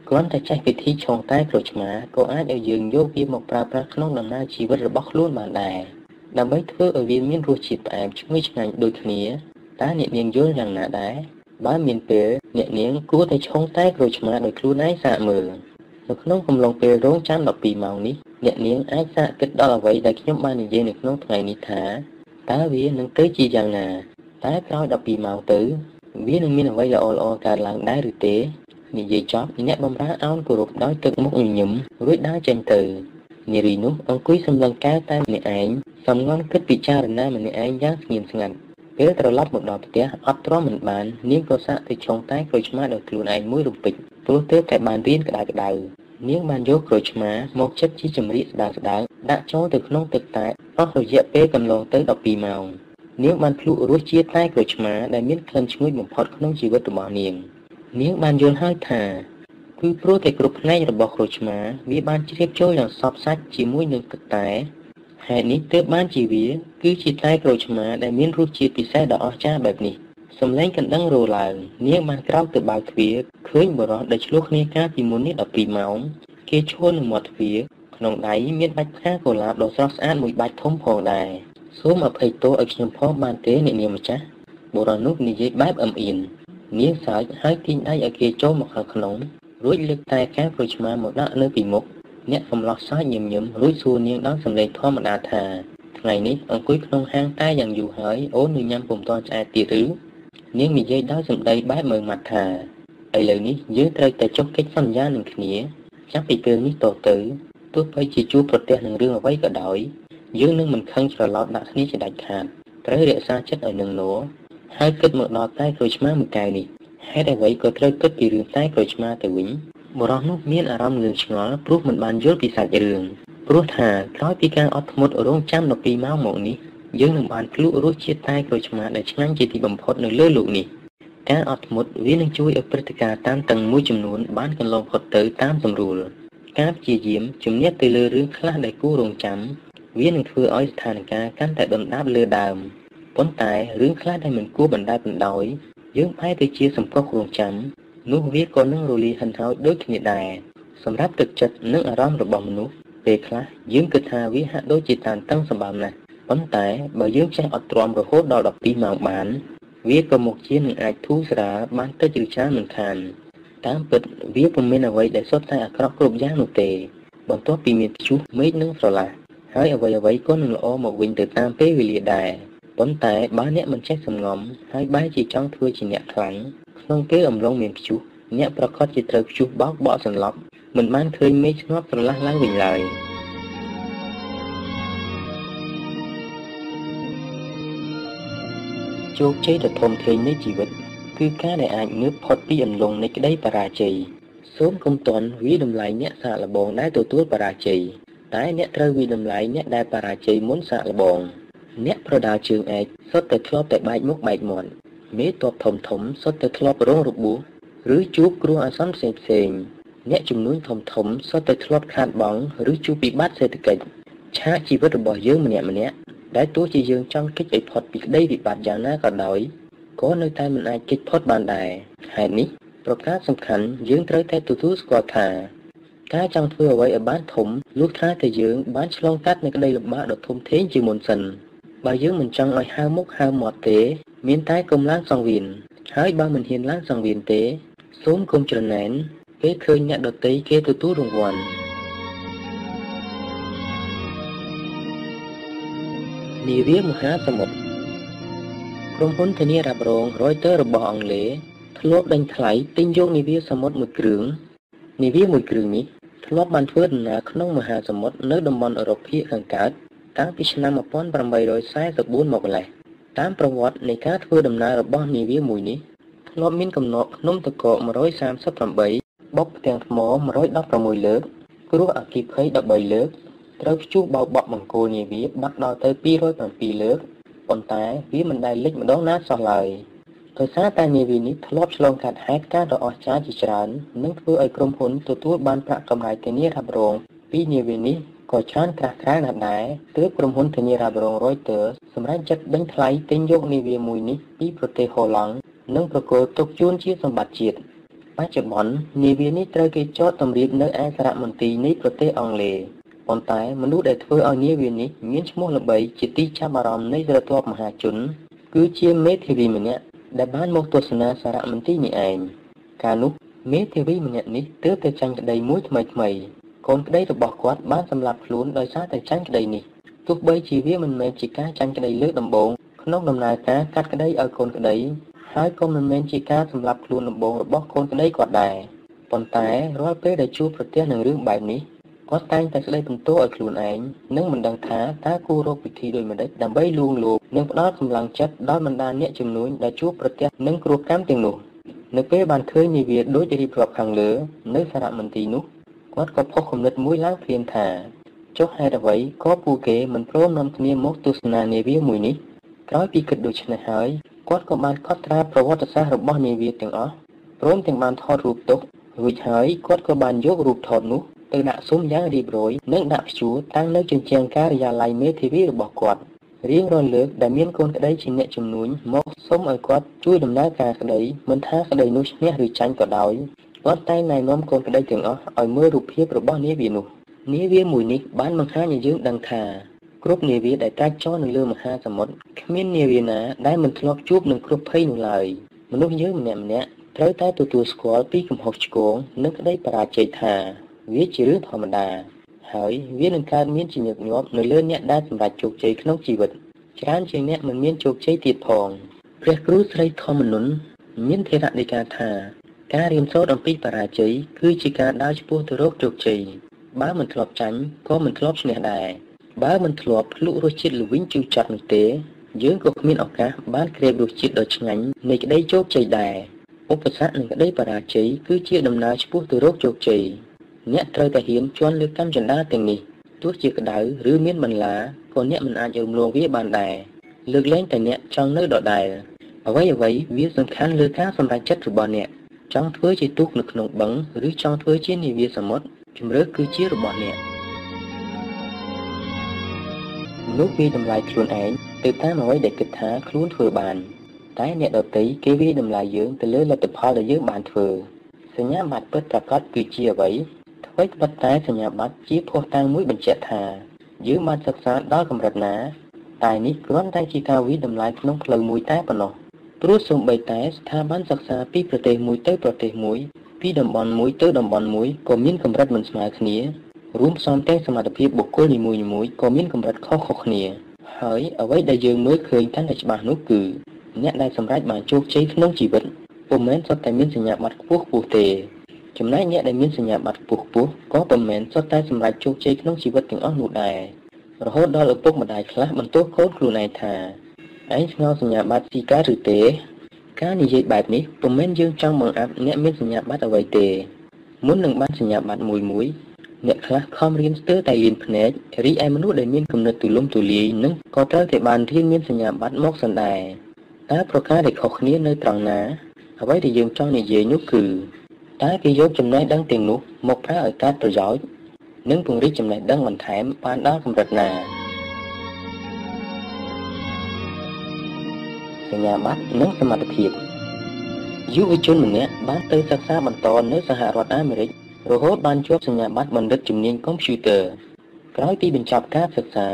គ្រាន់តែចេះវិធីឆុងតែក្រូចឆ្មាក៏អាចឲ្យយើងយកវាមកប្រើប្រាស់ក្នុងដំណើរជីវិតរបស់ខ្លួនបានដែរ ដើម្បីធ្វើឲ្យវាមានរសជាតិផ្អែមឈ្ងុយឆ្ងាញ់ដូចគ្នាតើអ្នកនាងយល់យ៉ាងណាដែរបើមានពេលអ្នកនាងគួរតែឆុងតែក្រូចឆ្មាដោយខ្លួនឯងសាកមើលនៅក្នុងកំឡុងពេលរងចាំ12ម៉ោងនេះអ្នកនាងអាចសាកគិតដល់អ្វីដែលខ្ញុំបាននិយាយនៅក្នុងថ្ងៃនេះថាតើវានឹងទៅជាយ៉ាងណា តែក្រោយ12ម៉ោងទៅ វានឹងមានអ្វីល្អល្អកើតឡើងដែរឬទេនិយាយចប់អ្នកបម្រើអោនគោរពដោយទឹកមុខញញឹមរួចដើរចេញទៅ នារីនោះអង្គុយសម្លឹងកែវតែម្នាក់ឯងសំងន់គិតពិចារណាម្នាក់ឯងយ៉ាងស្ងៀមស្ងាត់ពេលត្រឡប់មកដល់ផ្ទះអត់ទ្រាំមិនបាននាងក៏សាកទៅឆុងតែក្រូចឆ្មាដោយខ្លួនឯងមួយរំពេចព្រោះទើបតែបានរៀនក្តៅក្តៅនាងបានយកក្រូចឆ្មាមកចិតជាចម្រៀកស្ដើងស្ដើងដាក់ចូលទៅក្នុងទឹកតែអស់រយៈពេលកន្លងទៅ12ម៉ោងនាងបានភ្លក់រសជាតិតែក្រូចឆ្មាដែលមានក្លិនឈ្ងុយបំផុតក្នុងជីវិតរបស់នាង នាងបានយល់ហើយថា គឺព្រោះតែគ្រប់ផ្នែករបស់ក្រូចឆ្មាវាបានជ្រាបចូលយ៉ាងសពសាច់ជាមួយនឹងទឹកតែហេតុនេះទើបបានជាវា គឺជាតែក្រូចឆ្មាដែលមានរសជាតិពិសេសដ៏អស្ចារ្យបែបនេះសំឡេងកណ្ដឹងរឡើងនាងបានក្រោកទៅបើកទ្វារឃើញបរិសដែលឆ្លោះគ្នាកាលពីមុននេះ12ម៉ោងគេឈរនៅមាត់ទ្វារក្នុងដៃមានបាច់ផ្កាកុលាបដ៏ស្រស់ស្អាតមួយបាច់ធំផងដែរសូមអភ័យទោសឲ្យខ្ញុំផងបានទេអ្នកនាងម្ចាស់បុរសនោះនិយាយបែបអឹមអៀននាងសើចហើយទាញដៃឲ្យគេចូលមកខាងក្នុង រួចលើកតែកែវក្រូចឆ្មាមកដាក់នៅពីមុខអ្នកកំឡោះសើចញឹមញឹមរួចសួរនាងដោយសំឡេងធម្មតាថាថ្ងៃនេះអង្គុយក្នុងហាងតែយ៉ាងយូរហើយអូននៅញ៉ាំពុំទាន់ឆ្អែតទៀតឬនាងនិយាយដោយសម្ដីបែបមើលមាត់ថាឥឡូវនេះយើងត្រូវតែចុះកិច្ចសន្យានឹងគ្នាចាប់ពីពេលនេះតទៅទោះបីជាជួបប្រទះនឹងរឿងអ្វីក៏ដោយយើងនឹងមិនខឹងច្រឡោតដាក់គ្នាជាដាច់ខាតត្រូវរក្សាចិត្តឲ្យនឹងនោហើយគិតមកដល់តែក្រូចឆ្មាមួយកែវនេះ ហេតុអ្វីក៏ត្រូវគិតពីរឿងតែក្រូចឆ្មាទៅវិញបរោះនោះមានអារម្មណ៍ងឿងឆ្ងល់ព្រោះមិនបានយល់ពីសាច់រឿងព្រោះថាក្រោយពីការអត់ធ្មត់រងចាំ12ម៉ោងមកនេះយើងនឹងបានភ្លក់រសជាតិតែក្រូចឆ្មាដែលឆ្ងាញ់ជាទីបំផុតនៅលើលោកនេះការអត់ធ្មត់វានឹងជួយឲ្យព្រឹត្តិការណ៍តាមតឹងមួយចំនួនបានកន្លងផុតទៅតាមស្រួលការព្យាយាមជំនះទៅលើរឿងខ្លះដែលគួររងចាំវានឹងធ្វើឲ្យស្ថានភាពកាន់តែដុនដាបលើដើមប៉ុន្តែរឿងខ្លះដែលមិនគួរបណ្ដាលបណ្ដោយ យើងបែរទៅជាសម្កុសរងចាំនោះវាក៏នឹងរលាយហិនហោចដូចគ្នាដែរសម្រាប់ទឹកចិត្តនិងអារម្មណ៍របស់មនុស្សពេលខ្លះយើងគិតថាវាហាក់ដូចជាតានតឹងសម្បើមណាស់ប៉ុន្តែបើយើងចេះអត់ទ្រាំរហូតដល់12ម៉ោងបាន វាក៏មុខជានឹងអាចធូរស្រាលបានតិចឬច្រើនមិនខានតាមពិតវាពុំមានអ្វីដែលសុទ្ធតែអាក្រក់គ្រប់យ៉ាងនោះទេ បន្ទាប់ពីមានព្យុះមេឃនិងស្រឡះហើយអ្វីអ្វីក៏នឹងល្អមកវិញទៅតាមពេលវេលាដែរ ប៉ុន្តែបើអ្នកមិនចេះសំងំហើយបែរជាចង់ធ្វើជាអ្នកខ្លាំងក្នុងពេលអំឡុងមានព្យុះអ្នកប្រកាសជាត្រូវព្យុះបោកបក់សន្លប់មិនបានឃើញមេឃស្ងប់ស្រឡះឡើងវិញឡើយជោគជ័យដ៏ធំធេងនៃជីវិត គឺការដែលអាចងើបផុតពីអន្លង់នៃក្តីបរាជ័យសូមកុំតន់វិតម្លៃអ្នកសាកល្បងដែលទទួលបរាជ័យតែអ្នកត្រូវវិតម្លៃអ្នកដែលបរាជ័យមុនសាកល្បង អ្នកប្រដាល់ជើងឯកសុទ្ធតែធ្លាប់តែបែកមុខបែកមាត់មេតបធំធំសុទ្ធតែធ្លាប់រងរបួសឬជួបគ្រោះអាសន្នផ្សេងផ្សេងអ្នកជំនួញធំធំសុទ្ធតែធ្លាប់ខាតបង់ឬជួបវិបត្តិសេដ្ឋកិច្ចឆាកជីវិតរបស់យើងម្នាក់ម្នាក់ដែលទោះជាយើងចង់គេចឲ្យផុតពីក្តីវិបត្តិយ៉ាងណាក៏ដោយក៏នៅតែមិនអាចគេចផុតបានដែរហេតុនេះប្រការសំខាន់យើងត្រូវតែទទួលស្គាល់ថាការចង់ធ្វើអ្វីឲ្យបានធំលុះថាតែយើងបានឆ្លងកាត់នូវក្តីលំបាកដ៏ធំធេងជាមុនសិន បើយើងមិនចង់ឲ្យហៅមុខហៅមាត់ទេ មានតែកុំឡើងសង្វៀនហើយបើមិនហ៊ានឡើងសង្វៀនទេ សូមកុំច្រណែនពេលឃើញអ្នកដតីគេទទួលរង្វាន់នាវាមហាសមុទ្រក្រុមហ៊ុនធានារ៉ាប់រង Reuters របស់អង់គ្លេសធ្លាប់ដេញថ្លៃទិញយកនាវាសមុទ្រមួយគ្រឿងនាវាមួយគ្រឿងនេះធ្លាប់បានធ្វើដំណើរក្នុងមហាសមុទ្រនៅតំបន់អឺរ៉ុបភាគខាងកើត តាំងពីឆ្នាំ1844មកម្លេះតាមប្រវត្តិនៃការធ្វើដំណើររបស់នាវាមួយនេះធ្លាប់មានកំណត់ភ្នំតកក138បុកផ្ទាំងថ្ម116លើកគ្រោះអគ្គិភ័យ13លើកត្រូវព្យុះបោកបក់បង្គោលនាវាបាត់ដល់ទៅ207លើកប៉ុន្តែវាមិនដែលលេចម្ដងណាសោះឡើយដោយសារតែនាវានេះធ្លាប់ឆ្លងកាត់ហេតុការណ៍ដ៏អស្ចារ្យជាច្រើននិងធ្វើឲ្យក្រុមហ៊ុនទទួលបានប្រាក់កម្រៃធានារ៉ាប់រងពីនាវានេះ ក៏ច្រើនក្រាស់ក្រែលណាស់ដែរទើបក្រុមហ៊ុនធានារ៉ាប់រង Reuters សម្រេចចិត្តដេញថ្លៃទិញយកនាវាមួយនេះពីប្រទេសហូឡង់និងប្រគល់ទុកជូនជាសម្បត្តិជាតិបច្ចុប្បន្ននាវានេះត្រូវគេចតតម្រៀបនៅឯសារមន្ទីរនៃប្រទេសអង់គ្លេសប៉ុន្តែមនុស្សដែលធ្វើឲ្យនាវានេះមានឈ្មោះល្បីជាទីចាប់អារម្មណ៍នៃស្រទាប់មហាជន គឺជាមេធាវីម្នាក់ដែលបានមកទស្សនាសារមន្ទីរនេះឯងកាលនោះមេធាវីម្នាក់នេះទើបតែចាញ់ក្តីមួយថ្មីថ្មី កូនក្តីរបស់គាត់បានសម្លាប់ខ្លួនដោយសារតែចាញ់ក្តីនេះទោះបីជាវាមិនមែនជាការចាញ់ក្តីលើកដំបូងក្នុងដំណើរការកាត់ក្តីឲ្យកូនក្តីហើយក៏មិនមែនជាការសម្លាប់ខ្លួនដំបូងរបស់កូនក្តីគាត់ដែរប៉ុន្តែរាល់ពេលដែលជួបប្រទះនឹងរឿងបែបនេះគាត់តែងតែស្ដីបន្ទោសឲ្យខ្លួនឯងនិងមិនដឹងថាតើគួររកវិធីដូចម្តេចដើម្បីលួងលោមនិងផ្ដល់កម្លាំងចិត្តដល់បណ្ដាអ្នកជំនួញដែលជួបប្រទះនឹងគ្រោះកម្មទាំងនោះ នៅពេលបានឃើញនាវាដូចរៀបរាប់ខាងលើ នៅសារមន្ទីរនោះ គាត់ក៏ផុសគំនិតមួយឡើងភ្លាមថាចុះហេតុអ្វីក៏ពួកគេមិនព្រមនាំគ្នាមកទស្សនានាវាមួយនេះក្រោយពីគិតដូច្នេះហើយគាត់ក៏បានកត់ត្រាប្រវត្តិសាស្ត្ររបស់នាវាទាំងអស់ព្រមទាំងបានថតរូបទុករួចហើយគាត់ក៏បានយករូបថតនោះទៅដាក់ស៊ុំយ៉ាងរៀបរយនិងដាក់ព្យួរតាំងនៅជញ្ជាំងការិយាល័យមេធាវីរបស់គាត់រៀងរាល់លើកដែលមានកូនក្តីជាអ្នកជំនួញមកសុំឲ្យគាត់ជួយដំណើរការក្តីមិនថាក្តីនោះឈ្នះឬចាញ់ក៏ដោយ គាត់តែងណែនាំកូនក្តីទាំងអស់ឲ្យមើលរូបភាពរបស់នាវានោះនាវាមួយនេះបានបង្ហាញឲ្យយើងដឹងថាគ្រប់នាវាដែលត្រាច់ចរនៅលើមហាសមុទ្រគ្មាននាវាណាដែលមិនធ្លាប់ជួបនឹងគ្រោះភ័យនោះឡើយមនុស្សយើងម្នាក់ម្នាក់ត្រូវតែទទួលស្គាល់ពីកំហុសឆ្គងនិងក្តីបរាជ័យថាវាជារឿងធម្មតាហើយវានឹងកើតមានជាញឹកញាប់នៅលើអ្នកដែលសម្រេចជោគជ័យក្នុងជីវិតច្រើនជាងអ្នកមិនមានជោគជ័យទៀតផងព្រះគ្រូស្រីធម្មនុនមានធរណដីកាថា ការរៀនសូត្រអំពីបរាជ័យគឺជាការដើរឆ្ពោះទៅរកជោគជ័យបើមិនធ្លាប់ចាញ់ក៏មិនធ្លាប់ឈ្នះដែរបើមិនធ្លាប់ភ្លក់រសជាតិល្វីងជូរចត់នោះទេយើងក៏គ្មានឱកាសបានក្រេបរសជាតិដ៏ឆ្ងាញ់នៃក្តីជោគជ័យដែរឧបសគ្គនិងក្តីបរាជ័យគឺជាដំណើរឆ្ពោះទៅរកជោគជ័យអ្នកត្រូវតែហ៊ានជន់លើកម្មចន្ទាទាំងនេះទោះជាក្តៅឬមានបន្លាក៏អ្នកមិនអាចរំលងវាបានដែរលើកលែងតែអ្នកចង់នៅដដែលអ្វីអ្វីវាសំខាន់លើការសម្រេចចិត្តរបស់អ្នក ចង់ធ្វើជាទូកនៅក្នុងបឹងឬចង់ធ្វើជានាវាសមុទ្រជំរឿគឺជារបស់អ្នកមនុស្សវាតម្លៃខ្លួនឯងទៅតាមអ្វីដែលគិតថាខ្លួនធ្វើបាន តែអ្នកដទៃគេវាតម្លៃយើងទៅលើលទ្ធផលដែលយើងបានធ្វើសញ្ញាបត្រពិតប្រាកដគឺជាអ្វីអ្វីត្បិតតែសញ្ញាបត្រជាភស្តុតាងមួយបញ្ជាក់ថាយើងបានសិក្សាដល់កម្រិតណា តែនេះគ្រាន់តែជាការវិតម្លៃក្នុងផ្លូវមួយតែប៉ុណ្ណោះ ព្រោះសូម្បីតែស្ថាប័នសិក្សាពីប្រទេសមួយទៅប្រទេសមួយ ពីតំបន់មួយទៅតំបន់មួយក៏មានកម្រិតមិនស្មើគ្នារួមផ្សំទាំងសមត្ថភាពបុគ្គលនីមួយៗក៏មានកម្រិតខុសៗគ្នា ហើយអ្វីដែលយើងមើលឃើញកាន់តែច្បាស់នោះគឺអ្នកដែលសម្រេចបានជោគជ័យក្នុងជីវិតពុំមែនសុទ្ធតែមានសញ្ញាបត្រខ្ពស់ខ្ពស់ទេចំណែកអ្នកដែលមានសញ្ញាបត្រខ្ពស់ខ្ពស់ក៏ពុំមែនសុទ្ធតែសម្រេចជោគជ័យក្នុងជីវិតទាំងអស់នោះដែររហូតដល់ឪពុកម្ដាយខ្លះបន្ទោសកូនខ្លួនឯងថា ឯងឆ្ងល់សញ្ញាបត្រស៊ីកាឬទេ ការនិយាយបែបនេះពុំមែនយើងចង់បង្អាប់អ្នកមានសញ្ញាបត្រអ្វីទេមុននឹងបានសញ្ញាបត្រមួយមួយអ្នកខ្លះខំរៀនស្ទើរតែលៀនភ្នែករីឯមនុស្សដែលមានគំនិតទូលំទូលាយនឹងក៏ត្រូវតែបានរៀនមានសញ្ញាបត្រមកសណ្ដែតើប្រការដែលខុសគ្នានៅត្រង់ណាអ្វីដែលយើងចង់និយាយនោះគឺតើគេយកចំណេះដឹងទាំងនោះមកប្រើឲ្យកើតប្រយោជន៍និងពង្រីកចំណេះដឹងបន្ថែមបានដល់កម្រិតណា សញ្ញាបត្រនិងសមត្ថភាពយុវជនម្នាក់បានទៅសិក្សាបន្តនៅសហរដ្ឋអាមេរិករហូតបានជាប់សញ្ញាបត្របណ្ឌិតជំនាញកុំព្យូទ័រក្រោយពីបញ្ចប់ការសិក្សា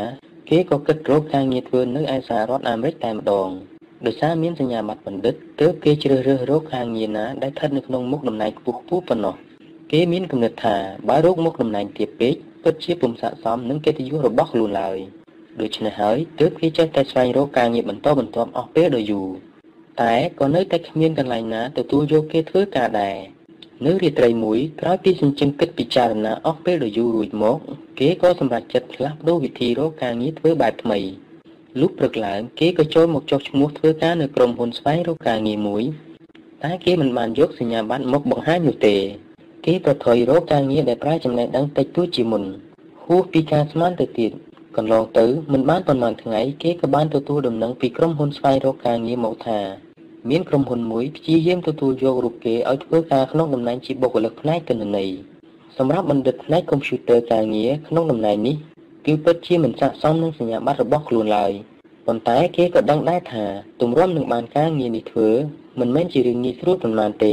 គេក៏គិតរកការងារធ្វើនៅឯសហរដ្ឋអាមេរិកតែម្ដងដោយសារមានសញ្ញាបត្របណ្ឌិតទើបគេជ្រើសរើសរកការងារណាដែលស្ថិតនៅក្នុងមុខតំណែងខ្ពស់ខ្ពស់ប៉ុណ្ណោះគេមានគំនិតថាបើរកមុខតំណែងទាបពេកពិតជាពុំស័ក្តិសមនឹងកិត្តិយសរបស់ខ្លួនឡើយ ដូច្នេះហើយទើបគេចេះតែស្វែងរកការងារបន្តបន្ទាប់អស់ពេលដ៏យូរតែក៏នៅតែគ្មានកន្លែងណាទទួលយកគេធ្វើការដែរនៅរាត្រីមួយក្រោយពីសញ្ជឹងគិតពិចារណាអស់ពេលដ៏យូររួចមក គេក៏សម្រេចចិត្តផ្លាស់ប្ដូរវិធីរកការងារធ្វើបែបថ្មីលុះព្រឹកឡើងគេក៏ចូលមកចុះឈ្មោះធ្វើការនៅក្រុមហ៊ុនស្វែងរកការងារមួយតែគេមិនបានយកសញ្ញាបត្រមកបង្ហាញនោះទេ គេប្រថុយរកការងារដែលប្រើចំណេះដឹងតិចតួចជាមុនហួសពីការស្មានទៅទៀត កន្លងទៅមិនបានប៉ុន្មានថ្ងៃគេក៏បានទទួលដំណឹងពីក្រុមហ៊ុនស្វែងរកការងារមកថាមានក្រុមហ៊ុនមួយព្យាយាមទទួលយករូបគេឲ្យធ្វើការក្នុងតំណែងជាបុគ្គលិកផ្នែកទិន្នន័យសម្រាប់បណ្ឌិតផ្នែកកុំព្យូទ័រការងារក្នុងតំណែងនេះគឺពិតជាមិនស័ក្តិសមនឹងសញ្ញាបត្ររបស់ខ្លួនឡើយប៉ុន្តែគេក៏ដឹងដែរថាទម្រាំនឹងបានការងារនេះធ្វើមិនមែនជារឿងងាយស្រួលប៉ុន្មានទេ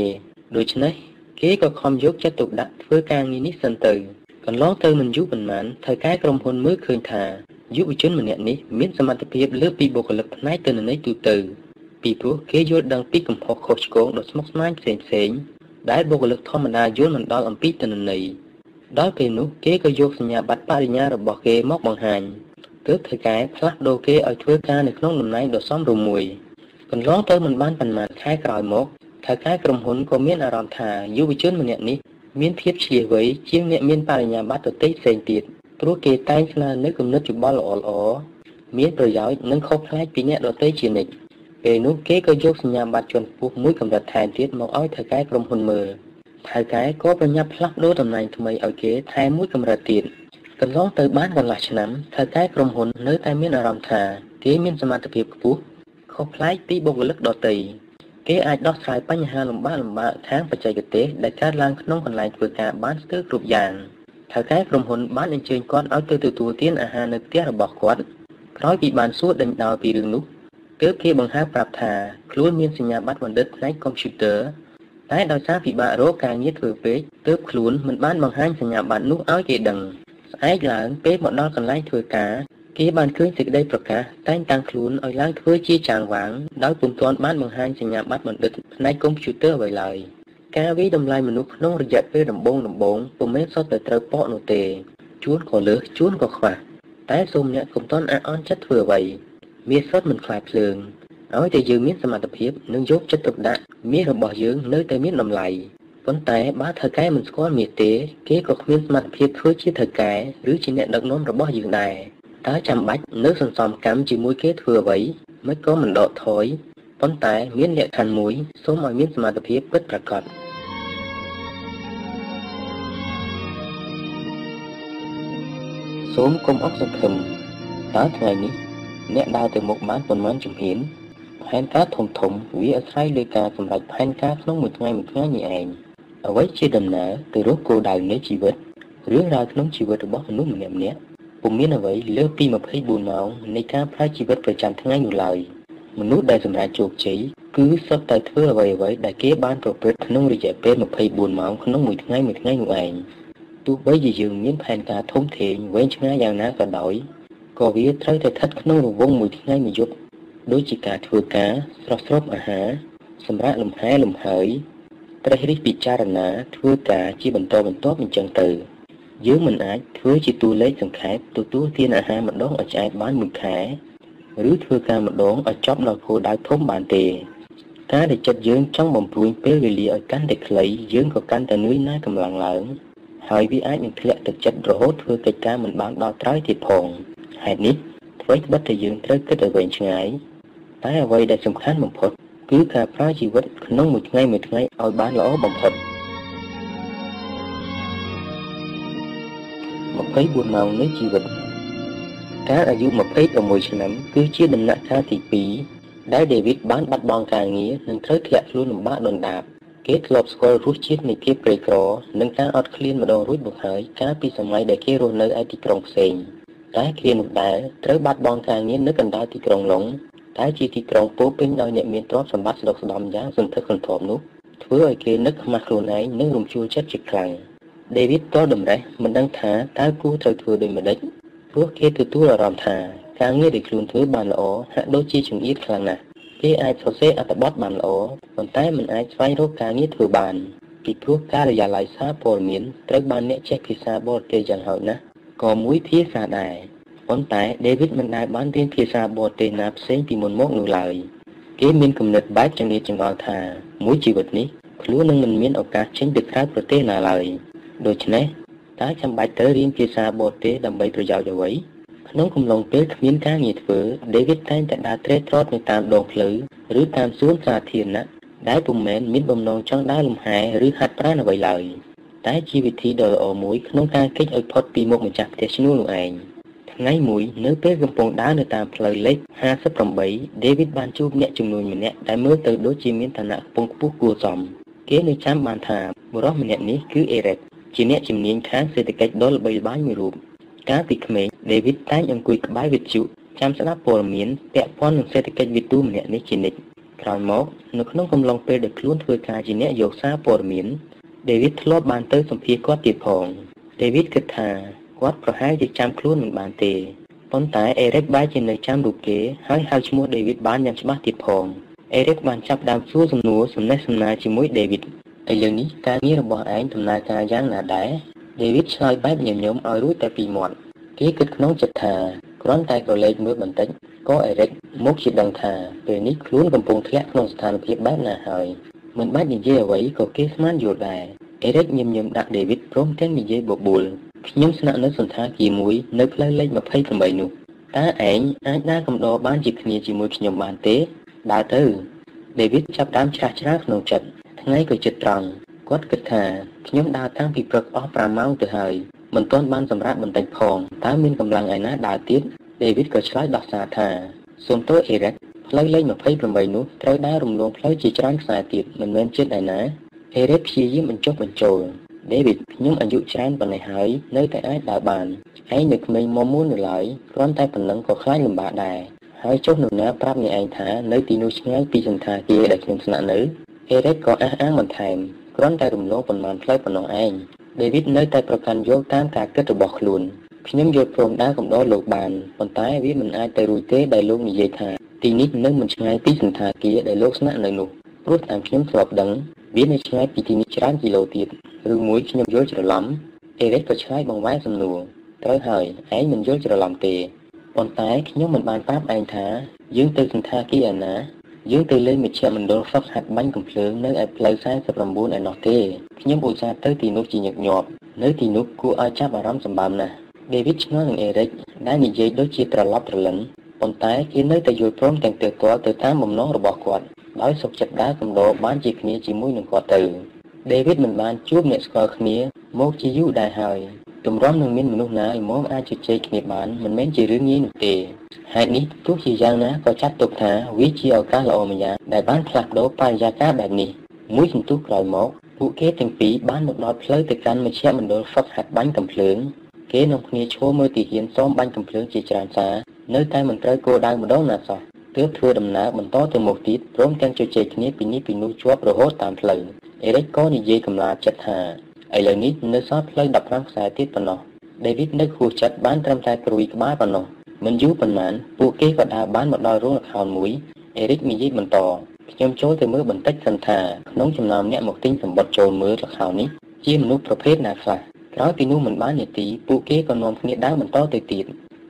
ដូច្នេះគេក៏ខំយកចិត្តទុកដាក់ធ្វើការងារនេះសិនទៅ កន្លងទៅមិនយូរប៉ុន្មានថៅកែក្រុមហ៊ុនមើលឃើញថាយុវជនម្នាក់នេះមានសមត្ថភាពលើសពីបុគ្គលិកផ្នែកទិន្នន័យទូទៅពីព្រោះគេយល់ដឹងពីកំហុសខុសឆ្គងដ៏ស្មុគស្មាញផ្សេងផ្សេងដែលបុគ្គលិកធម្មតាយល់មិនដល់អំពីទិន្នន័យដល់ពេលនោះគេក៏យកសញ្ញាបត្របរិញ្ញារបស់គេមកបង្ហាញទើបធ្វើការផ្លាស់ប្ដូរគេឲ្យធ្វើការនៅក្នុងតំណែងដ៏សមរម្យមួយកន្លងទៅមិនបានប៉ុន្មានខែក្រោយមកថៅកែក្រុមហ៊ុនក៏មានអារម្មណ៍ថាយុវជនម្នាក់នេះ មានភាពឆ្លៀសវៃជាងអ្នកមានបរិញ្ញាបត្រដទៃផ្សេងទៀតព្រោះគេតែងស្នើនៅគំនិតយោបល់ល្អៗមានប្រយោជន៍និងខុសប្លែកពីអ្នកដទៃជានិច្ចពេលនោះគេក៏យកសញ្ញាបត្រជាន់ខ្ពស់មួយកម្រិតថែមទៀតមកឲ្យថៅកែក្រុមហ៊ុនមើលថៅកែក៏ប្រញាប់ផ្លាស់ប្ដូរតំណែងថ្មីឲ្យគេថែមមួយកម្រិតទៀតកន្លងទៅបានកន្លះឆ្នាំថៅកែក្រុមហ៊ុននៅតែមានអារម្មណ៍ថាគេមានសមត្ថភាពខ្ពស់ខុសប្លែកពីបុគ្គលិកដទៃ គេអាចដោះស្រាយបញ្ហាលំបាកលំបាកខាងបច្ចេកទេសដែលកើតឡើងក្នុងកន្លែងធ្វើការបានស្ទើរគ្រប់យ៉ាងថៅកែក្រុមហ៊ុនបានអញ្ជើញគាត់ឲ្យទៅទទួលទានអាហារនៅផ្ទះរបស់គាត់ក្រោយពីបានសួរដេញដោលពីរឿងនោះទើបគេបង្ហើបប្រាប់ថាខ្លួនមានសញ្ញាបត្របណ្ឌិតផ្នែកកុំព្យូទ័រតែដោយសារពិបាករកការងារធ្វើពេកទើបខ្លួនមិនបានបង្ហាញសញ្ញាបត្រនោះឲ្យគេដឹងស្អែកឡើងពេលមកដល់កន្លែងធ្វើការ គេបានឃើញសេចក្តីប្រកាសតែងតាំងខ្លួនឲ្យឡើងធ្វើជាចាងវាងដោយពុំទាន់បានបង្ហាញសញ្ញាបត្របណ្ឌិតផ្នែកកុំព្យូទ័រអ្វីឡើយការវិតម្លៃមនុស្សក្នុងរយៈពេលដំបូងដំបូងពុំមែនសុទ្ធតែត្រូវប៉កនោះទេជួនក៏លើសជួនក៏ខ្វះតែសូមអ្នកកុំតន់អះអន់ចិត្តធ្វើអ្វីមាសសុទ្ធមិនខ្លាចភ្លើងឲ្យតែយើងមានសមត្ថភាពនិងយកចិត្តទុកដាក់មាសរបស់យើងនៅតែមានតម្លៃប៉ុន្តែបើថៅកែមិនស្គាល់មាសទេ គេក៏គ្មានសមត្ថភាពធ្វើជាថៅកែឬជាអ្នកដឹកនាំរបស់យើងដែរ តើចាំបាច់នៅសន្សំកម្មជាមួយគេធ្វើអ្វីមិនក៏មិនដកថយប៉ុន្តែមានលក្ខខណ្ឌមួយសូមឲ្យមានសមត្ថភាពពិតប្រាកដសូមកុំអស់សង្ឃឹមតើថ្ងៃនេះអ្នកដើរទៅមុខបានប៉ុន្មានជំហានផែនការធំធំវាអាស្រ័យលើការសម្រេចផែនការក្នុងមួយថ្ងៃមួយថ្ងៃនេះឯងអ្វីជាដំណើរទៅរកគោលដៅនៃជីវិតរឿងរ៉ាវក្នុងជីវិតរបស់មនុស្សម្នាក់ម្នាក់ ពុំមានអ្វីលើសពី24ម៉ោងនៃការប្រើជីវិតប្រចាំថ្ងៃនោះឡើយមនុស្សដែលសម្រេចជោគជ័យគឺសុទ្ធតែធ្វើអ្វីអ្វីដែលគេបានប្រព្រឹត្តក្នុងរយៈពេល24ម៉ោងក្នុងមួយថ្ងៃមួយថ្ងៃនោះឯងទោះបីជាយើងមានផែនការធំធេងវែងឆ្ងាយយ៉ាងណាក៏ដោយក៏វាត្រូវតែស្ថិតក្នុងរង្វង់មួយថ្ងៃមួយយប់ដូចជាការធ្វើការស្រស់ស្រូបអាហារសម្រាប់លំហែលំហើយត្រេះរិះពិចារណាធ្វើការជាបន្តបន្ទាប់អញ្ចឹងទៅ យើងមិនអាចធ្វើជាតួលេខសង្ខេបទទួលទានអាហារម្ដងឲ្យឆ្អែតបានមួយខែឬធ្វើការម្ដងឲ្យចប់ដល់គោលដៅធំបានទេការដែលចិត្តយើងចង់បំព្រួញពេលវេលាឲ្យកាន់តែខ្លីយើងក៏កាន់តែនឿយណាយកម្លាំងឡើងហើយវាអាចនឹងធ្លាក់ទឹកចិត្តរហូតធ្វើកិច្ចការមិនបានដល់ត្រើយទៀតផងហេតុនេះអ្វីត្បិតតែយើងត្រូវគិតឲ្យវែងឆ្ងាយតែអ្វីដែលសំខាន់បំផុតគឺការប្រើជីវិតក្នុងមួយថ្ងៃមួយថ្ងៃឲ្យបានល្អបំផុត 24ម៉ោងនៃជីវិតការអាយុ26ឆ្នាំគឺជាដំណាក់កាលទី2ដែល David បានបាត់បង់ការងារនិងត្រូវធ្លាក់ខ្លួនលំបាកដុនដាបគេធ្លាប់ស្គាល់រសជាតិនៃភាពក្រីក្រនិងការអត់ឃ្លានម្ដងរួចមកហើយកាលពីសម័យដែលគេរស់នៅឯទីក្រុងផ្សេងតែគ្រានោះដែរត្រូវបាត់បង់ការងារនៅកណ្ដាលទីក្រុងឡុងតែជាទីក្រុងពោពេញដោយអ្នកមានទ្រព្យសម្បត្តិស្ដុកស្ដំយ៉ាងសន្ធឹកសន្ធាប់នោះធ្វើឲ្យគេនឹកខ្មាស់ខ្លួនឯងនិងរំជួលចិត្តជាខ្លាំង ដេវីតក៏តម្រេះមិនដឹងថាតើគួរត្រូវធ្វើដូចម្តេចព្រោះគេទទួលអារម្មណ៍ថាការងារដែលខ្លួនធ្វើបានល្អហាក់ដូចជាចង្អៀតខ្លាំងណាស់គេអាចសរសេរអត្ថបទបានល្អប៉ុន្តែមិនអាចស្វែងរកការងារធ្វើបានពីព្រោះការិយាល័យសារព័ត៌មានត្រូវបានអ្នកចេះភាសាបរទេសយ៉ាងហោចណាស់ក៏មួយភាសាដែរប៉ុន្តែ David មិនដែលបានរៀនភាសាបរទេសណាផ្សេងពីមុនមកនោះឡើយគេមានគំនិតបែបចង្អៀតចង្អល់ថាមួយជីវិតនេះខ្លួននឹងមិនមានឱកាសចេញទៅក្រៅប្រទេសណាឡើយ ដូច្នេះតើចាំបាច់ត្រូវរៀនភាសាបរទេសដើម្បីប្រយោជន៍អ្វីក្នុងកំឡុងពេលគ្មានការងារធ្វើ David តែងតែដើរត្រេកត្រត់នៅតាមដងផ្លូវឬតាមសួនសាធារណៈដែលពុំមែនមានបំណងចង់ដើរលំហែឬហាត់ប្រាណអ្វីឡើយតែជាវិធីដ៏ល្អមួយក្នុងការគេចឲ្យផុតពីមុខម្ចាស់ផ្ទះឈ្នួលនោះឯងថ្ងៃមួយនៅពេលកំពុងដើរនៅតាមផ្លូវលេខ58 David បានជួបអ្នកជំនួញម្នាក់ដែលមើលទៅដូចជាមានឋានៈខ្ពង់ខ្ពស់គួរសមគេនៅចាំបានថាបុរសម្នាក់នេះគឺ Eric ជាអ្នកជំនាញខាងសេដ្ឋកិច្ចដ៏ល្បីល្បាញមួយរូបកាលពីក្មេង David តែងអង្គុយក្បែរវិទ្យុចាំស្ដាប់ព័ត៌មានពាក់ព័ន្ធនឹងសេដ្ឋកិច្ចវិទូម្នាក់នេះជានិច្ចក្រោយមកនៅក្នុងកំឡុងពេលដែលខ្លួនធ្វើការជាអ្នកយកសារព័ត៌មាន David ធ្លាប់បានទៅសម្ភាសគាត់ទៀតផង David គិតថាគាត់ប្រហែលជាចាំខ្លួនមិនបានទេប៉ុន្តែអេរិកបែរជានៅចាំរូបគេហើយហៅឈ្មោះ David បានយ៉ាងច្បាស់ទៀតផងអេរិកបានចាប់ដើមសួរសំណួរសំណេះសំណាលជាមួយ David ឥឡូវនេះការងាររបស់ឯងដំណើរការយ៉ាងណាដែរ David ឆ្លើយបែបញញឹមឲ្យរួចតែពីរមាត់គេគិតក្នុងចិត្តថាគ្រាន់តែក្រឡេកមើលបន្តិចក៏អេរិកមកជាដឹងថាពេលនេះខ្លួនកំពុងធ្លាក់ក្នុងស្ថានភាពបែបណាហើយមិនបាច់និយាយអ្វីក៏គេស្មានយល់ដែរអេរិកញឹមញឹមដាក់ David ព្រមទាំងនិយាយបបួលខ្ញុំស្នាក់នៅសន្តាគារមួយនៅផ្លូវលេខ28នោះតើឯងអាចដើរកំដរបានជាគ្នាជាមួយខ្ញុំបានទេដើរទៅ David ចាប់តាមច្រាស់ច្រាសក្នុងចិត្ត ថ្ងៃក៏ចិត្តត្រង់គាត់គិតថាខ្ញុំដើរតាំងពីព្រឹកអស់5ម៉ោងទៅហើយមិនទាន់បានសម្រាប់បន្តិចផងតើមានកម្លាំងឯណាដើរទៀត David ក៏ឆ្លើយដោះសារថាសូមទោស Eric ផ្លូវលេខ28នោះត្រូវដើររំលងផ្លូវជាច្រើនខ្សែទៀតមិនមែនចិត្តឯណា Eric ព្យាយាមបញ្ចុះបញ្ចូល David ខ្ញុំអាយុច្រើនប៉ុណ្ណេះហើយនៅតែអាចដើរបានឯងនៅក្មេងមុំមួននៅឡើយគ្រាន់តែប៉ុណ្ណឹងក៏ខ្លាចលំបាកដែរហើយចុះនរណាប្រាប់អ្នកឯងថានៅទីនោះឆ្ងាយពីសន្តាគារដែលខ្ញុំស្នាក់នៅ អេរិកក៏អះអាងបន្ថែមគ្រាន់តែរំលងប៉ុន្មានផ្លូវប៉ុណ្ណោះឯង David នៅតែប្រកាន់យកតាមការគិតរបស់ខ្លួនខ្ញុំយល់ព្រមដើរកំដរលោកបានប៉ុន្តែវាមិនអាចទៅរួចទេដែលលោកនិយាយថាទីនេះនៅមិនឆ្ងាយពីសន្តាគារដែលលោកស្នាក់នៅនោះព្រោះតាមខ្ញុំធ្លាប់ដឹងវានៅឆ្ងាយពីទីនេះច្រើនគីឡូទៀតឬមួយខ្ញុំយល់ច្រឡំអេរិចក៏ឆ្លើយបង្វែរសំណួរត្រូវហើយឯងមិនយល់ច្រឡំទេប៉ុន្តែខ្ញុំមិនបានប្រាប់ឯងថាយើងទៅសន្តាគារឯណា យើងទៅលេងមជ្ឈមណ្ឌលហ្វឹកហាត់បាញ់កំភ្លើងនៅឯផ្លូវ49ឯណោះទេខ្ញុំឧស្សាហ៍ទៅទីនោះជាញឹកញាប់នៅទីនោះគួរឲ្យចាប់អារម្មណ៍សម្បើមណាស់ដេវីតឆ្ងល់នឹងអេរិចដែលនិយាយដូចជាត្រឡប់ត្រលិនប៉ុន្តែគេនៅតែយល់ព្រមទាំងទើទាល់ទៅតាមបំណងរបស់គាត់ដោយសុខចិត្តដើរកំដរបានជាគ្នាជាមួយនឹងគាត់ទៅដេវីតមិនបានជួបអ្នកស្គាល់គ្នាមកជាយូរដែរហើយទម្រាំនឹងមានមនុស្សណាល្មមអាចជជែកគ្នាបានមិនមែនជារឿងងាយនោះទេ ហេតុនេះទោះជាយ៉ាងណាក៏ចាត់ទុកថាវាជាឱកាសល្អម្យ៉ាងដែលបានផ្លាស់ប្ដូរបរិយាកាសបែបនេះមួយសន្ទុះក្រោយមកពួកគេទាំងពីរបានមកដល់ផ្លូវទៅកាន់មជ្ឈមណ្ឌលហ្វឹកហាត់បាញ់កំភ្លើងគេនាំគ្នាឈរមើលទីហ៊ានសមបាញ់កំភ្លើងជាច្រើនសារនៅតែមិនត្រូវគោលដៅម្ដងណាសោះទើបធ្វើដំណើរបន្តទៅមុខទៀតព្រមទាំងជជែកគ្នាពីនេះពីនោះជាប់រហូតតាមផ្លូវអេរិកក៏និយាយកម្លាចិត្តថាឥឡូវនេះនៅសល់ផ្លូវ15ខ្សែទៀតប៉ុណ្ណោះដេវីតនៅខួរចិត្តបានត្រឹមតែព្រួយក្បាលប៉ុណ្ណោះ មិនយូរប៉ុន្មានពួកគេក៏ដើរបានមកដល់រោងល្ខោនមួយអេរិកនិយាយបន្តខ្ញុំចូលទៅមើលបន្តិចសិនថាក្នុងចំណោមអ្នកមកទិញសម្បត្តិចូលមើលល្ខោននេះជាមនុស្សប្រភេទណាខ្លះក្រោយពីនោះមិនបាននាទីពួកគេក៏នាំគ្នាដើរបន្តទៅទៀត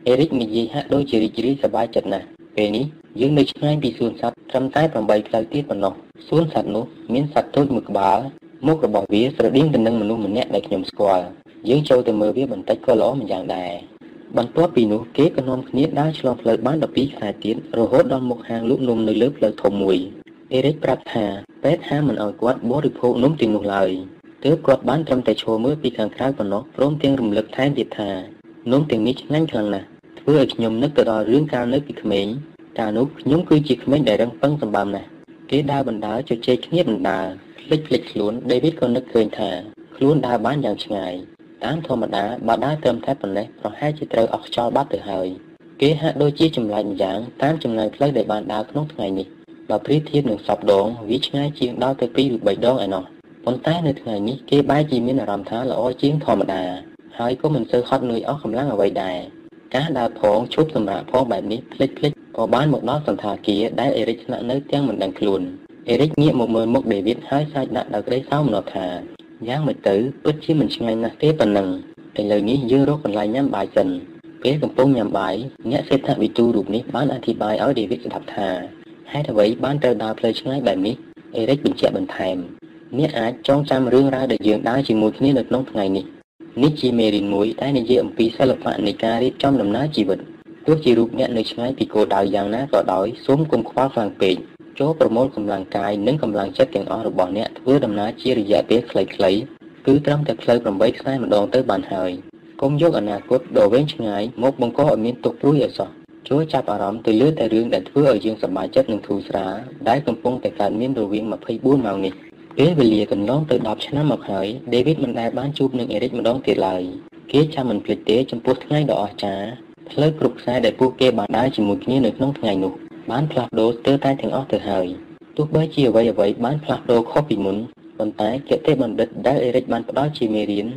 អេរិកនិយាយហាក់ដូចជារីករាយសប្បាយចិត្តណាស់ពេលនេះយើងនៅឆ្ងាយពីសួនសត្វត្រឹមតែ8ផ្លូវទៀតប៉ុណ្ណោះសួនសត្វនោះមានសត្វតូចមួយក្បាលមុខរបស់វាស្រដៀងទៅនឹងមនុស្សម្នាក់ដែលខ្ញុំស្គាល់យើងចូលទៅមើលវាបន្តិចក៏ល្អម្យ៉ាងដែរ បន្ទាប់ពីនោះគេក៏នាំគ្នាដើរឆ្លងផ្លូវបាន12ខ្សែទៀតរហូតដល់មុខហាងលក់នំនៅលើផ្លូវធំមួយអេរិកប្រាប់ថាពេទ្យហាមមិនឲ្យគាត់បរិភោគនំទាំងនោះឡើយទើបគាត់បានត្រឹមតែឈរមើលពីខាងក្រៅប៉ុណ្ណោះព្រមទាំងរំលឹកថែមទៀតថានំទាំងនេះឆ្ងាញ់ខ្លាំងណាស់ធ្វើឲ្យខ្ញុំនឹកទៅដល់រឿងកាលនៅពីក្មេងកាលនោះខ្ញុំគឺជាក្មេងដែលរឹងប៉ឹងសម្បើមណាស់គេដើរបណ្ដើរជជែកគ្នាបណ្ដើរភ្លេចភ្លេចខ្លួនដេវីតក៏នឹកឃើញថាខ្លួនដើរបានយ៉ាងឆ្ងាយ តាមធម្មតាបើដើរត្រឹមតែប៉ុណ្ណេះប្រហែលជាត្រូវអស់ខ្យល់បាត់ទៅហើយគេហាក់ដូចជាចម្លែកម្យ៉ាងតាមចម្ងាយផ្លូវដែលបានដើរក្នុងថ្ងៃនេះបើប្រៀបធៀបនឹងសពដងវាឆ្ងាយជាងដល់ទៅ2ឬ3ដងឯណោះប៉ុន្តែនៅថ្ងៃនេះគេបែរជាមានអារម្មណ៍ថាល្អជាងធម្មតាហើយក៏មិនសូវហត់នឿយអស់កម្លាំងអ្វីដែរការដើរផងឈប់សម្រាកផងបែបនេះភ្លេចភ្លេចក៏បានមកដល់សន្តាគារដែលអេរិកស្នាក់នៅទាំងមិនដឹងខ្លួនអេរិកងាកមកមើលមុខដេវីតហើយសាច់ដាក់ដល់ក្តីសោមនស្សថា យ៉ាងមិនទៅពិតជាមិនឆ្ងាញ់ណាស់ទេប៉ុណ្ណឹងឥឡូវនេះយើងរកកន្លែងញ៉ាំបាយសិនពេលកំពុងញ៉ាំបាយអ្នកសេដ្ឋវិទូរូបនេះបានអធិប្បាយឲ្យដេវីតស្ដាប់ថាហេតុអ្វីបានត្រូវដើរផ្លូវឆ្ងាយបែបនេះអេរិកបញ្ជាក់បន្ថែមអ្នកអាចចងចាំរឿងរ៉ាវដែលយើងដើរជាមួយគ្នានៅក្នុងថ្ងៃនេះនេះជាមេរៀនមួយដែលនិយាយអំពីសិល្បៈនៃការរៀបចំដំណើរជីវិតទោះជារូបអ្នកនៅឆ្ងាយពីគោលដៅយ៉ាងណាក៏ដោយសូមកុំខ្វល់ខ្លាំងពេក ចូលប្រមូលកម្លាំងកាយនិងកម្លាំងចិត្តទាំងអស់របស់អ្នកធ្វើដំណើរជារយៈពេលខ្លីៗគឺត្រឹមតែផ្លូវ8ខ្សែម្ដងទៅបានហើយកុំយកអនាគតដ៏វែងឆ្ងាយមកបង្កឲ្យមានទុក្ខព្រួយឲ្យសោះចូលចាប់អារម្មណ៍ទៅលើតែរឿងដែលធ្វើឲ្យយើងសប្បាយចិត្តនិងធូរស្រាលដែលកំពុងតែកើតមានរវាង24ម៉ោងនេះពេលវេលាកន្លងទៅ10ឆ្នាំមកហើយដេវីតមិនដែលបានជួបនឹងអេរិកម្ដងទៀតឡើយគេចាំមិនភ្លេចទេចំពោះថ្ងៃដ៏អស្ចារ្យផ្លូវគ្រប់ខ្សែដែលពួកគេបានដើរជាមួយគ្នានៅក្នុងថ្ងៃនោះ បានផ្លាស់ប្ដូរស្ទើរតែទាំងអស់ទៅហើយទោះបីជាអ្វីអ្វីបានផ្លាស់ប្ដូរខុសពីមុនប៉ុន្តែគតិបណ្ឌិតដែលអេរិកបានផ្ដល់ជាមេរៀន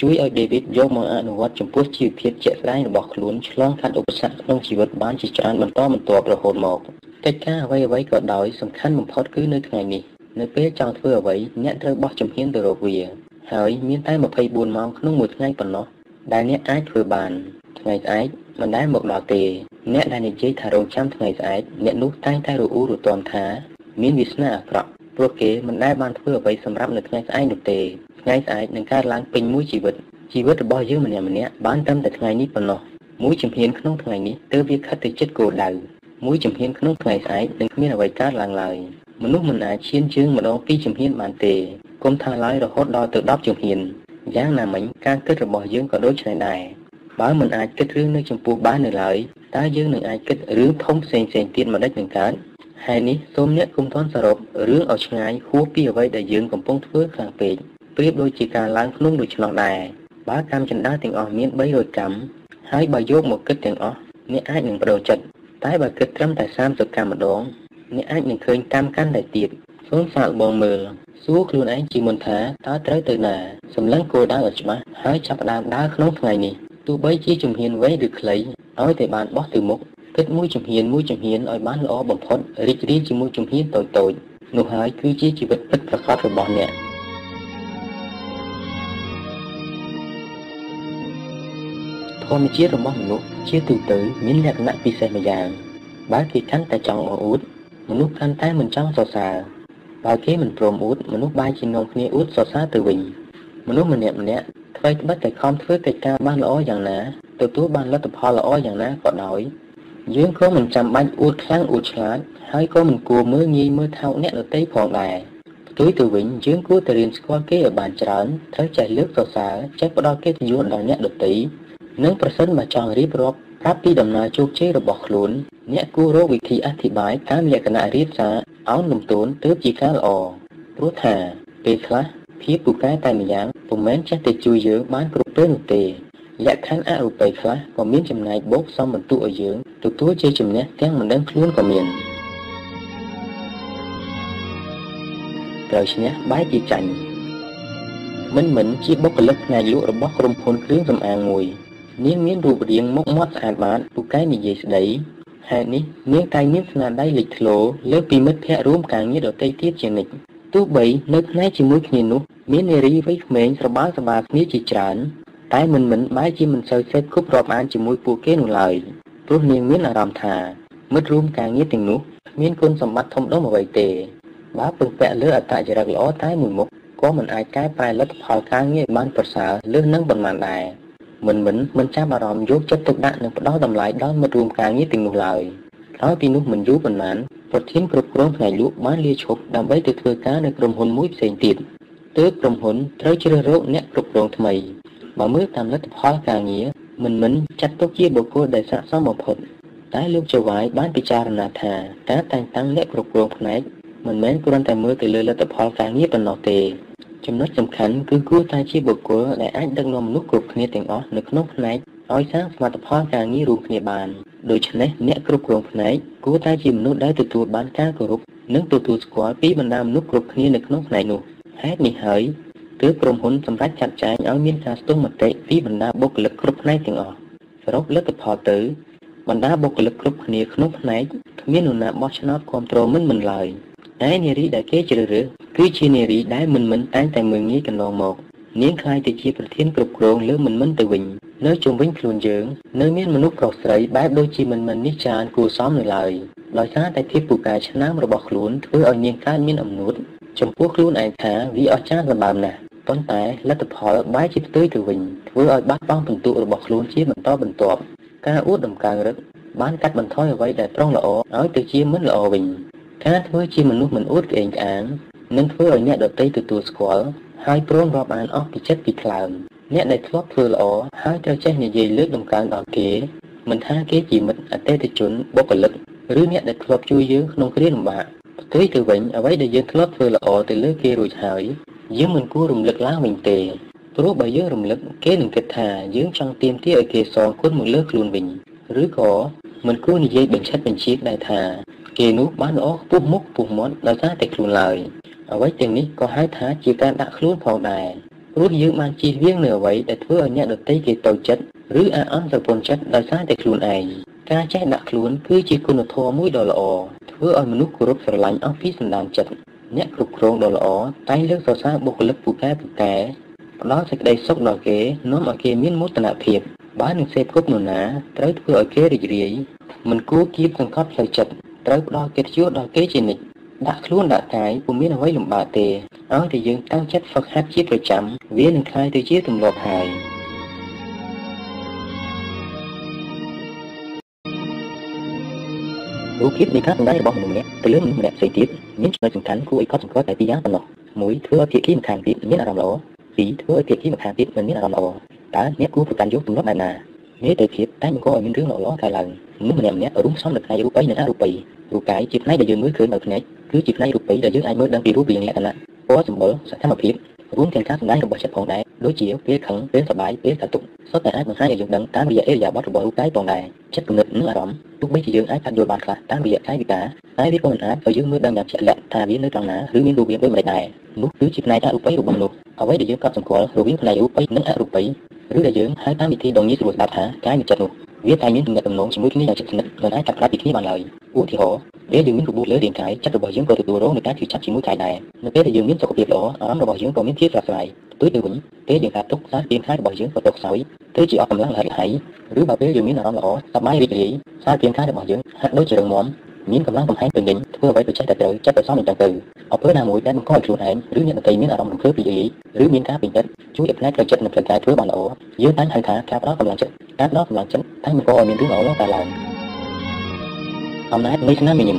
ជួយឲ្យ David យកមកអនុវត្តចំពោះជីវភាពជាក់ស្ដែងរបស់ខ្លួនឆ្លងកាត់ឧបសគ្គក្នុងជីវិតបានជាច្រើនបន្តបន្ទាប់រហូតមកកិច្ចការអ្វីអ្វីក៏ដោយសំខាន់បំផុតគឺនៅថ្ងៃនេះនៅពេលចង់ធ្វើអ្វីអ្នកត្រូវបោះជំហានទៅរកវា ហើយមានតែ24ម៉ោងក្នុងមួយថ្ងៃប៉ុណ្ណោះដែលអ្នកអាចធ្វើបានថ្ងៃស្អែកមិនដែលមកដល់ទេ អ្នកដែលនិយាយថារងចាំថ្ងៃស្អែកអ្នកនោះតែងតែរអ៊ូរទាំថា មានវាសនាអាក្រក់ព្រោះគេមិនដែលបានធ្វើអ្វីសម្រាប់នៅថ្ងៃស្អែកនោះទេថ្ងៃស្អែកនឹងកើតឡើងពេញមួយជីវិតជីវិតរបស់យើងម្នាក់ម្នាក់បានត្រឹមតែថ្ងៃនេះប៉ុណ្ណោះមួយជំហានក្នុងថ្ងៃនេះទើបវាខិតទៅចិត្តគោលដៅមួយជំហានក្នុងថ្ងៃស្អែកនឹងគ្មានអ្វីកើតឡើងឡើយមនុស្សមិនអាចឈានជើងម្ដងពីរជំហានបានទេគុំថាឡើយរហូតដល់ទៅ10ជំហានយ៉ាងណាមិញការគិតរបស់យើងក៏ដូចនេះដែរ បើមិនអាចគិតរឿងនៅចំពោះបាននៅឡើយតើយើងនឹងអាចគិតរឿងធំផ្សេងៗទៀតម្ដេចនឹងកើតហេតុនេះសូមអ្នកគុំទន់សរុបរឿងឲ្យឆ្ងាយហួសពីអ្វីដែលយើងកំពុងធ្វើខ្លាំងពេកប្រៀបដូចជាការឡើងភ្នំដូច្នោះដែរបើកម្មចន្ទាទាំងអស់មាន300កម្មហើយបើយកមកគិតទាំងអស់អ្នកអាចនឹងបដូរចិត្តតែបើគិតត្រឹមតែ30កម្មម្ដងអ្នកអាចនឹងឃើញកម្មកាន់តែទៀតសូមសាកបងមើលសួរខ្លួនឯងជាមុនថាតើត្រូវទៅណាសម្លឹងគោលដៅឲ្យច្បាស់ហើយចាប់ផ្ដើមដើរក្នុងថ្ងៃនេះ ទោះបីជាជំហានវែងឬខ្លីឲ្យតែបានបោះទៅមុខគិតមួយជំហានមួយជំហានឲ្យបានល្អបំផុតរីករាយជាមួយជំហានតូចតូចនោះហើយគឺជាជីវិតពិតប្រាកដរបស់អ្នកធម្មជាតិរបស់មនុស្សជាទូទៅមានលក្ខណៈពិសេសម្យ៉ាងបើគេកាន់តែចង់អួតមនុស្សកាន់តែមិនចង់សរសើរបើគេមិនព្រមអួតមនុស្សបែរជានាំគ្នាអួតសរសើរទៅវិញមនុស្សម្នាក់ម្នាក់ អ្វីត្បិតតែខំធ្វើកិច្ចការបានល្អយ៉ាងណាទទួលបានលទ្ធផលល្អយ៉ាងណាក៏ដោយយើងក៏មិនចាំបាច់អួតខ្លាំងអួតឆ្លាតហើយក៏មិនគួរមើលងាយមើលថោកអ្នកដទៃផងដែរផ្ទុយទៅវិញយើងគួរតែរៀនស្គាល់គេឲ្យបានច្រើនត្រូវចេះលើកសរសើរចេះផ្ដល់កិត្តិយសដល់អ្នកដទៃនិងប្រសិនបើចង់រៀបរាប់ប្រាប់ពីដំណើរជោគជ័យរបស់ខ្លួនអ្នកគួររកវិធីអធិប្បាយតាមលក្ខណៈរៀបសារអោនលំទោនទើបជាការល្អព្រោះថាពេលខ្លះ ភាពពូកែតែម្យ៉ាងពុំមែនចេះតែជួយយើងបានគ្រប់ពេលនោះទេលក្ខខណ្ឌអរូបីខ្លះក៏មានចំណែកបូកសំបន្ទុកឲ្យយើងទទួលជាជំនះទាំងមិនដឹងខ្លួនក៏មានត្រូវឈ្នះបែរជាចាញ់មិនមិនជាបុគ្គលិកផ្នែកលក់របស់ក្រុមហ៊ុនគ្រឿងសម្អាងមួយនាងមានរូបរាងមុខមាត់ស្អាតបាតពូកែនិយាយស្ដីហេតុនេះនាងតែមានស្នាដៃលេចធ្លោលើពីមិត្តភ័ក្តិរួមការងារដទៃទៀតជានិច្ច ទោះបីនៅផ្នែកជាមួយគ្នានោះ មាននារីវ័យក្មេងស្របាលសបាគ្នាជាច្រើន តែមិនមិនបែរជាមិនសូវសេពគប់រាប់អានជាមួយពួកគេនោះឡើយព្រោះនាងមានអារម្មណ៍ថាមិត្តរួមការងារទាំងនោះមានគុណសម្បត្តិធំដុំអ្វីទេបើពឹងពាក់លើអត្តចរិតល្អតែមួយមុខក៏មិនអាចកែប្រែលទ្ធផលការងារបានប្រសើរលើសនឹងប៉ុន្មានដែរមិនមិនមិនចាំអារម្មណ៍យកចិត្តទុកដាក់និងផ្ដល់តម្លៃដល់មិត្តរួមការងារទាំងនោះឡើយ ក្រោយពីនោះមិនយូរប៉ុន្មានប្រធានគ្រប់គ្រងផ្នែកលក់បានលាឈប់ដើម្បីទៅធ្វើការនៅក្រុមហ៊ុនមួយផ្សេងទៀតទើបក្រុមហ៊ុនត្រូវជ្រើសរើសអ្នកគ្រប់គ្រងថ្មីបើមើលតាមលទ្ធផលការងារមិនមិនចាត់ទុកជាបុគ្គលដែលស័ក្តិសមបំផុតតែលោកចៅវាយបានពិចារណាថាការតែងតាំងអ្នកគ្រប់គ្រងផ្នែកមិនមែនគ្រាន់តែមើលទៅលើលទ្ធផលការងារប៉ុណ្ណោះទេចំណុចសំខាន់គឺគួរតែជាបុគ្គលដែលអាចដឹកនាំមនុស្សគ្រប់គ្នាទាំងអស់នៅក្នុងផ្នែក ឲ្យសាងសមិទ្ធផលការងាររួមគ្នាបានដូច្នេះអ្នកគ្រប់គ្រងផ្នែកគួរតែជាមនុស្សដែលទទួលបានការគោរពនិងទទួលស្គាល់ពីបណ្ដាមនុស្សគ្រប់គ្នានៅក្នុងផ្នែកនោះហេតុនេះហើយទើបក្រុមហ៊ុនសម្រេចចាត់ចែងឲ្យមានការស្ទង់មតិពីបណ្ដាបុគ្គលិកគ្រប់ផ្នែកទាំងអស់សរុបលទ្ធផលទៅបណ្ដាបុគ្គលិកគ្រប់គ្នាក្នុងផ្នែកគ្មាននរណាបោះឆ្នោតគ្រប់គ្រងមិនមិនឡើយតែនារីដែលគេជ្រើសរើសគឺជានារីដែលមិនមិនតែងតែមើងងាយកន្លងមក នាងខ្លាយទៅជាប្រធានគ្រប់គ្រងលើមិនមិនទៅវិញនៅជុំវិញខ្លួនយើងនៅមានមនុស្សប្រុសស្រីបែបដូចជាមិនមិននេះច្រើនគួរសមនៅឡើយដោយសារតែភាពពូកែឆ្នាំរបស់ខ្លួនធ្វើឲ្យនាងកើតមានអំនួតចំពោះខ្លួនឯងថាវាអស្ចារ្យសម្បើមណាស់ប៉ុន្តែលទ្ធផលបែរជាផ្ទុយទៅវិញធ្វើឲ្យបាត់បង់ពិន្ទុរបស់ខ្លួនជាបន្តបន្ទាប់ការអួតដំកើងរឹកបានកាត់បន្ថយអ្វីដែលប្រុងល្អឲ្យទៅជាមិនល្អវិញការធ្វើជាមនុស្សមិនអួតក្អេងក្អាងនឹងធ្វើឲ្យអ្នកដទៃទទួលស្គាល់ ហើយព្រមរាប់អានអស់ពីចិត្តពីថ្លើមអ្នកដែលធ្លាប់ធ្វើល្អហើយត្រូវចេះនិយាយលើកដំកើងដល់គេមិនថាគេជាមិត្តអតិថិជនបុគ្គលិកឬអ្នកដែលធ្លាប់ជួយយើងក្នុងគ្រាលំបាកផ្ទុយទៅវិញអ្វីដែលយើងធ្លាប់ធ្វើល្អទៅលើគេរួចហើយយើងមិនគួររំលឹកឡើងវិញទេព្រោះបើយើងរំលឹកគេនឹងគិតថាយើងចង់ទាមទារឲ្យគេសងគុណមកលើខ្លួនវិញឬក៏មិនគួរនិយាយបញ្ឆិតបញ្ជាដែរថាគេនោះបានល្អខ្ពស់មុខខ្ពស់មាត់ដោយសារតែខ្លួនឡើយ អ្វីទាំងនេះក៏ហៅថាជាការដាក់ខ្លួនផងដែរព្រោះយើងបានជៀសវាងនៅអ្វីដែលធ្វើឲ្យអ្នកដទៃគេតូចចិត្តឬអាអន់ស្រពន់ចិត្តដោយសារតែខ្លួនឯងការចេះដាក់ខ្លួនគឺជាគុណធម៌មួយដ៏ល្អធ្វើឲ្យមនុស្សគោរពស្រឡាញ់អស់ពីសន្តានចិត្តអ្នកគ្រប់គ្រងដ៏ល្អតែងលើកសរសើរបុគ្គលិកពូកែពូកែផ្ដល់សេចក្តីសុខដល់គេនាំឲ្យគេមានមោទនភាពបើនឹងសេពគប់នរណាត្រូវធ្វើឲ្យគេរីករាយមិនគួរគៀបសង្កត់ផ្លូវចិត្តត្រូវផ្ដល់កិត្តិយសដល់គេជានិច្ច ដាក់ខ្លួនដាក់កាយពុំមានអ្វីលំបាកទេឲ្យតែយើងតាំងចិត្តហ្វឹកហាត់ជាប្រចាំវានឹងក្លាយទៅជាទម្លាប់ហើយរូបភាពនៃការសម្ដែងរបស់មនុស្សម្នាក់ទៅលើមនុស្សម្នាក់ផ្សេងទៀតមានចំណុចសំខាន់គួរឲ្យកត់សម្គាល់តែពីរយ៉ាងប៉ុណ្ណោះ1ធ្វើឲ្យភាគីម្ខាងទៀតមានអារម្មណ៍ល្អ2ធ្វើឲ្យភាគីម្ខាងទៀតមិនមានអារម្មណ៍ល្អតើអ្នកគួរប្រកាន់យកទម្លាប់បែបណា នេះទៅភាពតែបង្កឲ្យមានរឿងល្អៗកើតឡើងមនុស្សម្នាក់ម្នាក់រួមផ្សំនៅផ្នែករូបិយនិងអរូបិយរូបកាយជាផ្នែកដែលយើងមើលឃើញដោយភ្នែកគឺជាផ្នែករូបិយដែលយើងអាចមើលដឹងពីរូបរាងលក្ខណៈពណ៌សម្បុរសកម្មភាព រួមទាំងការសម្ដែងរបស់ចិត្តផងដែរដូចជាពេលខឹងពេលសប្បាយពេលកាតុកសុទ្ធតែអាចបង្ហាញឲ្យយើងដឹងតាមរយៈអេរយាប័តរបស់រូបកាយផងដែរចិត្តគំនិតនិងអារម្មណ៍ទោះបីជាយើងអាចកាត់យល់បានខ្លះតាមរយៈកាយវិការតែវាក៏មិនអាចឲ្យយើងមើលដឹងយ៉ាងជាក់លាក់ថាវានៅត្រង់ណាឬមានរូបរាងដូចម្តេចដែរនោះគឺជាផ្នែកអរូបិយរបស់មនុស្សអ្វីដែលយើងកត់សម្គាល់រវាងផ្នែករូបិយនិងអរូបិយឬដែលយើងហៅតាមវិធីដ៏ងាយស្រួលស្ដាប់ថាកាយវិចិត្រនោះ វាតែមានទំនាក់ទំនងជាមួយគ្នាយ៉ាងជិតស្និទ្ធមិនអាចកាត់ផ្តាច់ពីគ្នាបានឡើយឧទាហរណ៍ពេលយើងមានរបួសលើរាងកាយចិត្តរបស់យើងក៏ទទួលរងនឹងការឈឺចាប់ជាមួយកាយដែរនៅពេលដែលយើងមានសុខភាពល្អអារម្មណ៍របស់យើងក៏មានភាពស្រស់ស្រាយផ្ទុយទៅវិញពេលយើងកើតទុក្ខសារពាង្គកាយរបស់យើងក៏ទុកខ្សោយទៅជាអស់កម្លាំងលហិតលហៃឬបើពេលយើងមានអារម្មណ៍ល្អសប្បាយរីករាយសារពាង្គកាយរបស់យើងហាក់ដូចជារឹងមាំ មានកម្លាំងកំហែងពេញលេញធ្វើអ្វីទៅចេះតែត្រូវចិត្តទៅសមនឹងចឹងទៅអពើណាមួយដែលបង្កឲ្យខ្លួនឯងឬអ្នកដទៃមានអារម្មណ៍រំភើបរីករាយឬមានការពេញចិត្តជួយឲ្យផ្នែកផ្លូវចិត្តនិងផ្លូវកាយធ្វើបានល្អយើងតែងហៅថាការផ្ដល់កម្លាំងចិត្តការផ្ដល់កម្លាំងចិត្តតែបង្កឲ្យមានរឿងល្អៗកើតឡើងអំណាចនៃស្នាមញញឹម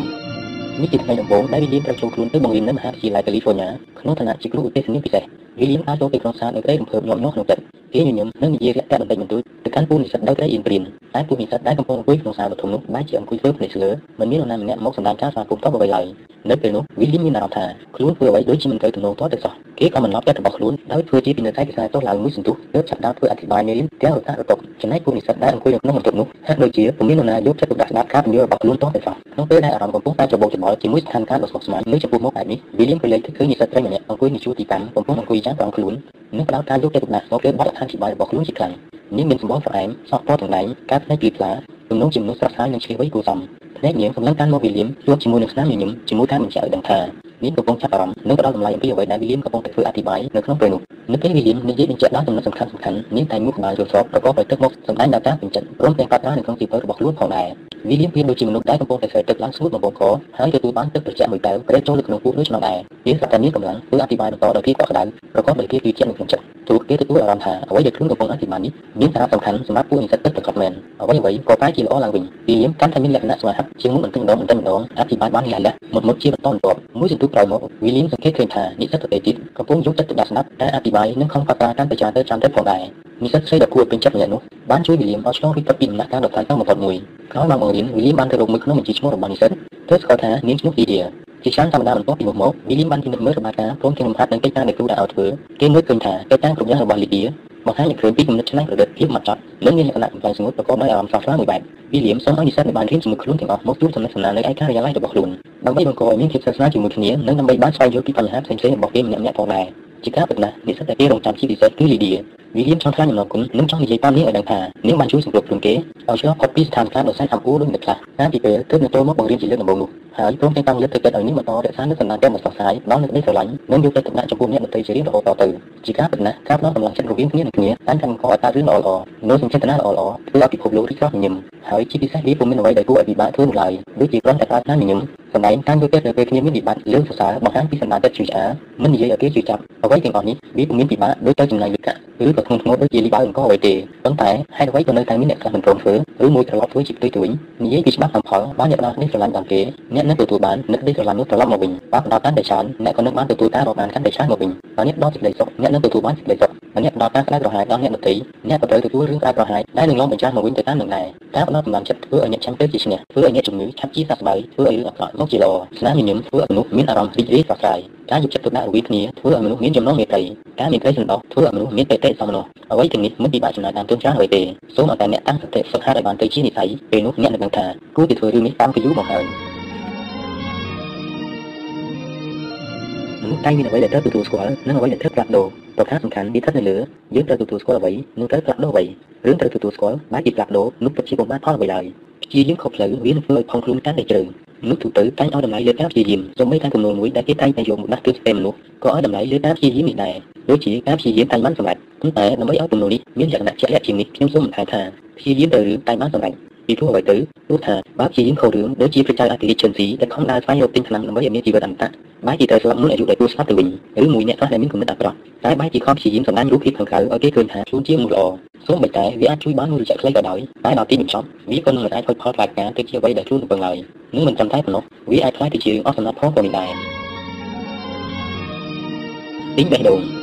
នេះជាថ្ងៃដំបូងដែលវិលៀមត្រូវចូលខ្លួនទៅបង្រៀននៅមហាវិទ្យាល័យកាលីហ្វ័រញ៉ាក្នុងឋានៈជាគ្រូឧទ្ទេសនីពិសេស វិលៀមបានចូលទៅក្នុងសាលនៅក្តីរំភើបញាប់ញ័រក្នុងចិត្តគេញញឹមនិងនិយាយរាក់ទាក់បន្តិចបន្តួចទៅកាន់ពូនិស្សិតដោយក្តីអៀនព្រៀនតែពូនិស្សិតដែលកំពុងអង្គុយក្នុងសាលបឋមនោះបែរជាអង្គុយធ្វើភ្នែកស្លើមិនមាននរណាម្នាក់មកសម្ដែងការស្វាគមន៍តបអ្វីឡើយនៅពេលនោះវិលៀមមានអារម្មណ៍ថាខ្លួនធ្វើអ្វីដូចជាមិនត្រូវទំនងទាល់ទៅសោះគេក៏មិនឡប់ចិត្តរបស់ខ្លួនដោយធ្វើជាពីនៅតែខ្សែទោះឡើងមួយសន្ទុះទើបចាប់ដើមធ្វើអធិប្បាយមេរៀនទាំងរតារតុកចំណែកពូនិស្សិតដែលអង្គុយនៅក្នុងបន្ទប់នោះហាក់ដូចជាពុំមាននរណាយកចិត្តទុកដាក់ស្ដាប់ការពន្យល់របស់ខ្លួនទាល់ទៅសោះក្នុងពេលដែលអារម្មណ៍កំពុងតែច្របូកច្របល់ជាមួយស្ថានភាពដ៏ស្មុគស្មាញនៅចំពោះមុខបែបនេះវិលៀមក៏លេចឃើញនិស្សិតប្រុសម្នាក់អង្គុយនៅជួរទីតាំងកំពុងអង្គុយចាំប្រងខ្លួននិងផ្ដោតការយកចិត្តទុកដាក់មកលើបទអត្ថាធិប្បាយរបស់ខ្លួនជាខ្លាំងនាងមានសម្បល់ស្រអែមសក់ពណ៌ទាំងដែងការភ្នែកភ្លឺថ្លាទំនងជាមនុស្សស្រស់ស្រាយនិងឆ្លៀសវៃគួរសមភ្នែកនាងសម្លឹងកាន់មកវិលៀមជួបជាមួយនឹងស្នាមញញឹមជាមួយការបញ្ជាក់ឲ្យដឹងថា នាងកំពុងចាប់អារម្មណ៍និងផ្ដោតតម្លៃអំពីអ្វីដែលវិលៀមកំពុងតែធ្វើអធិប្បាយនៅក្នុងពេលនោះនៅពេលវិលៀមនិយាយបញ្ជាក់ដល់ចំណុចសំខាន់សំខាន់នាងតែមុខក្បាលយល់ស្របប្រកបដោយទឹកមុខសម្ដែងដល់ការពេញចិត្តព្រមទាំងប្រាថ្នានៅក្នុងជីវិតរបស់ខ្លួនផងដែរវិលៀមប្រៀបដូចជាមនុស្សដែលកំពុងតែស្រែកទឹកឡើងស្ងួតបំពង់កហើយទទួលបានទឹកត្រជាក់មួយតែវប្រេតចូលលើក្នុងពោះដូចឆ្នាំដែរវាស្រាប់តែមានកម្លាំងធ្វើអធិប្បាយបន្តដោយភាពកក់ក្ដៅប្រកបដោយភាពជឿជាក់នៅក្នុងចិត្តព្រោះគេទទួលអារម្មណ៍ថាអ្វីដែលខ្លួនកំពុងអធិប្បាយនេះមានសារៈសំខាន់សម្រាប់ពួកនិស្សិតពិតប្រាកដមែនអ្វីអ្វីក៏ប្រែជាល្អឡើងវិញវិលៀមកាន់តែមានលក្ខណៈស្វាហាប់ជាងមុនបន្តិចម្ដងបន្តិចម្ដងអធិប្បាយបានលះលះមុតមុតជាបន្តបន្ទាប់មួយសន្ទុះក្រោយមកវិលៀមសង្កេតឃើញថានិស្សិតដទៃទៀតកំពុងយកចិត្តទុកដាក់ស្ដាប់ការអធិប្បាយនិងខំកត់ត្រាកាន់តែច្រើនទៅច្រើនទៅផងដែរនិស្សិតស្រីដ៏គួរពេញចិត្តម្នាក់នោះបានជួយវិលៀមឲ្យឆ្លងពីផុតពីដំណាក់កាលដ៏ខ្លាំងបំផុតមួយក្រោយមកបង្រៀនវិលៀមបានទៅរកមើលក្នុងបញ្ជីឈ្មោះរបស់និស្សិតទើបស្គាល់ថានាងឈ្មោះលីឌៀ ជាច្រើនធម្មតាបន្ទាប់ពីមុខមកវិលៀមបានពិនិត្យមើលរបាយការណ៍ព្រមទាំងលំហាត់នឹងកិច្ចការដែលគ្រូដាក់ឲ្យធ្វើគេមើលឃើញថាកិច្ចការគ្រប់យ៉ាងរបស់លីឌៀបង្ហាញឲ្យឃើញពីគំនិតច្នៃប្រឌិតភាពម៉ត់ចត់និងមានលក្ខណៈកំប្លែងស្ងួតប្រកបដោយអារម្មណ៍ស្រស់ស្រាយមួយបែបវិលៀមសូមឲ្យនិស្សិតដែលបានរៀនជាមួយខ្លួនទាំងអស់មកជួបសំណេះសំណាលនៅឯការិយាល័យរបស់ខ្លួនដើម្បីបង្កឲ្យមានភាពស្និទ្ធស្នាលជាមួយគ្នានិងដើម្បីបានស្វែងយល់ពីបញ្ហាផ្សេងៗរបស់គេម្នាក់ៗផងដែរ ជាការពិតណាស់និស្សិតដែលគេរងចាំជាពិសេសគឺលីឌៀវិលៀមចង់ថ្លែងអំណរគុណនិងចង់និយាយតាមនាងឲ្យដឹងថានាងបានជួយសម្របខ្លួនគេឲ្យឆ្លងផុតពីស្ថានភាពដ៏សែនអំពូដូចនេះខ្លះកាលពីពេលទើបនឹងចូលមកបង្រៀនជាលើកដំបូងនោះហើយព្រមទាំងតាំងលើកទឹកចិត្តឲ្យនាងបន្តរក្សានូវសំណាងទាំងមិនសោះស្រាយដល់នឹងក្តីស្រឡាញ់និងយកចិត្តទុកដាក់ចំពោះអ្នកដទៃជារៀងរហូតតទៅជាការពិតណាស់ការផ្ដល់កម្លាំងចិត្តរវាងគ្នានឹងគ្នាតែតែបង្កឲ្យកើតរឿងល្អល្អនូវសញ្ចេតនាល្អល្អធ្វើឲ្យពិភពលោករីករាយញញឹមហើយជាពិសេសវាពុំមានអ្វីដែលគួរឲ្យពិបាកធ្វើនោះឡើយដូចជាគ្រាន់តែប្រើថ្នាំញញឹមសម្ដែងការយកចិត្តទៅពេលគ្នាមានវិបត្តិលើសរសើរបង្ហាញពីសំណាងចិត្តជឿឆ្អាលមិននិយាយឲ្យគេជឿចាប់អ្វីទាំងអស់នេះវាពុំមានពិបាកដូចទៅចំណាយលុយកាក់ឬក៏ធ្ងន់ធ្ងរដូចជាលីបើអង្គអ្វីទេប៉ុន្តែហេតុអ្វីក៏នៅតែមានអ្នកខ្លះមិនព្រមធ្វើឬមួយត្រឡប់ធ្វើជាផ្ទុយទៅវិញនិយាយពីច្បាប់អំផលបានអ្នកណានេះស្រឡាញ់ដល់គេអ្នកនឹងទទួលបាននឹកនេះស្រឡាញ់នោះត្រឡប់មកវិញបើផ្ដោតកាន់តែច្រើនអ្នកក៏នឹងបានទទួលការរាប់អានកាន់តែច្រើនមកវិញបើអ្នកដល់សេចក្តីសុខអ្នកនឹងទទួលបានសេចក្តីសុខបើអ្នកផ្ដោតការក្តៅក្រហាយដល់អ្នកដទៃអ្នកក៏ត្រូវទទួលរឿងក្តៅក្រហាយដែលនឹងឡងបញ្ចាំមកវិញទៅតាមនឹងដែរការផ្ដោតកម្លាំងចិត្តធ្វើឲ្យអ្នកចាំទៅជាឈ្នះធ្វើឲ្យអ្នកជំងឺឆាប់ជាសះស្បើយធ្វើឲ្យរឿងអាក្រក់មកជាល្អស្នាមញញឹមធ្វើឲ្យមនុស្សមានអារម្មណ៍រីករាយស្រស់ស្រាយការយកចិត្តទុកដាក់រវាងគ្នាធ្វើឲ្យមនុស្សមានចំណងមេត្រីការមានក្តីសន្តោសធ្វើឲ្យមនុស្សមានបេតិសមនោអ្វីទាំងនេះមិនពិបាកចំណាយតាមទងច្រើនអ្វីទេសូមឲ្យតែអ្នកតាំងសតិហ្វឹកហាត់ឲ្យបានទៅជានិស័យពេលនោះអ្នកនឹងដឹងថាគួរតែធ្វើរឿងនេះតាមពីយូរមកហើយ តែមានអ្វីដែលត្រូវទទួលស្គាល់និងអ្វីដែលត្រូវផ្លាស់ប្ដូរប្រការសំខាន់វាស្ថិតនៅលើយើងត្រូវទទួលស្គាល់អ្វីនោះត្រូវផ្លាស់ប្ដូរអ្វីរឿងត្រូវទទួលស្គាល់បែរជាផ្លាស់ប្ដូរនោះពិតជាពុំបានផលអ្វីឡើយព្យាយាមខុសផ្លូវវានឹងធ្វើឲ្យផងខ្លួនកាន់តែជ្រៅមនុស្សទូទៅតែងឲ្យតម្លៃលើការព្យាយាមសូម្បីតែចំនួនមួយដែលគេតែងតែយកមកដាក់ទស្សន៍ពេលមនុស្សក៏ឲ្យតម្លៃលើការព្យាយាមនេះដែរដូចជាការព្យាយាមតែបានសម្រេចប៉ុន្តែដើម្បីឲ្យទំនួលនេះមានលក្ខណៈជាក់លាក់ជាងនេះខ្ញុំសូមបន្ថែមថាព្យាយាមទៅរឿងតែបានសម្រេច ពីព្រោះអ្វីទៅព្រោះថាបើព្យាយាមខុសរឿងដូចជាព្រះចៅអធិរាជឈិនស៊ីដែលខំដើរស្វែងរកទិញថ្នាំដើម្បីឲ្យមានជីវិតអមតៈបែរជាត្រូវស្លាប់មុនអាយុដែលគួរស្លាប់ទៅវិញឬមួយអ្នកខ្លះដែលមានគំនិតអាក្រក់តែបែរជាខំព្យាយាមសម្ដែងរូបភាពខាងក្រៅឲ្យគេឃើញថាខ្លួនជាមនុស្សល្អសូម្បីតែវាអាចជួយបានមួយរយៈខ្លីក៏ដោយតែដល់ទីបញ្ចប់វាក៏នឹងមិនអាចហុចផលផ្លាកការទៅជាអ្វីដែលខ្លួនរំពឹងឡើយនឹងមិនត្រឹមតែប៉ុណ្ណោះវាអាចខ្លាយទៅជារឿងអស់សំណាប់ផងក៏មានដែរទិញបេះដូង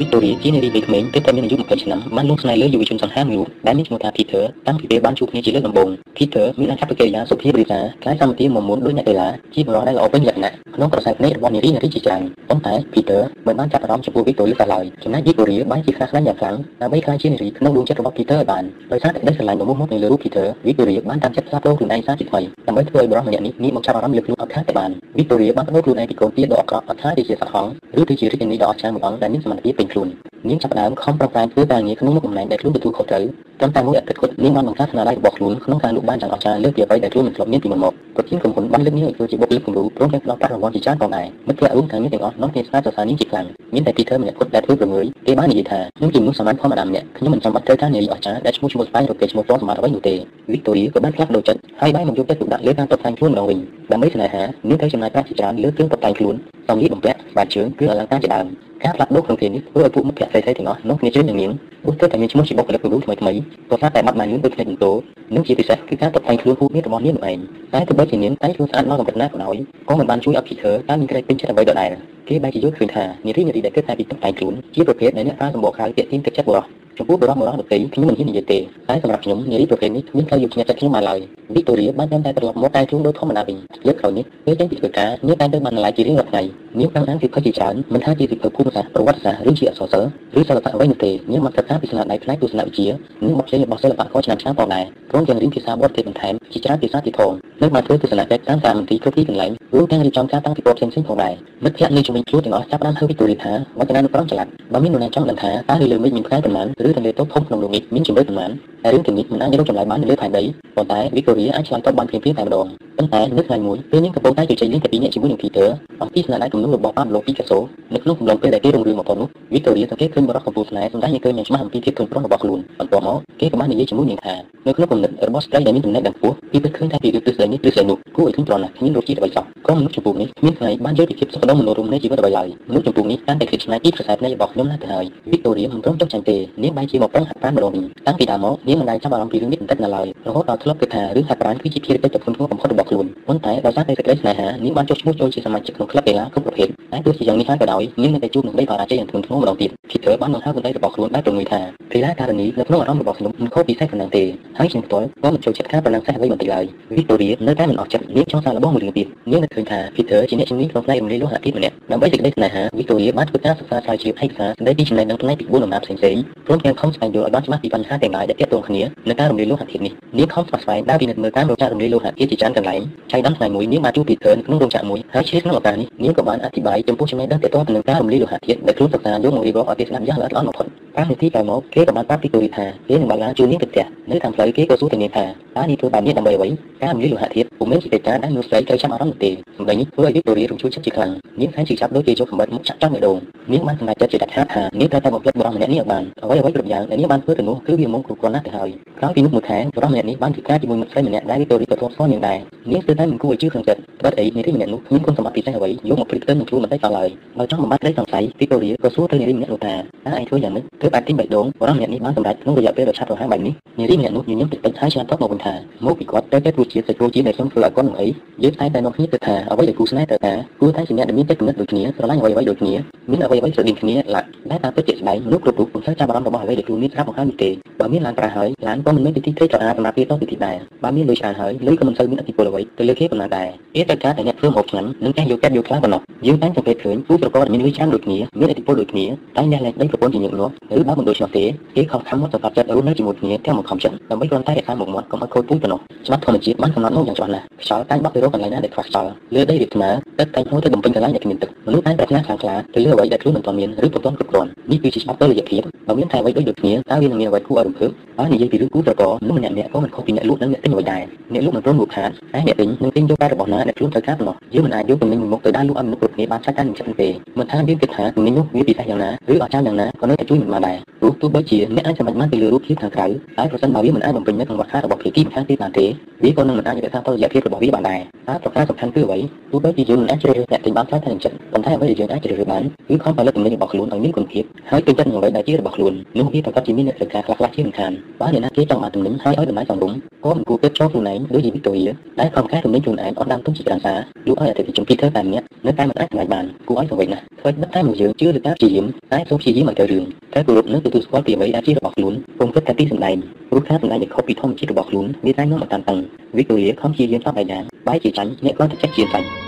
វីកតូរីជានារីវ័យក្មេងទើបតែមានអាយុ20ឆ្នាំបានលងស្នេហ៍លើយុវជនសង្ហាមួយរូបដែលមានឈ្មោះថា Peter តាំងពីពេលបានជួបគ្នាជាលើកដំបូង Peter មានអាកប្បកិរិយាសុភាពរាបសារខ្លាយសម្បទាមមុនដូចអ្នកកីឡាជាបរិយាដែលល្អពេញលក្ខណៈក្នុងក្រសែភ្នែករបស់នារីនារីជាច្រើនប៉ុន្តែ Peter មិនបានចាប់អារម្មណ៍ចំពោះ Victoria តែឡើយចំណែក Victoria បានជាខ្លាចខ្លាំងយ៉ាងខ្លាំងដើម្បីខ្លាយជានារីក្នុងដួងចិត្តរបស់ Peter ឲ្យបានដោយសារតែក្តីស្រឡាញ់ដ៏មុតមកនៅលើរូប Peter Victoria បានតាំងចិត្តផ្លាស់ប្ដូរខ្លួនឯងសារជាថ្មីដើម្បីធ្វើឲ្យបរិសម្នាក់នេះងាកមកចាប់អារម្មណ៍លើខ្លួនអត់ខាតតែបាន Victoria បានបដូរខ្លួនឯងពីកូនទាដ៏អាក្រក់អត់ថាជាសត្វហង្សឬទៅជារាជធានីដ៏អស្ចារ្យមួយអង្គដែលមានសមត្ថភាពពេញខ្លួននាងចាប់ផ្ដើមខំប្រឹងប្រែងធ្វើការងារក្នុងមុខតំណែងដែលខ្លួនទទួលខុសត្រូវត្រឹមតែមួយអាទិត្យគត់នាងបានបង្កើតស្នាដៃរបស់ខ្លួនក្នុងការលក់បានយ៉ាងអស្ចារ្យលើសពីអ្វីដែលខ្លួនមិនធ្លាប់មានពីមុនមកប្រធានក្រុមហ៊ុនបានលើកនាងឲ្យធ្វើជាបុគ្គលិកគំរូព្រមទាំងផ្ដល់ប្រាក់រង្វាន់ជាច្រើនផងដែរមិត្តភក្តិរួមទាំងនាងទាំងអស់នាំគ្នាស្នើសរសើរនាងជាខ្លាំងមានតែ Peter ម្នាក់គត់ដែលធ្វើប្រងើយគេបាននិយាយថាខ្ញុំជាមនុស្សសាមញ្ញធម្មតាម្នាក់ខ្ញុំមិនចាំបាច់ត្រូវការនារីអស្ចារ្យដែលឈ្មោះឈ្មោះស្វែងរកគេឈ្មោះព្រមសម្បត្តិអ្វីនោះទេ Victoria ក៏បានផ្លាស់ប្ដូរចិត្តហើយបានមកយកចិត្តទុកដាក់លើការតុបតែងខ្លួនម្ដងវិញដើម្បីស្នេហានាងត្រូវចំណាយប្រាក់ជាច្រើនលើគ្រឿងតុបតែងខ្លួនសម្លៀកបំពាក់ស្បែកជើងគឺអលង្ការជាដើម ការផ្លាស់ប្ដូរក្នុងពេលនេះធ្វើឲ្យពួកមិត្តភក្តិស្រីៗទាំងអស់នោះគ្នាជឿនឹងនាងព្រោះទើបតែមានឈ្មោះជាបុគ្គលិកគំរូថ្មីថ្មីក៏ថាតែបាត់បានលឿនដូចភ្នែកបន្ទោនិងជាពិសេសគឺការតុបតែងខ្លួនពូមានរបស់នាងឯងតែទោះបីជានាងតែខ្លួនស្អាតមកកម្រិតណាក៏ដោយក៏មិនបានជួយឲ្យភីធើតាមមានក្រែកពេញចិត្តអ្វីដដែល គេបែរជាយល់ឃើញថានារីនារីដែលគិតតែពីទឹកតែខ្លួនជាប្រភេទនៃអ្នកប្រើសម្បកខៅពាក្យទីទឹកចិត្តបុរសចំពោះបរិបទបរិបទដទៃខ្ញុំមិនហ៊ាននិយាយទេតែសម្រាប់ខ្ញុំនារីប្រភេទនេះគ្មានការយកឈ្នះចិត្តខ្ញុំមកឡើយវីកតូរីបានតែតែត្រឡប់មកតែខ្លួនដោយធម្មតាវិញលើកក្រោយនេះពេលចេញពីធ្វើការនាងតែទៅបានឡាយជារៀងរាល់ថ្ងៃនាងតាមអានសិភើជាច្រើនមិនថាជាសិភើភូមិសាស្ត្រប្រវត្តិសាស្ត្រឬជាអក្សរសិល្ប៍ឬសិល្បៈអ្វីនោះទេនាងបានសិក្សាពីស្នាដៃផ្នែកទស្សនវិជ្ជានិងបទភ្លេងរបស់សិល្បករឆ្នាំឆ្នាំផងដែរព្រមទាំងរៀនភាសាបរទេសបន្ថែមជាច្រើនភាសាទៀតផងនៅបានធ្វើទស្សនកិច្ចតាមតាមមន្ទីរគ្រប់ទីកន្លែងរួមទាំងរៀបចំការតាំងពិព័រណ៍ផ្សេងៗផងដែរមិត្តភ័ក្តិនៃជំនាញខ្លួនទាំងអស់ចាប់ផ្ដើមហៅវីកតូរីថាវចនានុក្រមចល័តបើមាននរណាចង់ដឹងថាតើលើមេឃមានផ្កាយប៉ុន្មានឬទន្លេតូចធំក្នុងលោកនេះមានជំរឿនប៉ុន្មានតែរឿងទាំងនេះមិនអាចរកចម្លើយបាននៅលើផែនដីប៉ុន្តែវីកតូរីអាចឆ្លើយតបបានភ្លាមៗតែម្ដងប៉ុន្តែនៅថ្ងៃមួយពេលនាងកំពុងតែជជែកលេងតែពីរនាក់ជាមួយនឹង Peter អំពីស្នាដៃគំនូររបស់ប៉ាប្លូពីកាសូនៅក្នុងកំឡុងពេលដែលគេរងរឿងមកប៉ុណ្នោះវីកតូរីសង្កេតឃើញបរិសុទ្ធកំពូលស្នេហ៍សម្ដែងឲ្យឃើញយ៉ាងច្បាស់អំពីភាពធន់ប្រន់របស់ខ្លួនបន្ទាប់មកគេក៏បាននិយាយជាមួយនាងថានៅក្នុងគំនិតរបស់ស្ត្រីដែលមានចំណេះដឹងខ្ពស់ពីពិតឃើញថាពីទិសដៅនេះទិសដៅនោះគួរឲ្យធន់ប្រន់ណាស់គ្មានរសជាតិអ្វីសោះក៏មនុស្សចំពោះនេះគ្មានថ្ងៃបានយល់ពីភាពសុខដុមមនោរម្យនៃជីវិតអ្វីឡើយមនុស្សចំពោះនេះកាន់តែគិតឆ្នៃពីប្រសាទនៃរបស់ខ្ញុំណាស់ទៅហើយវីកតូរីមិនព្រមចុះចាញ់ទេនាងបែរជាមកប្រឹងហាត់ប្រាណម្ដងវិញតាំងពីដើមមកនាងមិនដែលចាប់អារម្មណ៍ពីរឿងនេះបន្តិចណាឡើយរហូតដល់ធ្លាប់គិតថារឿងហាត់ប្រាណគឺជាភារកិច្ចដ៏ធ្ងន់ធ្ងរបំផុតរបស់ខ្លួនប៉ុន្តែដោយសារតែសេចក្តីស្នេហានាងបានចុះឈ្មោះចូលជាសមាជិកក្នុងក្លឹបកីឡាគ្រប់ប្រភេទតែទោះជាយ៉ាងនេះហើយក៏ដោយនាងនៅតែជួបនឹងដីបរាជ័យយ៉ាងធ្ងន់ធ្ងរម្ដងទៀត Peter បានបង្ហើបបណ្ដៃរបស់ខ្លួនបែបប្រងើយថាកីឡាករនីនៅក្នុងអារម្មណ៍របស់ខ្ញុំមិនខុសពីសេះប៉ុណ្ណឹងទេហើយខ្ញុំផ្ទាល់ក៏មិនចូលចិត្តការប្រណាំងសេះអ្វីបន្តិចឡើយ Victoria នៅតែមិនអស់ចិត្តនាងចង់សាកល្បងមួយរឿងទៀតនាងនឹកឃើញថា Peter ជាអ្នកជំនាញក្នុងផ្នែករំលាយលោហៈធាតុម្នាក់ដើម្បីសេចក្តីស្នេហា Victoria បានធ្វើការសិក្សាស្រាវជ្រាវឯកសារស្ដីពីចំណេះដឹងផ្នែកពី4ដំណាប់ផ្សេងៗព្រមទាំងខំស្វែងយល់ឲ្យបានច្បាស់ពីបញ្ហាទាំងឡាយដែលទាក់ទងគ្នានឹងការរំលាយលោហៈធាតុនេះនាងខំស្វែងដើរពិនិត្យមើលតាមរោងចក្ររំលាយលោហៈធាតុជាច្រើនកន្លែងចៃដន្យថ្ងៃមួយនាងបានជួប Peter នៅក្នុងរោងចក្រមួយហើយឆ្លៀតក្នុងឱកាសនេះនាងក៏បានអធិប្បាយចំពោះចំណេះដឹងទាក់ទងទៅនឹងការរំលាយលោហៈធាតុដែលខ្លួនសិក្សាយកមករៀបរាប់ឲ្យគេស្ដាប់យ៉ាងល្អិតល្អន់បំផុត5នាទីក្រោយមកគេក៏បានប្រាប់ពីទូរីថាគេនឹងបើកឡានជួលនាងទៅផ្ទះនៅខាងផ្លូវគេក៏សួរទៅនាងថាតើនេះធ្វើបែបនេះដើម្បីអ្វីការរំលាយលោហៈធាតុពុំមែនជាកិច្ចការដែលមនុស្សស្រីត្រូវចាប់អារម្មណ៍នោះទេសម្ដីនេះធ្វើឲ្យវីកតូរីរំជួលចិត្តជាខ្លាំងនាងខ្លាចជិះចាប់ដូចជាយកកំបិតមកចាក់ចំម្ដងនាងបានសម្រេចចិត្តជាដាច់ខាតថានាងត្រូវតែបំភ្លេចបរិសម្នាក់នេះឲ្យបានអ្វីអ្វីគ្រប់យ៉ាងដែលនាងបានធ្វើទៅនោះគឺវាមកគ្រប់គ្រាន់ណាស់ទៅហើយក្រោយពីនោះមួយខែបរិសម្នាក់នេះបានធ្វើការជាមួយមិត្តស្រីម្នាក់ដែលវីកតូរីក៏ធ្លាប់ស្គាល់នាងដែរនាងស្ទើរតែមិនគួរឲ្យជឿក្នុងចិត្តត្បិតអីនារីម្នាក់នោះគ្មានគុណសម្បត្តិពិសេសអ្វីយកមកព្រៀបផ្ទឹមនឹងខ្លួនមិនតែសោះឡើយបើចង់បំបត្តិក្តីសង្ស័យវីកតូរីក៏សួរទៅនារីម្នាក់នោះថាតើឯងធ្វើយ៉ាងនេះទើបអាចទិញបេះដូងបរិសម្នាក់នេះបានសម្រេចក្នុងរយៈពេលដ៏ឆាប់រហ័សបែបនេះនារីម្នាក់នោះញញឹមតិចៗហើយឆ្លើយតបមកវិញថាមកពីគាត់ត្រូវតែធ្វើជាសាច់គ្រូជាដែលខ្ញុំធ្វើឲ្យគាត់នឹងអីយើងតែតែនាំគ្នាគិតថាអ្វីដែលគូស្នេហ៍ត្រូវការគួរតែជាអ្នកដែលមានចិត្តគំនិតដូចគ្នាស្រឡាញ់អ្វីអ្វីដូចគ្នាមានអ្វីអ្វីស្រដៀងគ្នាឡើយតែតាមពិតជាស្ដែងមនុស្សគ្រប់រូបពុំសូវចាប់អារម្មណ៍របស់អ្វីដែលខ្លួនមានស្រាប់មកហើយនេះទេបើមានឡានប្រាស់ហើយឡានក៏មិនមែនជាទីត្រេកត្រអាលសម្រាប់ពេលតទៅទីដែរបើមានលុយច្រើនហើយលុយក៏មិនសូវមានអធិពលអ្វីទៅលើគេប៉ុណ្ណាដែរវាត្រូវការតែអ្នកធ្វើម្ហូបឆ្ងាញ់និងចេះយកកាត់យកខ្លាំងប៉ុណ្ណោះយើងតែសង្កេតឃើញគូប្រកបដែលមានលុយច្រើនដូចគ្នាមានអធិពលដូចគ្នាតែអ្នកលែងដីប្រពន្ធជាញឹកញាប់ឬបើមិនដូចនោះទេគេខំខំមកសម្រាប់ចិត្តរស់នៅជាមួយគ្នាទាំងមកខំចិត្តដើម្បីគ្រាន់តែរក្សាមុខមាត់កុំឲ្យខូចពូជប៉ុណ្ណោះច្បាប់ធម្មជាតិបានកំណត់មកយ៉ាងច្បាស់ណាស់ខ្យល់តែងបក់ទៅរកកន្លែងណាដែលខ្វះខ្យល់លើដីរាបស្មើទឹកតែងហូរទៅបំពេញកន្លែងដែលគ្មានទឹកមនុស្សតែងប្រាថ្នាខ្លាំងក្លាទៅលើអ្វីដែលខ្លួនមិនទាន់មានឬពុំទាន់គ្រប់គ្រាន់នេះគឺជាច្បាប់តុល្យភាពបើមានតែអ្វីដូចដូចគ្នាតើវានឹងមានអ្វីគួរឲ្យរំភើបហើយនិយាយពីរឿងគូប្រកបមនុស្សម្នាក់ៗក៏មិនខុសពីអ្នកលក់និងអ្នកទិញអ្វីដែរអ្នកលក់មិនព្រមលក់ខាតហើយអ្នកទិញនឹងទិញយកតែរបស់ណាដែលខ្លួនត្រូវការប៉ុណ្ណោះយើងមិនអាចយកទំនិញមួយមុខទៅដើរលក់ឲ្យមនុស្សគ្រប់គ្នាបានឆាច់តែនឹងចិត្តទេមិនថាយើងគិតថាទំនិញនោះវាពិសេសយ៉ាងណាឬអស្ចារ្យយ៉ាងណាក៏នៅតែជួយមិនបានដែរព្រោះទោះបីជាអ្នកអាចសម្រេចបានពីលើរូបភាពខាងក្រៅហើយប្រសិនបើវាមិនអាចបំពេញនៅក្នុងវត្តខារបស់ភាគីម្ខាងទៀតបានទេវាក៏នឹងមិនអាចរក្សាតុល្យភាពរបស់វាបានដែរតើប្រការសំខាន់គឺអ្វីទោះបីជាយើងមិនអាចជ្រើសរើសអ្នកទិញបានខ្លាំងតែនឹងចិត្តប៉ុន្តែអ្វីដែលយើងអាចជ្រើសរើសបានគឺខំផលិតទំនិញរបស់ខ្លួនឲ្យមានគុណភាពហើយពេញចិត្តនឹងអ្វីដែលជារបស់ខ្លួននោះវាប្រកាសជាមានអ្នកត្រូវការខ្លះៗជាមិនខានបើអ្នកណាគេចង់បានទំនិញហើយឲ្យតម្លៃសមរម្យក៏មិនគួរគិតចូលខ្លួនឯងដូចជាវីកតូរីដែលខំខែទំនិញខ្លួនឯងអត់ដាំទុំជាច្រើនសារលក់ឲ្យអតិថិជនពីរទៅតែម្នាក់នៅតែមិនអាចសម្រេចបានគួរឲ្យសង្វេគណាស់ធ្វើដឹកតែមកយើងជឿលើការព្យាយាមតែសូមព្យាយាមឲ្យទៅរឿងតែគោរពនិងទទួលស្គាល់ពីអ្វីដែលជារបស់ខ្លួនពុំគិតតែពីសម្ដែងព្រោះការសម្ដែងដែលខុសពីធម្មជាតិរបស់ខ្លួនវាតែនាំឲ្យតានតឹងវីកតូរីខំព្យាយាមតាមបែបយ៉ាងបែរជាចាញ់អ្នកគាត់តែចិត្តជាចាញ់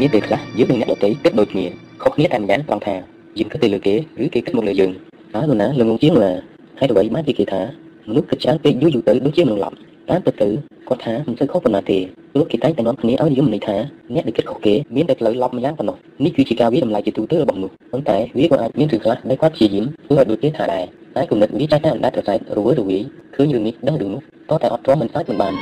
មានពេលខ្លះយើងនិងអ្នកដទៃគិតដូចគ្នាខុសគ្នាតែម្យ៉ាងត្រង់ថាយើងគិតទៅលើគេឬគេគិតមកលើយើងតើនរណាល្ងងជាងណាហើយអ្វីបានជាគេថាមនុស្សគិតច្រើនពេកយូរយូរទៅដូចជាមនុស្សឡប់តាមពិតទៅគាត់ថាមិនសូវខុសប៉ុន្មានទេព្រោះគេតែងតែនាំគ្នាឲ្យនិយមន័យថាអ្នកដែលគិតខុសគេមានតែផ្លូវលប់ម្យ៉ាងប៉ុណ្ណោះនេះគឺជាការវិតម្លៃជាទូទៅរបស់មនុស្សប៉ុន្តែវាក៏អាចមានរឿងខ្លះដែលគាត់ព្យាយាមធ្វើឲ្យដូចគេថាដែរតែគំនិតវាចាស់តែអណ្ដាតប្រសែតរវើរវាយឃើញរឿងនេះដឹងរឿងនោះតតែអត់ទ្រាំមិនសាច់មិនបាន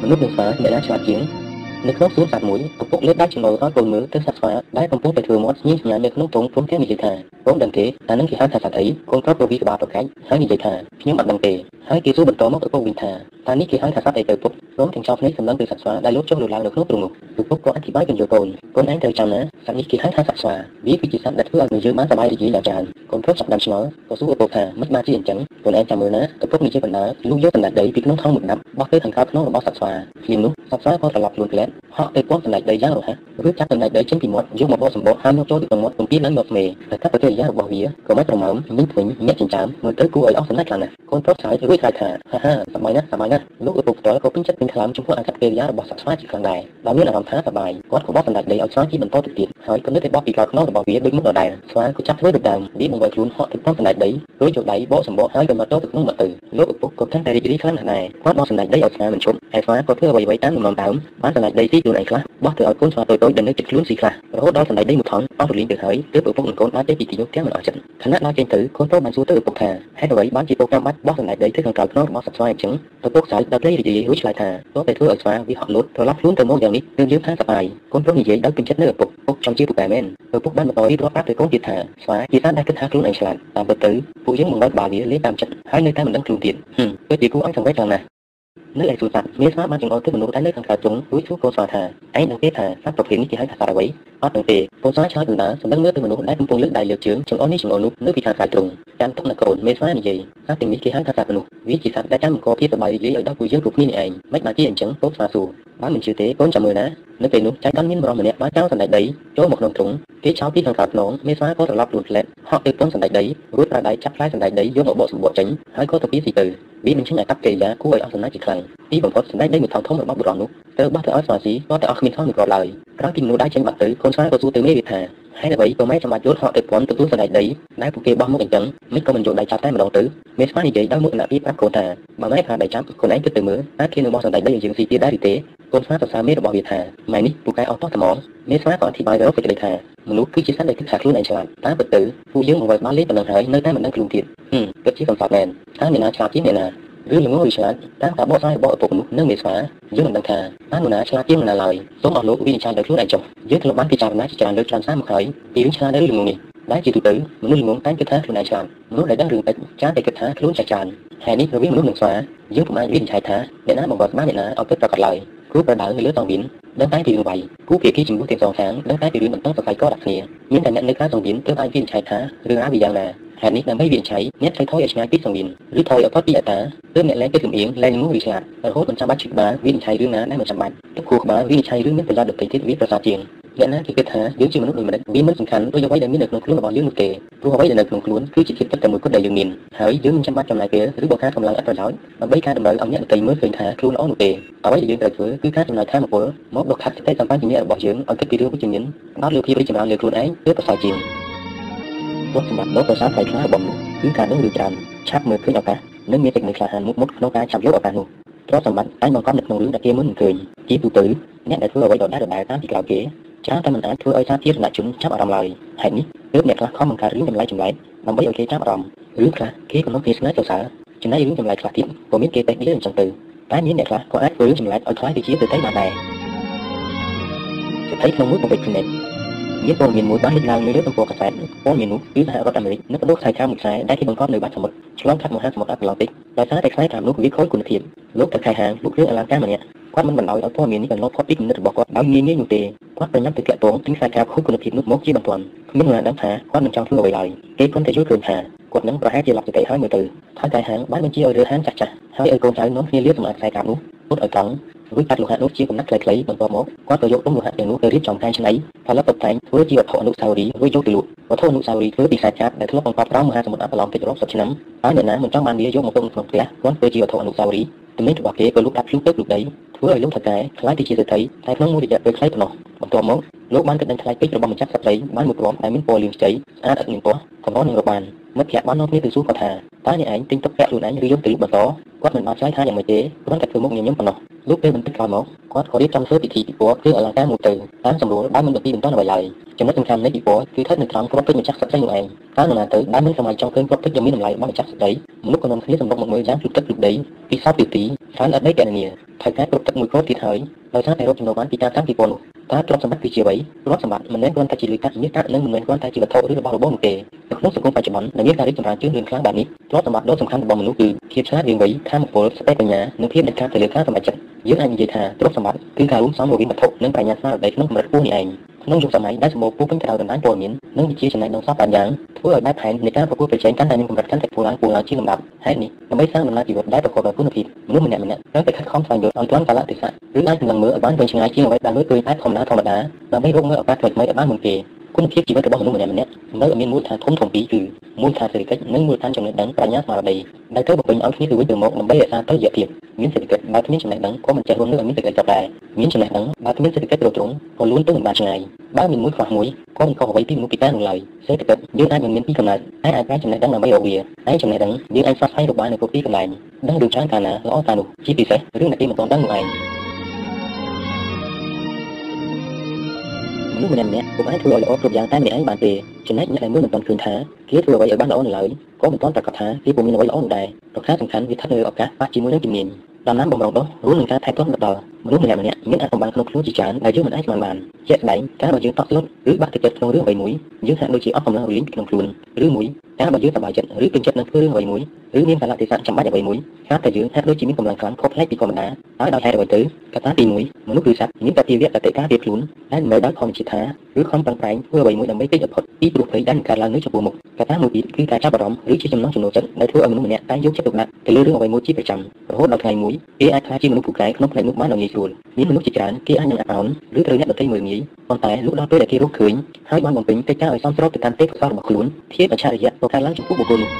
មនុស្សនឹងស្វាអ្នកណាឆ្លាតជាងនៅក្នុងសួនសត្វមួយឪពុកលើកដៃចំណូលឲ្យកូនមើលទៅសត្វស្វាដែលកំពុងតែធ្វើមាត់ស្ញីសញ្ញានៅក្នុងទងព្រមទាំងនិយាយថាកូនដឹងទេតើនឹងគេហៅថាសត្វអីកូនប្រាប់ប្រវីក្បាលប្រកាច់ហើយនិយាយថាខ្ញុំអត់ដឹងទេហើយគេសួរបន្តមកឪពុកវិញថាតើនេះគេហៅថាសត្វអីទៅពុកព្រមទាំងចោលភ្នែកសម្លឹងទៅសត្វស្វាដែលលោកចុះលើឡើងនៅក្នុងទ្រុងនោះឪពុកក៏អធិប្បាយបញ្យល់កូនកូនឯងត្រូវចាំណាសត្វនេះគេហៅថាសត្វស្វាវាគឺជាសត្វដែលធ្វើឲ្យយើងបានសប្បាយរីករាយយ៉ាងច្រើនកូនប្រុសចាប់ដើមឆ្ងល់ក៏សួរឪពុកថាមិនបានជាអញ្ចឹងកូនឯងចាំមើលណាឪពុកនិយាយបណ្ដាលលោកយកសណ្ដាច់ដីពីក្នុងថងមួយដាប់បោះទៅខាងក្រៅក្នុងរបស់សត្វស្វាភ្លាមនោះសត្វស្វាក៏ត្រឡប់ខ្លួនផ្លែតហក់ទៅពំសណ្ដាច់ដីយ៉ាងរហ័សរួចចាប់សណ្ដាច់ដីចេញពីមាត់យកមកបកសម្បកហើយយកចូលទៅក្នុងមាត់ពំពីឡើងមកមេតែកាប់ប្រតិយារបស់វាក៏មិនប្រមាំញីវិញញាក់ចិញ្ចាមមើលទៅគួរឲ្យអស់សណ្ដាច់ខ្លាំងណាស់កូនប្រុសឆ្លើយរួចក្រោយថាហាហាសប្បាយណាស់សប្បាយណាស់លោកឪពុកផ្ទាល់ក៏ពេញចិត្តពេញខ្លាំងចំពោះអាកប្បកិរិយារបស់សត្វស្វាជាខ្លាំងដែរដោយមានអារម្មណ៍ថាសប្បាយគាត់ក៏បោះសណ្ដាច់ដីឲ្យស្វាជាបន្តទៅទៀតហើយក៏នឹកតែបោះពីក្រោយខ្នងរបស់វាដូចមុនដដែលស្វាក៏ចាប់ធ្វើទៅដើមវាបង្វិលខ្លួនហក់ទៅពំសណ្ដាច់ដីរួចយកដៃបកសម្បកហើយក៏មកទៅក្នុងមកទៅលោកឪពុកក៏កាន់តែរីករាយខ្លាំងណាស់ដែរគាត់បោះសណ្ដាច់ដីឲ្យស្វាមិនឈប់ហើយស្វាក៏ធ្វើអ្វីៗតាមលំនាំដើមបានសណ្ដាច់ដីទីខ្លួនឯងខ្លះបោះទៅឲ្យកូនស្វាតូចៗដែលនៅជិតខ្លួនស៊ីខ្លះរហូតដល់សណ្ដាច់ដីមួយថងអស់រលីងទៅហើយទើបឪពុកនិងកូនបានចេញពីទីនោះទាំងមិនអស់ចិត្តខណៈដល់ចេញទៅកូនប្រុសបានសួរទៅឪពុកថាហេតុអ្វីបានជាពុកចាំបាច់បោះសណ្ដាច់ដីទៅខាងក្រៅខ្នងរបស់សត្វស្វាអញ្ចឹងឪពុកស្រីដល់រីករាយរួចឆ្លើយថាទោះតែធ្វើឲ្យស្វាវាហក់លូតត្រឡប់ខ្លួនទៅមកយ៉ាងនេះយើងយើងថាសប្បាយកូនប្រុសនិយាយដោយពេញចិត្តនៅឪពុកពុកចង់ជាពូកែមែនឪពុកបានបន្តរៀបរាប់ប្រាប់ទៅកូនទៀតថាស្វាជាសត្វដែលគិតថាខ្លួនឯងឆ្លាតតាមពិតទៅពួកយើងបង្កើតបាល់វាលេងតាមចិត្តហើយនៅតែមិនដឹងខ្លួនទៀតហឹមពិតជាគួរឲ្យសង្វេគខ្លាំងណាស់នៅឯសួនសត្វមានស្វាបានចង្អុលទៅមនុស្សដែលនៅខាងក្រៅទ្រុងរួចសួរកូនស្វាថាឯងដឹងទេថាសត្វប្រភេទនេះគេហៅថាសត្វអ្វីអត់ដឹងទេកូនស្វាឆ្លើយដំណើរសម្លឹងមើលទៅមនុស្សដែលកំពុងលើកដៃលើកជើងចង្អុលនេះចង្អុលនោះនៅពីខាងក្រៅទ្រុងចាំទុកនៅកូនមេស្វានិយាយសត្វទាំងនេះគេហៅថាសត្វមនុស្សវាជាសត្វដែលចាំបង្កភាពសប្បាយរីករាយឲ្យដល់ពួកយើងគ្រប់គ្នានេះឯងមិនបានជាអញ្ចឹងកូនស្វាសួរបើមិនជឿទេកូនចាំមើលណានៅពេលនោះចៃដន្យមានបរិសម្នាក់បានចោលសណ្ដែកដីចូលមកក្នុងទ្រុងគេចោលពីខាងក្រៅខ្នងមេស្វាក៏ត្រឡប់ខ្លួនផ្លែតហក់ទៅពងសណ្ដែកដីរួចប្រើដៃចាប់ផ្លែសណ្ដែកដីយកមកបកសម្បកចេញហើយក៏ទៅពីស៊ីទៅវាមិនចេញអាកប្បកិរិយាគួរឲ្យអស់សំណាចជាខ្លាំងទីបំផុតសណ្ដែកដីមួយថងធំរបស់បុរសនោះទៅបោះទៅឲ្យស្វាស៊ីក៏តែអស់គ្មានថងមួយគ្រាប់ឡើយក្រោយពីមនុស្សដែរចេញបាត់ទៅកូនស្វាក៏សួរទៅមេវាថាហើយអ្វីក៏មិនចាំបាច់យកហក់ទៅពន់ទទួលសណ្ដែកដីដែលពួកគេបោះមកអញ្ចឹងមិនក៏មិនយកដៃចាប់តែម្ដងទៅមេស្វានិយាយដោយមុខអនាពីប្រាប់កូនថាបើមិនថាដៃចាប់ខ្លួនឯងគិតទៅមើលតើគេនឹងបោះសណ្ដែកដីឲ្យយើងស៊ីទៀតដែរឬទេកូនស្វាសរសើរមេរបស់វាថាម៉ែនេះពូកែអត់តោះត្មងមេស្វាក៏អធិប្បាយទៅសេចក្តីថាមនុស្សគឺជាសត្វដែលគិតថាខ្លួនឯងឆ្លាតតែពិតទៅពួកយើងមកវាយបានលេងប៉ុណ្ណឹងហើយនៅតែមិនដឹងខ្លួនទៀតហឹមពិតជាកំសត់មែនតើអ្នកណាឆ្លាតជាងអ្នកណា ឬល្ងងឬឆ្លាតតាមការបកស្រាយរបស់ឪពុកនោះនិងមេស្វាយើងមិនដឹងថាតើនរណាឆ្លាតជាងនរណាឡើយសូមអស់លោកវិនិច្ឆ័យដោយខ្លួនឯងចុះយើងធ្លាប់បានពិចារណាជាច្រើនលើកច្រើនសារមកហើយពីរឿងឆ្លាតឬល្ងងនេះដែលជាទូទៅមនុស្សល្ងងតែគិតថាខ្លួនឯងឆ្លាតមនុស្សដែលដឹងរឿងតិចច្រើនតែគិតថាខ្លួនចាស់ច្រើនហើយនេះរវាងមនុស្សនិងស្វាយើងពុំអាចវិនិច្ឆ័យថាអ្នកណាបង្កត់បានអ្នកណាឲ្យពិតប្រកបឡើយគូប្រដៅនៅលើតងវិញដឹងតែពីរឿងវាយគូភាគីជំនួសទាំងសងខាងដឹងតែពីរឿងបន្តសរសៃកដាក់គ្នាមានតែអ្នកនៅក្រៅសង្វៀនទើបអាចវិនិច្ឆ័យថារឿងរ៉ាវវាយ៉ាងណា ហេតុនេះដើម្បីវិនិច្ឆ័យអ្នកត្រូវថយឲ្យឆ្ងាយពីសង្វៀនឬថយឲ្យផុតពីអត្តាទើបអ្នកលែងគិតលំអៀងលែងងងឬឆ្លាតរហូតមិនចាំបាច់ឈឺក្បាលវិនិច្ឆ័យរឿងណាដែលមិនចាំបាច់ទឹកគូក្បាលវិនិច្ឆ័យរឿងមានប្រយោជន៍ដទៃទៀតវាប្រសើរជាងអ្នកណាគេគិតថាយើងជាមនុស្សដូចម្ដេចវាមិនសំខាន់ដូចអ្វីដែលមាននៅក្នុងខ្លួនរបស់យើងនោះទេព្រោះអ្វីដែលនៅក្នុងខ្លួនគឺជាភាពចិត្តតែមួយគត់ដែលយើងមានហើយយើងមិនចាំបាច់ចំណាយពេលឬបង្កើតកម្លាំងអត់ប្រយោជន៍ដើម្បីការតម្រូវឲ្យអ្នកដទៃមើលឃើញថាខ្លួនល្អនោះទេអ្វីដែលយើងត្រូវធ្វើគឺការចំណាយធម៌ពលមកដកខាត់សតិសម្បជញ្ញៈរបស់យើងឲ្យគិតពីរឿងវិជ្ជមានផ្ដោតលើភាពរីកចម្រើនលើខ្លួនឯងគឺប្រសើរជាង ទោះសម្រាប់លោកប្រសាទថ្លៃថ្លារបស់នោះគឺការដឹងរឿងច្រើនឆាប់មើលឃើញឱកាសនិងមានសេចក្តីក្លាហានមុតមុតក្នុងការចាប់យកឱកាសនោះទ្រព្យសម្បត្តិអាចបង្កប់នៅក្នុងរឿងដែលគេមុនមិនឃើញជាទូទៅអ្នកដែលធ្វើអ្វីដដែលៗតាមពីក្រោយគេច្រើនតែមិនអាចធ្វើឲ្យសាធារណជនចាប់អារម្មណ៍ឡើយហេតុនេះទើបអ្នកខ្លះខំបង្កើតរឿងចម្លែកចម្លែកដើម្បីឲ្យគេចាប់អារម្មណ៍រឿងខ្លះគេកំណត់គេស្នេហ៍សរសើរចំណែករឿងចម្លែកខ្លះទៀតក៏មានគេតែនិយាយអញ្ចឹងទៅតែមានអ្នកខ្លះក៏អាចធ្វើរឿងចម្លែកឲ្យខ្លាយទៅជាទៅតែបានដែរស្ថិតក្នុងមួយប្រភេទផ្នែក មានព័ត៌មានមួយបានលេចឡើងនៅលើទំព័រកាសែតព័ត៌មាននោះគឺសហរដ្ឋអាមេរិកនៅបដូរខ្សែខាងមួយខ្សែដែលគេបង្កប់នៅបាតសមុទ្រឆ្លងកាត់មហាសមុទ្រអាត្លង់ទិកដោយសារតែខ្សែខាងនោះវាខូចគុណភាពលោកទៅខែហាងលក់គ្រឿងអលង្ការម្នាក់គាត់មិនបណ្ដោយឲ្យព័ត៌មាននេះកន្លងផុតពីគំនិតរបស់គាត់ដោយងាយងាយនោះទេគាត់ប្រញាប់ទៅតាក់ទងទិញខ្សែការខូចគុណភាពនោះមកជាបន្ទាន់គ្មាននរណាដឹងថាគាត់នឹងចង់ធ្វើអ្វីឡើយគេគ្រាន់តែយល់ឃើញថាគាត់នឹងប្រហែលជាលក្ខសតិហើយមើលទៅថយតែហាងបានបញ្ជាឲ្យរើហាងចាស់ចាស់ហើយឲ្យកូនចៅនាំគ្នាលាបសម្អាតខ្សែកាបនោះពុតឲ្យកង់ រួចកាត់លោហៈនោះជាកំណាត់ខ្លីៗបន្ទាប់មកគាត់ក៏យកដុំលោហៈទាំងនោះទៅរៀបចំកែច្នៃផលិតតុបតែងធ្វើជាវត្ថុអនុស្សាវរីយ៍រួចយកទៅលក់វត្ថុអនុស្សាវរីយ៍ធ្វើពីខ្សែកាបដែលធ្លាប់បង្កប់ក្រោមមហាសមុទ្រអាប៉ឡង់តិចរាប់សិបឆ្នាំហើយអ្នកណាមិនចង់បានវាយកមកទុកក្នុងផ្ទះគាត់ធ្វើជាវត្ថុអនុស្សាវរីយ៍ទំនិញរបស់គេក៏លក់ដាច់ភ្លុកទៅភ្លុកដីធ្វើឲ្យលោកថកែខ្លាយទៅជាសេដ្ឋីតែក្នុងមួយរយៈពេលខ្លីប៉ុណ្ណោះបន្ទាប់មកលោកបានគិតដឹងថ្លៃពេជ្ររបស់ម្ចាស់ស្ត្រីបានមួយគ្រាប់ដែលមានពណ៌លឿងខ្ចីស្អាតឥតមានពណ៌កម្រនឹងរបាន មិត្តភក្តិបាននាំគ្នាទៅសួរគាត់ថាតើអ្នកឯងទិញទុកពាក់ខ្លួនឯងឬយកទៅលក់បន្តគាត់មិនបានឆ្លើយថាយ៉ាងម៉េចទេគ្រាន់តែធ្វើមុខញញឹមប៉ុណ្ណោះលុះពេលបន្តិចក្រោយមកគាត់ក៏រៀបចំធ្វើពិធីពិព័រណ៍គ្រឿងអលង្ការមួយទៅតាមសម្រួលដែលមិនបន្ទីបន្តអ្វីឡើយចំណុចសំខាន់នៃពិព័រណ៍គឺស្ថិតនៅត្រង់គ្រាប់ពេជ្រម្ចាស់ស្ត្រីនោះឯងតើនរណាទៅដែលមិនសម័យចង់ឃើញគ្រាប់ពេជ្រដ៏មានតម្លៃរបស់ម្ចាស់ស្ត្រីមនុស្សក៏នាំគ្នាសម្រុកមកមើលយ៉ាងជុតទឹកជុតដីពីសោតពីទីច្រើនអត់ដីកណនីថៃការគ្រប់ទឹកមួយគ្រាប់ទៀតហើយដោយសារតែរកចំណូលបានពីការតាំងពិព័រណ៍នោះ តើទ្រព្យសម្បត្តិគឺជាអ្វីទ្រព្យសម្បត្តិមិនមែនគ្រាន់តែជាលុយកាក់មាសកាក់និងមិនមែនគ្រាន់តែជាវត្ថុឬរបស់របរនោះទេនៅក្នុងសង្គមបច្ចុប្បន្នដែលមានការរីកចម្រើនជឿនលឿនខ្លាំងបែបនេះទ្រព្យសម្បត្តិដ៏សំខាន់របស់មនុស្សគឺភាពឆ្លាតវៃវៃធម៌ពលសតិបញ្ញានិងភាពដាច់ខាតទៅលើការសម្រេចចិត្តយើងអាចនិយាយថាទ្រព្យសម្បត្តិគឺការរួមផ្សំរវាងវត្ថុនិងបញ្ញាស្មារតីក្នុងកម្រិតខ្ពស់នេះឯង ក្នុងយុគសម័យដែលសម្បូរពោពេញទៅដោយបណ្ដាញព័ត៌មាននិងវិទ្យាចំណេះដឹងសពបានយ៉ាងធ្វើឲ្យបែបផែននៃការប្រកួតប្រជែងកាន់តែមានកម្រិតកាន់តែខ្ពស់ឡើងខ្ពស់ឡើងជាលំដាប់ហេតុនេះដើម្បីសាងដំណើរជីវិតដែលប្រកបដោយគុណភាពមនុស្សម្នាក់ម្នាក់ត្រូវតែខិតខំស្វែងយល់ឲ្យទាន់កាលៈទេសៈឬអាចនឹងមើលឲ្យបានវែងឆ្ងាយជាងអ្វីដែលមើលឃើញតែធម្មតាធម្មតាដើម្បីរកមើលឱកាសថ្មីៗឲ្យបានមុនគេ គុណភាពជីវិតរបស់មនុស្សម្នាក់ម្នាក់នៅមានមូលដ្ឋានធំធំពីរគឺមូលដ្ឋានសេដ្ឋកិច្ចនិងមូលដ្ឋានចំណេះដឹងប្រាជ្ញាស្មារតីដែលត្រូវបំពេញឲ្យគ្នាទៅវិញទៅមកដើម្បីរក្សាតុល្យភាពមានសេដ្ឋកិច្ចបើគ្មានចំណេះដឹងក៏មិនចេះរស់នៅឲ្យមានសេដ្ឋកិច្ចដែរមានចំណេះដឹងបើគ្មានសេដ្ឋកិច្ចទ្រទ្រង់ក៏លួនទៅមិនបានឆ្ងាយបើមានមួយខ្វះមួយក៏មិនខុសអ្វីពីមនុស្សពីតានោះឡើយសេដ្ឋកិច្ចយើងអាចមិនមានពីកំណើតអាចអាចប្រើចំណេះដឹងដើម្បីរកវាហើយចំណេះដឹងយើងអាចផ្សព្វផ្សាយរកបាននៅគ្រប់ទីកន្លែងដឹងរឿងច្រើនកាលណាល្អកាលនោះជាពិសេសរឿងដែលគេមិនទាន់ដឹងនោះឯង មនុស្សម្នាក់ម្នាក់ពុំអាចធ្វើឲ្យល្អគ្រប់យ៉ាងតែម្នាក់ឯងបានទេចំណែកអ្នកដែលមើលមិនទាន់ឃើញថាគេធ្វើអ្វីឲ្យបានល្អនៅឡើយក៏មិនទាន់ប្រកាសថាគេពុំមានអ្វីល្អនោះដែរប្រការសំខាន់វាស្ថិតនៅឱកាសប៉ះជាមួយនឹងជំនាញដំណាំបំរុងនោះរួមនឹងការថែទាំដល់មនុស្សម្នាក់ម្នាក់មានអារម្មណ៍ក្នុងខ្លួនជាច្រើនដែលយើងមិនអាចស្មានបានជាក់ស្ដែងការបើយើងតក់ស្លុតឬបាក់ទឹកចិត្តក្នុងរឿងអ្វីមួយយើងហាក់ដូចជាអស់កម្លាំងរលីងក្នុងខ្លួនឬមួយការបើយើងសប្បាយចិត្តឬពេញចិត្តនឹងធ្វើរឿងអ្វីមួយឬមានកាលៈទេសៈចាំបាច់អ្វីមួយហាក់តែយើងហាក់ដូចជាមានកម្លាំងខ្លាំងខុសប្លែកពីធម្មតាហើយដោយហេតុអ្វីទៅកត្តាទី1មនុស្សគឺសត្វមានតតិវៈតតិការពីខ្លួនដែលមិនដោយធម្មជាតិថាឬខំប្រឹងប្រែងធ្វើអ្វីមួយដើម្បីគេចអត់ផុតពីព្រោះភ័យដែលកើតឡើងនៅចំពោះមុខកត្តាមួយទៀតគឺការចាប់អារម្មណ៍ឬជាចំណងចំណូលចិត្តដែលធ្វើឲ្យមនុស្សម្នាក់តែយកចិត្តទុកដាក់ទៅលើរឿងអ្វីមួយជាប្រចាំរហូតដល់ថ្ងៃមួយគេអាចខ្លាចជាមនុស្សពូកែក្នុងផ្នែកនោះបានដោយងាយស្រួលមានមនុស្សជាច្រើនគេអាចនឹងអាប់អោនឬត្រូវអ្នកដទៃមើលងាយប៉ុន្តែលុះដល់ពេលដែលគេរកឃើញហើយបានបំពេញកិច្ចការឲ្យសមស្របទៅតាមទេពកោសល្យរបស់ខ្លួនភាពអច្ឆរិយៈក៏កើតឡើងចំពោះបុគ្គលនោះ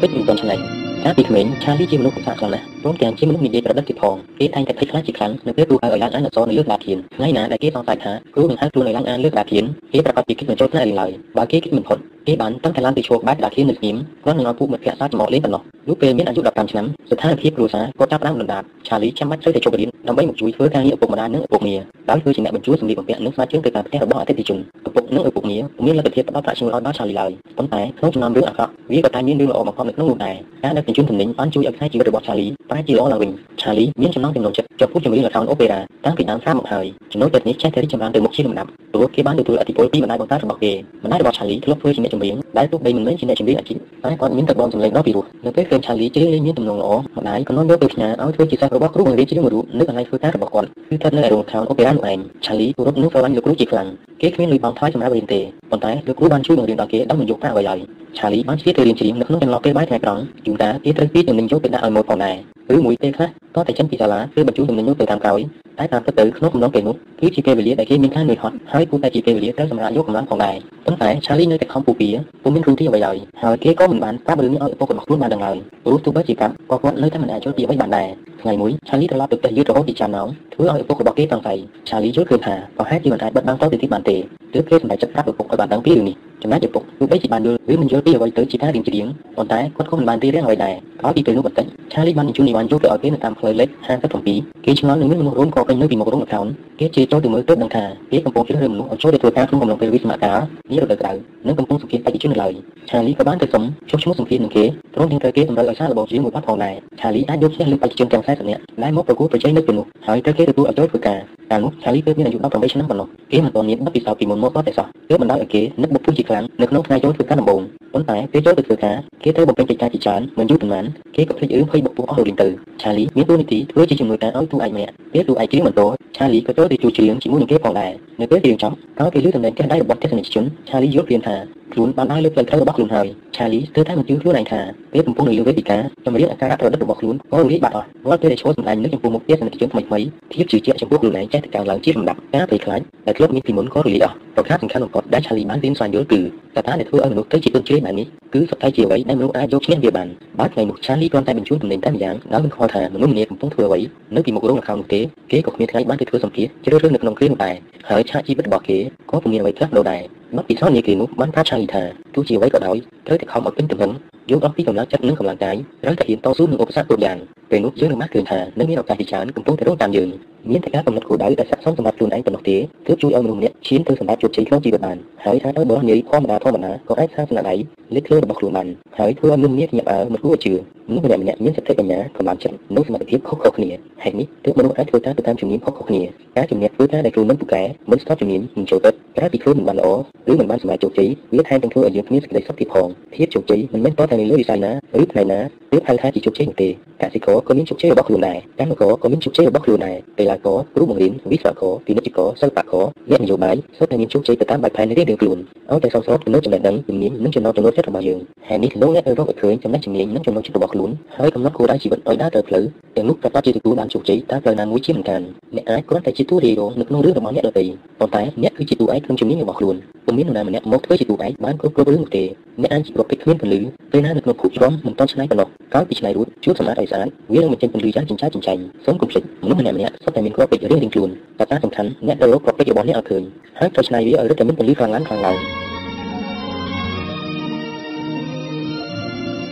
ពេជ្រមិនទាន់ឆ្ងាយកាលពីក្មេងឆាលីជាមនុស្សកំសាខ្លាំងណាស់ព្រមទាំងជាមនុស្សនិយាយប្រឌិតទៀតផងគេតែងតែភ័យខ្លាចជាខ្លាំងនៅពេលគ្រូហៅឲ្យឡើងអានអក្សរនៅលើក្តារធានថ្ងៃណាដែលគេសង្ស័យថាគ្រូនឹងហៅខ្លួនឲ្យឡើងអានលើក្តារធានគេប្រកាសពីគិតមិនចូលផ្នែកឡើយបើគេគិតមិនផុត គេបានតាំងតែឡើងពីឈរក្បែរក្តារធាននៅស្ងៀមគ្រាន់នឹងឲ្យពួកមិត្តភក្តិសាចំអកលេងប៉ុណ្ណោះលុះពេលមានអាយុ15ឆ្នាំស្ថានភាពគ្រួសារក៏ចាប់ផ្ដើមដុនដាបឆាលីចាំបាច់ត្រូវតែជប់រៀនដើម្បីមកជួយធ្វើការងារឪពុកម្ដាយនិងឪពុកមាដោយធ្វើជាអ្នកបញ្ជូនសម្លៀកបំពាក់និងស្វាជើងទៅតាមផ្ទះរបស់អតិថិជនឪពុកនិងឪពុកមាមានលទ្ធភាពផ្ដល់ប្រាក់ឈ្នួលឲ្យដល់ឆាលីឡើយប៉ុន្តែក្នុងចំណោមរឿងអាក្រក់វាក៏តែមានរឿងល្អមកកប់នៅក្នុងនោះដែរការដឹកជញ្ជូនទំនិញបានជួយឲ្យខ្សែជីវិតរបស់ឆាលីប្រែជាល្អឡើងវិញឆាលីមានចំណងចំណូលចិត្តចំពោះចម្រៀងល្ខោនអូប៉េរ៉ាតាំងពីដើមសារមកហើយចំណូលចិត្តនេះចេះតែរីកចម្រើនទៅមុខជាលំដាប់ព្រោះគេបានទទួលឥទ្ធិពលពីម្ដាយបងតារបស់គេម្ដាយរបស់ឆាលីធ្លាប់ធ្វើជាអ្នកចម្រៀងដែលទោះបីមិនមែនជាអ្នកចម្រៀងអាជីពតែគាត់មានទឹកដមសម្លេងដ៏ពីរោះនៅពេលឃើញឆាលីច្រៀងលេងមានទំនងល្អម្ដាយក៏នាំយកទៅផ្ញើឲ្យធ្វើជាសិស្សរបស់គ្រូបង្រៀនច្រៀងមួយរូបនៅកន្លែងធ្វើការរបស់គាត់គឺស្ថិតនៅឯរោងល្ខោនអូប៉េរ៉ានោះឯងឆាលីគោរពនិងស្រឡាញ់លោកគ្រូជាខ្លាំងគេគ្មានលុយបង់ថ្លៃសម្រាប់រៀនទេប៉ុន្តែលោកគ្រូបានជួយបង្រៀនដល់គេដោយមិនយកប្រាក់អ្វីឡើយឆាលីបានឆ្លៀតទៅរៀនច្រៀងនៅក្នុងចន្លោះពេលបាយថ្ងៃត្រង់យូតាគេត្រូវពីទំនិញយកទៅដាក់ឲ្យម៉ូតផងដែរឬមួយពេលខ្លះក៏តែចិនពីសាលាគឺបញ្ជូនទំនិញនោះទៅតាមក្រោយតែតាមពិតទៅក្នុងកំឡុងពេលនោះគឺជាពេលវេលាដែលគេមានការនឿយហត់ហើយគួរតែជាពេលវេលាត្រូវសម្រាប់យកកម្លាំងផងដែរប៉ុន្តែឆាលីនៅតែខំពូពៀពុំមានគ្រូទីអ្វីឡើយហើយគេក៏មិនបានប្រាប់រឿងនេះឲ្យឪពុករបស់ខ្លួនបានដឹងឡើយព្រោះទោះបីជាប្រាប់ក៏គាត់នៅតែមិនអាចយល់ពីអ្វីបានដែរថ្ងៃមួយឆាលីត្រឡប់ទៅផ្ទះយឺតរហូតពីចាំម៉ោងធ្វើឲ្យឪពុករបស់គេសង្ស័យឆាលីយល់ឃើញថាប្រហែលជាមិនអាចបិទបាំងតទៅទៀតបានទេទើបគេសម្រេចចិត្តប្រាប់ឪពុកឲ្យបានដឹងពីរឿងនេះចំណែកឪពុកទោះបីជាបានយល់ឬមិនយល់ពីអ្វីទៅជាការរៀងច្រៀងប៉ុន្តែគាត់ក៏មិនបានរៀបរៀងអ្វីដែរក្រោយពីពេលនោះបន្តិចឆាលីបានបញ្ជូននីវ៉ាន់យកទៅឲ្យគេនៅតាមផ្លូវលេខ57គេឆ្ងល់នឹងមានមនុស្សរួមក៏ពេញនៅពីមុខរោងអខោនគេជិះចូលទៅមើលទើបដឹងថាគេកំពុងជ្រើសរើសមនុស្សឲ្យចូលទៅធ្វើការក្នុងកំឡុងពេលវិស្មកាលនេះរដូវក្តៅនិងកំពុងសម្ភាសបេក្ខជននៅឡើយឆាលីក៏បានទៅសុំចុះឈ្មោះសម្ភាសនឹងគេព្រមទាំងត្រូវគេសម្រេចឲ្យសាររបស់ជាងមួយបាត់ផងដែរឆាលីអាចយកឈ្នះលើបេក្ខជនទាំង40នាក់ដែលមកប្រកួតប្រជែងនៅពេលនោះហើយត្រូវគេទទួលឲ្យចូលធ្វើការ កាលនោះឆាលីគឺមានអាយុ18ឆ្នាំប៉ុណ្ណោះគេមិនទាន់មានបទពិសោធន៍ពីមុនមកទេសោះទើបបណ្ដោយឲ្យគេនឹកបុកពុះជាខ្លាំងនៅក្នុងថ្ងៃចូលធ្វើការដំបូងប៉ុន្តែពេលចូលទៅធ្វើការគេត្រូវបំពេញកិច្ចការជាច្រើនមិនយូរប៉ុន្មានគេក៏ភ្លេចរឿងភ័យបុកពុះអស់រលីងទៅឆាលីមានតួនាទីធ្វើជាជំនួយការឲ្យទូឯកម្នាក់ពេលទូឯច្រៀងបន្តឆាលីក៏ចូលទៅជួយច្រៀងជាមួយនឹងគេផងដែរនៅពេលច្រៀងចប់ក្រោយពេលឮសំឡេងកេះដៃរបស់ទស្សនិកជនឆាលីយល់ព្រានថាខ្លួនបានដើរលើផ្លូវត្រូវរបស់ខ្លួនហើយឆាលីស្ទើរតែមិនជឿខ្លួនឯងថាពេលកំពុងនៅលើវេទិកាចម្រៀងអាការៈប្រឌិតរបស់ខ្លួនក៏រលាយបាត់អស់រាល់ពេលដែលឈរសម្ដែងនៅចំពោះមុខទស្សនិកជនថ្មីៗភាពជឿជាក់ចំពោះខ្លួនឯងចេះតែកើនឡើងជាលំដាប់ការភ័យខ្លាចដែលធ្លាប់មានពីមុនក៏រលាយអស់ប្រការសំខាន់បំផុតដែលឆាលីបានរៀនស្វែងយល់គឺកត្តាដែលធ្វើឲ្យមនុស្សទៅជាទុនជ្រាយបែបនេះគឺសុទ្ធតែជាអ្វីដែលមនុស្សអាចយកឈ្នះវាបានបើថ្ងៃនោះឆាលីគ្រាន់តែបញ្ជូនទំនិញតែម្យ៉ាងដោយមិនខ្វល់ថាមនុស្សម្នាកំពុងធ្វើអ្វីនៅពីមុខរោងល្ខោននោះទេគេក៏គ្មានថ្ងៃបានទៅធ្វើសម្ភារជ្រើសរើសនៅក្នុងគ្រានោះដែរហើយឆាកជីវិតរបស់គេក៏ពុំមានអ្វីផ្លាស់ប្ដូរដែរមកពីសោះនាគេនោះបានប្រាប់ឆាលីថាទោះជាអ្វីក៏ដោយត្រូវតែខំឲ្យពេញទំហឹងយកអំពីកម្លាំងចិត្តនិងកម្លាំងកាយត្រូវតែហ៊ានតស៊ូនឹងឧបសគ្គគ្រប់យ៉ាងពេលនោះយើងនឹងបានឃើញថានៅមានឱកាសជាច្រើនកំពុងតែរងតាមយើងមានតែការកំណត់គោលដៅដែលស័ក្តិសមសម្រាប់ខ្លួនឯងប៉ុណ្ណោះទេទើបជួយឲ្យមនុស្សម្នាក់ឈានទៅសម្រាប់ជោគជ័យក្នុងជីវិតបានហើយថាទៅបរិយាធម្មតាធម្មតាក៏អាចសាងស្នាដៃលេខខ្លួនរបស់ខ្លួនបានហើយធ្វើឲ្យមនុស្សម្នាក់ញាប់អើមិនគួរជឿមនុស្សម្នាក់ម្នាក់មានសតិបញ្ញាកម្លាំងចិត្តនិងសមត្ថភាពខុសៗគ្នាហេតុនេះទើបមនុស្សអាចធ្វើការទៅតាមជំនាញខុសៗគ្នាការជំនះធ្វើការដែលខ្លួនមិនពូកែមិនស្ទាត់ជំនាញមិនចូលចិត្តក្រៅពីខ្លួនមិនបានល្អឬមិនបានសម្រេចជោគជ័យវាថែមទាំងធ្វើឲ្យយើងគ្មានសេចក្តីសុខទៀតផងភាពជោគជ័យមិនមែនតតែនៅលើវិស័យណាឬផ្នែកណាទើបហៅថាជាជោគជ័យនោះទេកសិករក៏មានជោគជ័យរបស់ខ្លួនដែរកម្មករក៏មានជោគជ័យរបស់ខ្លួនដែរកីឡាករគ្រូបង្រៀនវិស្វករពាណិជ្ជករសិល្បករអ្នកនយោបាយសុទ្ធតែមានជោគជ័យទៅតាមបែបផែនរៀងៗខ្លួនឲ្យតែសមស្របទៅនឹងចំណេះដឹងជំនាញនិងចំណុចចំណូលចិត្តរបស់យើងហើយនេះលោកអ្នកត្រូវរកឲ្យឃើញចំណេះជំនាញនិងចំណុចចិត្តរបស់ខ្លួនហើយកំណត់គោលដៅជីវិតឲ្យដើរទៅផ្លូវទាំងនោះប្រកបជាទទួលបានជោគជ័យតាមផ្លូវណាមួយជាមិនខានអ្នកអាចគ្រាន់តែជាតួរាយរងនៅក្នុងរឿងរបស់អ្នកដទៃប៉ុន្តែអ្នកគឺជាតួឯកក្នុងជំនាញរបស់ខ្លួនពុំមាននរណាម្នាក់មកធ្វើជាតួឯកបានគ្រប់គ្រប់រឿងនោះទេអ្នកអាចជាប្រភេទគ្មានពលឺពេលណានៅក្នុងភូមិជ្រំមិនតន់ឆ្នៃប៉ុណ្ណោះក្រោយពីឆ្នៃរួចជួបសម្អាតឲ្យស្អាតវានឹងបញ្ចេញពន្លឺយ៉ាងចិញ្ចាចចិញ្ចាញសូមកុំភ្លេចមនុស្សម្នាក់ម្នាក់សុទ្ធតែមានគ្រាប់ពេជ្ររៀងៗខ្លួនកត្តាសំខាន់អ្នកត្រូវរកគ្រាប់ពេជ្ររបស់អ្នកឲ្យឃើញហើយត្រូវឆ្នៃវាឲ្យរឹតតែមានពន្លឺខ្លាំងឡើងខ្លាំងឡើង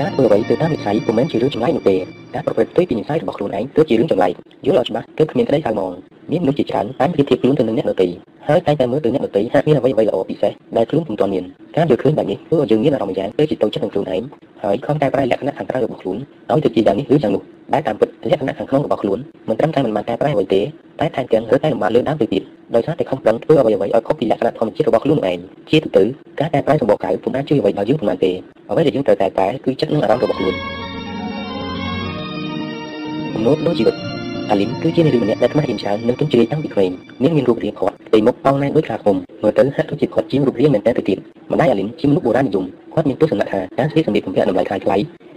ការធ្វើអ្វីទៅតាមនិស្ស័យពុំមែនជារឿងចម្លែកនោះទេ ការប្រព្រឹត្តទៅពីនិស្ស័យរបស់ខ្លួនឯងទើបជារឿងចម្លែកយល់ឲ្យច្បាស់ទើបគ្មានក្តីហៅហ្មងមានមនុស្សជាច្រើនតែប្រៀបធៀបខ្លួនទៅនឹងអ្នកដទៃហើយតែតែមើលទៅអ្នកដទៃហាក់មានអ្វីអ្វីល្អពិសេសដែលខ្លួនពុំទាន់មានការយល់ឃើញបែបនេះធ្វើឲ្យយើងមានអារម្មណ៍យ៉ាងទៅជាតូចចិត្តនឹងខ្លួនឯងហើយខំតែប្រែលក្ខណៈខាងក្រៅរបស់ខ្លួនឲ្យទៅជាយ៉ាងនេះឬយ៉ាងនោះដែលតាមពិតលក្ខណៈខាងក្នុងរបស់ខ្លួនមិនត្រឹមតែមិនបានកែប្រែអ្វីទេតែថែមទាំងរើតែលំបាកលើដើមទៅទៀតដោយសារតែខំប្រឹងធ្វើអ្វីអ្វីឲ្យខុសពីលក្ខណៈធម្មជាតិរបស់ខ្លួនឯងជាទូទៅការកែប្រែសម្បកកៅពុំអាចជួយអ្វីដល់យើងប៉ុន្មានទេអ្វីដែលយើងត្រូវតែតែគឺចិត្តនិងអារម្មណ៍របស់ខ្លួន គំនូរដូចជីវិតអាលីនគឺជានារីម្នាក់ដែលខ្មាស់អៀនច្រើននិងទុនជ្រាយតាំងពីក្មេងនាងមានរូបរាងខាត់ផ្ទៃមុខប៉ោងណែនដូចខ្លាឃុំមើលទៅហាក់ដូចជាគាត់ជារូបរាងមែនតើទៅទៀតម្ដាយអាលីនជាមនុស្សបុរាណនិយមគាត់មានទស្សនៈថាការស្លៀកសម្លៀកបំពាក់តម្លៃថ្លៃថ្លៃ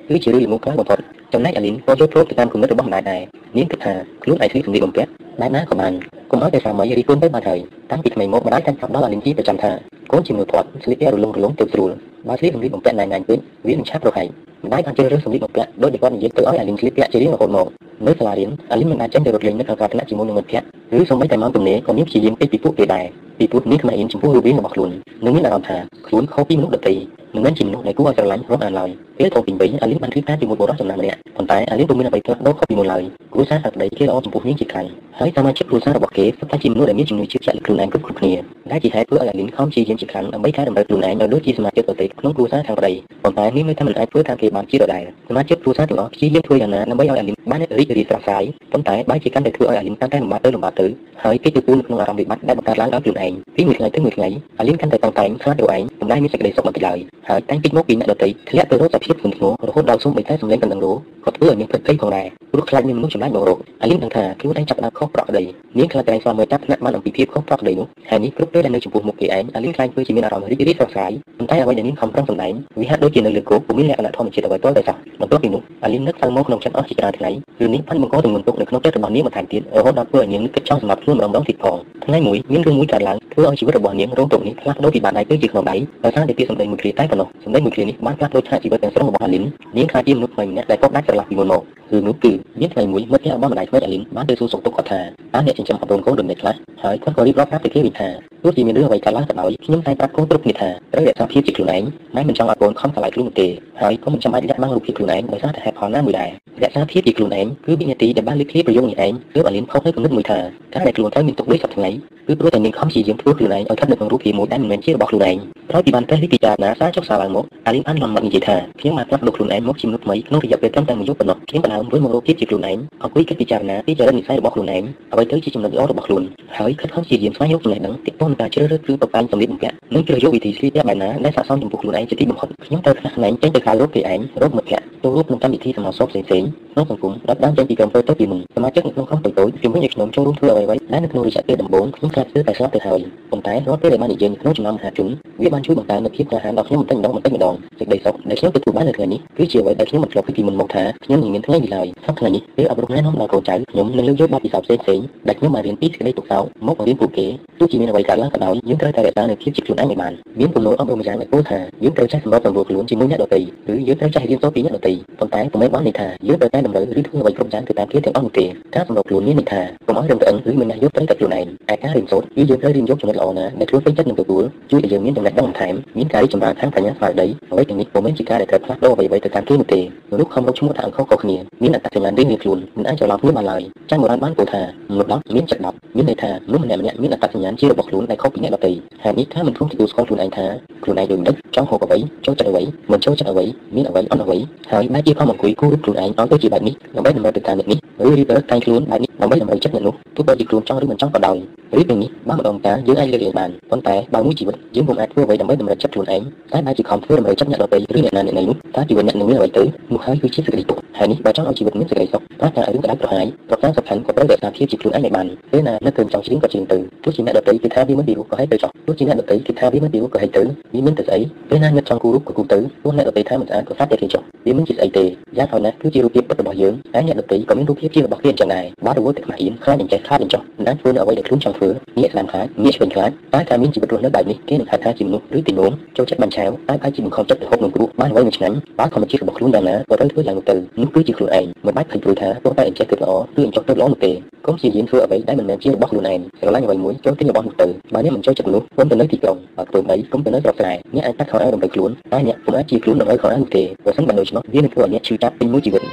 គឺជារឿងល្ងងខ្លាំងបំផុតចំណែកអាលីនក៏យល់ព្រមទៅតាមគំនិតរបស់ម្ដាយដែរនាងគិតថាខ្លួនឯងស្លៀកសម្លៀកបំពាក់បែបណាក៏បានកុំឲ្យតែសាមីរីកូនទៅបានហើយតាំងពីក្មេងមកម្ដាយតែចាប់ដល់អាលីនជាប្រចាំថាកូនជាមួយគាត់ស្លៀកពាក់រលុងរលុងទៅស្រួលបើស្លៀកសម្លៀកបំពាក់ណៃណៃពេកវានឹងឆាប់ប្រហែលម្ដាយបានជ្រើសរើសសម្លៀកបំពាក់ដោយដែលគាត់និយាយទៅឲ្យអាលីនស្លៀកពាក់ជារៀងរហូតមកនៅសាលារៀនអាលីនមិនអាចចេញទៅរត់លេងនៅក្នុងការថ្នាក់ជាមួយនឹងមិត្តភក្តិឬសូម្បីតែម៉ោងទំនេរក៏មានព្យាយាមពេកពីពួកគេដែរពីព្រោះមានខ្មៅអៀនចំពោះរូបរាងរបស់ខ្លួននិងមានអារម្មណ៍ថាខ្លួនខុសពីមនុស្សដទៃមិនមែនជាមនុស្សដែលគួរឲ្យស្រឡាញ់រាប់អានឡើយ ពេលធំពីវិញអាលីនបានធ្វើការជាមួយបុរសចំណាំម្នាក់ប៉ុន្តែអាលីនពុំមានអ្វីផ្លាស់ប្ដូរខុសពីមុនឡើយគ្រួសារសក្តិគេល្អចំពោះនាងជាខ្លាំងហើយសមាជិកគ្រួសាររបស់គេសុទ្ធតែជាមនុស្សដែលមានជំនឿជឿជាក់លើខ្លួនឯងគ្រប់គ្រប់គ្នាដែលជាហេតុធ្វើឲ្យអាលីនខំព្យាយាមជាខ្លាំងដើម្បីកែតម្រូវខ្លួនឯងឲ្យដូចជាសមាជិកដទៃក្នុងគ្រួសារខាងប្តីប៉ុន្តែនាងនៅតែមិនអាចធ្វើតាមគេបានជាដដែលសមាជិកគ្រួសារទាំងអស់ព្យាយាមធ្វើយ៉ាងណាដើម្បីឲ្យអាលីនបានរីករាយស្រស់ស្រាយប៉ុន្តែបែរជាកាន់តែធ្វើឲ្យអាលីនកាន់តែលំបាកទៅលំបាកទៅហើយគេទទួលនៅក្នុងអារម្មណ៍វិបត្តិដែលបង្កើតឡើងដោយខ្លួនឯងពីមួយថ្ងៃទៅមួយថ្ងៃអាលីនកាន់តែតង់តែងខ្លាចទៅឯងមិនដែលមានសេចក្តីសុខមកពីឡើយហើយតែងពីមកពីអ្នកដទៃធ្លាក់ទៅរកសភាពធ្ងន់ធ្ងររហូតដល់សូម្បីតែសម្លេងកណ្ដឹងរោក៏ធ្វើឲ្យនាងភ្លេចភ័យផងដែរព្រោះខ្លាចមានមនុស្សចម្លែកមករកអាលីនដឹងថាខ្លួនឯងចាប់ផ្ដើមខុសប្រក្រតីនាងខ្លាចតែស្វាមីចាប់ថ្នាក់បានអំពីភាពខុសប្រក្រតីនោះហើយនេះគ្រប់ពេលដែលនៅចំពោះមុខគេឯងអាលីនខ្លាចធ្វើជាមានអារម្មណ៍រីករាយស្រស់ស្រាយប៉ុន្តែអ្វីដែលនាងខំប្រឹងសម្ដែងវាហាក់ដូចជានៅលើគោកពុំមានលក្ខណៈធម្មជាតិអ្វីទាល់តែសោះបន្ទាប់ពីនោះអាលីននឹកទៅមកក្នុងចិត្តអស់ជាច្រើនថ្ងៃគឺនេះបានបង្កទម្ងន់ទុកនៅក្នុងចិត្តរបស់នាងបន្ថែមទៀតរហូតដល់ធ្វើឲ្យនាងនឹកគិតចង់សម្លាប់ខ្លួនម្ដងម្ដងទៀតផងថ្ងៃមួយមានរឿងមួយកើតឡើងធ្វើឲ្យជីវិតរបស់នាងរងទុក្ខនេះផ្លាស់ប្ដូរពីបាតដៃទៅជាក្នុងដៃដោយសារតែពាក្យសម្ដីមួយគ្រាតែប៉ុណ្ណោះសម្ដីមួយគ្រានេះបានផ្លាស់ប្ដូរឆាកជីវិតទាំងស្រុងរបស់អាលីននាងខ្លាចជាមនុស្សថ្មីម្នាក់ដែលកប់ដាច់ស្រឡះពីមុនមករឿងនោះគឺមានថ្ងៃមួយមិត្តភក្តិរបស់ម្ដាយថ្មីអាលីនបានទៅសួរសុខទុក្ខគាត់ថាតើអ្នកចិញ្ចឹមកូនកូនដូចនេះខ្លះហើយគាត់ក៏រៀបរាប់ប្រាប់ទៅគេវិញថាទោះជាមានរឿងអ្វីកើតឡើងក៏ដោយខ្ញុំតែប្រាប់កូនគ្រប់គ្នាថាត្រូវរក្សាភាពជាខ្លួនឯងមិនមិនចង់ឲ្យកូនខំឆ្លៃខ្លួននោះទេហើយក៏មិនចាំបាច់លាក់បាំងរូបភាពខ្លួនឯងដោយសារតែហេតុផលណាមួយដែររក្សាភាពជាខ្លួនឯងគឺវិញ្ញាទីដែលបានលើកគ្នាប្រយោគនេះឯងគឺអាលីនផុសនៅគំនិតមួយថាការដែលខ្លួនត្រូវមានទុកដូចសប្តាហ៍ថ្ងៃគឺព្រោះតែនាងខំព្យាយាមធ្វើខ្លួនឯងឲ្យស្ថិតនៅក្នុងរូបភាពមួយដែលមិនមែនជារបស់ខ្លួនឯងក្រោយពីបានព្រះនេះពិចារណាសារចុះសារឡើងមកអាលីនបានលំមាត់និយាយថាខ្ញុំបានផ្លាស់ប្ដូរខ្លួនឯងមកជាមនុស្សថ្មីក្នុងរយៈពេលត្រឹមតែមួយយប់ប៉ុណ្ណោះខ្ញុំបានដើមវិលមករកភាពជាខ្លួនឯងអង្គុយគិតពិចារណាពីចរិតនិស្ស័យរបស់ខ្លួនឯងអ្វីទៅជាចំណុចល្អរបស់ខ្លួនហើយខិតខំព្យាយាមស្វែងរកចំណេះដឹងទាក់ទងក្នុងការជ្រើសរើសគ្រឿងប្របាញ់សម្លៀកបំពាក់និងជ្រើសយកវិធីស្លៀកពាក់បែបណាដែលស័ក្តិសមចំពោះខ្លួនឯងជាទីបំផុតខ្ញុំត្រូវផ្លាស់ប្ដូរចេញទៅខាងលោកគេឯងរកមិត្តភ័ក្តិចូលរួមក្នុងកម្មវិធីសមាជិកផ្សេងៗក្នុងសង្គមរាប់ដើមចេញពីក្រុមធ្វើទៅពីមុនសមាជិកនៅក្នុងក្រុមតូចៗជំរុញឲ្យខ្ញុំចូលរួមធ្វើអ្វីៗដែលនៅក្នុងរយៈពេលដំបូងខ្ញុំខ្លាចធ្វើតែស្លាប់ទៅហើយប៉ុន្តែរាល់ពេលដែលបាននិយាយក្នុងចំណោមមហាជនវាបានជួយបង្កើននូវភាពក្លាហានដល់ខ្ញុំបន្តិចម្ដងបន្តិចម្ដងសេចក្តីសុខដែលខ្ញុំទទួលបាននៅថ្ងៃនេះគឺជាអ្វីដែលខ្ញុំមិនធ្លាប់គិតពីមុនមកថាខ្ញុំនឹងមានថ្ងៃនេះឡើយសប្តាហ៍នេះពេលអប់រំណែនាំដល់កូនចៅខ្ញុំនឹងលើកយកបទពិសោធន៍ផ្សេងៗដែលខ្ញុំបានរៀនពីសេចក្តីទុក្ខសោកមកបង្រៀនពួកគេទោះជាមានអ្វីកើតឡើងក៏ដោយយើងត្រូវតែរក្សានូវភាពជាខ្លួនឯងឲ្យបានមានគំនូរអប់រំយ៉ាងដែលពោលថាយើងត្រូវចេះសម្របសម្រួលខ្លួនជាមួយអ្នកដទៃឬយើងត្រូវចេះរៀនសូត្រពីអ្នកដទៃប៉ុន្តែពុំមែនបានន័យថាយើងត្រូវតែតម្រូវឬធ្វើអ្វីគ្រប់យ៉ាងទៅតាមគេទាំងអស់នោះទេការសម្របខ្លួនមានន័យថាកុំឲ្យរឹងត្អឹងឬមិនណះយកត្រូវតែខ្លួនឯងឯការរៀនសូត្រគឺយើងត្រូវរៀនយកចំណុចល្អណាដែលខ្លួនពេញចិត្តនឹងទទួលជួយឲ្យយើងមានចំណេះដឹងបន្ថែមមានការរីកចម្រើនខាងបញ្ញាស្មារតីអ្វីទាំងនេះពុំមែនជាការដែលត្រូវផ្លាស់ប្ដូរអ្វីៗទៅតាមគេនោះទេមនុស្សខំរកឈ្មោះថាអង្គខុសៗគ្នាមានអត្តសញ្ញាណរៀងៗខ្លួនមិនអាចច្រឡំគ្នាបានឡើយចាស់បុរាណបានពោលថាមនុស្ស10មានចិត្ត10មានន័យថាមនុស្សម្នាក់ម្នាក់មានអត្តសញ្ញាណជារបស់ខ្លួនដែលខុសពីអ្នកដទៃហើយនេះថាមិនព្រមទទួលស្គាល់ខ្លួនឯងថាខ្លួនឯងដូចនេះចង់ហូបអ្វីចូលចិត្តអ្វីមិនចូលចិត្តអ្វីមានអ្វីអត់អ្វីហើយបែរជាខំអង្គុយគូររូបខ្លួនឯងឲ្យទៅជាបែបនេះដើម្បីដើម្បីទៅតាមអ្នកនេះឬរៀបរកតែងខ្លួនបែបនេះ ដើម្បីដើម្បីចិត្តអ្នកនោះទោះបីជាខ្លួនចង់ឬមិនចង់ក៏ដោយរៀបទាំងនេះបានម្ដងតាយើងអាចលើកលែងបានប៉ុន្តែបើមួយជីវិតយើងពុំអាចធ្វើអ្វីដើម្បីតម្រូវចិត្តខ្លួនឯងតែបែរជាខំធ្វើដើម្បីចិត្តអ្នកដទៃឬអ្នកណាអ្នកណីនោះតើជីវិតអ្នកនឹងមានអ្វីទៅនោះហើយគឺជាសេចក្តីទុក្ខហើយនេះបើចង់ឲ្យជីវិតមានសេចក្តីសុខតើការរឿងក្តៅក្រហាយប្រការសំខាន់ក៏ត្រូវរក្សាភាពជាខ្លួនឯងឲ្យបានពេលណានឹកឃើញចង់ច្រៀងក៏ច្រៀងទៅទោះជាអ្នកដទៃគេថាវាមិនពីរោះក៏ហេតុទៅចោះទោះជាអ្នកដទៃគេថាវាមិនពីរោះក៏ហេតុទៅវាមិនទៅស្អីពេលណានឹកចង់គូររូបក៏គូរទៅទោះអ្នកដទៃថាមិនស្អាតក៏ស្អាតតែគេចោះវាមិនជាស្អីទេយ៉ាងហោចណាស់គឺជារូបភាពពិតរបស់យើងហើយអ្នកដទៃក៏មានរូបភាពជារបស់គេអញ្ចឹងដែរបើរវល់តែខ្មាស់អៀនខ្លាចនឹងចេះខ្លាចនឹងចោះមិនដែលធ្វើនៅអ្វីដែលខ្លួនចង់ធ្វើងាកស្ដាំខ្លាចងាកឆ្វេងខ្លាចតែការមានជីវិតរស់នៅបែបនេះគេនឹងហៅថាជាមនុស្សឬទីនោមចូលចិត្តបាញ់ឆាវតែអាចជាបង្ខំចិត្តទៅហូបនំគ្រោះបានអ្វីមិនឆ្ងាញ់បើធម្មជាតិរបស់ខ្លួនយ៉ាងណាក៏ត្រូវធ្វើយ៉ាងនោះទៅនោះគឺជាខ្លួនឯងមិនបាច់ភ័យព្រួយថាទោះតែអញ្ចេះគិតល្អឬអញ្ចោះទៅល្អនោះទេកុំព្យាយាមធ្វើអ្វីដែលមិនមែនជារបស់ខ្លួនឯងស្រឡាញ់អ្វីមួយចូលទិញរបស់នោះទៅបើអ្នកមិនចូលចិត្តនោះគុំទៅនៅទីក្រុងបើធ្វើអីគុំទៅនៅស្រុកស្រែអ្នកអាចប៉ះខោអាវដើម្បីខ្លួនតែអ្នកពុំអាចជាខ្លួនដើម្បីខោអាវនោះទេបើមិនបើដូច្នោះវានឹងធ្វើឲ្យអ្នកឈឺចាប់ពេញមួយជីវិត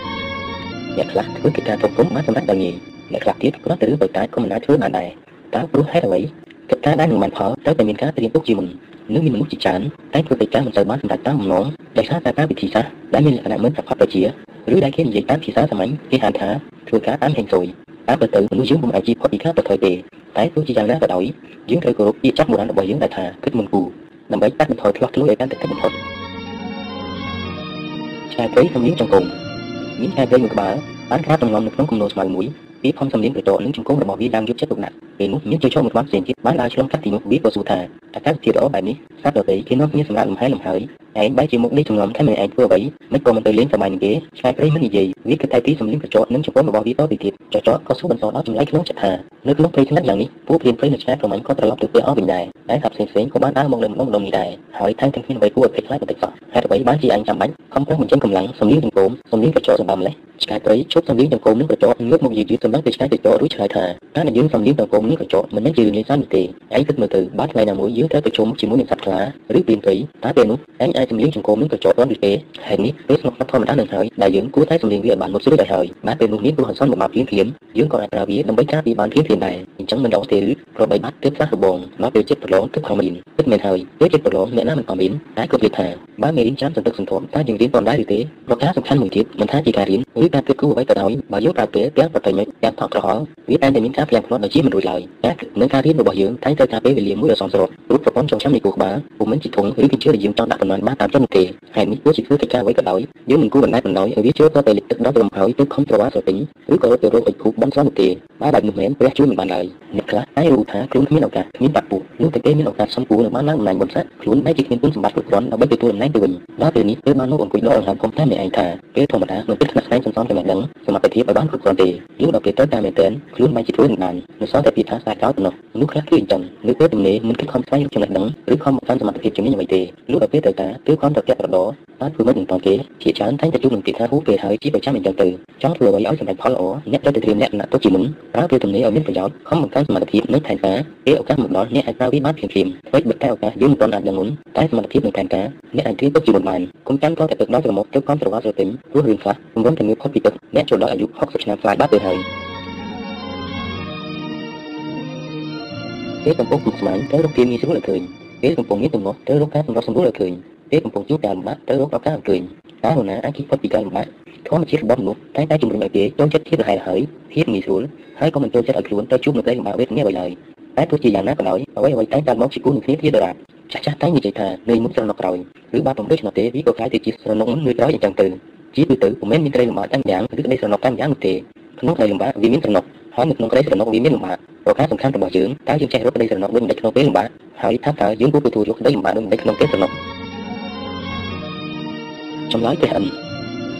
អ្នកខ្លះធ្វើកិច្ចការគ្រប់គ្រងបានសម្រេចដល់ងាយអ្នកខ្លះទៀតគ្រាន់តែរឿងបិទតែក៏មិនអាចធ្វើបានដែរតើព្រោះហេតុអ្វីកិច្ចការដែលនឹងបានផលត្រូវតែមានការត្រៀមទុកជាមុននឹងមានមនុស្សជាច្រើនតែធ្វើកិច្ចការមិនត្រូវបានសម្រេចតាមបំណងដោយសារតែការវិធីសាស្ត្រដែលមានលក្ខណៈមិនប្រកបប្រជាឬដែលគេនិយាយតាមភាសាសាមញ្ញគេហៅថាធ្វើការតាមហេងស៊ុយតាមពិតទៅមនុស្សយើងពុំអាចជៀសផុតពីការប្រថុយទេតែទោះជាយ៉ាងណាក៏ដោយយើងត្រូវគោរពពាក្យចាប់បុរាណរបស់យើងដែលថាគិតមុនគូដើម្បីកាត់បន្ថយឆ្លោះឆ្លួយឲ្យកាន់តែតិចបំផុតឆ្កែព្រៃសំលៀងចង្គង់ មានឆ្កែព្រៃមួយក្បាលបានក្រាបទម្ងំនៅក្នុងគំនរស្មៅមួយ ពីផំសំលៀងក្រចកនិងជង្គង់របស់វាយ៉ាងយកចិត្តទុកដាក់ពេលនោះមានជួយចូលមួយក្បាលផ្សេងទៀតបានដើរឆ្លងកាត់ទីនោះវាក៏សួរថាអាកាសធាតុល្អបែបនេះសត្វដទៃគេនាំគ្នាសម្រាប់លំហែលំហើយឯងបែរជាមុខនេះចំងំថាមិនឯងធ្វើអ្វីមិនក៏មិនទៅលេងសប្បាយនឹងគេឆ្កែព្រៃមិននិយាយវាគិតតែពីសំលៀងក្រចកនិងជង្គង់របស់វាតទៅទៀតចចកក៏សួរបន្តដល់ចម្លែកក្នុងចិត្តថានៅក្នុងព្រៃខ្នាតយ៉ាងនេះពួកព្រានព្រៃនៅឆ្កែប្រមាញ់ក៏ត្រឡប់ទៅពេលអស់វិញដែរតែសត្វផ្សេងៗក៏បានដើរមកលើម្ដងម្ដងនេះដែរហើយថែមទាំងគ្មានអ្វីគួរឲ្យភ័យខ្លាចបន្តិចសោះហេតុអ្វីបានជាអញចាំបាច់ខំប្រឹងបញ្ចេញកម្លាំងសំលៀងចង្គង់សំលៀងក្រចកសម្បើម្លេះឆ្កែព្រៃឈប់សំលៀងចង្គង់និងក្រចកងើបមកយឺតយឺតសម្លឹងទៅឆ្កែក្រចករួចឆ្លើយថាការដែលយើងសំលៀងចង្គង់និងក្រចកមិនមែនជារឿងលេងសើចនោះទេឯងគិតមើលទៅបើថ្ងៃណាមួយយើងត្រូវប្រជុំជាមួយនឹងសត្វខ្លាឬព្រានព្រៃតើពេលនោះឯងអាចសំលៀងចង្គង់និងក្រចកបានឬទេហើយនេះពេលស្នុកធម្មតានឹងហើយដែលយើងគួរតែសំលៀងវាឲ្យបានមុតស្រួលឲ្យហើយបើពេលនោះមានគ្រោះអសន្នមកមកភ្លាមភ្លាមយើងក៏អាចប្រើវាដើម្បីការពារបានភ្លាមភ្លាមដែរអញ្ចឹងមិនរកទេឬប្របីបាត់ទើបផ្លាស់របងមកពេលចិត្តប្រឡងទើបខំរៀនពិតមែនហើយពេលចិត្តប្រឡងអ្នកណាមិនខំរៀនតែក៏និយាយថាបើមេរៀនចាំសន្តិសន្ធំតើយើងរៀនប៉ុណ្ណាឬទេប្រការសំខាន់មួយទៀតមិនថាជាការរៀនឬការគិតគូរអ្វីក៏ដោយបើយើងប្រើពេលទាំងប្រតិមិត្តទាំងថតក្រហល់វាតែតែមានការផ្លាំងផ្លាត់ដូចជាមិនរួចឡើយតែនឹងការរៀនរបស់យើងតែត្រូវការពេលវេលាមួយដ៏សមស្របរូបប្រព័ន្ធចងចាំនៃគូក្បាលពុំមែនជាធុងឬកញ្ជើដែលយើងចង់ដាក់ប៉ុណ្ណឹងបានតាមចិត្តនោះទេហើយនេះគួរជាធ្វើកិច្ចការអ្វីក៏ដោយយើងមិនគួរបណ្តែតបណ្ដោយឲ្យវាចូលទៅតែលិចទឹកដល់ត្រឹមហើយទើបខំប្រវ៉ាស្រទិញឬក៏រត់ទៅរកអុជភូបបានស្រាប់នោះទេបើបែបនោះមែនព្រះជួយមិនបានឡើយអ្នកខ្លះតែรู้ថាខ្លួនគ្មានឱកាសគ្មានបាត់ពុះនោះតែគេមានឱកាសសំគួរនៅបានឡើងតំណែងបំសាក់ខ្លួនបែរជាគ្មានគុណសម្បត្តិគ្រប់គ្រាន់ដើម្បីទទួលតំណែងទៅវិញដល់ពេលនេះទើបបានលោកអង្គុយដកអង្ហើមធំតែម្នាក់ឯងថាពេលធម្មតានៅពេលថ្នាក់ស្ដែងសំសំចំណេះដឹងសមត្ថភាពឲ្យបានគ្រប់គ្រាន់ទេលុះដល់ពេលទៅតាមមែនទែនខ្លួនបែរជាធ្វើមិនបាននៅសល់តែពាក្យថាស្ដាយចោលទៅនោះនោះខ្លះគឺអញ្ចឹងនៅពេលទំនេរមិនគិតខំស្វែងរកចំណេះដឹងឬខំបង្កើនសមត្ថភាពជំនាញអ្វីទេលុះដល់ពេលទៅតាគឺខំទៅតាក់ប្រដបានធ្វើមិននឹងតគេជាច្រើនតែងតែជួបនឹងពាក្យថាហូពេលហើយជាប្រចាំអញ្ចឹងទៅចង់ធ្វើអ្វីឲ្យសម្រេចផលល្អអ្នកត្រូវតែត្រៀមលក្ខណៈទុកជាមុនប្រើពេលទំនេរឲ្យមានប្រយោជន៍ខំបង្កើនសមត្ថភាពនិងថែការពេលឱកាសមកដល់អ្នកអាចប្រើវាបានភ្លាមៗធ្វើបិទតែឱកាសយើងមិនទាន់អាចដឹងមុនតែសមត្ថភាពនិងផែនការអ្នកអាចត្រៀមទុកជាមុនបានគុំចាំតតែទឹកដល់ក្រមុំទៅខំត្រវ៉ាស្រទិញព្រោះរឿងខ្លះមិនរំតែងើបផុតពីទឹកអ្នកចូលដល់អាយុ60ឆ្នាំខ្លាចបាត់ទៅហើយ ពេលកំពុងពុកស្មានត្រូវរកភាពងាយស្រួលឲ្យឃើញពេលកំពុងមានទំនាស់ត្រូវរកការសម្របសម្រួលឲ្យឃើញពេលកំពុងជួបការលំបាកត្រូវរកឱកាសឲ្យឃើញតើនរណាអាចជិះផុតពីការលំបាកធម្មជាតិរបស់មនុស្សតែតែជំរុញឲ្យគេចូលចិត្តភាពរហ័យហើយភាពងាយស្រួលហើយក៏មិនចូលចិត្តឲ្យខ្លួនទៅជួបនឹងក្តីលំបាកវេទនាអ្វីឡើយតែទោះជាយ៉ាងណាក៏ដោយអ្វីអ្វីតែកើតមកជាគូនឹងគ្នាជាដរាបចាស់ចាស់តែនិយាយថានៅមុខស្រណុកក្រោយឬបើពុំដូច្នោះទេវាក៏ខ្លាយទៅជាស្រណុកមុននៅក្រោយអញ្ចឹងទៅជាទូទៅពុំមែនមានក្តីលំបាកតាមយ៉ាងឬក្តីស្រណុកតាមយ៉ាងនោះទេក្នុងក្តីលំបាកវាមានស្រណុក ហើយនៅក្នុងក្តីស្រណុកវាមានលំបាកប្រការសំខាន់របស់យើងតើយើងចេះរកក្តីស្រណុកដូចម្តេចក្នុងពេលលំបាកហើយថាតើយើងគួរទទួលយកក្តីលំបាកដូចម្តេចក្នុងពេលស្រណុកចម្លើយព្រះអិន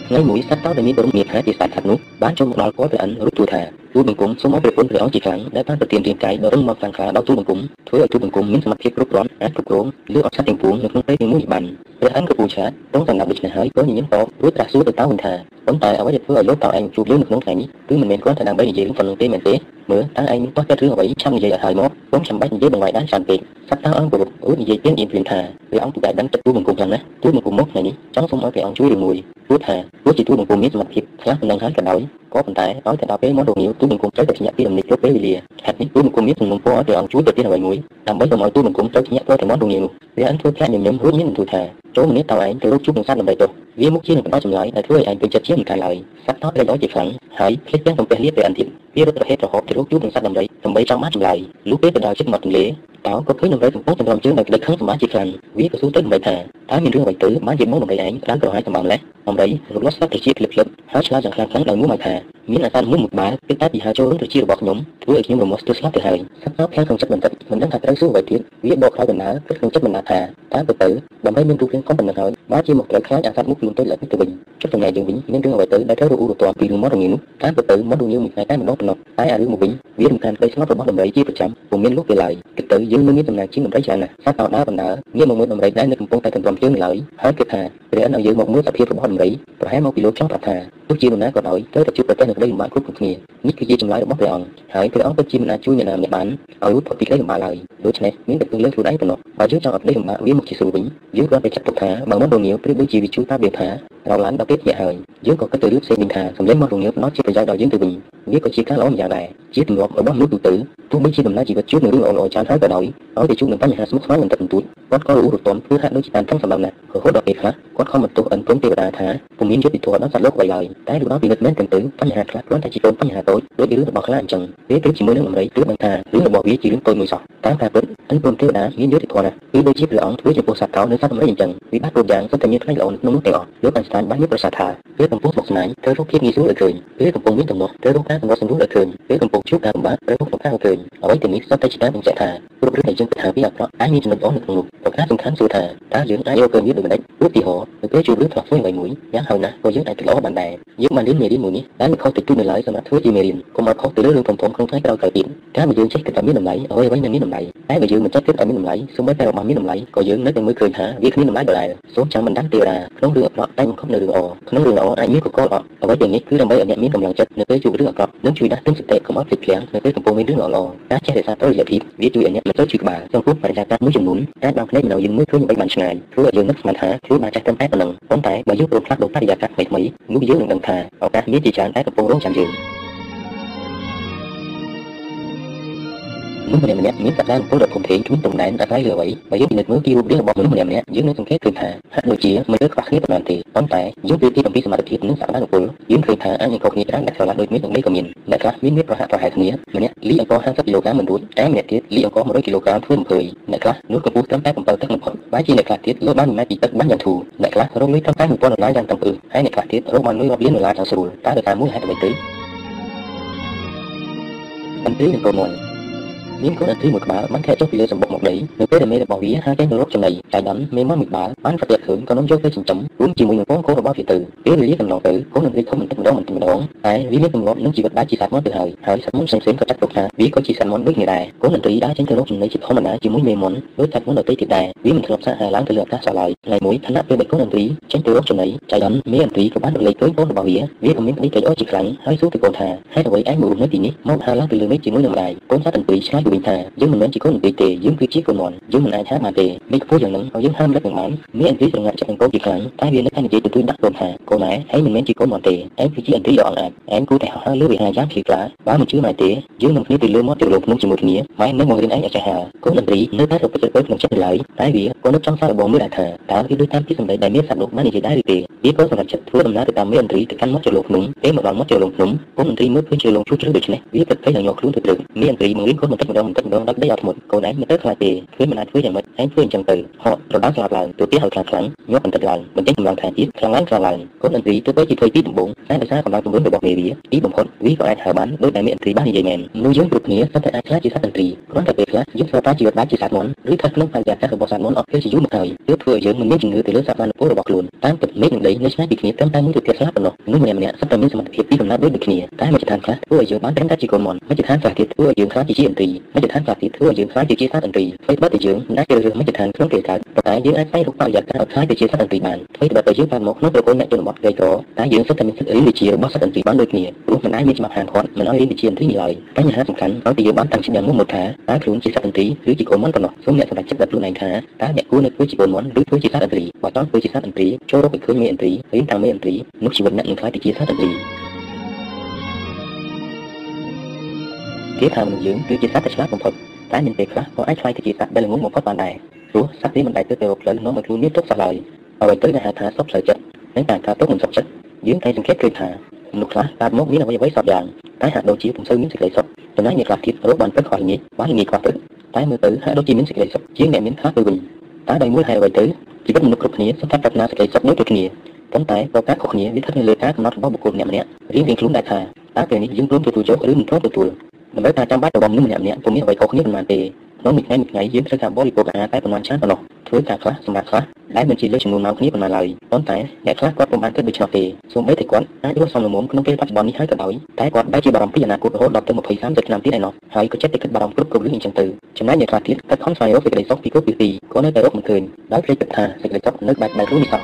ថ្ងៃមួយសត្វតោដែលមានបរមងារថាជាសត្វថានោះបានចូលមកដល់គាត់ព្រះអិនរូបទូថា ទូបង្គំសូមអរព្រះគុណព្រះអង្គជាខ្លាំងដែលបានប្រទានរាងកាយដ៏រឹងមាំខ្លាំងក្លាដល់ទូបង្គំធ្វើឲ្យទូបង្គំមានសមត្ថភាពគ្រប់គ្រាន់អាចគ្រប់គ្រងលើអត់សត្វទាំងពួងនៅក្នុងពេលទាំងមួយបានព្រះអិនក៏ពូឆាតត្រង់សម្រាប់ដូច្នេះហើយក៏ញញឹមតបរួចត្រាស់សួរទៅតើវិញថាប៉ុន្តែអ្វីដែលធ្វើឲ្យលោកតើឯងជួបយើងនៅក្នុងថ្ងៃនេះគឺមិនមែនគ្រាន់តែដើម្បីនិយាយរឿងប៉ុណ្ណឹងទេមែនទេមើលតើឯងមានទាស់ចិត្តរឿងអ្វីឆាប់និយាយឲ្យហើយមកខ្ញុំចាំបាច់និយាយបង្វែរដែរច្រើនពេកសត្វតើអង្គប្រពអូនិយាយពីអ៊ីនព្រៀនថាព្រះអង្គពុតែដឹងចិត្តទូបង្គំយ៉ាងណាទូបង្គំមកថ្ងៃនេះចង់សូមឲ្យព្រះអង្គជួយរឿងមួយព្រោះថាព្រោះជាទូបង្គំមានសមត្ថភាពខ្លះប៉ុណ្ណឹងហើយក៏ដោយក៏ប៉ុន្តែឲ្យតែដល់ពេលមករងាវទូបង្គំត្រូវតែភ្ញាក់ពីដំណេកគ្រប់ពេលវេលាហេតុនេះទូបង្គំមានសំណុំពរឲ្យព្រះអង្គជួយទៅទៀតអ្វីមួយដើម្បីកុំឲ្យទូបង្គំត្រូវភ្ញាក់ព្រោះតែមករងាវនោះព្រះអង្គធ្វើភ្ញាក់ញញឹមរួចមានបន្ទូលថាចូលម្នាក់តើឯងទៅរកជួបនឹងសត្វដើម្បីទៅវាមុខជានឹងបន្តចម្លើយដែលធ្វើឲ្យឯងពេញចិត្តជាមិនកាលឡើយសត្វតោត្រេកអរជាខ្លាំងហើយភ្លេចទាំងសំពះលាព្រះអន្ទាវារត់ប្រហេតុរហូតទៅរកជួបនឹងសត្វដំរីដើម្បីចង់បានចម្លើយលុះពេលទៅដល់ជិតមាត់ទន្លេតោក៏ឃើញដំរីកំពុងចម្រំជើងដោយក្តីខឹងសម្បាជាខ្លាំងវាក៏សួរទៅដំរីថាតើមានរឿងអ្វីទៅបានជាមកដំរីឯងក្តៅក្រហាយសម្បំលេះដំរីរលាស់ស្ដាប់ត្រជាភ្លឹបភ្លឹបហើយឆ្លើយយ៉ាងខ្លាំងខ្លាំងដោយមួយមកថា មានអាសាមួយមួយក្បាលគឺតែពីហៅចូលរឿងត្រជារបស់ខ្ញុំធ្វើឲ្យខ្ញុំរមាស់ស្ទើរស្លាប់ទៅហើយសត្វតោខាងក្នុងចិត្តបន្តិចមិនដឹងថាត្រូវសួរអ្វីទៀតវាបកក្រោយដំណើរគិតក្នុងចិត្តបណ្ដាថាតើទៅទៅដើម្បីមានរូបរាងកុំប៉ុណ្ណឹងហើយបើជាមកត្រូវខ្លាចអាសត្វមុខខ្លួនទៅលើទៅវិញចុះថ្ងៃយើងវិញមានរឿងអ្វីទៅដែលត្រូវរអ៊ូរទាំពីរឿងមករងានោះតាមទៅទៅមករងាមួយថ្ងៃតែម្ដងប៉ុណ្ណោះតែអារឿងមកវិញវារំខានក្តីស្ងប់របស់ដំរីជាប្រចាំពុំមានលោកពេលឡើយគិតទៅយើងមិនមានដំណើរជាងដំរីច្រើនណាស់សត្វអោដើរបណ្ដើរងាកមកមើលដំរីដែលនៅកំពុងតែកំពុងជើងឡើយហើយគិតថា ព្រះអិនឲ្យយើងមកមើលសភាពរបស់ដំរីប្រហែលមកពីលោកចង់ប្រាប់ថាទោះជានរណាក៏ដោយត្រូវតែជួបប្រទះនឹងក្តីលំបាកគ្រប់គ្នានេះគឺជាចម្លើយរបស់ព្រះអង្គហើយព្រះអង្គពិតជាមិនអាចជួយអ្នកណាម្នាក់បានឲ្យរួចផុតពីក្តីលំបាកឡើយដូច្នេះមានតែពឹងលើខ្លួនឯងប៉ុណ្ណោះបើយើងចង់ឲ្យក្តីលំបាកវាមកជាស្រួលវិញយើងគ្រាន់តែចាត់ទុកថាបើមិនរងាវប្រៀបដូចជាវិជូតាវាថារងឡើងដល់ពេលភ្ញាក់ហើយយើងក៏គិតទៅរឿងផ្សេងវិញថាសម្លេងមករងាវផ្ដោតជាប្រយោជន៍ដល់យើងទៅវិញវាក៏ជាការល្អម្យ៉ាងដែរ ជាទម្លាប់របស់មនុស្សទូទៅទោះបីជាដំណើរជីវិតជួបនឹងរឿងល្អៗច្រើនហើយក៏ដោយឲ្យតែជួបនឹងបញ្ហាស្មុគស្មាញបន្តិចបន្តួចគាត់ក៏រអ៊ូរទាំធ្វើហាក់ដូចជាតានតឹងសម្រាប់ណាស់រហូតដល់ពេលខ្លះគាត់ខំបន្ទោសអិនព្រមទេវតាថាពុំមានយុត្តិធម៌ដល់សត្វលោកអ្វីឡើយតែលោកដល់ពិនិត្យមែនទាំងទៅបញ្ហាខ្លះគ្រាន់តែជាកូនបញ្ហាតូចដូចរឿងរបស់ខ្លះអញ្ចឹងពេលទៅជាមួយនឹងដំរីទើបដឹងថារឿងរបស់វាជារឿងតូចមួយសោះតាមការពិតអិនព្រមទេវតាមានយុត្តិធម៌ណាស់គឺដូចជាព្រះអង្គធ្វើចំពោះសត្វកោនៅសត្វដំរីអញ្ចឹងវិបត្តិគ្រប់យ៉ាងសុទ្ធតែមានផ្នែកល្អក្នុងនោះទាំងអស់លោកបានស្ដាយបានមានប្រសាសន៍ថាពេលកំពុងស្មុគស្មាញត្រូវរកភាពងាយស្រួលឲ្យឃើញពេលកំពុងមានទំនាស់ត្រូវរកការសម្របសម្រួលឲ្យឃើញពេលកំពុងជួបការលំបាកត្រូវរកការឲ្យឃើញ អ្វីទាំងនេះសុទ្ធតែជាការបញ្ជាក់ថាគ្រប់រឿងដែលយើងគិតថាវាអាក្រក់អាចមានចំណុចល្អនៅក្នុងនោះប្រការសំខាន់សួរថាតើយើងអាចយកឃើញវាដូចម្តេចឧទាហរណ៍នៅពេលជួបរឿងផ្លាស់ផ្ទុយអ្វីមួយយ៉ាងហោចណាស់ក៏យើងអាចធ្វើល្អបានដែរយើងបានរៀនមេរៀនមួយនេះដែលមិនខុសទៅទូនៅឡើយសម្រាប់ធ្វើជាមេរៀនកុំឲ្យខុសទៅលើរឿងធំៗក្នុងថ្ងៃក្រោយៗទៀតការបើយើងចេះគិតថាមានតម្លៃអ្វីអ្វីនៅមានតម្លៃតែបើយើងមិនចេះគិតឲ្យមានតម្លៃសូម្បីតែរបស់មានតម្លៃក៏យើងនៅតែមើលឃើញថាវាគ្មានតម្លៃដដែលសូមចាំមិនដាំទេវតាក្នុងរឿងអាក្រក់តែមិនខុសនៅរឿងល្អក្នុងរឿងល្អអាចមានកកលអត់អ្វីទាំងនេះគឺដើម្បីឲ្យអ្នកមានកម្លាំងចិត្តនៅពេលជួបរឿងអាក្រក់និងជួយដាស់តឿនសតិកុំឲ្យភ្លេចភ្លាំងនៅពេលកំពុងមានរឿងល្អៗការចេះរក្សាតុល្យភាពវាជួយឲ្យអ្នកមិនទៅជួយក្បាលចំពោះបរិយាកាសមួយចំនួនអាចបានភ្នែកមនុស្សយើងមើលឃើញអ្វីបានឆ្ងាយធ្វើឲ្យយើងនឹកស្មានថាខ្លួនបានចេះតែប៉ុណ្ណឹងប៉ុន្តែបើយើងព្រមផ្លាស់ប្ដូរបរិយាកាសថ្មីៗនោះយើងនឹងដឹងថាឱកាសមានជាច្រើនដែលកំពុងរងចាំយើង មនុស្សម្នាក់ម្នាក់មានសក្តានុពលដ៏ធំធេងគ្មានតំណែងអាស្រ័យលើអ្វីបើយើងពិនិត្យមើលពីរូបរាងរបស់មនុស្សម្នាក់ម្នាក់យើងនឹងសង្កេតឃើញថាហាក់ដូចជាមិនលើខ្វះគ្នាប៉ុន្មានទេប៉ុន្តែយើងពេលទីអំពីសមត្ថភាពនិងសក្តានុពលយើងឃើញថាអាចនឹងខុសគ្នាច្រើនដែលឆ្លាតដូចមាននឹងនេះក៏មានអ្នកខ្លះមានមាត្រប្រហាក់ប្រហែលគ្នាម្នាក់លីអង្គ50គីឡូក្រាមមិនរួចតែម្នាក់ទៀតលីអង្គ100គីឡូក្រាមធ្វើ20អ្នកខ្លះនោះកម្ពស់ត្រឹមតែ7ទឹកបំផុតបែរជាអ្នកខ្លះទៀតលោបាន1ម៉ែត្រពីទឹកបានយ៉ាងធូរអ្នកខ្លះរកលុយត្រឹមតែ1000ដុល្លារយ៉ាងតឹងអឺហើយអ្នកខ្លះទៀតរកបានលុយរាប់លានដុល្លារយ៉ាងស្រួលតើដោយសារមួយហេតុអ្វីទៅបន្ទាយនឹងកូនមួយ មានកូនអន្ត្រីមួយក្បាលបានខែចុះពីលើសម្បុកមកដីនៅពេលដែលមេរបស់វាហើរចេញទៅរកចំណីចៃដន្យមេមាន់មួយក្បាលបានប្រទះឃើញក៏នាំយកទៅចិញ្ចឹមរួមជាមួយនឹងកូនកូនរបស់វាទៅពេលវេលាកន្លងទៅកូនអន្ត្រីធំបន្តិចម្ដងបន្តិចម្ដងតែវាមានទម្លាប់នឹងជីវិតបែបជាសត្វមាន់ទៅហើយហើយសត្វមាន់ផ្សេងៗក៏ចាត់ទុកថាវាក៏ជាសត្វមាន់ដូចគ្នាដែរកូនអន្ត្រីដើរចេញទៅរកចំណីជាធម្មតាជាមួយមេមាន់ដូចសត្វមាន់ដទៃទៀតដែរវាមិនធ្លាប់សាកហៅឡើងទៅលើអាកាសសោះឡើយថ្ងៃមួយខណៈពេលដែលកូនអន្ត្រីចេញទៅរកចំណីចៃដន្យមេអន្ត្រីក៏បានរលែកឃើញកូនរបស់វាវាក៏មានក្តីត្រេកអរជាខ្លាំងហើយសួរទៅកូនថាហេតុអ្វីឯងមកនៅទីនេះមកហៅឡើងទៅលើមេឃជាមួយនឹងម្ដាយកូនសត្វអន្ត្រីឆ្លើយទៅវិញថាយើងមិនមែនជាកូនអន្ត្រីទេយើងគឺជាកូនមន់យើងមិនអាចហាមបានទេមានខ្ពស់យ៉ាងហ្នឹងហើយយើងហាមលឹកនឹងបានមានអន្ត្រីស្រងាត់ចិត្តនឹងកូនជាខ្លាំងតែវានៅតែនិយាយទៅទូដាក់កូនថាកូនឯងឯងមិនមែនជាកូនមន់ទេឯងគឺជាអន្ត្រីដ៏អង្អាចឯងគួរតែហៅហៅលើវិហារយ៉ាងភ្លឺថ្លាបើមិនជឿម៉ែទេយើងនឹងគ្នាទៅលើមាត់ទៅលើភ្នំជាមួយគ្នាម៉ែនឹងមករៀនឯងឲ្យចេះហៅកូនអន្ត្រីនៅតែរកចិត្តទៅក្នុងចិត្តឡើយតែវាក៏នឹកចង់សាកល្បងមើលដែរថាតើវាដូចតាមពីសម្ដីដែលមានសត្វលោកបាននិយាយដែរឬទេវាក៏សម្រាប់ចិត្តធ្វើដំណើរទៅតាមមេអន្ត្រីទៅកាន់មាត់ជលងភ្នំពេលមកដល់មាត់ជលងភ្នំកូនអន្ត្រីមើលឃើញជលងជួជ្រៅដូច្នេះវាគិតទៅយ៉ាងញ័រខ្លួនទៅព្រឹកមេអន្ត្រីមករៀនកូនបន្តិចម្ដម្ដងបន្តិចម្ដងដល់ដីអត់ធ្មត់កូនឯងមិនទៅខ្លាចទេឃើញមិនអាចធ្វើយ៉ាងម៉េចឯងធ្វើអញ្ចឹងទៅហត់រដោស្លាប់ឡើងទូទាឲ្យខ្លាំងខ្លាំងញាប់បន្តិចឡើងបន្តិចកម្លាំងថែមទៀតខ្លាំងឡើងខ្លាំងឡើងកូនឥន្ទ្រីទោះបីជាធ្វើពីដំបូងតែដោយសារកម្លាំងទម្ងន់របស់មេវាទីបំផុតវាក៏អាចហើបានដោយតែមានឥន្ទ្រីបាននិយាយមែនមនុស្សយើងគ្រប់គ្នាសុទ្ធតែអាចខ្លាចជាសត្វឥន្ទ្រីគ្រាន់តែពេលខ្លះយើងស្គាល់ថាជីវិតបែបជាសត្វមន់ឬស្ថិតក្នុងបរិយាកាសរបស់សត្វមន់អត់ពេលជាយូរមកហើយទើបធ្វើឲ្យយើងមិនមានជំនឿទៅលើសក្តានុពលរបស់ខ្លួនតាមពិតមេឃនិងដីនៅឆ្ងាយពីគ្នាត្រឹមតែមួយទៅទៀតខ្លះប៉ុណ្ណោះមនុស្សម្នាក់ៗសុទ្ធតែមានសមត្ថភាពពីកំណើតដូចគ្នាតែមជ្ឈដ្ឋានខ្លះធ្វើឲ្យយើងបានត្រឹមតែជាកូនមន់មជ្ឈដ្ឋានខ្លះទៀតធ្វើឲ្យយើងខ្លាចជាឥន្ទ្រីមជ្ឈដ្ឋានខ្លះទៀតធ្វើឲ្យយើងខ្លាចជាសត្វឥន្ទ្រីអ្វីត្បិតតែយើងមិនអាចជ្រើសរើសមជ្ឈដ្ឋានក្នុងពេលកើតប៉ុន្តែយើងអាចស្វែងរកបរិយាកាសឲ្យខ្លាចទៅជាសត្វឥន្ទ្រីបានអ្វីត្បិតតែយើងបានមកក្នុងប្រព័ន្ធអ្នកជនបទក្រីក្រតែយើងសុទ្ធតែមានសិទ្ធិរៀនវិជ្ជារបស់សត្វឥន្ទ្រីបានដូចគ្នាព្រោះមិនអាចមានច្បាប់ហាមឃាត់មិនឲ្យរៀនវិជ្ជាឥន្ទ្រីនេះឡើយបញ្ហាសំខាន់ឲ្យតែយើងបានតាំងចិត្តយ៉ាងមុតមកថាតើខ្លួនជាសត្វឥន្ទ្រីឬជាកូនមន់ប៉ុណ្ណោះសូមអ្នកសម្រេចចិត្តដល់ខ្លួនឯងថាតើអ្នកគួរនៅធ្វើជាកូនមន់ឬធ្វើជាសត្វឥន្ទ្រីបើចង់ធ្វើជាសត្វឥន្ទ្រីចូលរកឲ្យឃើញមេឥន្ទ្រីរៀនតាមមេឥន្ទ្រីនោះជីវិតអ្នកនឹងក្លាយទៅជាសត្វឥន្ទ្រី គេថាមនុស្សយើងគឺជាសត្វដែលឆ្លាតបំផុតតែមានពេលខ្លះក៏អាចខ្លាយទៅជាសត្វដែលល្ងងបំផុតបានដែរព្រោះសត្វនេះមិនដែលទៅទៅរកផ្លូវនាំឲ្យខ្លួនមានទុកសោះឡើយអ្វីទៅដែលហៅថាសុខផ្លូវចិត្តនិងការកើតទុកមិនសុខចិត្តយើងតែសង្កេតឃើញថាមនុស្សខ្លះកើតមកមានអ្វីអ្វីសពយ៉ាងតែហាក់ដូចជាពុំសូវមានសេចក្តីសុខចំណែកអ្នកខ្លះទៀតរកបានព្រឹកខ្វះល្ងាចបានល្ងាចខ្វះព្រឹកតែមើលទៅហាក់ដូចជាមានសេចក្តីសុខជាងអ្នកមានខ្លះទៅវិញតែដោយមួយហេតុអ្វីទៅជីវិតមនុស្សគ្រប់គ្នាសុទ្ធតែប្រាថ្នាសេចក្តីសុខដូចគ្នាប៉ុន្តែប្រការខុសគ្នាវាស្ថិតនៅលើការកំណត់របស់បុគ្គលម្នាក់ៗរៀងរៀងខ្លួនដែរថាតើពេលនេះយើងព្រមទទួលយកឬមិនព្រមទទួល ដើម្បីថាចាំបាច់របស់មនុស្សម្នាក់ៗពុំមានអ្វីខុសគ្នាប៉ុន្មានទេក្នុងមួយថ្ងៃមួយថ្ងៃយើងត្រូវការបរិភោគអាហារតែប៉ុន្មានច្រើនប៉ុណ្ណោះធ្វើការខ្លះសម្រាប់ខ្លះដែលមិនជាលើចំនួនម៉ោងគ្នាប៉ុន្មានឡើយប៉ុន្តែអ្នកខ្លះគាត់ពុំបានគិតដូច្នោះទេសូម្បីតែគាត់អាចរស់សំលមុំក្នុងពេលបច្ចុប្បន្ននេះហើយក៏ដោយតែគាត់បែរជាបារម្ភពីអនាគតរហូតដល់ទៅ20 30ឆ្នាំទៀតឯណោះហើយក៏ចិត្តតែគិតបារម្ភគ្រប់គ្រប់រឿងអញ្ចឹងទៅចំណែកអ្នកខ្លះទៀតគាត់ខំស្វែងរកសេចក្តីសុខពីគ្រប់ពីទីក៏នៅតែរកមិនឃើញដោយភ្លេចគិតថាសេចក្តីសុខនៅបែបបែបខ្លួននេះសោះ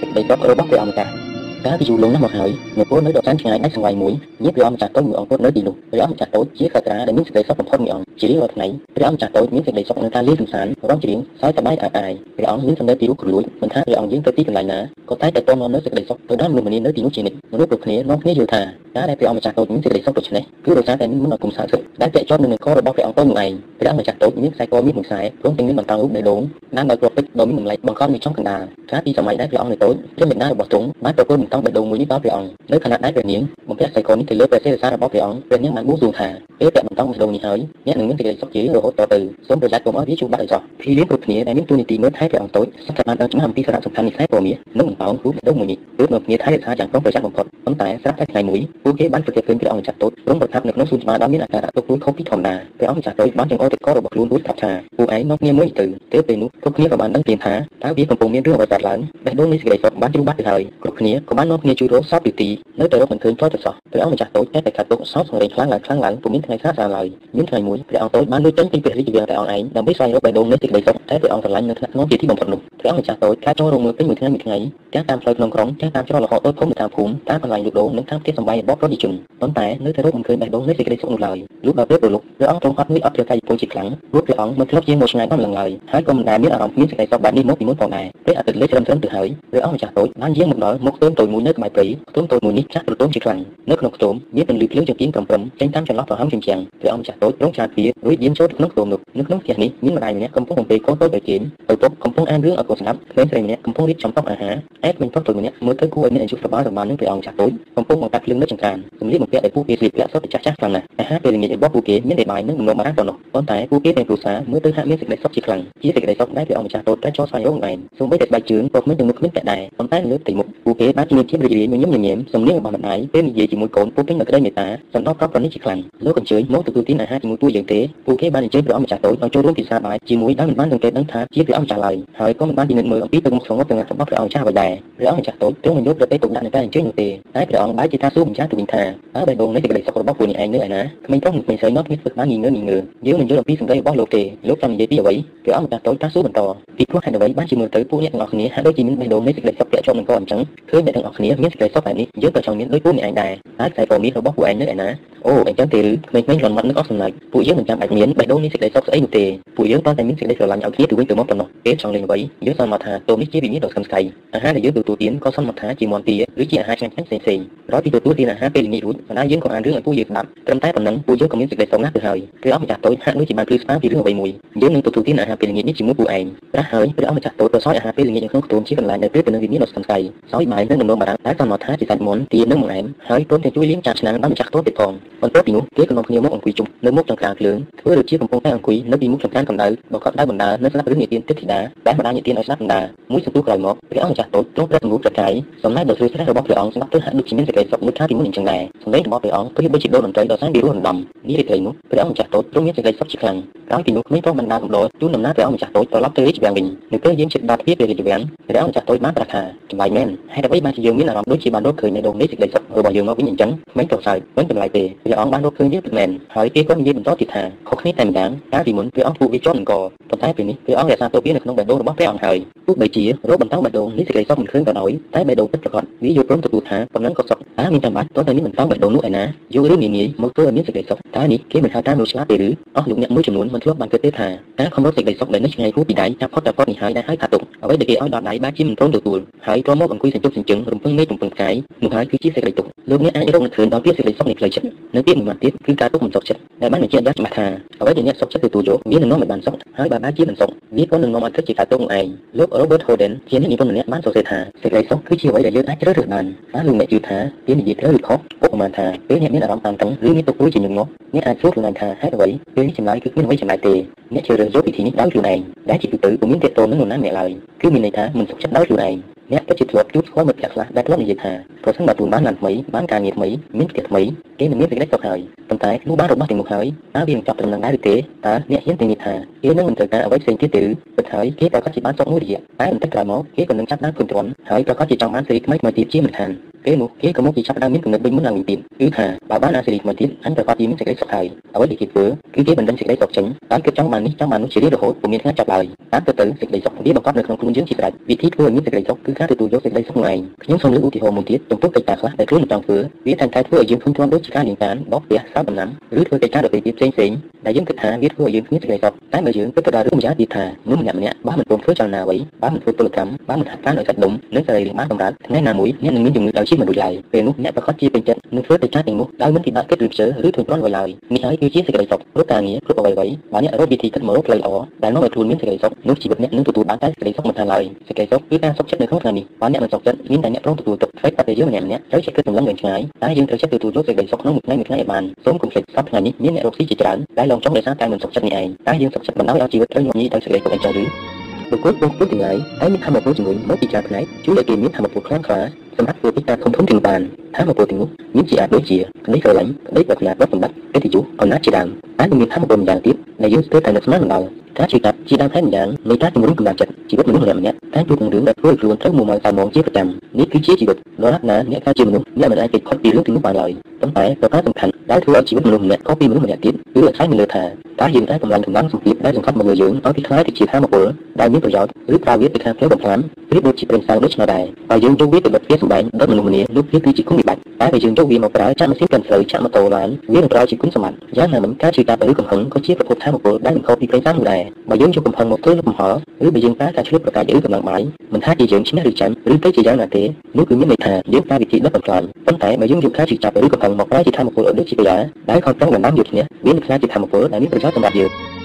សេចក្តីសុខរបស់ព្រះអង្គម្ចាស់ កាលពីយូរលង់ណាស់មកហើយអ្នកពលនៅដកចានឆ្ងាយដាច់សង្វាយមួយញាតិព្រះអង្គម្ចាស់តូចមួយអង្គនៅទីនោះព្រះអង្គម្ចាស់តូចជាក្រាដែលមានសេចក្តីសុខបំផុតមួយអង្គជារៀងរាល់ថ្ងៃព្រះអង្គម្ចាស់តូចមានសេចក្តីសុខនឹងការលេងកម្សាន្តរំច្រៀងសើចសប្បាយអាយអាយព្រះអង្គមានសម្ដីពីរូបគ្រលួចមិនថាព្រះអង្គយើងទៅទីកន្លែងណាក៏តែតែតនាំនៅសេចក្តីសុខទៅដល់មនុស្សម្នានៅទីនោះជានិច្ចមនុស្សគ្រប់គ្នានាំគ្នាយល់ថាការដែលព្រះអង្គម្ចាស់តូចមានសេចក្តីសុខដូច្នេះគឺដោយសារតែមានមុនអគុំសាសុខដែលពាក់ជាប់នឹងករបស់ព្រះអង្គតូចមួយឯងព្រះអង្គម្ចាស់តូចមានខ្សែកមានមួយខ្សែព្រមទាំងមានបន្តរូបនៃដងណានដោយគ្រាប់ពេជ្រដ៏មានតម្លៃបង្កប់នៅចំកណ្ដាលកាលពីសម័យដែលព្រះអង្គនៅតូចព្រះមេដារបស់ទ្រង់បានប្រគល់បន្តបេះដូងមួយនេះដល់ព្រះអង្គនៅខណៈដែលព្រះនាងបំពាក់ខ្សែកនេះទៅលើព្រះសេរសារបស់ព្រះអង្គព្រះនាងបានបួងសួងថាពេលពាក់បន្តបេះដូងនេះហើយអ្នកនឹងមានសេចក្តីសុខជារហូតតទៅសូមប្រយ័ត្នកុំឲ្យវាជួបបាក់ឲ្យសោះភីលៀនគ្រប់គ្នាដែលមានទូនីតិមើលថែព្រះអង្គតូចសុទ្ធតែបានដឹងច្បាស់អំពីសារៈសំខាន់នៃខ្សែពណ៌មាសនិងបន្តោងរូបបេះដូងមួយនេះគឺនៅគ្នាថែរក្សាយ៉ាងប្រុងប្រយ័ត្នបំផុតប៉ុន្តែស្រាប់តែថ្ងៃមួយពួកគេបានប្រទះឃើញព្រះអង្គម្ចាស់តូចទ្រង់ប្រថាប់នៅក្នុងសួនច្បារដ៏មានអាការៈទុកខ្លួនខុសពីធម្មតាព្រះអង្គម្ចាស់តូចបានចង្អុលទឹកកករបស់ខ្លួនរួចប្រាប់ថាពួកឯងមកគ្នាមួយទៅទើបពេលនោះគ្រប់គ្នាក៏បានដឹងទៀតថាតើវាកំពុងមានរឿងអ្វីកើតឡើងបេះដូងនៃសេចក្តីសុខបានជ្រុះបាត់ទៅហើយគ្រប់គ្នាក៏បាននាំគ្នាជួយរកសពពីទីនៅតែរកមិនឃើញផ្ទាល់ទៅសោះព្រះអង្គម្ចាស់តូចតែតែកាត់ទុកសោកសង្រេងខ្លាំងឡើងខ្លាំងឡើងពុំមានថ្ងៃស្រាលឡើយមានថ្ងៃមួយព្រះអង្គតូចបានលួចចេញពីព្រះរាជវាំងតែអង្គឯងដើម្បីស្វែងរកបេះដូងនៃសេចក្តីសុខតែព្រះអង្គស្រឡាញ់នៅថ្នាក់ក្នុងជាទីបំផុតនោះព្រះអង្គម្ចាស់តូចការចូលរងមើលពេញមួយថ្ងៃមួយថ្ងៃទាំងតាមផ្លូវក្នុងក្រុងទាំងតាមច្រករហូតដល់ភូមិតាមភូមិតាមកន្លែងលក់ដូរនិងតាមផ្ទះសម្បែងរបស់ប្រជាជនប៉ុន្តែនៅតែរកមិនឃើញបេះដូងនៃសេចក្តីសុខនោះឡើយលុះដល់ពេលប្រលប់ព្រះអង្គទ្រង់អត់មួយអត់ព្រះកាយពលជាខ្លាំងព្រោះព្រះអង្គមិនធ្លាប់ជាមកឆ្ងាយបានឡើងឡើយហើយក៏មិនដែលមានអារម្មណ៍មានសេចក្តីសុខបែបនេះមកពីមុនផងដែរពេលអាទិត្យលេចត្រឹមត្រូវទៅហើយព្រះអង្គម្ចាស់តូចបានយាងមកដល់មុខខ្ទមតូចមួយនៅក្បែរព្រៃខ្ទមតូចមួយនេះចាស់ប្រទោមជាខ្លាំងនៅក្នុងខ្ទមមានពន្លឺភ្លើងចង្កៀងប្រំចេញតាមចន្លោះប្រហោងជញ្ជាំងព្រះអង្គម្ចាស់តូចទ្រង់ឆ្លាតវារួចយាងចូលក្នុងខ្ទមនោះនៅក្នុងផ្ទះនេះមានម្ដាយម្នាក់កំពុងបំពេកូនតូចទៅជេមឪពុកកំពុងអានរឿងឲ្យកូនស្ដាប់ក្មេងស្រីម្នាក់កំពុងរៀបចំតុអាហារឯក្មេងប្រុសតូចម្នាក់មើលទៅគួរឲ្យមានអាយុសប្បាយសប្បាយនឹងព្រះអង្គម្ចាស់តូចកំពុងបង្កាត់ភ្លើងនៅចង្ក្រានសម្លៀកបំពាក់ដែលពួកគេស្លៀកពាក់សុទ្ធតែចាស់ចាស់ខ្លាំងណាស់អាហារពេលល្ងាចរបស់ពួកគេមានតែបាយនិងនំអាហារប៉ុណ្ណោះប៉ុន្តែពួកគេទាំងគ្រួសារមើលទៅហាក់មានសេចក្តីសុខជាខ្លាំងជាសេចក្តីសុខដែលព្រះអង្គម្ចាស់តូចតែចូលស្វែងរកឯងសូម្បីតែស្បែកជើងក៏គ្មានទាំងមុខគ្មានតែដែរប៉ុន្តែលើផ្ទៃមុខពួកគេបានជំនាញភាពរីករាយញញឹមញញែមសំនៀងរបស់ម្ដាយពេលនិយាយជាមួយកូនពួកពេញដោយក្តីមេត្តាសន្តោសប្រកប្រនេះជាខ្លាំងលោកអញ្ជើញមកទទួលទានអាហារជាមួយពួកយើងទេពួកគេបានអញ្ជើញព្រះអង្គម្ចាស់តូចឲ្យចូលរួមពិសាបាយជាមួយដោយមិនបានសង្កេតដឹងថាជាព្រះអង្គម្ចាស់ឡើយហើយក៏មិនបានពិនិត្យមើលអំពីទឹកមុខស្ងប់ទាំងរបស់ព្រះអង្គម្ចាស់អ្វីដែរព្រះអង្គម្ចាស់តូចទ្រង់មិនយកប្រទេសទុកដាក់នៅការអញ្ជើញនោះទេតែព្រះអង្គបែរជាថាសួរម្ចាស់ទៅវិញថាតើបេះដូងនៃសេចក្តីសុខរបស់ពួកនេះឯងនៅឯណាក្មេងប្រុសនិងក្មេងស្រីនោះមានធ្វើបានងីងើងីងើយើងមិនយល់អំពីសម្ដីរបស់លោកទេលោកចង់និយាយពីអ្វីព្រះអង្គម្ចាស់តូចថាសួរបន្តពីព្រោះហេតុអ្វីបានជាមើលទៅពួកអ្នកទាំងអស់គ្នាហាក់ដូចជាមានបេះដូងនៃសេចក្តីសុខពាក់ជាប់នឹងកអញ្ចឹងឃើញអ្នកទាំងអស់គ្នាមានសេចក្តីសុខបែបនេះយើងក៏ចង់មានដូចពួកអ្នកឯងដែរតែខ្សែពណ៌មាសរបស់ពួកឯងនៅឯណាអូអញ្ចឹងទេឬក្មេងៗលន់មាត់នឹកអស់សំណាច់ពួកយើងមិនចាំបាច់មានបេះដូងនៃសេចក្តីសុខស្អីនោះទេពួកយើងតតែមានសេចក្តីស្រឡាញ់ឲ្យគ្នាទៅវិញទៅមកប៉ុណ្ណោះពេលចង់លេងអ្វីយើងសន្មតថាតោមនេះជាវិញ្ញាណដ៏ស្កឹមស្កៃអាហារដែលយើងទទួលទានក៏សន្មតថាជាមន្ទាឬជាអាហារឆ្ងាញ់ៗផ្សេងៗក្រោយពីទទួលទានអាហារពេលល្ងាចរួចបណ្ដាយើងក៏អានរឿងឲ្យពួកយើងស្ដាប់ត្រឹមតែប៉ុណ្ណឹងពួកយើងក៏មានសេចក្តីសុខណាស់ទៅហើយព្រះអង្គម្ចាស់តូចហាក់ដូចជាបានភ្លឺស្វាពីរឿងអ្វីមួយយើងនឹងទទួលទានអាហារពេលល្ងាចនេះជាមួយពួកឯងប្រាស់ហើយព្រះអង្គម្ចាស់តូចក៏សោយអាហារពេលល្ងាចនៅក្នុងខ្ទមជាកន្លែងដែលពេលទៅនឹងវិញ្ញាណដ៏ស្កឹមស្កៃសោយបាយនិងដំណងបារាំងតែសន្មតថាជាសាច់មន់ទានិងបង្អែមហើយព្រមទាំងជួយលាងចានឆ្នាំងដល់ម្ចាស់ខ្ទមទៀតផងបន្ទាប់ពីនោះគេក៏នាំគ្នាមកអង្គុយជុំនៅមុខចង្ក្រានភ្លើងធ្វើដូចជាកំពុងតែអង្គុយនៅពីមុខចង្ក្រានកម្ដៅបើគាត់ដៅបណ្ដានៅស្ដាប់រឿងនិទានទេពធីតាដែលម្ដាយនិទានឲ្យស្ដាប់បណ្ដាមួយសន្ទុះក្រោយមកព្រះអង្គម្ចាស់តូចទ្រង់ប្រែសម្រួលប្រកាយសំណែកដ៏ស្រួលស្រែរបស់ព្រះអង្គស្ដាប់ទៅហាក់ដូចជាមានសេចក្តីសុខមួយខាងពីមុនអញ្ចឹងដែរសម្លេងរបស់ព្រះអង្គប្រៀបដូចជាដូនតន្ត្រីដ៏សែនពីរោះរំដំនេះរាត្រីនោះព្រះអង្គម្ចាស់តូចទ្រង់មានសេចក្តីសុខជាខ្លាំងក្រោយពីនោះក្មេងប្រុសបណ្ដាកំដរជូនដំណើរព្រះអង្គម្ចាស់តូចត្រឡប់ទៅរាជវាំងវិញនៅពេលយើងជិតដល់ទ្វារព្រះរាជវាំងព្រះអង្គម្ចាស់តូចបានប្រាថ្នាចម្លែកមែនហេតុអ្វីបានជាយើងមានអារម្មណ៍ដូចជាបានរកឃើញនៅដងនៃសេចក្តីសុខរបស់យើងមកវិញអញ្ចឹងក្មេងប្រុសសើចមិនចម្លែកទេព្រះអង្គបានរកឃើញយើងពិតមែនហើយគេក៏និយាយបន្តទៀតថាខុសគ្នាតែម្យ៉ាងកាលពីមុនព្រះអង្គពួកវាជាប់នឹងកប៉ុន្តែពេលនេះព្រះអង្គរក្សាទុកវានៅក្នុងបេះដូងរបស់ព្រះអង្គហើយទោះបីជារោគបន្តបេះដូងនេះសេចក្តីសុខមិនឃើញក៏ដោយតែបេះដូងពិតប្រាកដវាយល់ព្រមទទួលថាប៉ុណ្ណឹងក៏សុខតើមានចាំបាច់តើតែនេះបន្តបេះដូងនោះឯណាយករឿងងាយៗមកធ្វើឲ្យមានសេចក្តីសុខតើនេះគេមិនហៅថាមនុស្សឆ្លាតទេឬអស់លោកអ្នកមួយចំនួនមិនធ្លាប់បានគិតទេថាតើខំរកសេចក្តីសុខដែលនៅឆ្ងាយហួសពីដៃចាប់ផុតតែផុតនេះហើយដែលហៅថាទុកអ្វីដែលគេឲ្យដល់ដៃបែរជាមិនព្រមទទួលហើយក៏មកអង្គុយសញ្ជប់សញ្ជឹងរំពឹងមេឃរំពឹងផ្កាយនោះហើយគឺជាសេចក្តីទុកលោកអ្នកអាចរកនឹងឃើញដល់ពាក្យសេចក្តីសុខនៃផ្លូវចិត្តនៅពាក្យមួយម៉ាត់ទៀតគឺការទុកមិនសុខចិត្តដែលបានបញ្ជាក់យ៉ាងច្បាស់ថាអ្វីដែលអ្នកសុខចិត្តទទួលយកវានឹងនាំឲ្យបានសុខហើយបើបែរជាមិនសុខវាក៏នឹងនាំឲ្យគិតជាការទុកនោះឯងលោក Robert Holden ជាអ្នកនិពន្ធម្នាក់បានសរសេរថាសេចក្តីសុខគឺជាអ្វីដែលយើងអាចជ្រើសរើសបានតើលោកអ្នកជឿថាវានិយាយត្រូវឬខុសឧបមាថាពេលអ្នកមានអារម្មណ៍តានតឹងឬមានទុក្ខរួចជាញឹកញាប់អ្នកអាចសួរខ្លួនឯងថាហេតុអ្វីពេលនេះចម្លើយគឺគ្មានអ្វីចម្លែកទេអ្នកជ្រើសរើសយកវិធីនេះដោយខ្លួនឯងដែលជាទូទៅពុំមានទាក់ទងនឹងនរណាម្នាក់ឡើយគឺមានន័យថាមិនសុខចិត្តដោយខ្លួនឯង អ្នកពិតជាធ្លាប់ជួបស្គាល់មិត្តភក្តិខ្លះដែលធ្លាប់និយាយថាប្រសិនបើខ្លួនបានឡានថ្មីបានការងារថ្មីមានផ្ទះថ្មីគេនឹងមានសេចក្តីសុខហើយប៉ុន្តែនោះបានរបស់ទាំងនោះហើយតើវានឹងចប់ត្រឹមនឹងដែរឬទេតើអ្នកហ៊ានទាំងនេះថាគេនឹងមិនត្រូវការអ្វីផ្សេងទៀតទេឬពិតហើយគេប្រកាសជាបានសុខមួយរយៈតែបន្តិចក្រោយមកគេក៏នឹងចាប់ដើមព្រមទ្រាំហើយប្រកាសជាចង់បានសេរីថ្មីថ្មីទៀតជាមិនខាន ពេលនោះគេក៏មកជាចាប់ដើមមានគំនិតវិញមុនឡើងវិញទៀតគឺថាបើបានអាសេរីថ្មីទៀតអញប្រកាសជាមានសេចក្តីសុខហើយអ្វីដែលគេធ្វើគឺគេបណ្ដឹងសេចក្តីសុខចេញតាមគេចង់បាននេះចង់បាននោះជារៀងរហូតពុំមានថ្ងៃចប់ឡើយតាមទៅទៅសេចក្តីសុខវាបង្កប់នៅក្នុងខ្លួនយើងជាស្រេចវិធីធ្វើឲ្យមានសេចក្តីសុខគឺការទទួលយកសេចក្តីសុខនោះឯងខ្ញុំសូមលើកឧទាហរណ៍មួយទៀតចំពោះកិច្ចការខ្លះដែលខ្លួនមិនចង់ធ្វើវាតែងតែធ្វើឲ្យយើងធុញទ្រាន់ដូចជាការលាងចានបោកផ្ទះសើដំណាំឬធ្វើកិច្ចការដទៃទៀតផ្សេងផ្សេងដែលយើងគិតថាវាធ្វើឲ្យយើងគ្មានសេចក្តីសុខតែបើយើងគិតទៅដល់រឿងម្យ៉ាងទៀតថាមនុស្សម្នាក់ម្នាក់បើមិនព្រមធ្វើចលនាអ្វីបើមិនធ្វើពលកម្មបើមិនហាត់ប្រាណឲ្យសាច់ដុំនិងសរីរាង្គបានកម្រិតថ្ងៃណាមួយអ្នកនឹងមានជំងឺដោយជាមិនរួចឡើយពេលនោះអ្នកប្រកាសជាពេញចិត្តនឹងធ្វើកិច្ចការទាំងនោះដោយមិនពិបាកគិតឬខ្ជិលឬធុញទ្រាន់អ្វីឡើយនេះហើយគឺជាសេចក្តីសុខគ្រប់ការងារគ្រប់អ្វីៗបើអ្នករកវិធីគិតមករកផ្លូវល្អដែលនាំឲ្យខ្លួនមានសេចក្តីសុខនោះជីវិតអ្នកនឹងទទួលបានតែសេចក្តីសុខមិនថាឡើយសេចក្តីសុខគឺការសុខចិត្តនៅក្នុងថ្ងៃនេះបើអ្នកមិនសុខចិត្តមានតែអ្នកព្រមទទួលទុកអ្វីតែយើងម្នាក់ម្នាក់ត្រូវចេះគិតសម្លឹងវែងឆ្ងាយតែយើងត្រូវចេះទទួលយកសេចក្តីសុខក្នុងមួយថ្ងៃមួយថ្ងៃឲ្យបានសូមកុំភ្លេចសប្តាហ៍នេះមានអ្នករកស៊ីជាច្រើនដែលឡងចង់ដោយសារតែមិនសុខចិត្តនេះឯងតែយើងសុខចិត្តបណ្ដោយឲ្យជីវិតត្រូវញញីដោយសេចក្តីសុខអីចឹងឬ បុគ្គលបងប្អូនទាំងឡាយហើយមានធម៌ពលជាមួយមកពីចារផ្នែកជួយឲ្យគេមានធម៌ពលខ្លាំងក្លាសម្រាប់ធ្វើកិច្ចការធំធំទាំងបានធម៌ពលទាំងនោះមានជាអាចដូចជាក្តីស្រឡាញ់ក្តីប្រាថ្នារបស់សម្បត្តិកិត្តិយសអំណាចជាដើមតែមានធម៌ពលម្យ៉ាងទៀតដែលយើងស្ទើរតែនឹកស្មានមិនដល់ ការជួយកាត់ជាដើមផ្នែកម្យ៉ាងនៃការជំរុញកម្លាំងចិត្តជីវិតមនុស្សម្នាក់ៗតែជួបនឹងរឿងដែលធ្វើឲ្យខ្លួនត្រូវមួម៉ៅតាមមកជាប្រចាំនេះគឺជាជីវិតនរណាអ្នកការជាមនុស្សអ្នកមិនអាចគេខុសពីរឿងទាំងនោះបានឡើយប៉ុន្តែប្រការសំខាន់ដែលធ្វើឲ្យជីវិតមនុស្សម្នាក់ខុសពីមនុស្សម្នាក់ទៀតគឺអាស្រ័យនៅលើថាតើយើងអាចកម្លាំងកម្លាំងសម្ពាធដែលសង្កត់មកលើយើងឲ្យពីខ្លាយទៅជាធម៌ពលដែលមានប្រយោជន៍ឬប្រើវាទៅខាងផ្លូវបំផ្លាញប្រៀបដូចជាប្រេងសាំងដូចនោះដែរបើយើងយកវាទៅបិទវាសម្បែងដល់មនុស្សម្នានោះវាគឺជាគុណវិបត្តិតែបើយើងយកវាមកប្រើចាក់ម៉ាស៊ីនកាន់ស្រូវចាក់ម៉ូតូឡានវានឹងប្រើជាគុណសម្បត្តិយ៉ាងណាមិញការជួយការឬកំហឹងក៏ជាប្រភពធម៌ពលដែលមិនខុសពីប្រេងសាំងនោះដែរបើយើងយកកំហឹងមកធ្វើលំហឬបើយើងប្រើការឆ្លៀតប្រកាយឬកម្លាំងបាយមិនថាជាយើងឈ្នះឬចាញ់ឬទៅជាយ៉ាងណាទេនោះគឺមានន័យថាយើងប្រើវិធីដុតបំផ្លាញប៉ុន្តែបើយើងយកការជិះចាប់ឬកំហឹងមកប្រើជាធម៌ពលដូចជាកីឡាដែលខំប្រឹងដណ្ដើមយកឈ្នះវានឹងក្លាយជាធម៌ពលដែលមានប្រយោជន៍សម្រាប់យើង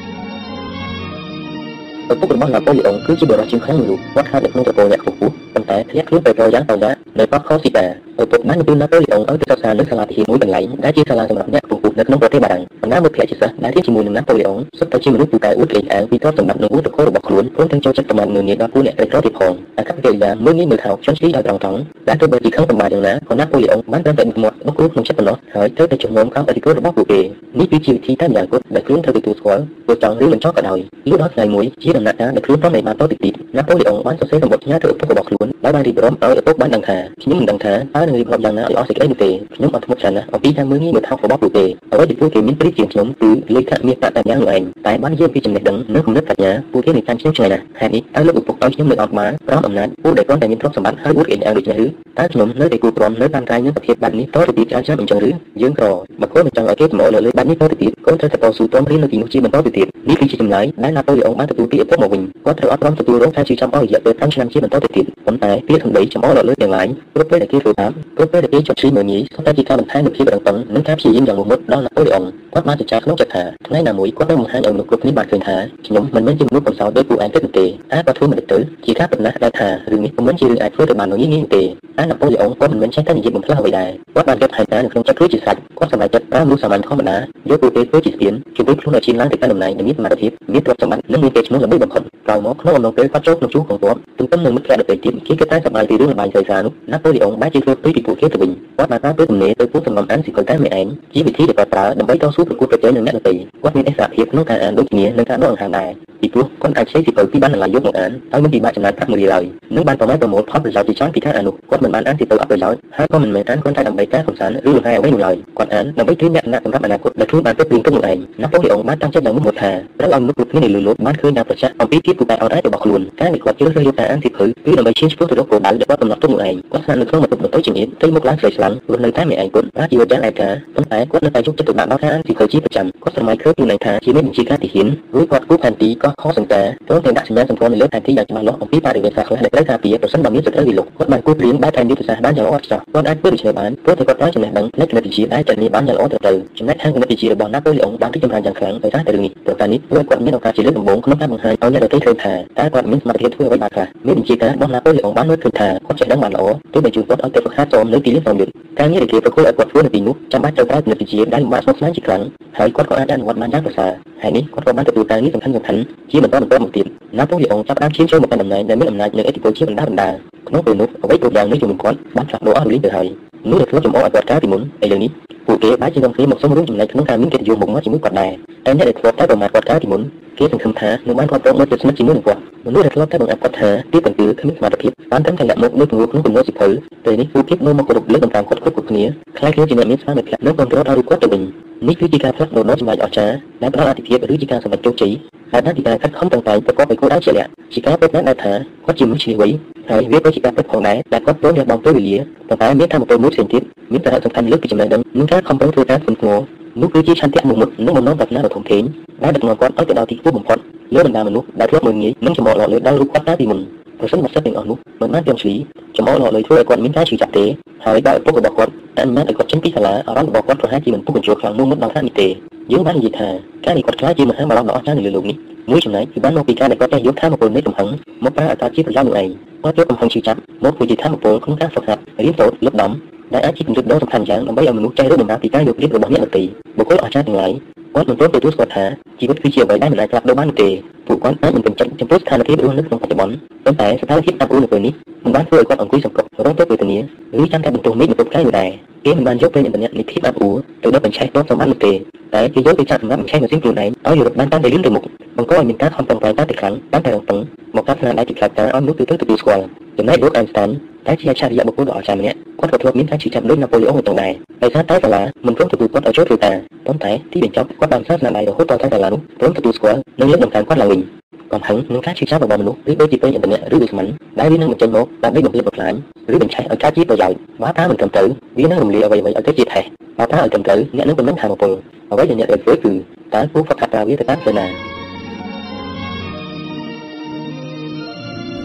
ឪពុករបស់ណាប៉ូលីអុងគឺជាបរិយាជាងខ្លាំងមួយរូបគាត់ហាត់នៅក្នុងត្រកូលអ្នកខ្ពស់ប៉ុន្តែធ្លាក់ខ្លួនទៅប្រយ៉ាងតយ៉ាងនៅប៉កខូស៊ីតាឪពុកបាននិយាយណាប៉ូលីអុងឲ្យទៅសិក្សានៅសាលាវិទ្យាមួយកន្លែងដែលជាសាលាសម្រាប់អ្នកខ្ពស់នៅក្នុងប្រទេសបារាំងបណ្ដាមិត្តភក្តិជាសិស្សដែលរៀនជាមួយនឹងណាប៉ូលីអុងសុទ្ធតែជាមនុស្សពូកែអួតក្លែងអាងពីទ្រព្យសម្បត្តិនិងឧបករណ៍របស់ខ្លួនព្រមទាំងចូលចិត្តប្រមាណមើលងាយដល់ពួកអ្នកក្រីក្រទៀតផងអាកប្បកិរិយាមើលងាយមើលថោកជន់ឈ្លីដោយត្រង់ត្រង់ដែលទោះបីជាខឹងសម្បាយ៉ាងណាក៏ណាប៉ូលីអុងបានត្រឹមតែមាត់បុគ្គលក្នុងចិត្តប៉ុណ្ណោះហើយត្រូវតែជំនុំខំអធិការរបស់ពួកគេនេះគឺជាវិធីតែម្យ៉ាងគត់ដែលខ្លួនត្រូវទទួលស្គាល់ព្រោះចង់ឬមិនចង់ក៏ដោយលុះដល់ថ្ងៃមួយជាដំណាក់កាលដែលខ្លួនតនៃបានតទៅទីណាប៉ូលេអុងបានសរសេរសម្បត្តិញ៉ាទៅឪពុករបស់ខ្លួនដោយបានរៀបរាប់ឲ្យឪពុកបានដឹងថាខ្ញុំមិនដឹងថាតើនឹងរៀបរាប់យ៉ាងណាឲ្យអស់សេចក្តីនោះទេខ្ញុំអត់ធ្មត់ច្រើនណាស់អំពីការមើងងាយមើលថោករបស់ពួកគេអ្វីដែលពួកគេមានព្រីជាងខ្ញុំគឺលេខមាសតតញ្ញានោះឯងតែបាននិយាយពីចំណេះដឹងនិងគំនិតបញ្ញាពួកគេនឹងចាំខ្ញុំឆ្ងាយណាស់ហេតុនេះតើលោកឪពុកឲ្យខ្ញុំលើកអត់បានប្រោសអំណាចពួកដែលគាត់តែមានទ្រព្យសម្បត្តិហើយអួតឯងអើដូចនេះឬតើខ្ញុំនៅតែគូព្រមនៅតាមកាយនឹងសភាពបែបនេះតទៅទៀតច្រើនអញ្ចឹងឬយើងក៏មកគួរមិនចង់ឲ្យគេចំណោលលើបែបនេះតទៅទៀតកូនត្រូវតែតស៊ូទ្រាំរៀននៅទីនោះជាបន្តទៅទៀតនេះគឺជាចម្លើយដែលណាប៉ូលេអុងបានទទួលពីឪពុកមកវិញគាត់ត្រូវអត់ព្រមទទួលរងការជឿចាំអស់រយៈពេល5ឆ្នាំជាបន្តទៅទៀតទៀតប៉ុន្តែពាក្យសម្ដីចំអកលើទាំងឡាយគ្រប់ពេលដែលគេធ្វើតាមគ្រប់ពេលដែលគេជប់ឈ្លីមើលងាយសុទ្ធតែជាការបន្ថែមនូវភាពរឹងប៉ឹងនិងការព្យាយាមយ៉ាងមុតមុតដល់ណាប៉ូលីអុងគាត់បានចចាក្នុងចិត្តថាថ្ងៃណាមួយគាត់នឹងបង្ហាញឲ្យមនុស្សគ្រប់គ្នាបានឃើញថាខ្ញុំមិនមែនជាមនុស្សកំសោតដោយពួកឯងទេទេតែគាត់ធ្វើមិនទៅជាការពិតណាស់ដែលថារឿងនេះមិនមែនជារឿងអាចធ្វើទៅបានងាយងាយទេអាណាប៉ូលីអុងគាត់មិនមែនចេះតែនិយាយបំផ្លាស់អ្វីដែរគាត់បានគិតថានៅក្នុងចិត្តគឺជាសាច់គាត់សម្រេចចិត្តប្រើមនុស្សសាមញ្ញធម្មតាយកពួកគេធ្វើជាស្ពានជួយខ្លួនឲ្យឈានឡើងទៅកាន់តំណែងដែលមានសមត្ថភាពមានទ្រព្យសម្បត្តិនិងមានពេលឈ្មោះល្បីបំផុតក្រោយមកក្នុងអំឡុងពេលគាត់ចូលក្នុងជួរកងទ័ពទន្ទឹមនឹងមិត្តភក្តិដទៃទៀតគេគិតតែសប្បាយពីរឿងល្បែងស្រីសានោះណាប៉ូលីអុងបានជាធ្វើពីពីពួកគេទៅវិញគាត់បានប្រើពេលទំនេរទៅពួកសំណុំអានស៊ីកុលតែម្នាក់ឯងជាវិធីដែលគាត់ប្រើដើម្បីតស៊ូប្រកួតប្រជែងនឹងអ្នកដទៃគាត់មានអិសរភាពក្នុងការអានដូចគ្នានិងការដកដង្ហើមដែរពីព្រោះគាត់អាចឆ្លៃស៊ីពិលពីបានតម្លៃយកមកអានហើយមិនពិបាកចំណាយប្រាក់មួយរៀលឡើយនិងបានប្រម៉ែប្រមូលផលប្រយោជន៍ជាច្រើនពីការអាននោះគាត់មិនបានអានស៊ីពិលអត់ប្រយោជន៍ហើយក៏មិនមែនអានគ្រាន់តែដើម្បីការកំសាន្តឬលំហែអ្វីនោះឡើយគាត់អានដើម្បីត្រៀមលក្ខណៈសម្រាប់អនាគតដែលខ្លួនបានទៅព្រៀងទុកនោះឯងណាប៉ូលីអុងបានតាំងចិត្តយ៉ាងមុតមុតថាត្រូវឲ្យមនុស្សគ្រប់គ្នានៅលើលោកបានឃើញយ៉ាងប្រចាស់អំពីភាពពូកែអត់អាចរបស់ខ្លួនការដែលគាត់ជ្រើសរើសយកការអានស៊ីពិលគឺដើម្បីឈានឆ្ពោះទៅរកគោលដៅដែលគាត់កំណត់ទុកនោះឯងគាត់ស្នាក់នៅក្នុងបន្ទប់បន្ទៃជំនាញទៅមុខឡើងស្រីស្លាំងរស់នៅតែម្នាក់ឯងគាត់អាចជីវិតយ៉ាងឯកាប៉ុន្តែគាត់នៅតែយកចិត្តទុកដាក់ដល់ការអានស៊ីពិលជាប្រចាំគាត់ស្រមៃឃើញខ្លួនឯងថាជាមេបញ្ជាការទីហ៊ានរួចគាត់គូផែនទីក៏ខុសសង្ការព្រមទាំងដាក់សញ្ញាសម្គាល់នៅលើផែនទីយ៉ាងច្បាស់លាស់អំពីបរិវេណសាខ្លះដែលត្រូវការពារប្រសិនបើមានសត្រូវវិលុកគាត់បានគូព្រៀងបែបផែនយុទ្ធសាស្ត្របានយ៉ាងល្អឥតខ្ចោះគាត់អាចធ្វើដូច្នេះបានព្រោះតែគាត់បានចំណេះដឹងផ្នែកគណិតវិទ្យាដែលចាត់នេះបានយ៉ាងល្អត្រឹមត្រូវចំណែកខាងគណិតវិទ្យារបស់ណាប៉ូលីអុងបានរីកចម្រើនយ៉ាងខ្លាំងដោយសារតែរឿងនេះប្រការនេះធ្វើឲ្យគាត់មានឱកាសជាលើកដំបូងក្នុងការបង្ហាញឲ្យអ្នកដទៃឃើញថាតើគាត់មានសមត្ថភាពធ្វើអ្វីបានខ្លះមានវិជាការរបស់ណាប៉ូលីអុងបានមើលឃើញថាគាត់ចេះដឹងបានល្អទោះបីជួនគាត់ឲ្យទៅហ្វឹកហាត់ចូលនៅទីលានសម្យុទ្ធការងារដែលគេប្រគល់ឲ្យគាត់ធ្វើនៅទីនោះចាំបាច់ត្រូវប្រើគណិតវិទ្យាដែលលំបាកស្មុគស្មាញជាខ្លាំងហើយគាត់ក៏អាចអនុវត្តបានយ៉ាងប្រសើរហើយនេះគាត់ក៏បានទទួលការងារសំខាន់សំខាន់ជាបន្តបន្តមកទៀតណាប៉ូលីអុងចាប់ផ្ដើមឈានចូលមកកាន់តំណែងដែលមានអំណាចនិងឥទ្ធិពលជាបណ្ដាបណ្ដាក្នុងពេលនោះអ្វីគ្រប់យ៉ាងនៅជាមួយគាត់បានផ្លាស់ប្ដូរអស់រលីងទៅហើយ នោះដែលធ្វើចំអកឲ្យគាត់កាលពីមុនឥឡូវនេះពួកគេបានជានាំគ្នាមកសុំរួមចំណែកក្នុងការមានកិត្តិយសមកមកជាមួយគាត់ដែរតែអ្នកដែលធ្លាប់តែប្រមាថគាត់កាលពីមុនគេសង្ឃឹមថានឹងបានគាត់ប្រកមកជាស្និទ្ធជាមួយនឹងគាត់មនុស្សដែលធ្លាប់តែបង្អាប់គាត់ថាទីបន្ទាល់គ្មានសមត្ថភាពបានត្រឹមតែលាក់មុខលើគំរូក្នុងគំនិតសិភៅពេលនេះពួកគេនៅមកគ្រប់លើកំតាំងគាត់គ្រប់គ្រប់គ្នាខ្លាចគ្នាជាអ្នកមានស្មារតីនិងគ្រប់គ្រងដល់រូបគាត់ទៅវិញនេះគឺជាការផ្លាស់ប្ដូរដ៏ចម្លែកអស្ចារ្យដែលផ្ដល់អតិថិភាពឬជាការសម្រេចជោគជ័យ ហើយបានពីការខិតខំប្រឹងប្រែងប្រកបដោយគោលដៅជាក់លាក់ជាការពិតណាស់ដែលថាគាត់ជាមនុស្សឈ្លាសវៃហើយវាក៏ជាការពិតផងដែរដែលគាត់ព្រមលះបង់ពេលវេលាប៉ុន្តែមានកម្មពលមួយផ្សេងទៀតមានសារៈសំខាន់លើសពីចំណេះដឹងនិងការខំប្រឹងធ្វើការធ្ងន់ធ្ងរនោះគឺជាឆន្ទៈមុខមុតនិងបំណងប្រាថ្នាដ៏ធំធេងដែលដឹកនាំគាត់ឲ្យទៅដល់ទីខ្ពស់បំផុត លើបណ្ដាមនុស្សដែលធ្លាប់មើលងាយនិងចំអកលោកលើដល់រូបគាត់តាំងពីមុនប្រសិនបើសិទ្ធទាំងអស់នោះមិនបានទាំងឆ្លីចំអកលោកលើធ្វើឲ្យគាត់មានការឈឺចាប់ទេហើយបើឪពុករបស់គាត់អនុញ្ញាតឲ្យគាត់ចេញពីសាលាអារម្មណ៍របស់គាត់ប្រហែលជាមិនពុះបញ្ចូលខ្លាំងមុនមុនដល់ថ្នាក់នេះទេយើងបាននិយាយថាការនេះគាត់ខ្លាចជាមហាបល្ល័ង្កដ៏អស្ចារ្យនៅលើលោកនេះមួយចំណែកគឺបានមកពីការដែលគាត់ចេះយកធម៌ពលនៃកំហឹងមកប្រើឲ្យកើតជាប្រយោជន៍នោះឯងគាត់យកកំហឹងឈឺចាប់មកធ្វើជាធម៌ពលក្នុងការហ្វឹកហាត់រៀនសូត្រលឹកដំ ដែលអាចជាគំនិតដ៏សំខាន់យ៉ាងដើម្បីឲ្យមនុស្សចេះរកដំណើរពីការយករៀបរបស់អ្នកដទៃបុគ្គលអស្ចារ្យទាំងឡាយគាត់មិនព្រមទទួលស្គាល់ថាជីវិតគឺជាអ្វីដែលមិនអាចផ្លាស់ប្ដូរបានទេពួកគាត់អាចមិនពេញចិត្តចំពោះស្ថានភាពរស់នៅក្នុងបច្ចុប្បន្នប៉ុន្តែស្ថានភាពអាប់អួរនៅពេលនេះមិនបានធ្វើឲ្យគាត់អង្គុយសង្កត់រងទុក្ខវេទនាឬចាំតែបន្ទោសមេឃបន្ទប់កាយនោះដែរគេមិនបានយកប្រេងឥន្ធនៈនៃភាពអាប់អួរទៅដល់បញ្ឆេះទ្រព្យសម្បត្តិនោះទេតែគេយកទៅចាក់សម្រាប់បញ្ឆេះម៉ាស៊ីនខ្លួនឯងឲ្យរត់បានតាមតែលឿនទៅមុខបង្កឲ្យមានការខំប្រឹងប្រែងតាមតែខ្លាំងតាមតែរងពឹងមកកាត់ស្នាដៃពីខ្លាចតាឲ្យមនុស្សទូទៅទទួលស្គាល់ចំណែកលោកអេនស្តាន តែជាអច្ឆរិយៈបុគ្គលដ៏អស្ចារ្យម្នាក់គាត់ក៏ធ្លាប់មានការជឿចាប់ដូចណាប៉ូលីអុងទៅដែរដោយសារតែសាលាមិនព្រមទទួលគាត់ឲ្យចូលធ្វើការប៉ុន្តែទីបញ្ចប់គាត់បានសាស្នាដៃរហូតដល់តែសាលានោះព្រមទទួលស្គាល់និងលើកតម្កើងគាត់ឡើងវិញកំហឹងនឹងការជឿចាប់របស់មនុស្សឬដូចជាពេញឥន្ធនៈឬដូចស្មិនដែលវានឹងបញ្ចេញមកដើម្បីបំពេញបំផ្លាញឬបញ្ឆេះឲ្យការជាប្រយោជន៍បើថាមិនត្រឹមត្រូវវានឹងរំលាយអ្វីៗឲ្យទៅជាថេះបើថាឲ្យត្រឹមត្រូវអ្នកនឹងបំពេញធម៌ពលអ្វីដែលអ្នកត្រូវធ្វើគឺតើគូហ្វឹកហាត់ប្រើវាទៅតាមផ្លូវណា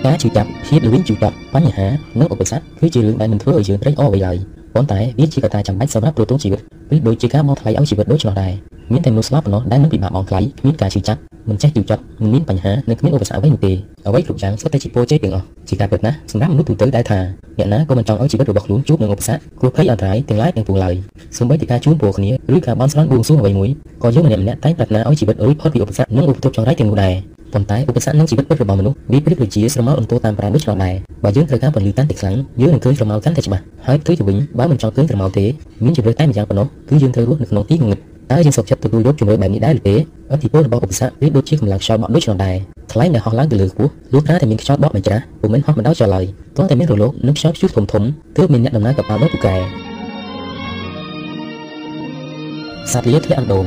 ការជឿចាប់ភាពល្វីងជឿចាប់បញ្ហានិងឧបសគ្គគឺជារឿងដែលមិនធ្វើឲ្យយើងត្រេកអរអ្វីឡើយប៉ុន្តែវាជាកត្តាចាំបាច់សម្រាប់ទ្រទ្រង់ជីវិតឬដូចជាការបង់ថ្លៃឲ្យជីវិតដូចនោះដែរមានតែមនុស្សស្លាប់ប៉ុណ្ណោះដែលមិនពិបាកបង់ថ្លៃគ្មានការជឿចាប់មិនចេះជឿចាប់មិនមានបញ្ហានិងគ្មានឧបសគ្គអ្វីនោះទេអ្វីគ្រប់យ៉ាងសុទ្ធតែជាពរជ័យទាំងអស់ជាការពិតណាស់សម្រាប់មនុស្សទូទៅដែលថាអ្នកណាក៏មិនចង់ឲ្យជីវិតរបស់ខ្លួនជួបនឹងឧបសគ្គគ្រោះភ័យអន្តរាយទាំងឡាយទាំងពួងឡើយសូម្បីតែការជួនពរគ្នាឬការបន់ស្រន់បួងសួងអ្វីមួយក៏យើងម្នាក់ម្នាក់តែងប្រាថ្នាឲ្យជីវិតរួចផុតពីឧបសគ្គនិងឧបទ្រពចង្រៃទាំងនោះដែរ ប៉ុន្តែឧបសគ្គនឹងជីវិតពិតរបស់មនុស្សវាប្រៀបដូចជាស្រមោលអន្ទោតាមប្រាណដូចឆ្នោតដែរបើយើងត្រូវការពន្លឺកាន់តែខ្លាំងយើងនឹងឃើញស្រមោលកាន់តែច្បាស់ហើយផ្ទុយទៅវិញបើមិនចង់ឃើញស្រមោលទេមានជម្រើសតែម្យ៉ាងប៉ុណ្ណោះគឺយើងត្រូវរស់នៅក្នុងទីងងឹតតើយើងសុខចិត្តទទួលយកជំរឿបែបនេះដែរឬទេអធិពលរបស់ឧបសគ្គវាដូចជាកម្លាំងខ្យល់បក់ដូចឆ្នោតដែរថ្លែងដែលហោះឡើងទៅលើខ្ពស់លុះត្រាតែមានខ្យល់បក់មិនច្រាស់ពុំមែនហោះមិនដល់ចោលឡើយគ្រាន់តែមានរលកនិងខ្យល់ព្យុះធំធំទើបមានអ្នកដំណើរកប៉ាល់ដ៏ពូកែសត្វលាធ្លាក់អណ្ដូង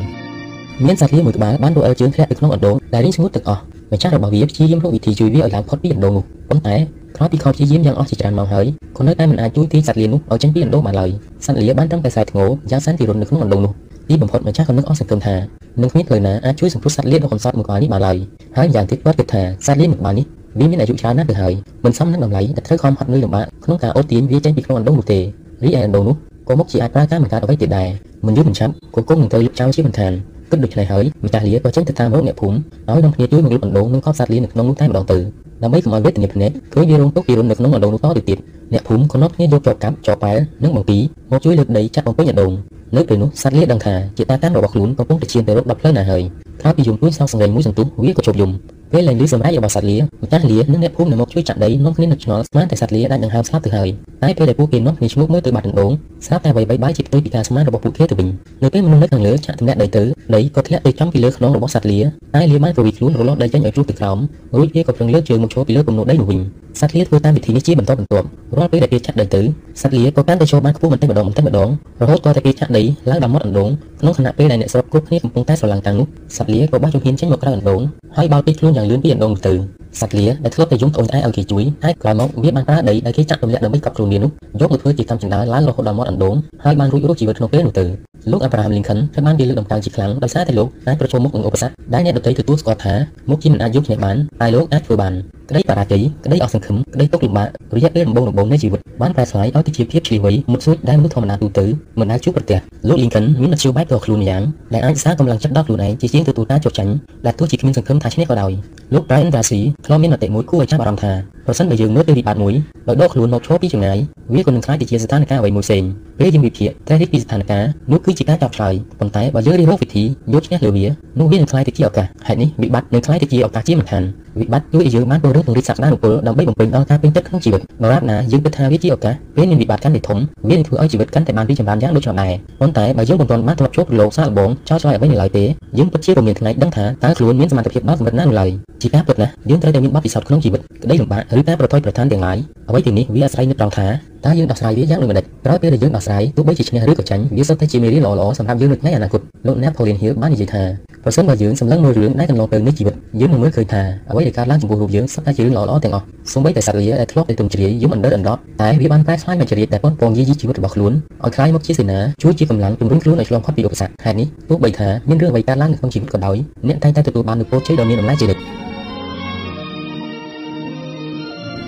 មានសត្វលាមួយក្បាលបានរអិលជើងធ្លាក់ទៅក្នុងអណ្ដូងដែលរីងស្ងួតទឹកអស់ ម្ចាស់របស់វាព្យាយាមរកវិធីជួយវាឲ្យឡើងផុតពីអណ្ដូងនោះប៉ុន្តែក្រោយពីខកព្យាយាមយ៉ាងអស់ជាច្រើនម៉ោងហើយក៏នៅតែមិនអាចជួយទាញសត្វលានោះឲ្យចេញពីអណ្ដូងបានឡើយសត្វលាបានត្រឹមតែខ្សែធ្ងោយ៉ាងសែនទីរុននៅក្នុងអណ្ដូងនោះទីបំផុតម្ចាស់ក៏នឹកអស់សង្ឃឹមថានឹងគ្មានផ្លូវណាអាចជួយសង្គ្រោះសត្វលាដ៏កំសត់មួយក្បាលនេះបានឡើយហើយយ៉ាងទៀតគាត់គិតថាសត្វលាមួយក្បាលនេះវាមានអាយុច្រើនណាស់ទៅហើយមិនសមនឹងតម្លៃដែលត្រូវខំហាត់នឿយលំបាកក្នុងការអូសទាញវាចេញពីក្នុងអណ្ដូងនោះទេរីឯអណ្ដូងនោះក៏មុខជាអាចប្រើការបង្កើតអ្វីទៀតដែរមិនយូរមិនឆាប់ក៏គង់នឹងត្រូវលុបចោលជាមិនខាន គិតដូច្នេះហើយម្ចាស់លាក៏ចេញទៅតាមរកអ្នកភូមិឲ្យនាំគ្នាជួយមកលុបអណ្ដូងនិងខប់សត្វលានៅក្នុងនោះតែម្ដងទៅដើម្បីកុំឲ្យវេទនាភ្នែកឃើញវារងទុកពីរុននៅក្នុងអណ្ដូងនោះតទៅទៀតអ្នកភូមិក៏នាំគ្នាយកចបកាប់ចបប៉ែលនិងបង្ពីមកជួយលើកដីចាក់បំពេញអណ្ដូងនៅពេលនោះសត្វលាដឹងថាជាតាកាន់របស់ខ្លួនកំពុងតែឈានទៅរកដល់ផ្លូវណាហើយក្រោយពីយំទួយសងសង្រេងមួយសន្ទុះវាក៏ជប់យំ ពេលលែងលឺសម្រែករបស់សត្វលាម្ចាស់លានិងអ្នកភូមិនៅមកជួយចាក់ដីនាំគ្នានឹកឆ្ងល់ស្មានតែសត្វលាអាចនឹងហើមស្លាប់ទៅហើយតែពេលដែលពួកគេនាំគ្នាឈ្ងោកមើលទៅបាត់ដណ្ដូងស្រាប់តែអ្វីៗបែរជាផ្ទុយពីការស្មានរបស់ពួកគេទៅវិញនៅពេលមនុស្សនៅខាងលើចាក់ទម្លាក់ដីទៅដីក៏ធ្លាក់ទៅចំពីលើខ្នងរបស់សត្វលាតែលាបានប្រវិតខ្លួនរលាស់ដីចេញឲ្យជ្រុះទៅក្រោមរួចវាក៏ប្រឹងលើកជើងមកឈរពីលើគំនរដីនោះវិញសត្វលាធ្វើតាមវិធីនេះជាបន្តបន្ទាប់រាល់ពេលដែលគេចាក់ដីទៅសត្វលាក៏កាន់តែចូលបានខ្ពស់បន្តិចម្ដងបន្តិចម្ដងរហូតទាល់តែគេចាក់ដីឡើងដល់មាត់អណ្ដូងក្នុងខណៈពេលដែលអ្នកស្រុកគ្រប់គ្នាកំពុងតែស្រឡាំងតាំងនោះសត្វលាក៏បោះជំហានចេញមកក្រៅអណ្ដូងហើយបោលពេកខ្លួនយ៉ាងលឿនពីអណ្ដូងទៅ សត្វលាដែលធ្លាប់តែយំត្អូញត្អែឲ្យគេជួយហើយក្រោយមកវាបានប្រើដីដែលគេចាក់ទម្លាក់ដើម្បីកប់ខ្លួនវានោះយកមកធ្វើជាកម្មចិន្តាឡើងរហូតដល់មាត់អណ្ដូងហើយបានរួចរស់ជីវិតក្នុងពេលនោះទៅលោក Abraham Lincoln ត្រូវបានគេលើកតម្កើងជាខ្លាំងដោយសារតែលោកអាចប្រឈមមុខនឹងឧបសគ្គដែលអ្នកដទៃទទួលស្គាល់ថាមុខជាមិនអាចយកឈ្នះបានតែលោកអាចធ្វើបានក្តីបរាជ័យក្តីអស់សង្ឃឹមក្តីទុក្ខលំបាករយៈពេលដំបូងដំបូងនៃជីវិតបានប្រែស្រាយឲ្យទៅជាភាពឆ្លៀវវៃមុតស្រួចដែលមនុស្សធម្មតាទូទៅមិនអាចជួបប្រទះលោក Lincoln មានមធ្យោបាយផ្ទាល់ខ្លួនយ៉ាងដែលអាចសារកម្លាំងចិត្តដល់ខ្លួនឯងជាជាងទទួលការចុះចាញ់ដែលទោះជាគ្មានសង្ឃឹមថាឈ្នះក៏ដោយលោក Brian Tracy ធ្លាប់មានមតិមួយគួរឲ្យចាប់អារម្មណ៍ថាប្រសិនបើយើងមើលទៅវិបត្តិមួយដោយដកខ្លួនមកឈរពីចម្ងាយវាក៏នឹងក្លាយទៅជាស្ថានភាពអ្វីមួយផ្សេងពេលយើងវិភាគតែរៀបពីស្ថានភាពនោះគឺជាការចាប់ឆ្លើយប៉ុន្តែបើយើងរៀនរកវិធីយកឈ្នះលើវានោះវានឹងក្លាយទៅជាឱកាសហេតុនេះវិបត្តិនឹងក្លាយទៅជាឱកាសជាមិនខានវិបត្តិជួយឲ្យយើងបានពង្រឹងពង្រីកសក្តានុពលដើម្បីបំពេញដល់ការពេញចិត្តក្នុងជីវិតដរាបណាយើងគិតថាវាជាឱកាសពេលមានវិបត្តិកាន់តែធំវានឹងធ្វើឲ្យជីវិតកាន់តែបានរីកចម្រើនយ៉ាងដូចនោះដែរប៉ុន្តែបើយើងមិនទាន់បានធ្លាប់ជួបប្រឡូកសាកល្បងចោលឆ្លើយអ្វីនៅឡើយទេយើងពិតជាពុំមានថ្ងៃដឹងថាតើខ្លួនមានសមត្ថភាពដល់កម្រិតណានៅឡើយជាការពិតណាស់យើងត្រូវនៅតែមានបទពិសោធន៍ក្នុងជីវិតក្តីលំបាកឬការប្រថុយប្រថានទាំងឡាយអ្វីទាំងនេះវាអាស្រ័យនៅត្រង់ថាតើយើងដោះស្រាយវាយ៉ាងដូចម្តេចក្រោយពេលដែលយើងដោះស្រាយទោះបីជាឈ្នះឬក៏ចាញ់វាសុទ្ធតែជាមេរៀនល្អៗសម្រាប់យើងនៅថ្ងៃអនាគតលោក Napoleon Hill បាននិយាយថាប្រសិនបើយើងសម្លឹងមើលរឿងដែលកន្លងទៅនៃជីវិតយើងនឹងមើលឃើញថាអ្វីដែលកើតឡើងចំពោះរូបយើងសុទ្ធតែជារឿងល្អៗទាំងអស់សូម្បីតែសត្វលាដែលធ្លាប់តែទន់ជ្រាយយំអណ្ដើតអណ្ដប់តែវាបានប្រែក្លាយមកជារាជដែលប៉ុនប៉ងយាយីជីវិតរបស់ខ្លួនឲ្យក្លាយមកជាសេនាជួយជាកម្លាំងជំរុញខ្លួនឲ្យឆ្លងផុតពីឧបសគ្គហេតុនេះទោះបីថាមានរឿងអ្វីកើតឡើងនៅក្នុងជីវិតក៏ដោយអ្នកតែងតែទទួលបាននូវពរជ័យដ៏មានតម្លៃជានិច្ច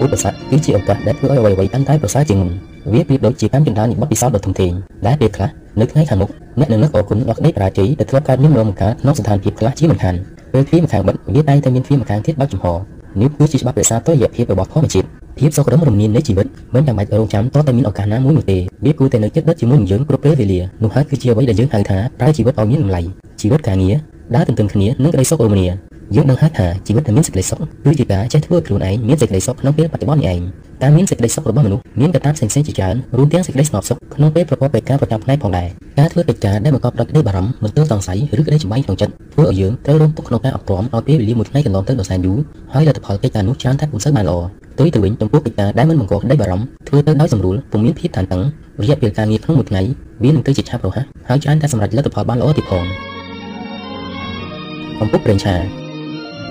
ឧបសគ្គគឺជាឱកាសដែលធ្វើឲ្យអ្វីៗកាន់តែប្រសើរជាងមុនវាប្រៀបដូចជាកម្មចន្ទានៃបទពិសោធន៍ដ៏ធំធេងដែលពេលខ្លះនៅថ្ងៃខាងមុខអ្នកនឹងនឹកអរគុណដល់ក្តីបរាជ័យដែលធ្លាប់កើតមានម្ដងម្កាលក្នុងស្ថានភាពខ្លះជាមិនខានពេលទ្វារម្ខាងបិទវាតែងតែមានទ្វារម្ខាងទៀតបើកចំហនេះគឺជាច្បាប់រក្សាតុល្យភាពរបស់ធម្មជាតិភាពសុខដុមរមនានៃជីវិតមិនចាំបាច់រងចាំតតែមានឱកាសណាមួយនោះទេវាគួរតែនៅចិត្តដិតជាមួយនឹងយើងគ្រប់ពេលវេលានោះហើយគឺជាអ្វីដែលយើងហៅថាប្រើជីវិតឲ្យមានតម្លៃជីវិតការងារដើរទន្ទឹមគ្នានឹងក្តីសុខរមនា យើងនឹងហៅថាជីវិតដែលមានសេចក្តីសុខគឺជាការចេះធ្វើខ្លួនឯងមានសេចក្តីសុខក្នុងពេលបច្ចុប្បន្ននេះឯងការមានសេចក្តីសុខរបស់មនុស្សមានកត្តាផ្សេងៗជាច្រើនរួមទាំងសេចក្តីស្ងប់សុខក្នុងពេលប្រកបដោយការប្រចាំផ្នែកផងដែរការធ្វើកិច្ចការដែលបង្កប់ដោយក្តីបារម្ភមន្ទិលសង្ស័យឬក្តីចម្បាំងក្នុងចិត្តធ្វើឲ្យយើងត្រូវរងទុក្ខក្នុងការអត់ទ្រាំឲ្យពេលវេលាមួយថ្ងៃកន្លងទៅដ៏សែនយូរហើយលទ្ធផលកិច្ចការនោះច្រើនតែពុំសូវបានល្អផ្ទុយទៅវិញចំពោះកិច្ចការដែលមិនបង្កក្តីបារម្ភធ្វើទៅដោយសម្រួលពុំមានភាពតានតឹងរយៈពេលការងារក្នុងមួយថ្ងៃវានឹងទៅជាឆាប់រហ័សហើយច្រើនតែសម្រេចលទ្ធផលបានល្អទៀតផងកំពុកប្រេងឆា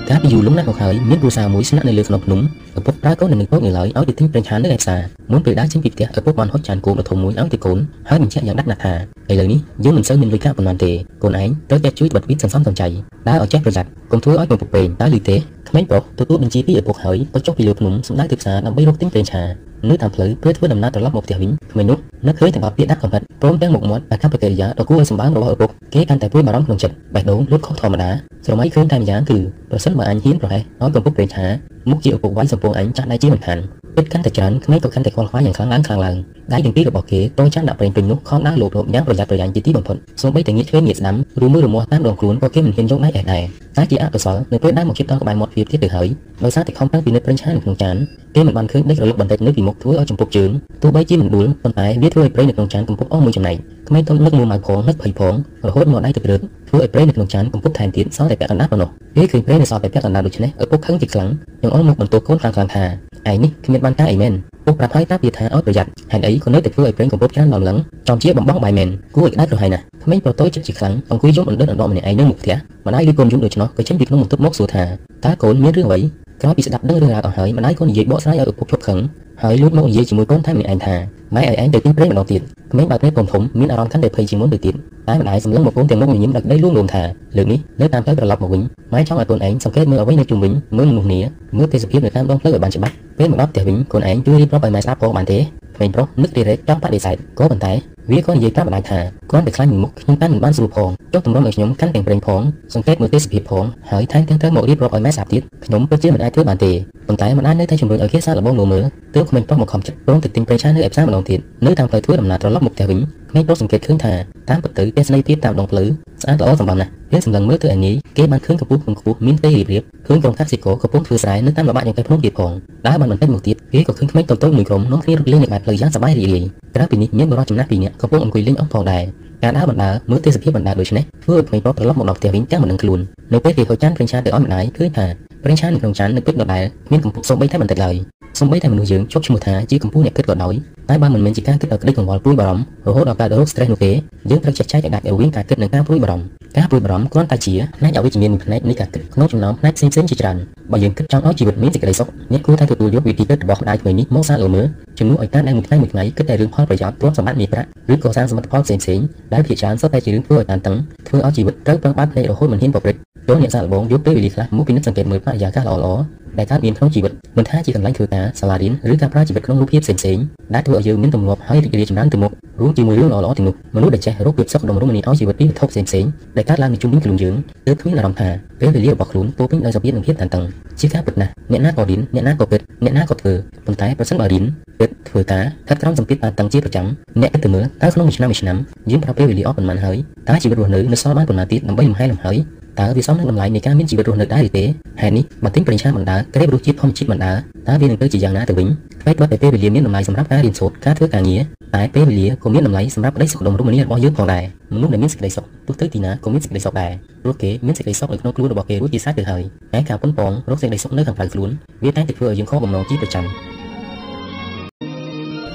កាលពីយូរលង់ណាស់មកហើយមានគ្រួសារមួយស្នាក់នៅលើខ្នងភ្នំ ឪពុកប្រើកូននៅនឹងពកនៅឡើយឲ្យទៅទិញប្រេងឆានៅឯផ្សារមុនពេលដើរចេញពីផ្ទះឪពុកបានហុចចានគោដ៏ធំមួយឲ្យទៅកូនហើយបញ្ជាក់យ៉ាងដាច់ណាស់ថាឥឡូវនេះយើងមិនសូវមានលុយកាក់ប៉ុន្មានទេកូនឯងត្រូវតែជួយបិទវិទ្យសន្សំសំចៃដើរឲ្យចេះប្រយ័ត្នកុំធ្វើឲ្យកំពុកពេងតើលឺទេក្មេងប្រុសទទួលបញ្ជាពីឪពុកហើយក៏ចុះពីលើភ្នំសម្ដៅទៅផ្សារដើម្បីរកទិញប្រេងឆានៅតាមផ្លូវពេលធ្វើដំណើរត្រឡប់មកផ្ទះវិញក្មេងនោះនឹកឃើញតែបបពាក្យដាក់កំហិតព្រមទាំងមុខមាត់អាកប្បកិរិយាដ៏គួរឲ្យសម្បើមរបស់ឪពុកគេកាន់តែព្រួយបារម្ភក្នុងចិត្តបេះដូងលូតខុសធម្មតាស្រមៃឃើញតែម្យ៉ាងគឺប្រសិនបើអញហ៊ានប្រហែសឲ្យកំពុកប្រេងឆាមុខជាឪពុកវាយសំពងអញចាស់ដៃជាមិនខានគិតកាន់តែច្រើនក្មេងក៏កាន់តែខ្វល់ខ្វាយយ៉ាងខ្លាំងឡើងខ្លាំងឡើងដៃទាំងពីររបស់គេតូចចាន់ដាក់ប្រេងពេញនោះខំដើរលោបលោបយ៉ាងប្រយ័ត្នប្រយែងជាទីបំផុតសូម្បីតែងាកឆ្វេងងាកស្ដាំឬមើលរមាស់តាមដងខ្លួនក៏គេមិនហ៊ានយកដៃឯដែរតែជាអកុសលនៅពេលដើរមកជិតដល់ក្បែរមាត់វាទៀតទៅហើយដោយសារតែខំតាំងពីនិតប្រេងឆានៅក្នុងចាន គេមិនបានឃើញដេករលកបន្តិចនៅពីមុខធ្វើឲ្យចំពុកជើងទោះបីជាមិនដួលប៉ុន្តែវាធ្វើឲ្យប្រេងនៅក្នុងចានកំពុកអស់មួយចំណែកក្មេងទុំនឹកមួម៉ៅផងនឹកភ័យផងរហូតមកដៃទៅព្រឹកធ្វើឲ្យប្រេងនៅក្នុងចានកំពុកថែមទៀតសល់តែពាក់កណ្ដាលប៉ុណ្ណោះពេលឃើញប្រេងនៅសល់តែពាក់កណ្ដាលដូច្នេះឪពុកខឹងជាខ្លាំងនឹងអល់មកបន្ទោសកូនខ្លាំងៗថាឯងនេះគ្មានបានការអីមែនពុកប្រាប់ហើយតាពីថាឲ្យប្រយ័ត្នហេតុអីក៏នៅតែធ្វើឲ្យប្រេងកំពុកច្រើនឡើងឡើងចំជាបំបងបាយមែនគួរឲ្យក្តៅក្រហាយណាស់ក្មេងប្រតូចចិត្តជាខ្លាំងអង្គុយយំអណ្ដិតអណ្ដកម្នាក់ឯងនៅមុខផ្ទះម្ដាយឮកូនយំដូច្នោះក៏ចេញពីក្នុងបន្ទប់មកសួរថាតើកូនមានរឿងអ្វី ក្រោយពីស្ដាប់ដឹងរឿងរ៉ាវអស់ហើយម្ដាយក៏និយាយបកស្រាយឲ្យឪពុកជប់ខឹងហហើយលូតមកនិយាយជាមួយកូនថែម្នាក់ឯងថាម៉ែឲ្យឯងទៅទីព្រៃម្ដងទៀតក្មេងបើព្រៃធំធំមានអារម្មណ៍កាន់តែភ័យជាងមុនទៅទៀតតែម្ដាយសម្លឹងមកកូនទាំងមុខញញឹមដឹកដីលួងលោមថាលើកនេះនៅតាមផ្លូវត្រឡប់មកវិញម៉ែចង់ឲ្យកូនឯងសង្កេតមើលអ្វីនៅជុំវិញមើលមនុស្សនាមើលទេសភាពនៅតាមដងផ្លូវឲ្យបានច្បាស់ពេលមកដល់ផ្ទះវិញកូនឯងជួយរៀបរាប់ឲ្យម៉ែស្ដាប់ផងបានទេក្មេងប្រុសនឹកទីរែកចង់បដិសេធក៏ប៉ុន្តែ វាក៏និយាយប្រាប់ម្ដាយថាគាត់តែខ្លាចមុខខ្ញុំតាមមិនបានស្រួលផងចុះទម្រាំឲ្យខ្ញុំកាន់ទាំងប្រេងផងសង្កេតមើលទេសភាពផងហើយថែមទាំងត្រូវមករៀបរាប់ឲ្យម៉ែស្ដាប់ទៀតខ្ញុំពិតជាមិនអាចធ្វើបានទេប៉ុន្តែម្ដាយនៅតែជំរុញឲ្យគេសាកល្បងមើលទើបក្មេងប្រុសមកខំចិត្តព្រមទៅទិញប្រេងឆានៅឯផ្សារម្ដងទៀតនៅតាមផ្លូវធ្វើដំណើរត្រឡប់មកផ្ទះវិញ ក្មេងប្រុសសង្កេតឃើញថាតាមពិតទៅទស្សនីយភាពតាមដងផ្លូវស្អាតល្អសម្បំណាស់ពេលសម្លឹងមើលទៅឯនេះគេបានឃើញកំពូលកំពស់មានផ្ទៃរៀបរៀបឃើញក្រុមកសិករកំពុងធ្វើស្រែនៅតាមល្បាក់យ៉ាងតែភ្នំទៀតផងដើរបានបន្តិចមកទៀតគេក៏ឃើញក្មេងតូចៗមួយក្រុមនាំគ្នារត់លេងនៅក្បែរផ្លូវយ៉ាងសប្បាយរីករាយក្រៅពីនេះមានបរិបទចំណាស់ពីរនាក់កំពុងអង្គុយលេងអុកផងដែរការដើរបណ្ដើរមើលទេសភាពបណ្ដើរដូចនេះធ្វើឲ្យក្មេងប្រុសត្រឡប់មកដល់ផ្ទះវិញទាំងមិនដឹងខ្លួននៅពេលគេហៅចានប្រេងឆាទៅឲ្យម្ដាយឃើញថាប្រេងឆានៅក្នុងចាននៅពេកដដែលមានកំពុងសូម្បីតែបន្តិចឡើយ សូម្បីតែមនុស្សយើងជប់ឈ្មោះថាជាកម្ពុជាអ្នកគិតក៏ដោយតែបើមិនមែនជាការគិតដល់ក្តីកង្វល់ព្រួយបារម្ភរហូតដល់កើតរោគ stress នោះទេយើងត្រូវចេះចែកឲ្យដាច់រវាងការគិតនិងការព្រួយបារម្ភការព្រួយបារម្ភគ្រាន់តែជាផ្នែកអវិជ្ជមានមួយផ្នែកនៃការគិតក្នុងចំណោមផ្នែកផ្សេងៗជាច្រើនបើយើងគិតចង់ឲ្យជីវិតមានសេចក្តីសុខអ្នកគួរតែទទួលយកវិធីគិតរបស់ម្ដាយក្មេងនេះមកសាកល្មើជំនួសឲ្យការដែលមួយថ្ងៃមួយថ្ងៃគិតតែរឿងផលប្រយោជន៍ទ្រព្យសម្បត្តិមាសប្រាក់ឬក៏សាងសមិទ្ធផលផ្សេងៗដែលភាគច្រើនសុទ្ធតែជារឿងធ្វើឲ្យតានតឹងធ្វើឲ្យជីវិតត្រូវប្រឹងបើកភ្នែករហូតមិនហ៊ានប្រព្រឹត្តចូលអ្នកសាកល្បងយកពេលវេលាខ្លះមកពិនិត្យសង្កេតមើលបរិយាកាសល្អៗ ដែលកើតមានក្នុងជីវិតមិនថាជាកន្លែងធ្វើការសាលារៀនឬការប្រើជីវិតក្នុងរូបភាពផ្សេងៗដែលធ្វើឲ្យយើងមានទម្លាប់ហើយរីករាយចម្រើនទៅមុខរួមជាមួយរឿងល្អៗទាំងនោះមនុស្សដែលចេះរកភាពសុខដុមរមនាឲ្យជីវិតពីវត្ថុផ្សេងៗដែលកើតឡើងនៅជុំវិញខ្លួនយើងទើបគ្មានអារម្មណ៍ថាពេលវេលារបស់ខ្លួនពោពេញដោយសភាពនិងភាពតានតឹងជាការពិតណាស់អ្នកណាក៏រៀនអ្នកណាក៏ពិតអ្នកណាក៏ធ្វើប៉ុន្តែប្រសិនបើរៀនពិតធ្វើការស្ថិតក្រោមសម្ពាធតានតឹងជាប្រចាំអ្នកគិតទៅមើលតើក្នុងមួយឆ្នាំមួយឆ្នាំយើងប្រើពេលវេលាអស់ប៉ុន្មានហើយតើជីវិតរស់នៅនៅសល់បានប៉ុន្មានទៀតដើម្បីលំហែលំហើយ តើវាសមនឹងតម្លៃនៃការមានជីវិតរស់នៅដែរឬទេហេតុនេះបើទិញប្រេងឆាបណ្ដើក្រេបរសជាតិធម្មជាតិបណ្ដើតើវានឹងទៅជាយ៉ាងណាទៅវិញថ្មីត្បិតតែពេលវេលាមានតម្លៃសម្រាប់ការរៀនសូត្រការធ្វើការងារតែពេលវេលាក៏មានតម្លៃសម្រាប់ក្តីសុខដុមរមនារបស់យើងផងដែរមនុស្សដែលមានសេចក្តីសុខទោះទៅទីណាក៏មានសេចក្តីសុខដែរព្រោះគេមានសេចក្តីសុខនៅក្នុងខ្លួនរបស់គេរួចជាស្រេចទៅហើយតែការប៉ុនប៉ងរកសេចក្តីសុខនៅខាងក្រៅខ្លួនវាតែងតែធ្វើឲ្យយើងខកបំណងជាប្រចាំ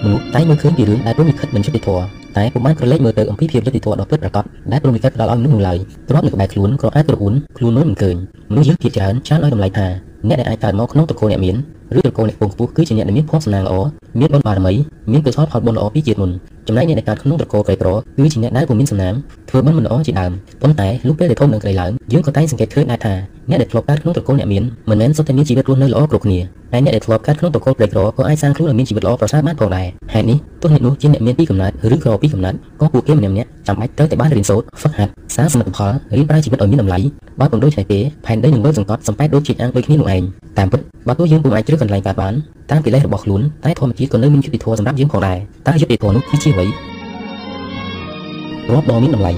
មនុស្សតែមើលឃើញពីរឿងដែលព្រមនិខិតមិនយុត្តិធម៌ តែពុំបានក្រឡេកមើលទៅអំពីភាពយុត្តិធម៌ដ៏ពិតប្រាកដដែលព្រមនិខិតផ្ដល់ឲ្យមនុស្សនោះឡើយទ្រាំនៅក្បែរខ្លួនក៏អាចប្រអ៊ុនខ្លួនមើលមិនឃើញមនុស្សយើងភាគច្រើនច្រើនឲ្យតម្លៃថាអ្នកដែលអាចកើតមកក្នុងតកូលអ្នកមានឬតកូលអ្នកពងខ្ពស់គឺជាអ្នកដែលមានភ័ព្វសំណាងល្អ មានបុណ្យបារមីមានកុសលផលបុណ្យល្អពីជាតិមុនចំណែកអ្នកដែលកើតក្នុងតកូលក្រីក្រគឺជាអ្នកដែលពុំមានសំណាងធ្វើបុណ្យមិនល្អជាដើមប៉ុន្តែលុះពេលដែលធំនឹងក្រីឡើងយើងក៏តែងសង្កេតឃើញដែរថាអ្នកដែលធ្លាប់កើតក្នុងតកូលអ្នកមានមិនមែនសុទ្ធតែមានជីវិតរស់នៅល្អគ្រប់គ្នាហើយអ្នកដែលធ្លាប់កើតក្នុងតកូលក្រីក្រក៏អាចសាងខ្លួនឲ្យមានជីវិតល្អប្រសើរបានផងដែរហេតុនេះទោះអ្នកនោះជាអ្នកមានពីកំណើតឬក្រពីកំណើតក៏ពួកគេម្នាក់ម្នាក់ចាំបាច់ត្រូវតែបានរៀនសូត្រហ្វឹកហាត់សាងសមិទ្ធផលរៀនប្រើជីវិតឲ្យមានតម្លៃបើពុំដូចតែទេផែនដីនឹងមើលសង្កត់សំប៉ែតដូចជាតិអាំងដូចគ្នានោះឯងតាមពិតបើទោះយើងពុំអាចជ្រើសកន្លែងកើតបាន តាមកិលេសរបស់ខ្លួនតែធម្មជាតិក៏នៅមានយុត្តិធម៌សម្រាប់យើងផងដែរតើយុត្តិធម៌នោះគឺជាអ្វីរាប់ដ៏មានតម្លៃ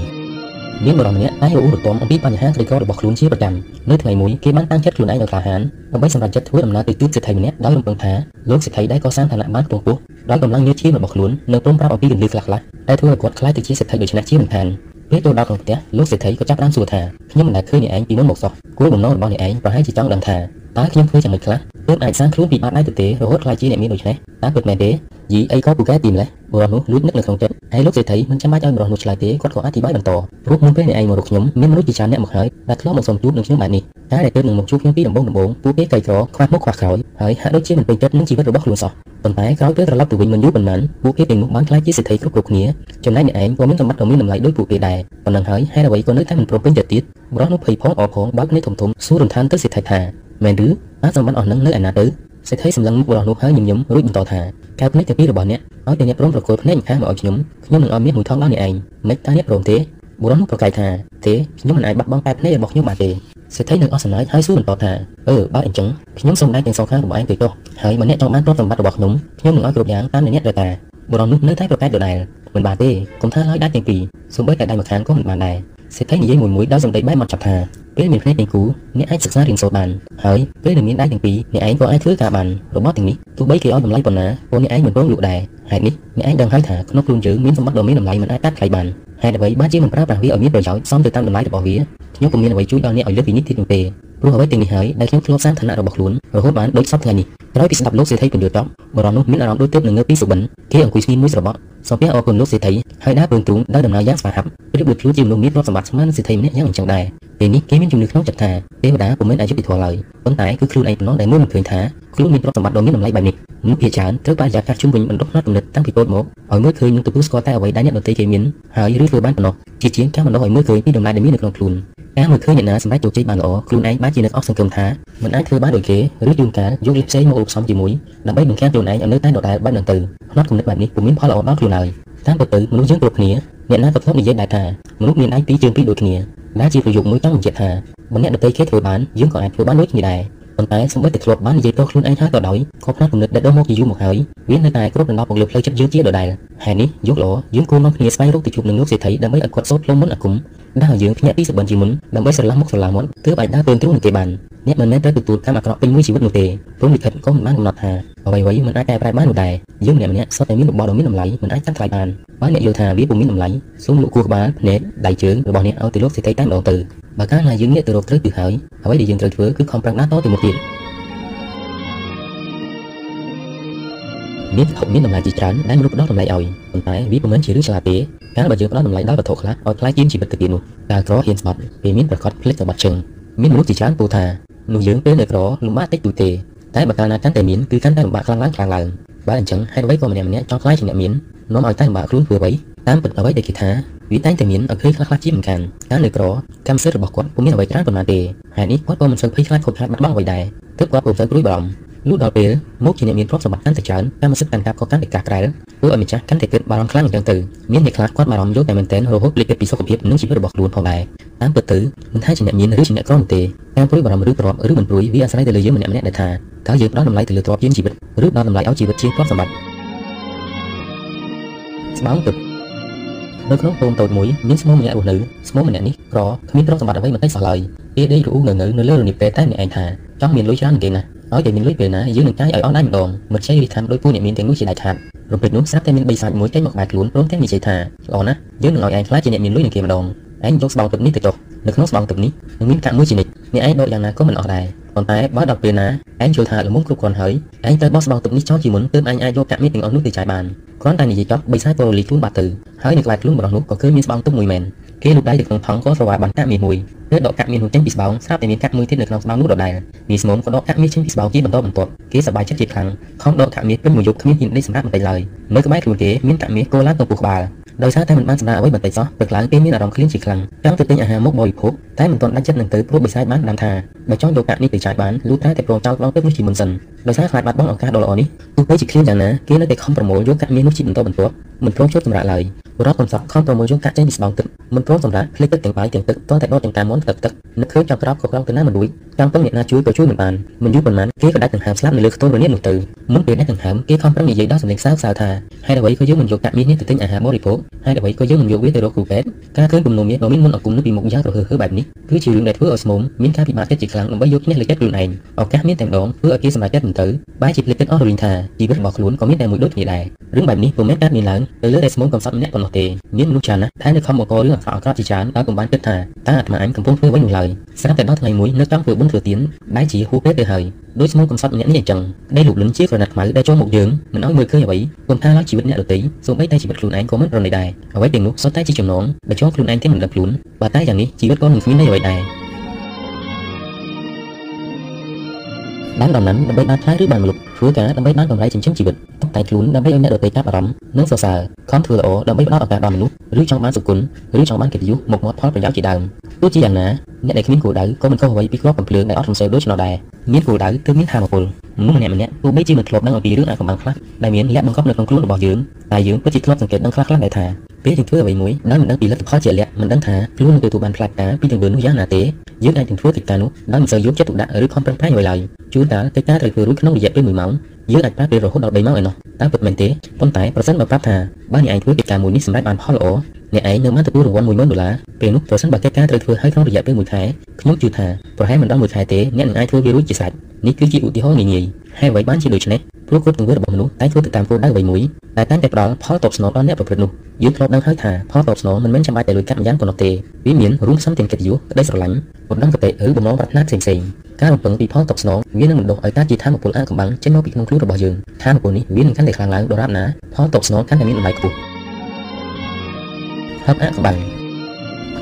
មានបរិម្នាក់តែងរអ៊ូរទាំអំពីបញ្ហាក្រីក្ររបស់ខ្លួនជាប្រចាំនៅថ្ងៃមួយគេបានតាំងចិត្តខ្លួនឯងឲ្យក្លាហានដើម្បីសម្រេចចិត្តធ្វើដំណើរទៅទូតសេដ្ឋីម្នាក់ដោយរំពឹងថាលោកសេដ្ឋីដែលកសាងឋានៈបានខ្ពង់ខ្ពស់ដោយកម្លាំងញើសឈាមរបស់ខ្លួននៅព្រមប្រាប់អំពីគន្លឹះខ្លះៗដែលធ្វើឲ្យគាត់ខ្លាចទៅជាសេដ្ឋីដូច្នេះជាមិនខានពេលចូលដល់ក្នុងផ្ទះលោកសេដ្ឋីក៏ចាប់ផ្ដើមសួរថាខ្ញុំមិនដែលឃើញអ្នកឯងពីមុនមកសោះគោលបំណងរបស់អ្នកឯងប្រហែលជាចង់ដឹងថា តើខ្ញុំធ្វើយ៉ាងម៉េចខ្លះទើបអាចសាងខ្លួនពីបាត់ដែរទៅទេរហូតខ្លាចជាអ្នកមានដូច្នេះតើពិតមែនទេយីអីក៏ពូកែទីម្លេះបរិះនោះលួចនឹកនៅក្នុងចិត្តហើយលោកសេដ្ឋីមិនចាំបាច់ឲ្យបរិះនោះឆ្លើយទេគាត់ក៏អធិប្បាយបន្តព្រោះមុនពេលអ្នកឯងមករកខ្ញុំមានមនុស្សជាច្រើនអ្នកមកហើយដែលធ្លាប់មកសុំជួបនឹងខ្ញុំបែបនេះតែដែលទើបនឹងមកជួបខ្ញុំពីដំបូងដំបូងពួកគេកៃក្រខ្វះមុខខ្វះក្រោយហើយហាក់ដូចជាមិនពេញចិត្តនឹងជីវិតរបស់ខ្លួនសោះប៉ុន្តែក្រោយពេលត្រឡប់ទៅវិញមិនយូរប៉ុន្មានពួកគេទាំងនោះបានខ្លាចជាសេដ្ឋីគ្រប់គ្រប់គ្នាចំណែកអ្នកឯងក៏មានសម្បត្តិដ៏មានតម្លៃដូចពួកគេដែរប៉ុណ្ណឹងហើយហេតុអ្វីក៏នៅតែមិនព្រមពេញចិត្តទៀតបរិះនោះភ័យផងអរផងបើកនេះធំធំសួររំខានទៅសេដ្ឋីថា មែនឬអាសម្បត្តិអស់នឹងនៅឯណាទៅសេដ្ឋីសម្លឹងមុខបរិះនោះហើយញញឹមរួចបន្តថាកែភ្នែកទាំងពីររបស់អ្នកឲ្យតែអ្នកព្រមប្រគល់ភ្នែកខាងមកឲ្យខ្ញុំខ្ញុំនឹងឲ្យមានមួយថងដល់អ្នកឯងមិនតើអ្នកព្រមទេបុរសនោះប្រកែកថាទេខ្ញុំមិនអាចបាត់បង់កែភ្នែករបស់ខ្ញុំបានទេសេដ្ឋីនឹងអស់សំណើចហើយសួរបន្តថាអឺបើអញ្ចឹងខ្ញុំសូមដៃទាំងសងខាងរបស់ឯងទៅចុះហើយបើអ្នកចង់បានទ្រព្យសម្បត្តិរបស់ខ្ញុំខ្ញុំនឹងឲ្យគ្រប់យ៉ាងតាមអ្នកត្រូវការបុរសនោះនៅតែប្រកែកដដែលមិនបានទេកុំថាឲ្យដៃទាំងពីរសូម្បីតែដៃម្ខាងក៏មិនបានដែរសេដ្ឋីនិយាយមួយមួយដោយសម្ដីបែបមកចាប់ថា ពេលមានភ្នែកទាំងគូអ្នកអាចសិក្សារៀនសូត្របានហើយពេលដែលមានដៃទាំងពីរអ្នកឯងក៏អាចធ្វើការបានរបស់ទាំងនេះទោះបីគេឲ្យតម្លៃប៉ុណ្ណាពួកអ្នកឯងមិនព្រមលក់ដែរ ហេតុនេះអ្នកឯងដឹងហើយថាក្នុងខ្លួនយើងមានសម្បត្តិដ៏មានតម្លៃមិនអាចកាត់ថ្លៃបានហេតុអ្វីបានជាមិនប្រើប្រាស់វាឲ្យមានប្រយោជន៍សមទៅតាមតម្លៃរបស់វាខ្ញុំពុំមានអ្វីជួយដល់អ្នកឲ្យលើកពីនេះទៀតនោះទេព្រោះអ្វីទាំងនេះហើយដែលខ្ញុំធ្លាប់សាងឋានៈរបស់ខ្លួនរហូតបានដូចសពថ្ងៃនេះក្រោយពីស្ដាប់លោកសេដ្ឋីពន្យល់ចប់បរិនោះមានអារម្មណ៍ដូចទើបនឹងងើបពីសុបិនគេអង្គុយស្ងៀមមួយស្របក់សូមព្រះអរគុណលោកសេដ្ឋីហើយដើរពើងទ្រូងដើរដំណើរយ៉ាងស្វាហាប់ប្រៀបដូចខ្លួនជាមនុស្សមានទ្រព្យសម្បត្តិស្មើនឹងសេដ្ឋីម្នាក់យ៉ាងអញ្ចឹងដែរពេលនេះគេមានជំនឿក្នុងចិត្តថាទេវតាពុំមែនអយុត្តិធម៌ឡើយប៉ុន្តែគឺខ្លួនឯងប៉ុណ្ណោះដែលមើលមិនឃើញថាខ្លួនមានទ្រព្យសម្បត្តិដ៏មានតម្លៃបែបនេះមនុស្សភាគច្រើនត្រូវបរិយាកាសជុំវិញបណ្ដុះផ្នែកគំនិតតាំងពីកូនមកឲ្យមើលឃើញនិងទទួលស្គាល់តែអ្វីដែលអ្នកដទៃគេមានហើយឬធ្វើបានប៉ុណ្ណោះជាជាងការបណ្ដុះឲ្យមើលឃើញពីតម្លៃដែលមាននៅក្នុងខ្លួនការមើលឃើញអ្នកណាសម្រេចជោគជ័យបានល្អខ្លួនឯងបានជានឹកអស់សង្ឃឹមថាមិនអាចធ្វើបានដូចគេឬជួនកាលយកលេខផ្សេងមកឧបសំជាមួយដើម្បីបង្ខាំខ្លួនឯងឲ្យនៅតែដដែលបែបហ្នឹងទៅផ្នត់គំនិតបែបនេះពុំមានផលល្អដល់ខ្លួនឡើយតាមពិតទៅមនុស្សយើងគ្រប់គ្នាអ្នកណាក៏ធ្លាប់និយាយដែរថាមនុស្សមានដៃពីរជើងពីរដូចគ្នាដែលជាប្រយោគមួយចង់បញ្ជាក់ថាបើអ្នកដទៃគេធ្វើបានយើងក៏អាចធ្វើបានដូចគ្នាដែរ ប៉ុន្តែសម្បីតែធ្លាប់បាននិយាយទៅខ្លួនឯងហើយក៏ដោយក៏ផ្នែកគំនិតដែលដុះមកជាយូរមកហើយវានៅតែគ្រប់ដណ្ដប់មកលើផ្លូវចិត្តយើងជាដដែលហើយនេះយកល្អយើងគួរនាំគ្នាស្វែងរកទីជួបនឹងលោកសេដ្ឋីដើម្បីឲ្យគាត់សូត្រផ្លុំមុនអាគមដែលយើងភ្ញាក់ពីសបិនជាមុនដើម្បីស្រឡះមុខស្រឡះមាត់ទើបអាចដើរពើទ្រូងនឹងគេបានអ្នកមិនមែនត្រូវទទួលកម្មអាក្រក់ពេញមួយជីវិតនោះទេព្រមលិខិតក៏មិនបានកំណត់ថាអ្វីៗមិនអាចកែប្រែបាននោះដែរយើងម្នាក់ម្នាក់សុទ្ធតែមានរបស់ដ៏មានតម្លៃមិនអាចកាត់ថ្លៃបានបើអ្នកយល់ថាវាពុំមានតម្លៃសូមលក់គូក្បាលភ្នែកដៃជើងរបស់អ្នកឲ្យទៅលោកសេដ្ឋីតែម្ដងទៅ បើកាលណាយើងងាកទៅរកត្រូវទៅហើយអ្វីដែលយើងត្រូវធ្វើគឺខំប្រឹងដើរតទៅមុខទៀតមានហុកមានតម្លៃជាច្រើនដែលមនុស្សផ្ដោតតម្លៃឲ្យប៉ុន្តែវាពុំមែនជារឿងឆ្លាតទេកាលបើយើងផ្ដោតតម្លៃដល់វត្ថុខ្លះឲ្យខ្លាចជាងជីវិតទៅទៀតនោះការក្រហ៊ានស្បត់ពេលមានប្រកាសផ្លេចសម្បត្តិជឹងមានមនុស្សជាច្រើនពោលថានោះយើងពេលនៅក្រលំបាកតិចតួចទេតែបើកាលណាកាន់តែមានគឺកាន់តែលំបាកខ្លាំងឡើងខ្លាំងឡើងបើអញ្ចឹងហេតុអ្វីក៏ម្នាក់ម្នាក់ចង់ខ្លាចជាអ្នកមាននាំឲ្យតែលំបាកខ្លួនធ្វើអ្វីតាមពិតអ្វីដែលគេថា វាតែងតែមានឲ្យឃើញខ្លះខ្លះជាមិនខានការនៅក្រកម្មសិទ្ធិរបស់គាត់ពុំមានអ្វីច្រើនប៉ុន្មានទេហេតុនេះគាត់ក៏មិនសូវភ័យខ្លាចខុសខាតបាត់បង់អ្វីដែរទើបគាត់ពុំសូវព្រួយបារម្ភលុះដល់ពេលមកជាអ្នកមានទ្រព្យសម្បត្តិកាន់តែច្រើនកម្មសិទ្ធិកាន់កាប់ក៏កាន់តែកាក្រែលធ្វើឲ្យម្ចាស់កាន់តែគិតបារម្ភខ្លាំងអញ្ចឹងទៅមានអ្នកខ្លះគាត់បារម្ភយកតែមែនទែនរហូតភ្លេចគិតពីសុខភាពនិងជីវិតរបស់ខ្លួនផងដែរតាមពិតទៅមិនថាជាអ្នកមានឬជាអ្នកក្រនោះទេការព្រួយបារម្ភឬទ្រព្យឬមិនព្រួយវាអាស្រ័យទៅលើយើងម្នាក់ម្នាក់ដែលថាតើយើងផ្ដល់តម្លៃទៅលើទ្រព្យជាងជីវិតឬផ្ដល់តម្លៃឲ្យជីវិតជាងទ្រព្យសម្បត្តិស្បោងទឹក នៅក្នុងពងតូចមួយមានស្មោម្នាក់រស់នៅស្មោម្នាក់នេះក្រគ្មានទ្រព្យសម្បត្តិអ្វីមិនតិចសោះឡើយគេដេករអ៊ូងងើនៅលើរនាបពេលតែម្នាក់ឯងថាចង់មានលុយច្រើនគេណាឲ្យតែមានលុយពេលណាយើងនឹងចាយឲ្យអស់ដៃម្ដងមិនជ័យរីថាដោយពួកអ្នកមានទាំងនោះជាដាច់ខាតរំពេចនោះស្រាប់តែមានបីសាច់មួយចេញមកក្បែរខ្លួនព្រមទាំងនិយាយថាល្អណាស់យើងនឹងឲ្យឯងខ្លាចជាអ្នកមានលុយនឹងគេម្ដងឯងយកស្បោងទឹកនេះទៅចុះនៅក្នុងស្បោងទឹកនេះនឹងមានកាក់មួយជានិច្ចអ្នកឯងដកយ៉ាងណាក៏មិនអស់ដែរប៉ុន្តែបើដល់ពេលណាឯងជឿថាល្មមគ្រប់គ្រាន់ហើយឯងត្រូវបោះស្បោងទឹកនេះចោលជាមុនទើបឯងអាចយកកាក់មាសទាំងអស់នោះទៅចាយបាន គ្រាន់តែនិយាយចប់បីសាច់ពរលីខ្លួនបាត់ទៅហើយនៅក្បែរខ្លួនបរិះនោះក៏ឃើញមានស្បោងទឹកមួយមែនគេលូកដៃទៅក្នុងថង់ក៏ស្រវាបានកាក់មាសមួយទើបដកកាក់មាសនោះចេញពីស្បោងស្រាប់តែមានកាក់មួយទៀតនៅក្នុងស្បោងនោះដដែលមីស្មុំក៏ដកកាក់មាសចេញពីស្បោងជាបន្តបន្ទាប់គេសប្បាយចិត្តជាខ្លាំងខំដកកាក់មាសពេញមួយយប់គ្មានហ៊ានដេកសម្រាប់បន្តិចឡើយនៅក្បែរខ្លួនគេមានកាក់មាសគោឡើងទៅពោះក្បាល ដោយសារតែមិនបានសម្រាប់អ្វីបន្តិចសោះព្រឹកឡើងគេមានអារម្មណ៍ឃ្លានជាខ្លាំងចង់ទៅទិញអាហារមកបរិភោគតែមិនទាន់ដាច់ចិត្តនឹងទៅព្រោះបិសាចបានដាំថាបើចង់យកកាក់នេះទៅចាយបានលូតែតែប្រងចោលបងទឹកនោះជាមុនសិនដោយសារខ្លាចបាត់បង់ឱកាសដ៏ល្អនេះទោះបីជាឃ្លានយ៉ាងណាគេនៅតែខំប្រមូលយកកាក់មាសនោះជាបន្តបន្ទាប់មិនព្រមជួយសម្រាប់ឡើយ បុរសកំសត់ខំប្រមូលយកកាក់ចេញពីស្បោងទឹកមិនព្រមសម្រាប់ភ្លេចទឹកទាំងបាយទាំងទឹកទាល់តែដកទាំងតាមមុនទឹកទឹកនឹកឃើញចង់ក្រោបក៏ក្រោបទៅណាមិនរួចចង់ពឹងអ្នកណាជួយក៏ជួយមិនបានមិនយូរប៉ុន្មានគេក៏ដាច់ដង្ហើមស្លាប់នៅលើខ្ទមរនាបនោះទៅមុនពេលដាច់ដង្ហើមគេខំប្រឹងនិយាយដល់សម្លេងសើសើថាហេតុអ្វីក៏យើងមិនយកកាក់មាសនេះទៅទិញអាហារបរិភោគហេតុអ្វីក៏យើងមិនយកវាទៅរកគ្រូពេទ្យការឃើញគំនុំមាសដ៏មានមុនអគុំនៅពីមុខយ៉ាងរហឺហឺបែបនេះគឺជារឿងដែលធ្វើឲ្យស្មុំមានការពិបាកចិត្តជាខ្លាំងដើម្បីយកឈ្នះលើចិត្តខ្លួនឯងឱកាសមានតែម្ដងធ្វើឲ្យគេសម្រេចចិត្តមិនទៅបែរជាភ្លេចចិត្តអស់រលីងថាជីវិតរបស់ខ្លួនក៏មានតែមួយដូចគ្នាដែររឿងបែបនេះពុំមែនកើតមានឡើងទៅលើតែស្មុំកំសត់ម្នាក់ប៉ុណ្ណោះទេមានមនុស្សច្រើនណាស់ដែលនៅខំបង្ករឿងអាក្រក់អាក្រក់ជាច្រើនដោយពុំបានគិតថាតើអាត្មាអញកំពុងធ្វើអ្វីនោះឡើយស្រាប់តែដល់ថ្ងៃមួយនៅចង់ធ្វើបុណ្យធ្វើទានដែលជាហួពេកទៅហើយដោយស្មុំកំសត់ម្នាក់នេះអញ្ចឹងដែលលោកលិនជាក្រណាត់ខ្មៅដែលចូលមកយើងមិនឲ្យមើលឃើញអ្វីពុំថាឡើយជីវិតអ្នកដទៃសូម្បីតែជីវិតខ្លួនឯងក៏មិនប្រណីដែរអ្វីទាំងនោះសុទ្ធតែជាចំណងដែលចូលខ្លួនឯងទាំងមិនដឹងខ្លួនបើតែយ៉ាងនេះជីវិតក៏មិនគ្មានន័យអ្វីដែរ បានដំណាំដើម្បីបានផ្លែឬបានម្លប់ធ្វើការដើម្បីបានកម្រៃចិញ្ចឹមជីវិតតែខ្លួនដើម្បីឲ្យអ្នកដទៃចាប់អារម្មណ៍និងសរសើរខំធ្វើល្អដើម្បីផ្ដល់ឱកាសដល់មនុស្សឬចង់បានសុគន្ធឬចង់បានកិត្តិយសមុខមាត់ផលប្រយោជន៍ជាដើមទោះជាយ៉ាងណាអ្នកដែលគ្មានគោលដៅក៏មិនខុសអ្វីពីគ្រាប់កំភ្លើងដែលអត់រំសេវដូចនោះដែរមានគោលដៅទើបមានធម៌ពលមនុស្សម្នាក់ម្នាក់ទោះបីជាមិនធ្លាប់ដឹងអំពីរឿងអាកំបាំងខ្លះដែលមានលាក់បង្កប់នៅក្នុងខ្លួនរបស់យើងតែយើងពិតជាធ្លាប់សង្កេតដឹងខ្លះៗដែរថា ពេលយើងធ្វើអ្វីមួយដោយមិនដឹងពីលទ្ធផលជាក់លាក់មិនដឹងថាខ្លួននឹងទទួលបានផ្លាច់ការពីទង្វើនោះយ៉ាងណាទេយើងអាចនឹងធ្វើកិច្ចការនោះដោយមិនសូវយកចិត្តទុកដាក់ឬខំប្រឹងប្រែងអ្វីឡើយជួនកាលកិច្ចការត្រូវធ្វើរួចក្នុងរយៈពេល1ម៉ោងយើងអាចប្រើពេលរហូតដល់3ម៉ោងឯណោះតើពិតមែនទេប៉ុន្តែប្រសិនបើប្រាប់ថាបើអ្នកឯងធ្វើកិច្ចការមួយនេះសម្រេចបានផលល្អ អ្នកឯងនៅបានទទួលរង្វាន់10000ដុល្លារពេលនោះប្រសិនបើកិច្ចការត្រូវធ្វើឲ្យក្នុងរយៈពេល1ខែខ្ញុំជឿថាប្រហែលមិនដល់1ខែទេអ្នកនឹងអាចធ្វើវារួចជាស្រេចនេះគឺជាឧទាហរណ៍ងាយៗហើយអ្វីបានជាដូច្នេះព្រោះគ្រប់ទង្វើរបស់មនុស្សតែធ្វើទៅតាមគោលដៅអ្វីមួយតែតែងតែផ្ដល់ផលតបស្នងដល់អ្នកប្រព្រឹត្តនោះយើងធ្លាប់ដឹងហើយថាផលតបស្នងមិនមែនចាំបាច់តែលុយកាក់ម្យ៉ាងប៉ុណ្ណោះទេវាមានរួមផ្សំទាំងកិត្តិយសក្តីស្រឡាញ់ឧត្តមគតិឬបំណងប្រាថ្នាផ្សេងៗការរំពឹងពីផលតបស្នងវានឹងបណ្ដុះឲ្យកើតជាធម៌ពលអាកំបាំងចេញមកពីក្នុងខ្លួនរបស់យើងធម៌ពលនេះវានឹងកាន់តែខ្លាំងឡើងដរាបណាផលតបស្នងកាន់តែមានតម្លៃខ្ពស់ ហឹបអា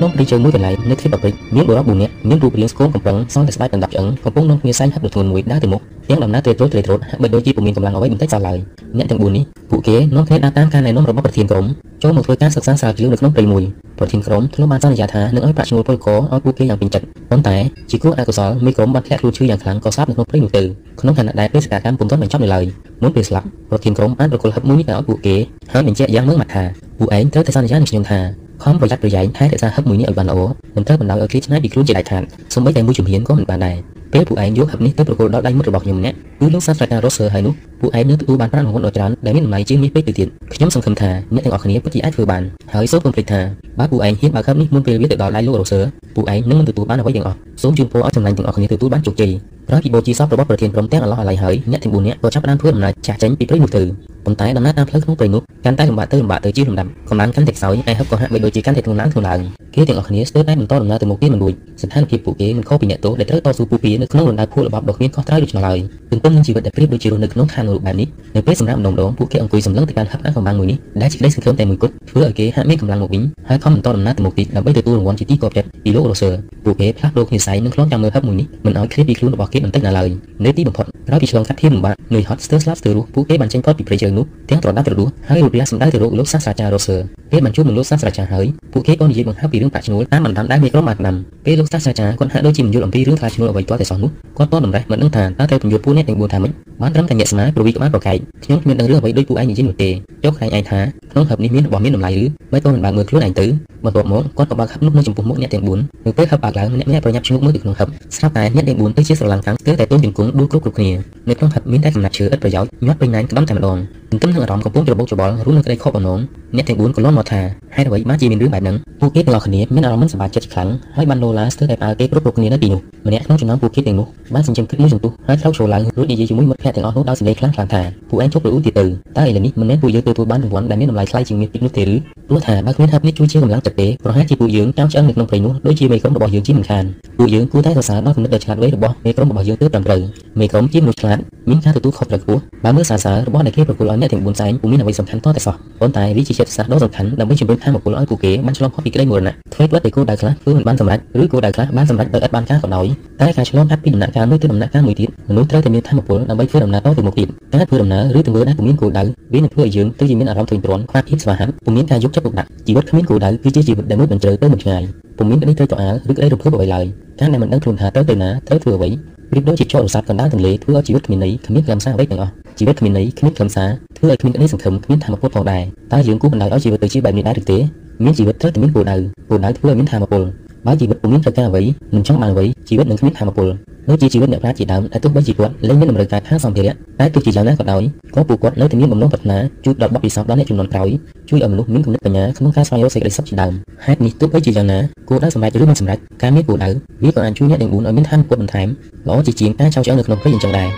កំបាំងផក្នុងព្រៃជើងមួយកន្លែងនៅទ្វីបអាហ្វ្រិកមានបុរស4នាក់មានរូបរាងស្គមកំប្រឹងសងតែស្បែកដណ្ដប់ឆ្អឹងកំពុងនាំគ្នាសែងហឹបរធ្ងន់មួយដើរទៅមុខទាំងដំណើរត្រេកត្រោតត្រេកត្រោតហាក់បីដូចជាពុំមានកម្លាំងអ្វីបន្តិចសោះឡើយអ្នកទាំង4នេះពួកគេនាំគ្នាដើរតាមការណែនាំរបស់ប្រធានក្រុមចូលមកធ្វើការសិក្សាស្រាវជ្រាវនៅក្នុងព្រៃមួយប្រធានក្រុមធ្លាប់បានសន្យាថានឹងឲ្យប្រាក់ឈ្នួលពលករឲ្យពួកគេយ៉ាងពេញចិត្តប៉ុន្តែជាគួរអកុសលមេក្រុមបានធ្លាក់ខ្លួនឈឺយ៉ាងខ្លាំងក៏ស្លាប់នៅក្នុងព្រៃនោះទៅក្នុងខណៈដែលបេសកកម្មពុំទាន់បញ្ចប់នៅឡើយមុនពេលស្លាប់ប្រធានក្រុមបានប្រគល់ហឹបមួយនេះទៅឲ្យពួកគេហើយបញ្ជាក់យ៉ាងម៉ឺងម៉ាត់ថាពួកឯងត្រូវតែសន្យានឹងខ្ញុំថា ខំប្រយ័ត្នប្រយែងថែរក្សាហឹបមួយនេះឲ្យបានល្អមិនត្រូវបណ្ដោយឲ្យគេឆ្នៃពីខ្លួនជាដាច់ខាតសូម្បីតែមួយជំហានក៏មិនបានដែរពេលពួកឯងយកហឹបនេះទៅប្រគល់ដល់ដៃមិត្តរបស់ខ្ញុំម្នាក់គឺលោកសាស្ត្រាចារ្យរ៉ូសឺហើយនោះពួកឯងនឹងទទួលបានប្រាក់រង្វាន់ដ៏ច្រើនដែលមានតម្លៃជាងនេះពេកទៅទៀតខ្ញុំសង្ឃឹមថាអ្នកទាំងអស់គ្នាពិតជាអាចធ្វើបានហើយសូមកុំភ្លេចថាបើពួកឯងហ៊ានបើកហឹបនេះមុនពេលវាទៅដល់ដៃលោករ៉ូសឺពួកឯងនឹងមិនទទួលបានអ្វីទាំងអស់សូមជូនពរឲ្យចំណែងទាំងអស់គ្នាទទួលបានជោគជ័យក្រោយពីបូជាសពរបស់ប្រធានក្រុមទាំងអឡោះអាឡៃហើយអ្នកទាំង4នាក់ក៏ចាប់ផ្ដើមធ្វើដំណើរចាស់ចេញពីព្រៃនោះទៅប៉ុន្តែដំណើរតាមផ្លូវក្នុងព្រៃនោះកាន់តែលំបាកទៅលំបាកទៅជាលំដាប់កម្លាំងកាន់តែខ្សោយឯហឹបក៏ហាក់បីដូចជាកាន់តែធ្ងន់ឡើងធ្ងន់ឡើងគេទាំងអស់គ្នាស្ទើរតែបន្តដំណើរទៅមុខទៀតមិនរួចស្ថានភាពពួកគេមិនខុសពីអ្នកទោសដែលត្រូវតស៊ូពុះពៀនៅក្នុងរណ្ដៅភូលរបបដ៏គ្មានខុសត្រូវដូច្នោះឡើយទន្ទឹមនឹងជីវិតដែលប្រៀបដូចជារស់នៅក្នុងឋាននរកបែបនេះនៅពេលសម្រាប់ម្ដងម្ដងពួកគេអង្គុយសម្លឹងទៅកាន់ហឹបអាកំបាំងមួយនេះដែលជាក្តីសង្ឃឹមតែមួយគត់ធ្វើឲ្យគេហាក់មានកម្លាំងមកវិញហើយខំបន្តដំណើរទៅមុខទៀតដើម្បីទទួលរង្វាន់ជាទីគាប់ចិត្តពីលោករ៉ូសឺពួកគេផ្លាស់ប្ដូរគ្នាស័យនឹងខ្លួនចាំមើលហឹបមួយនេះមិនឲ្យឃ្លាតពីខ្លួនរបស់គេបន្តិចណាឡើយនៅទីបំផុតក្រោយពីឆ្លងកាត់ធៀបលំបាកនឿយហត់ស្ទើរស្លាប់ស្ទើររស់ពួកគេបានចេញផុតពីព្រៃជើងនោះទាំងត្រដាប់ត្រដួសហើយរូបរាងសម្ដៅទៅរកលោកសាស្ត្រាចារ្យរ៉ូសឺពេលបានជួបនឹងលោកសាស្ត្រាចារ្យហើយពួកគេក៏និយាយបង្ហើបពីរឿងប្រាក់ឈ្នួលតាមបណ្ដាំដែលមេក្រុមបានដាំពេលលោកសាស្ត្រាចារ្យគាត់ហាក់ដូចជាមិនយល់អំពីរឿងថ្លៃឈ្នួលអ្វីទាល់តែសោះនោះគាត់តតម្រេះមិនដឹងថាតើត្រូវពន្យល់ពួកអ្នកទាំង4ថាម៉េចបានត្រឹមតែញាក់ស្មាប្រវីក្បាលប្រកែកខ្ញុំគ្មានដឹងរឿងអ្វីដូចពួកឯងនិយាយនោះទេចុះឯងឯងថាក្នុងហឹបនេះមានរបស់មានតម្លៃឬមិនក៏មិនបានមើលខ្លួនឯងទៅបន្ទាប់មកគាត់ក៏បើកហឹបនោះនៅចំពោះមុខអ្នកទាំង4នៅពេលហឹបបើកឡើងម្នាក់ម្នាក់ប្រញាប់ឈ្ងោកមើលទៅក្នុងហឹបស្រាប់តែអ្នកទាំង4ទៅជាស្រឡាំងខាងស្ទើរតែទន់ជង្គង់ដួលគ្រប់គ្រប់គ្នានៅក្នុងហឹបមានតែកំណាត់ឈើឥតប្រយោជន៍ញាត់ពេញណែនក្តំតែម្ដងទន្ទឹមនឹងអារម្មណ៍កំពុងច្របូកច្របល់រួមនឹងក្តីខកបំណងអ្នកទាំង4ក៏លន់មកថាហេតុអ្វីបានជាមានរឿងបែបហ្នឹងពួកគេទាំងអស់គ្នាមានអារម្មណ៍មិនសប្បាយចិត្តខ្លាំងហើយបានលោឡាស្ទើរតែប្រើគេគ្រប់គ្រប់គ្នានៅទីនោះម្នាក់ក្នុងចំណោមពួកគេទាំងនោះបានសញ្ជឹមគិតមួយសន្ទុះហើយស្រោកឈរឡើងរួចនិយាយជាមួយមិត្តភក្តិទាំងអស់នោះដោយសម្លេងខ្លាំងខ្លាំងថាពួកឯងជប់រអ៊ូទៀតទៅតើឥឡូវនេះមិនមែនពួកយើងទទួលបានរង្វាន់ដែលមានតម្លៃថ្លៃជាងមាសពេកនោះទេឬព្រោះថាបើគ្មានហឹបនេះជួយជាកម្លាំងចិត្តទេប្រហែលជាពួកយើងចាំឆ្អឹងនៅក្នុងព្រៃនោះដូចជាមេក្រុមរបស់យើងជាមិនខានពួកយើងគួរតែសរសើរដល់គំនិតដ៏ឆ្លាតវៃរបស់មេក្រុមរបស់យើងទើបត្រឹមត្រូវមេក្រុមជាមនុស្សឆ្លាតមានការទទួលខុសត្រូវខ្ពស់បើមើលសារសើររបស់ដែលគេប្រគល់ឲ្យអ្នកទាំង4សែងពុំមានអ្វីសំខាន់តតែសោះប៉ុន្តែវាជាចិត្តសាស្ត្រដ៏សំខាន់ដើម្បីជំរុញថាមពលឲ្យពួកគេបានឆ្លងផុតពីក្តីមរណៈធ្វើផ្លិតពីគោលដៅខ្លះធ្វើមិនបានសម្រេចឬគោលដៅខ្លះបានសម្រេចដោយឥតបានការក៏ដោយតែការឆ្លងកាត់ពីដំណាក់កាលមួយទៅដំណាក់កាលមួយទៀតមនុស្សត្រូវតែមានធម៌ពលដើម្បីធ្វើដំណើរតទៅមុខទៀតការធ្វើដំណើរឬទង្វើដែលពុំមានគោលដៅវានឹងធ្វើឲ្យយើងទៅជាមានអារម្មណ៍ធុញទ្រាន់ខ្វះភាពស្វាហាប់ពុំមានការយកចិត្តទុកដាក់ជីវិតគ្មានគោលដៅគឺជាជីវិតដែលមួយមិនជ្រៅទៅមិនឆ្ងាយពុំមានក្តីត្រូវតអាលឬក្តីរំភើបអ្វីឡើយការដែលមិនដឹងខ្លួនថាត្រូវទៅណាត្រូវធ្វើអ្វីប្រៀបដូចជាជាប់រស័ព្ទកណ្ដាលទន្លេធ្វើឲ្យជីវិតគ្មានន័យគ្មានខ្លឹមសារអ្វីទាំងអស់ជីវិតគ្មានន័យគ្មានខ្លឹមសារធ្វើឲ្យគ្មានក្តីសង្ឃឹមគ្មានធម៌ពុទ្ធផងដែរតើយើងគួរបណ្ដោយឲ្យជីវិតទៅជាបែបនេះដែរឬទេមានជីវិតត្រូវតែមានគោលដៅគោលដៅធ្វើឲ្យមានធម៌ពល បើជីវិតពុំមានត្រូវការអ្វីមិនចង់បានអ្វីជីវិតនឹងគ្មានធម៌ពលដូចជាជីវិតអ្នកប្រាជ្ញជាដើមដែលទោះបីជាគាត់លែងមានតម្រូវការខាងសម្ភារៈតែទោះជាយ៉ាងណាក៏ដោយក៏ពួកគាត់នៅតែមានបំណងប្រាថ្នាជួយដល់បទពិសោធន៍ដល់អ្នកចំនួនក្រោយជួយឲ្យមនុស្សមានគំនិតបញ្ញាក្នុងការស្វែងរកសេចក្តីសុខជាដើមហេតុនេះទោះបីជាយ៉ាងណាគោលដៅសម្រេចឬមិនសម្រេចការមានគោលដៅវាក៏អាចជួយអ្នកទាំង4ឲ្យមានឋានពុតបន្ថែមល្អជាជាងការចោលឆ្អឹងនៅក្នុងព្រៃអញ្ចឹងដែរ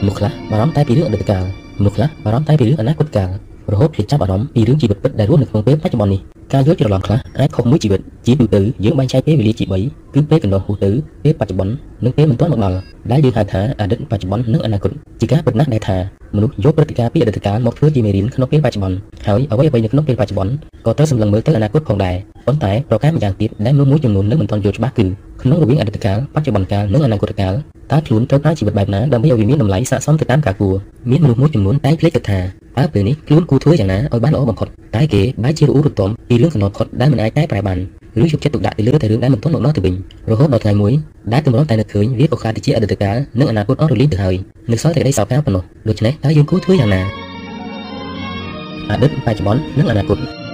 មនុស្សខ្លះបារម្ភតែពីរឿងអតីតកាលមនុស្សខ្លះបារម្ភតែពីរឿងអនាគតកាល រហូតភ្លេចចាប់អារម្មណ៍ពីរឿងជីវិតពិតដែលរស់នៅក្នុងពេលបច្ចុប្បន្ននេះការយល់ច្រឡំខ្លះអាចខុសមួយជីវិតជាទូទៅយើងបែងចែកពេលវេលាជា3គឺពេលកន្លងហួសទៅពេលបច្ចុប្បន្ននិងពេលមិនទាន់មកដល់ដែលយើងហៅថាអតីតបច្ចុប្បន្ននិងអនាគតជាការពិតណាស់ដែលថាមនុស្សយកព្រឹត្តិការណ៍ពីអតីតកាលមកធ្វើជាមេរៀនក្នុងពេលបច្ចុប្បន្នហើយអ្វីអ្វីនៅក្នុងពេលបច្ចុប្បន្នក៏ត្រូវសម្លឹងមើលទៅអនាគតផងដែរប៉ុន្តែប្រការម្យ៉ាងទៀតដែលមនុស្សមួយចំនួននៅមិនទាន់យល់ច្បាស់គឺក្នុងរវាងអតីតកាលបច្ចុប្បន្នកាលនិងអនាគតកាល តើខ្លួនត្រូវប្រើជីវិតបែបណាដើម្បីឲ្យវាមានតម្លៃស័ក្តិសមទៅតាមការគួរមានមនុស្សមួយចំនួនតែភ្លេចគិតថាតើពេលនេះខ្លួនគួរធ្វើយ៉ាងណាឲ្យបានល្អបំផុតតែគេបែរជារអ៊ូរទាំពីរឿងកណ្ដោផុតដែលមិនអាចកែប្រែបានឬយកចិត្តទុកដាក់ទៅលើតែរឿងដែលមិនទាន់មកដល់ទៅវិញរហូតដល់ថ្ងៃមួយដែលទម្រាំតែនឹកឃើញវាក៏ខ្លាចទៅជាអតីតកាលនិងអនាគតអស់រលីងទៅហើយនៅសល់តែក្តីសោកសៅប៉ុណ្ណោះដូច្នេះតើយើងគួរធ្វើយ៉ាងណាអតីតបច្ចុប្បន្ននិងអនាគត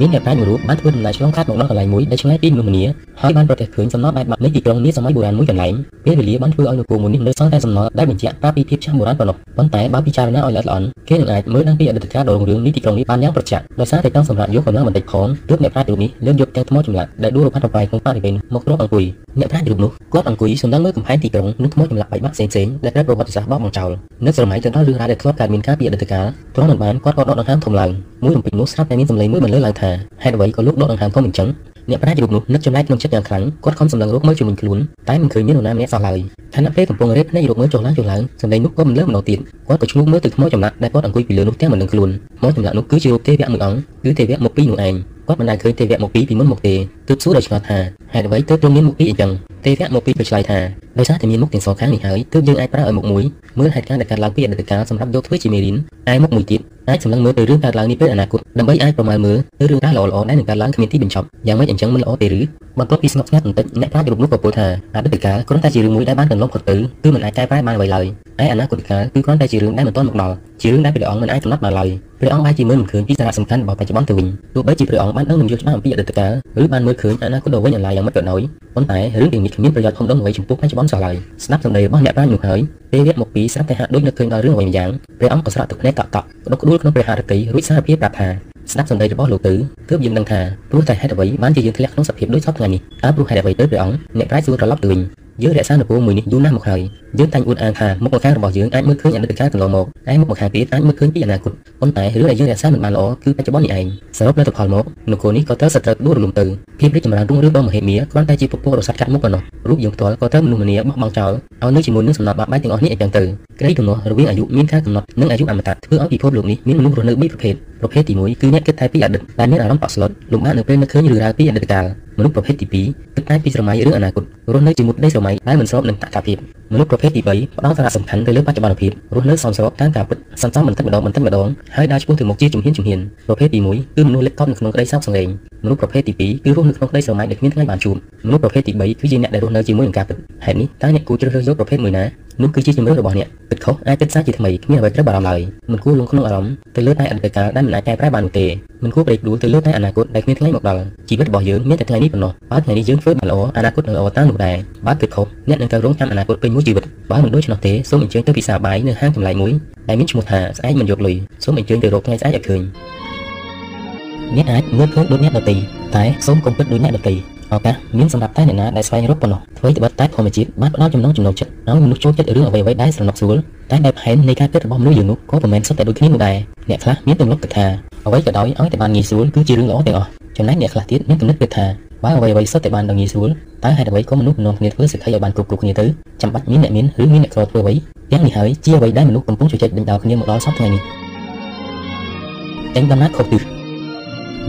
មានអ្នកប្រាជ្ញមួយរូបបានធ្វើដំណើរឆ្លងកាត់មកដល់កន្លែងមួយដែលឆ្ងាយពីមនុស្សម្នាហើយបានប្រទះឃើញសំណល់បែបបាក់នៃទីក្រុងនាសម័យបុរាណមួយកន្លែងពេលវេលាបានធ្វើឲ្យនគរមួយនេះនៅសល់តែសំណល់ដែលបញ្ជាក់ប្រាប់ពីភាពចាស់បុរាណប៉ុណ្ណោះប៉ុន្តែបើពិចារណាឲ្យល្អិតល្អន់គេនឹងអាចមើលដឹងពីអតីតកាលដ៏រុងរឿងនៃទីក្រុងនេះបានយ៉ាងប្រចាំដោយសារតែចង់សម្រាប់យកកម្លាំងបន្តិចផងទើបអ្នកប្រាជ្ញរូបនេះលើកយកទាំងថ្មចម្លាក់ដែលដួលរផាត់របាយក្នុងបរិវេណមកទ្រាំអង្គុយអ្នកប្រាជ្ញរូបនោះគាត់អង្គុយសំដៅមើលកំផែងទីក្រុងនិងថ្មចម្លាក់បែបបាក់ផ្សេងៗដែលត្រូវប្រវត្តិសាស្ត្របោកបង្ចោលនៅសម័យទៅដល់រឿងរ៉ាវដែលធ្លាប់កើតមានការពីអតីតកាលទ្រាំមិនបានគាត់ក៏ដកដង្ហើមធំឡើងមួយរំពេចនោះស្រាប់តែមានសម្លេងមួយបន្លឺឡើងថាហេតុអ្វីក៏លោកដកដង្ហើមធំអញ្ចឹងអ្នកប្រាជ្ញរូបនោះនឹកចំណាយក្នុងចិត្តយ៉ាងខ្លាំងគាត់ខំសម្លឹងរកមើលជុំវិញខ្លួនតែមិនឃើញមាននរណាម្នាក់សោះឡើយខណៈពេលកំពុងរេបភ្នែករកមើលចុះឡើងចុះឡើងសម្លេងនោះក៏មិនលើម្ដងទៀតគាត់ក៏ឆ្លួតមើលទៅថ្មចម្លាក់ដែលគាត់អង្គុយពីលើនោះទាំងមិនដឹងខ្លួនថ្មចម្លាក់នោះគឺជារូបទេវៈមួយអង្គគឺទេវៈមកពីនោះឯង គាត់មិនដែលឃើញទេវៈមកពីពីមុនមកទេទើបសួរដោយឆ្ងល់ថាហេតុអ្វីទើបទ្រង់មានមុខពីរអញ្ចឹងទេវៈមកពីក៏ឆ្លើយថាដោយសារតែមានមុខទាំងសងខាងនេះហើយទើបយើងអាចប្រើឲ្យមុខមួយមើលហេតុការណ៍ដែលកើតឡើងពីអតីតកាលសម្រាប់យកធ្វើជាមេរៀនឯមុខមួយទៀតអាចសម្លឹងមើលទៅរឿងកើតឡើងនេះពេលអនាគតដើម្បីអាចប្រមាលមើលទៅរឿងរ៉ាវល្អៗដែលនឹងកើតឡើងគ្មានទីបញ្ចប់យ៉ាងម៉េចអញ្ចឹងមិនល្អទេឬបន្ទាប់ពីស្ងប់ស្ងាត់បន្តិចអ្នកប្រាជ្ញរូបនោះក៏ពោលថាអតីតកាលគ្រាន់តែជារឿងមួយដែលបានកន្លងផុតទៅគឺមិនអាចកែប្រែបានអ្វីឡើយឯអនាគតកាលគឺគ្រាន់តែជារឿងដែលមិនទាន់មកដល់ ជារឿងដែលព្រះអង្គមិនអាចកំណត់បានឡើយព្រះអង្គអាចជាមើលមិនឃើញពីសារៈសំខាន់របស់បច្ចុប្បន្នទៅវិញទោះបីជាព្រះអង្គបានដឹងនឹងយល់ច្បាស់អំពីអតីតកាលឬបានមើលឃើញអនាគតដ៏វិញអន្លាយយ៉ាងម៉េចក៏ដោយប៉ុន្តែរឿងទាំងនេះគ្មានប្រយោជន៍ធំដុំអ្វីចំពោះបច្ចុប្បន្នសោះឡើយស្ដាប់សម្ដីរបស់អ្នកប្រាជ្ញនោះហើយពេលវគ្គមកពីស្រាប់តែហាក់ដូចនឹកឃើញដល់រឿងអ្វីម្យ៉ាងព្រះអង្គក៏ស្រក់ទឹកភ្នែកតក់តក់ក្តុកក្តួលក្នុងព្រះハរតីរួចសារភាពប្រាប់ថាស្ដាប់សម្ដីរបស់លោកទៅទើបយើងដឹងថាព្រោះតែហេតុអ្វីបានជាយើងធ្លាក់ក្នុងសភាពដូចសពថ្ងៃនេះតើព្រោះហេតុអ្វីទៅព្រះអង្គអ្នកប្រាជ្ញសួរត្រឡប់ទៅវិញ យើងរក្សានូវពូមួយនេះយូរណាស់មកហើយយើងតែងអួតអាងថាមុខម្ខាងរបស់យើងអាចមើលឃើញអតីតកាលកន្លងមកតែមុខម្ខាងទៀតអាចមើលឃើញពីអនាគតប៉ុន្តែរឿងដែលយើងរក្សាមិនបានល្អគឺបច្ចុប្បន្ននេះឯងសរុបនៅទៅផលមកនគរនេះក៏ត្រូវសត្រូវដួលរលំទៅភាពរីកចម្រើនរុងរឿងរបស់មហេមាគ្រាន់តែជាពពុះរស័ព្ទកាត់មុខប៉ុណ្ណោះរូបយើងផ្ទាល់ក៏ត្រូវមនុស្សម្នាបោះបង់ចោលឲ្យនៅជាមួយនឹងសំណត់បាក់បែកទាំងអស់នេះអញ្ចឹងទៅក្រីកំណោះរវាងអាយុមានការកំណត់និងអាយុអមតៈធ្វើឲ្យពិភពលោកនេះមានមនុស្សរស់នៅ3ប្រភេទប្រភេទទី1គឺអ្នកគិតតែពីអតីតដែលមានអារម្មណ៍តក់ស្លុតលំបាកនៅពេលនឹកឃើញរឿងរ៉ាវពីអតីតកាល មនុស្សប្រភេទទី2គិតតែពីស្រមៃឬអនាគតរស់នៅជាមួយដីស្រមៃដែលមិនស្របនឹងតថភាពមនុស្សប្រភេទទី3ផ្ដោតសារៈសំខាន់ទៅលើបច្ចុប្បន្នភាពរស់នៅសមស្របតាមការពិតសន្សំបន្តិចម្ដងបន្តិចម្ដងហើយដើរឆ្ពោះទៅមុខជាជំហានជំហានប្រភេទទី1គឺមនុស្សលិចកប់នៅក្នុងក្តីសោកសង្រេងមនុស្សប្រភេទទី2គឺរស់នៅក្នុងក្តីស្រមៃដែលគ្មានថ្ងៃបានជួបមនុស្សប្រភេទទី3គឺជាអ្នកដែលរស់នៅជាមួយនឹងការពិតហេតុនេះតើអ្នកគួរជ្រើសរើសយកប្រភេទមួយណា នោះគឺជាជំរឿនរបស់អ្នកពិតខុសអាចគិតសាជាថ្មីគ្មានអ្វីត្រូវបារម្ភឡើយមិនគួរលងក្នុងអារម្មណ៍ទៅលើតែអតីតកាលដែលមិនអាចកែប្រែបាននោះទេមិនគួរប្រេកដួលទៅលើតែអនាគតដែលគ្មានថ្ងៃមកដល់ជីវិតរបស់យើងមានតែថ្ងៃនេះប៉ុណ្ណោះបើថ្ងៃនេះយើងធ្វើបានល្អអនាគតនឹងល្អតាមនោះដែរបើគិតខុសអ្នកនឹងត្រូវរងចាំអនាគតពេញមួយជីវិតបើមិនដូច្នោះទេសូមអញ្ជើញទៅពិសាបាយនៅហាងចម្លែកមួយដែលមានឈ្មោះថាស្អែកមិនយកលុយសូមអញ្ជើញទៅរកថ្ងៃស្អែកឲ្យឃើញ អ្នកអាចមើលឃើញដូចអ្នកដទៃតែសូមកុំគិតដូចអ្នកដទៃឱកាសមានសម្រាប់តែអ្នកណាដែលស្វែងរកប៉ុណ្ណោះធ្វើត្បិតតែធម្មជាតិបានផ្ដល់ចំណងចំណូលចិត្តឲ្យមនុស្សចូលចិត្តរឿងអ្វីៗដែលស្រណុកស្រួលតែបែបហែននៃការគិតរបស់មនុស្សយើងនោះក៏មិនមែនសុទ្ធតែដូចគ្នានោះដែរអ្នកខ្លះមានទម្លាប់គិតថាអ្វីក៏ដោយឲ្យតែបានងាយស្រួលគឺជារឿងល្អទាំងអស់ចំណែកអ្នកខ្លះទៀតមានគំនិតគិតថាបើអ្វីៗសុទ្ធតែបានដល់ងាយស្រួលតើហេតុអ្វីក៏មនុស្សនាំគ្នាធ្វើសេដ្ឋីឲ្យបានគ្រប់គ្រប់គ្នាទៅចាំបាច់មានអ្នកមានឬមានអ្នកក្រធ្វើអ្វីទាំងនេះហើយជាអ្វីដែលមនុស្សកំពុងជជែកដេញដោលគ្នាមកដល់សពថ្ងៃនេះតែដំណាក់ខុសទិស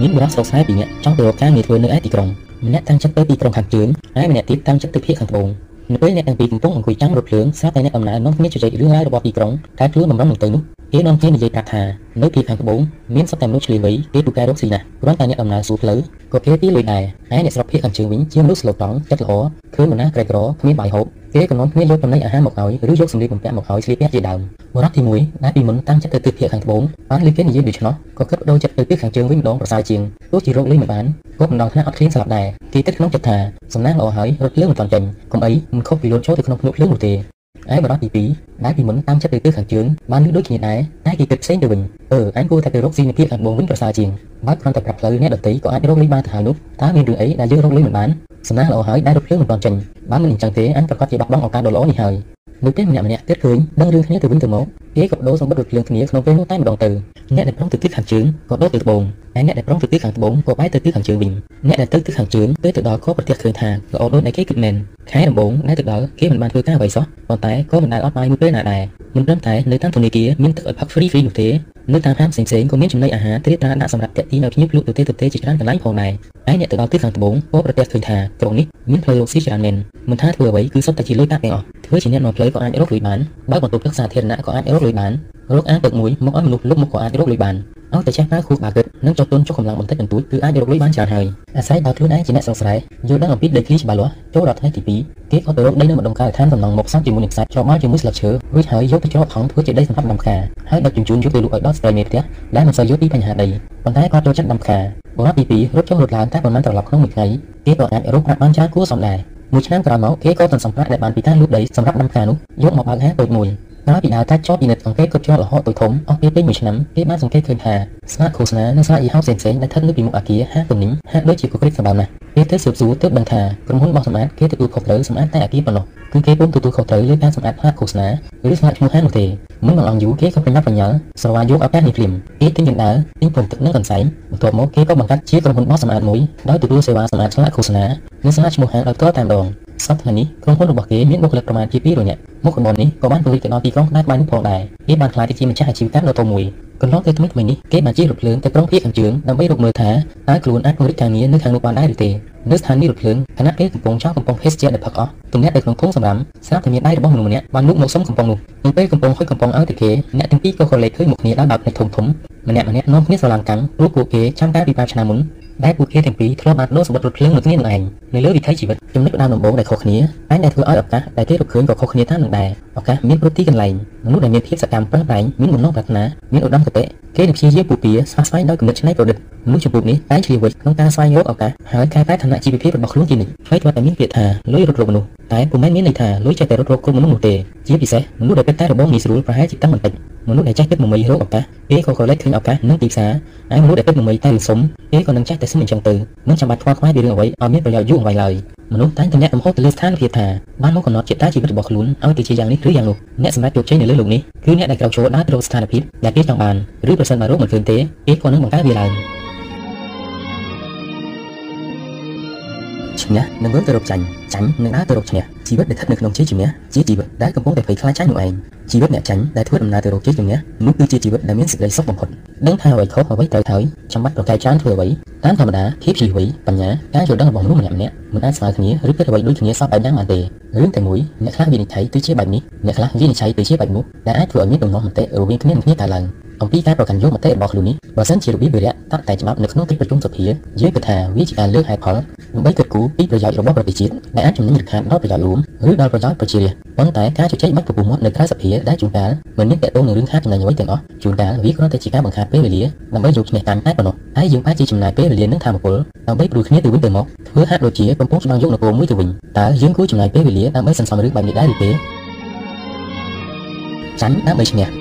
មានបរិសុទ្ធស្រុកស្រែពីរនាក់ចង់ទៅរកការងារធ្វើនៅឯទីក្រុងម្នាក់តាំងចិត្តទៅទីក្រុងខាងជើងហើយម្នាក់ទៀតតាំងចិត្តទៅភាគខាងត្បូងនៅពេលអ្នកទាំងពីរកំពុងអង្គុយចាំងរថភ្លើងស្រាប់តែអ្នកដំណើរនាំគ្នាជជែករឿងរ៉ាវរបស់ទីក្រុងតែខ្លួនបំរុងនឹងទៅនោះគេនាំគ្នានិយាយប្រាប់ថានៅភាគខាងត្បូងមានសត្វតែមនុស្សឆ្លៀវវៃគេពូកែរកស៊ីណាស់គ្រាន់តែអ្នកដំណើរសួរផ្លូវក៏គេទីលុយដែរហើយអ្នកស្រុកភាគខាងជើងវិញជាមនុស្សស្លូតត្រង់ចិត្តល្អឃើញបណ្ណាក្រីក្រគ្មានបាយហូបគេក៏នាំគ្នាយកចំណីអាហារមកឲ្យឬយកសម្លៀកបំពាក់មកឲ្យស្លៀកពាក់ជាដើមបរិបទទី1ដែលពីមុនតាំងចិត្តទៅទិសភាគខាងត្បូងបានលឺគេនិយាយដូច្នោះក៏គិតបដូរចិត្តទៅទិសខាងជើងវិញម្ដងប្រសើរជាងទោះជារកលុយមិនបានក៏មិនដល់ថ្នាក់អត់ឃ្លានស្លាប់ដែរគេគិតក្នុងចិត្តថាសំណាងល្អហើយរត់ភ្លើងមិនទាន់ចេញកុំអីមិនខុសពីលោតចូលទៅក្នុងភ្នក់ភ្លើងនោះទេ ឯបរិបទទី2ដែលពីមុនតាមចិត្តទៅទិសខាងជើងបានលឺដូចគ្នាដែរតែគេគិតផ្សេងទៅវិញអឺអញគួរតែទៅរកស៊ីនៅភាគខាងត្បូងវិញប្រសើរជាងបើគ្រាន់តែប្រាប់ផ្លូវអ្នកដតីក៏អាចរកលុយបានទៅហើយនោះតើមានរឿងអីដែលយើងរកលុយមិនបាន សំណាងល្អហើយដែលរថភ្លើងមិនទាន់ចេញបើមិនអញ្ចឹងទេអញប្រកាសជាបាត់បង់ឱកាសដ៏ល្អនេះហើយនៅពេលម្នាក់ម្នាក់គិតឃើញដឹងរឿងគ្នាទៅវិញទៅមកគេក៏បដូរសម្បត្តិរថភ្លើងគ្នាក្នុងពេលនោះតែម្ដងទៅអ្នកដែលប្រុងទៅទិសខាងជើងក៏ដូរទៅត្បូងហើយអ្នកដែលប្រុងទៅទិសខាងត្បូងក៏បែរទៅទិសខាងជើងវិញអ្នកដែលទៅទិសខាងជើងពេលទៅដល់ក៏ប្រទះឃើញថាល្អដូចដែលគេគិតមែនខែដំបូងដែលទៅដល់គេមិនបានធ្វើការអ្វីសោះប៉ុន្តែក៏មិនដែលអត់បាយមួយពេលណាដែរមិនត្រឹមតែនៅតាមធនាគារមានទឹកឲ្យផឹក free free នោះទេ នៅតាមហាងផ្សេងៗក៏មានចំណីអាហារត្រៀបត្រាដាក់សម្រាប់ទាក់ទាញឲ្យភ្ញៀវលោកទៅទេទៅទេជាច្រើនកន្លែងផងដែរឯអ្នកទៅដល់ទិសខាងត្បូងក៏ប្រទះឃើញថាក្រុងនេះមានផ្លូវរកស៊ីច្រើនមែនមិនថាធ្វើអ្វីគឺសុទ្ធតែជាលុយកាក់ទាំងអស់ ធ្វើជាអ្នកនាំផ្លូវក៏អាចរកលុយបានបើបន្ទប់ទឹកសាធារណៈក៏អាចរកលុយបានរកអាងទឹកមួយមកឲ្យមនុស្សលុបមកក៏អាចរកលុយបានឲ្យតែចេះប្រើខួរក្បាលគិតនិងចុះទុនចុះកម្លាំងបន្តិចបន្តួចគឺអាចរកលុយបានច្រើនហើយអាស្រ័យដល់ខ្លួនឯងជាអ្នកសង្ស្រ័យយល់ដឹងអំពីដីធ្លីច្បាស់លាស់ចូលដល់ថ្ងៃទី2គេក៏ទៅរកដីនៅម្ដុំការដ្ឋានតំណងមកសាប់ជាមួយនឹងខ្សាច់ច្របាល់ជាមួយស្លឹកឈើរួចហើយយកទៅច្រកថងធ្វើជាដីសម្រាប់ដាំផ្កាហើយដឹកជញ្ជូនយកទៅលក់ឲ្យដល់ស្ត្រីមេផ្ទះដែលមិនសូវយល់ពីបញ្ហាដីប៉ុន្តែគាត់ចូលចិត្តដាំផ្កាបុរសទី2រត់ចុះរត់ឡើងតែប៉ុន្មានត្រឡប់ក្នុងមួយថ្ងៃគេក៏អាចរកប្រាក់បានច្រើនគួរសមដែរ មួយឆ្នាំក្រោយមកគេក៏ទន្សំប្រាក់ដែលបានពីការលក់ដីសម្រាប់ដាំផ្កានោះយកមកបើកហាងតូចមួយ ក្រោយពីដើរកាច់ចោតពិនិត្យអង្កេតគ្រប់ជាប់រហូតទៅធំអស់ពេលពេញមួយឆ្នាំគេបានសង្កេតឃើញថាស្លាកឃោសនានិងស្លាកយីហោផ្សេងៗដែលស្ថិតនៅពីមុខអគារហាងទំនិញហាក់ដូចជាកក្រិកសម្បើមណាស់ពេលទៅស៊ើបសួរទើបដឹងថាក្រុមហ៊ុនបោះសម្អាតគេទទួលខុសត្រូវសម្អាតតែអគារប៉ុណ្ណោះគឺគេពុំទទួលខុសត្រូវលើការសម្អាតហាងឃោសនាឬស្លាកឈ្មោះហាងនោះទេមិនដល់អង្គយូរគេក៏ប្រញាប់ប្រញាល់ស្រវាយកឱកាសនេះភ្លាមគេទិញកណ្ដាលទិញព្រំទឹកនិងកន្សែងបន្ទាប់មកគេក៏បង្កើតជាក្រុមហ៊ុនបោះសម្អាតមួយដោយទទួលសេវាសម្អាតស្លាកឃោសនានិងស្លាកឈ្មោះហាងដោយផ្ទាល់តែម្ដងសប្តាហ៍នេះក្រុមហ៊ុនរបស់គេមានបុគ្គលិកប្រមាណជា200នាក់ មុខរបរនេះក៏បានពង្រីកទៅដល់ទីក្រុងក្តារក្បែរនេះផងដែរគេបានក្លាយទៅជាម្ចាស់អាជីវកម្មដ៏ធំមួយកន្លងទៅថ្មីថ្មីនេះគេបានជិះរថភ្លើងទៅក្រុងភៀកខាងជើងដើម្បីរកមើលថាតើខ្លួនអាចពង្រីកការងារនៅខាងនោះបានដែរឬទេនៅស្ថានីយ៍រថភ្លើងខណៈគេកំពុងចោលកំប៉ុងភេសជ្ជៈដែលផឹកអស់ទំនាក់នៅក្នុងធុងសម្រាមស្រាប់តែមានដៃរបស់មនុស្សម្នាក់បានលូកមកសុំកំប៉ុងនោះនៅពេលកំប៉ុងហុចកំប៉ុងឲ្យទៅគេអ្នកទាំងពីរក៏ក៏លេខឃើញមុខគ្នាដោយបើកភ្នែកធំធំម្នាក់ម្នាក់នាំគ្នាស្រឡាំងកាំងព្រោះពួកគេចាំកាលពី5ឆ្នាំមុន ដែលពួកគេទាំងពីរធ្លាប់បានដូរសម្បត្តិរថភ្លើងមួយគ្នានឹងឯងនៅលើវិថីជីវិតចំណុចផ្ដើមដំបូងដែលខុសគ្នាតែដែលធ្វើឲ្យឱកាសដែលគេរកឃើញក៏ខុសគ្នាតាមនឹងដែរឱកាសមានគ្រប់ទីកន្លែងមនុស្សដែលមានភាពសកម្មប្រឹងប្រែងមានបំណងប្រាថ្នាមានឧត្តមគតិគេនឹងព្យាយាមពុះពៀស្វាស្វែងដោយគំនិតច្នៃប្រឌិតមនុស្សចំពោះនេះតែឆ្លៀវវិចក្នុងការស្វែងរកឱកាសហើយកែប្រែឋានៈជីវភាពរបស់ខ្លួនជានិច្ចហើយគាត់តែមានពាក្យថាលុយរត់រកមនុស្សតែពុំមែនមានន័យថាលុយចេះតែរត់រកគុំមនុស្សនោះទេជាពិសេសមនុស្សដែលគិតតែរបងងាយស្រួលប្រហែលជាតាំងបន្តិចមនុស្សដែលចេះគិតមមីរកឱកាសគេក៏ក៏លេចឃើញឱកាសនិងទីផ្សារហើយមនុស្សដែលគិតមមីតែរឿងសុំគេក៏នឹងចេះតែសុំអញ្ចឹងទៅមិនចាំបាច់ខ្វល់ខ្វាយពីរឿងអ្វីឲ្យមានប្រយោជន៍យូរអង្វែងឡើយមនុស្សតែងតែអ្នកកំហុសទៅលើស្ថានភាពថាបានមកកំណត់ចិត្តតាជីវិតរបស់ខ្លួនឲ្យទៅជាយ៉ាងនេះឬយ៉ាងនោះអ្នកសម្រាប់ជោគជ័យនៅលើលោកនេះគឺអ្នកដែលក្រោកឈរដើរទៅរកស្ថានភាពដែលគេចង់បានឬប្រសិនបើរកមិនឃើញទេគេក៏នឹងបង្កើតវាឡើង ឈ្នះនឹងវិលទៅរកចាញ់ចាញ់នឹងដើរទៅរកឈ្នះជីវិតដែលស្ថិតនៅក្នុងជ័យជំនះជាជីវិតដែលកំពុងតែភ័យខ្លាចចាញ់នោះឯងជីវិតអ្នកចាញ់ដែលធ្វើដំណើរទៅរកជ័យជំនះនោះគឺជាជីវិតដែលមានសេចក្តីសុខបំផុតដឹងថាអ្វីខុសអ្វីត្រូវហើយចាំបាច់ប្រកែកច្រើនធ្វើអ្វីតាមធម្មតាភាពជីវិតបញ្ញាការយល់ដឹងរបស់មនុស្សម្នាក់ម្នាក់មិនអាចស្មើគ្នាឬគិតអ្វីដូចគ្នាសពបែបយ៉ាងបានទេរឿងតែមួយអ្នកខ្លះវិនិច្ឆ័យទៅជាបែបនេះអ្នកខ្លះវិនិច្ឆ័យទៅជាបែបនោះដែលអាចធ្វើឲ្យមានដំណោះមតិរវាងគ្នានឹងគ្នាកើតឡើង អំពីការប្រកាន់យកមតិរបស់ខ្លួននេះបើសិនជារបៀបវិរៈតាក់តែច្បាប់នៅក្នុងកិច្ចប្រជុំសភាយើងគិតថាវាជាការលើកហេតុផលដើម្បីគិតគូរពីប្រយោជន៍របស់ប្រទេសជាតិដែលអាចជំរុញរខាដល់ប្រយោជន៍រួមឬដល់ប្រយោជន៍ប្រជារាស្ត្រប៉ុន្តែការជជែកបាច់ពពុះមាត់នៅក្រៅសភាដែលជួនកាលមិនមានតកតងនឹងរឿងខាតចំណេញអ្វីទាំងអស់ជួនកាលវាគ្រាន់តែជាការបង្ខាតពេលវេលាដើម្បីយកឈ្នះកាន់តែប៉ុណ្ណោះហើយយើងអាចជាចំណាយពេលវេលានិងធម៌ពលដើម្បីព្រួយគ្នាទៅវិញទៅមកធ្វើហាក់ដូចជាកំពុងស្វែងយកនគរមួយទៅវិញតើយើងគួរចំណាយពេលវេលាដើម្បីសន្សំរឿងបែបនេះដែរឬទេចាញ់ដើម្បីឈ្នះ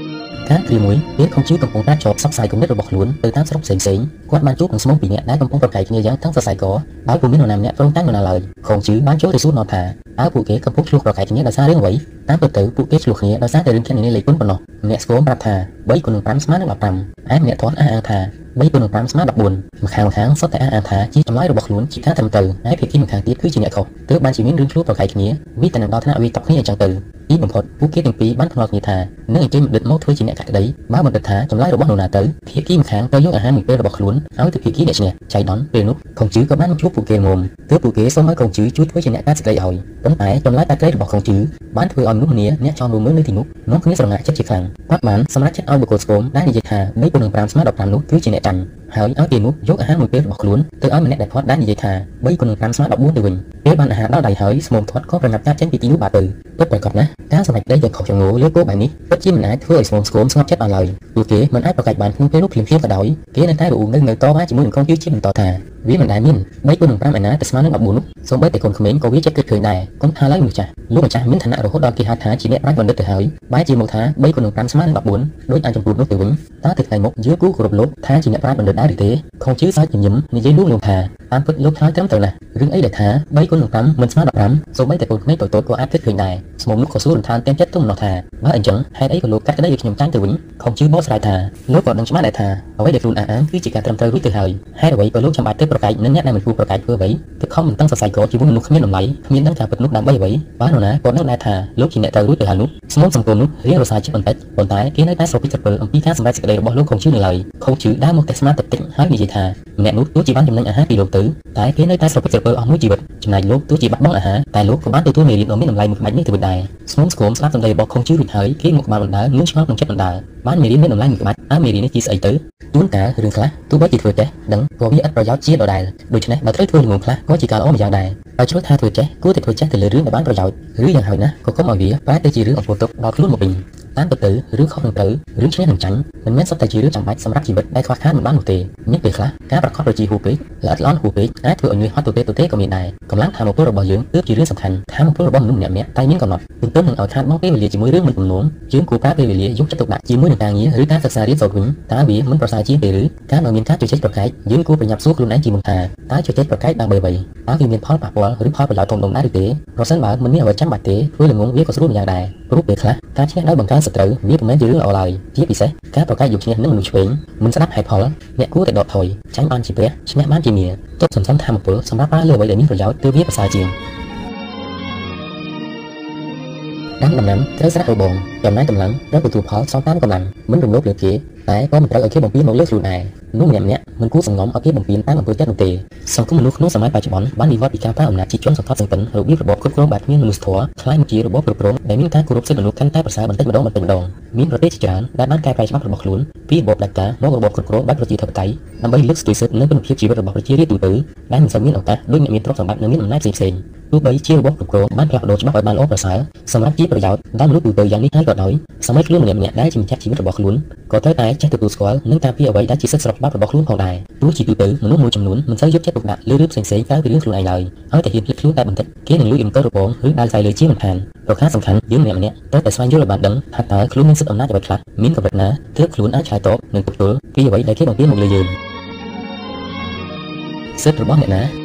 ការគ្រាមួយពេលខំជឿកំពុងតែជាប់សកស្ាយគំនិតរបស់ខ្លួនទៅតាមស្រុកផ្សេងៗគាត់បានជួបនឹងស្មុំពីរនាក់ដែលកំពុងប្រកែកគ្នាយ៉ាងទាំងសរសៃកដោយពុំមាននរណាម្នាក់ព្រមតាំងនរណាឡើយខំជឿបានចូលទៅសួរនាំថាតើពួកគេកំពុងឆ្លោះប្រកែកគ្នាដោយសាររឿងអ្វីតាមពិតទៅពួកគេឆ្លោះគ្នាដោយសារតែរឿងគ្នានេះលេខគុណប៉ុណ្ណោះម្នាក់ស្គមប្រាប់ថា 3គុណនឹង5ស្មើនឹង15ឯម្នាក់ធាត់អះអាងថា3គុណនឹង5ស្មើ14ម្ខាងម្ខាងសុទ្ធតែអះអាងថាជាចម្លើយរបស់ខ្លួនជាការត្រឹមត្រូវហើយភាគីម្ខាងទៀតគឺជាអ្នកខុសទើបបានជាមានរឿងឆ្លោះប្រកែកគ្នាវាតែនឹងដល់ថ្នាក់វាតក់គ្នាអញ្ចឹងទៅទីបំផុតពួកគេទាំងពីរបានខ្លាចគ្នាថានឹងអញ្ជើញបណ្ឌិតមកធ្វើជាអ្នកកាត់ក្តីបើបណ្ឌិតថាចម្លើយរបស់នរណាទៅភាគីម្ខាងត្រូវយកអាហារមួយពេលរបស់ខ្លួនឲ្យទៅភាគីអ្នកឈ្នះចៃដន្យពេលនោះខុងជឺក៏បានជួបពួកគេមុំទើបពួកគេសូមឲ្យខុងជឺជួយធ្វើជាអ្នកកាត់សេចក្តីឲ្យប៉ុន្តែចម្លើយតែក្តីរបស់ខុងជឺបានធ្វើឲ្យមនុស្សម្នាអ្នកចង់រួមមើលនៅទីនោះនាំគ្នាស្រងាក់ចិត្តជាខ្លាំងគាត់បានសម្រេចចិត្តឲ្យបុគ្គលស្គមដែលនិយាយថា3ពុននឹង5ស្មើ15នោះគឺជាអ្នកចាញ់ ហើយឲ្យគេនោះយកអាហារមួយពេលរបស់ខ្លួនទៅឲ្យម្នាក់ដែលធាត់ដែលនិយាយថា3គុណនឹង5ស្មើ14ទៅវិញពេលបានអាហារដល់ដៃហើយស្មុំធាត់ក៏ប្រញាប់ចាប់ចេញពីទីនោះបាត់ទៅពិតប្រាកដណាស់ការសម្រេចដីយ៉ាងខុសចង្អោលើគោបែបនេះពិតជាមិនអាចធ្វើឲ្យស្មុំស្គមស្ងប់ចិត្តបានឡើយពួកគេមិនអាចប្រកែកបានក្នុងពេលនោះភ្លាមៗក៏ដោយគេនៅតែរអ៊ូនៅនៅតវ៉ាជាមួយនឹងកងជឿជាបន្តថាវាមិនដែលមាន3គុណនឹង5ឯណាទៅស្មើនឹង14នោះសូម្បីតែកូនក្មេងក៏វាចិត្តគិតឃើញដែរកុំថាឡើយមនុស្សចាស់លោកម្ចាស់មានឋានៈរហូតដល់គេហៅថាជាអ្នកប្រាជ្ញបណ្ឌិតទៅហើយបែរជាមកថា3គុណនឹង5ស្មើនឹង14ដូចអាចចំពោះនោះទៅវិញតើទៅថ្ងៃមុខយើងគូគោរពលោកថាជាអ្នកប្រាជ្ញបណ្ឌិតដែរឬទេខំជឿសើចញញឹមនិយាយលួងលោកថាតាមពិតលោកឆ្លើយត្រឹមត្រូវណាស់រឿងអីដែលថា3គុណនឹង5មិនស្មើ15សូម្បីតែកូនក្មេងតូចៗក៏អាចគិតឃើញដែរស្មុំនោះក៏សួររំខានទាំងចិត្តទុំនោះថាបើអញ្ចឹងហេតុអីក៏លោកកាត់ក្តីឲ្យខ្ញុំចាញ់ទៅវិញខំជឿបោះស្រាយថាលោកក៏ដឹងច្បាស់ដែរថាអ្វីដែលខ្លួនអះអាងគឺជាការត្រឹមត្រូវរួចទៅហើយហេតុអ្វីក៏លោកចាំបាច់ទៅប្រកែកនឹងអ្នកដែលមិនគួរប្រកែកធ្វើអ្វីទៅខំមិនតឹងសរសៃកជាមួយមនុស្សគ្មានតម្លៃគ្មានដឹងថាពិតនោះដើម្បីអ្វីបាននរណាក៏នៅដែរថាលោកជាអ្នកត្រូវរួចទៅហើយនោះស្មុំសង្គមនោះរៀងរសាចិត្តបន្តិចប៉ុន្តែគេនៅតែស្រោបពីក្រពើអំពីការសម្រេចសេចក្តីរបស់លោកខំជឿនៅឡើយខំជឿដើរមកតែស្មាតតិចហើយនិយាយថាម្នាក់នោះទោះជាបានចំណេញអាហារពីលោកទៅតែគេនៅតែស្រោបពីក្រពើអស់មួយជីវិតចំណែកលោកទោះជាបាត់បង់អាហារតែលោកក៏បានទទួលមេរៀនដ៏មានតម្លៃមួយផ្នែកនេះទៅវិញដែរស្មុំស្គមស្ដាប់សម្ដីរបស់ខំជឿរួចហើយគេមកក្បាលបណ្ដើរងឿងឆ្ងល់ក្នុងចិត្តបណ្ដើរបានមេរៀនមានតម្លៃមួយក្បាច់អើមេរៀននេះជាស្អីទៅជួនកាលរឿងខ្លះទោះបីជាធ្វើចេះដឹងក៏វាឥតប្រយោជន៍ជាដដែលដូច្នេះបើត្រូវធ្វើល្ងងខ្លះក៏ជាការល្អម្យ៉ាងដែរដោយជ្រុលថាធ្វើចេះគួរតែធ្វើចេះទៅលើរឿងដែលបានប្រយោជន៍ឬយ៉ាងហោចណាស់ក៏កុំឲ្យវាប្រែទៅជារឿងអំពើទុកដល់ខ្លួនមកវិញ តាមពិតទៅរឿងខុសនឹងត្រូវរឿងឈ្នះនឹងចាញ់មិនមែនសុទ្ធតែជារឿងចាំបាច់សម្រាប់ជីវិតដែលខ្វះខាតមិនបាននោះទេមានពេលខ្លះការប្រកបប្រជាហួសពេកល្អិតល្អន់ហួសពេកអាចធ្វើឲ្យញើសហត់ទៅទេទៅទេក៏មានដែរកម្លាំងធម៌ពលរបស់យើងគឺជារឿងសំខាន់ធម៌ពលរបស់មនុស្សម្នាក់ៗតែមានកំណត់ទន្ទឹមនឹងឲ្យខាតបង់ពេលវេលាជាមួយរឿងមិនទំនងយើងគួរប្រើពេលវេលាយកចិត្តទុកដាក់ជាមួយនឹងការងារឬការសិក្សារៀនសូត្រវិញតើវាមិនប្រសើរជាងទេឬការបើមានការជជែកប្រកែកយើងគួរប្រញាប់សួរខ្លួនឯងជាមុនថាតើជជែកប្រកែកដើម្បីអ្វីតើវាមានផលប៉ះពាល់ឬផលប្រយោជន៍ធំដុំដែរឬទេប្រសិនបើមិនមានអ្វីចាំបាច់ទេធ្វើល្ងងវាក៏ស្រួលម្យ៉ាងដែរព្រោះពេលខ្លះការឈ្នះដោយបង្កើនសត្រូវវាមិនមែនជារឿងល្អឡើយជាពិសេសការប្រកែកយកឈ្នះនឹងមនុស្សឆ្វេងមិនស្ដាប់ហេតុផលអ្នកគួរតែដកថយចាញ់បានជាព្រះឈ្នះបានជាមារទុកសន្សំធម៌ពលសម្រាប់ប្រើលើអ្វីដែលមានប្រយោជន៍ទើបវាប្រសើរជាងដាំដំណាំត្រូវស្រះរបងចំណាយកម្លាំងត្រូវទទួលផលស្របតាមកម្លាំងមិនរំលោភលើគេ តែក៏មិនត្រូវឲ្យគេបំពេញមកលើខ្លួនឯងនោះម្នាក់ម្នាក់មិនគួរសង្ងំឲ្យគេបំពេញតាមអំពើចិត្តនោះទេសង្គមមនុស្សក្នុងសម័យបច្ចុប្បន្នបានវិវត្តពីការប្រើអំណាចជាជនសង្កត់សង្កិនរបៀបរបបគ្រប់គ្រងបែបគ្មានមនុស្សធម៌ខ្លាយមកជារបបគ្រប់គ្រងដែលមានការគោរពសិទ្ធិមនុស្សកាន់តែប្រសើរបន្តិចម្ដងបន្តិចម្ដងមានប្រទេសជាច្រើនដែលបានកែប្រែច្បាប់របស់ខ្លួនពីរបបដាច់ការមករបបគ្រប់គ្រងបែបប្រជាធិបតេយ្យដើម្បីលើកស្ទួយសិទ្ធិនិងគុណភាពជីវិតរបស់ប្រជារាស្ត្រទូទៅដែលមិនសូវមានឱកាសដូចអ្នកមានទ្រព្យសម្បត្តិនិងមានអំណាចផ្សេងៗទោះបីជារបបគ្រប់គ្រងបានផ្លាស់ប្ដូរច្បាប់ឲ្យបានល្អប្រសើរសម្រាប់ជាប្រយោជន៍ដល់មនុស្សទូទៅយ៉ាងនេះហើយក៏ដោយសម័យខ្លួនម្នាក់ម្នាក់ដែលជាម្ចាស់ជីវិតរបស់ខ្លួនក៏ត្រូវតែចេះទទួលស្គាល់និងការពារអ្វីដែលជាសិទ្ធិស្របច្បាប់របស់ខ្លួនផងដែរទោះជាទូទៅមនុស្សមួយចំនួនមិនសូវយកចិត្តទុកដាក់លើរឿងផ្សេងៗក្រៅពីរឿងខ្លួនឯងឡើយហើយតែហ៊ានភ្លេចខ្លួនតែបន្តិចគេនឹងលួចអំពើរបងឬដើរខ្សែលើជាមិនខានប្រការសំខាន់យើងម្នាក់ម្នាក់ត្រូវតែស្វែងយល់ឲ្យបានដឹងថាតើខ្លួនមានសិទ្ធិអំណាចអ្វីខ្លះមានកម្រិតណាទើបខ្លួនអាចឆ្លើយតបនិងទប់ទល់ពីអ្វីដែលគេបំពេញមកលើយើងសិទ្ធិរបស់អ្នកណា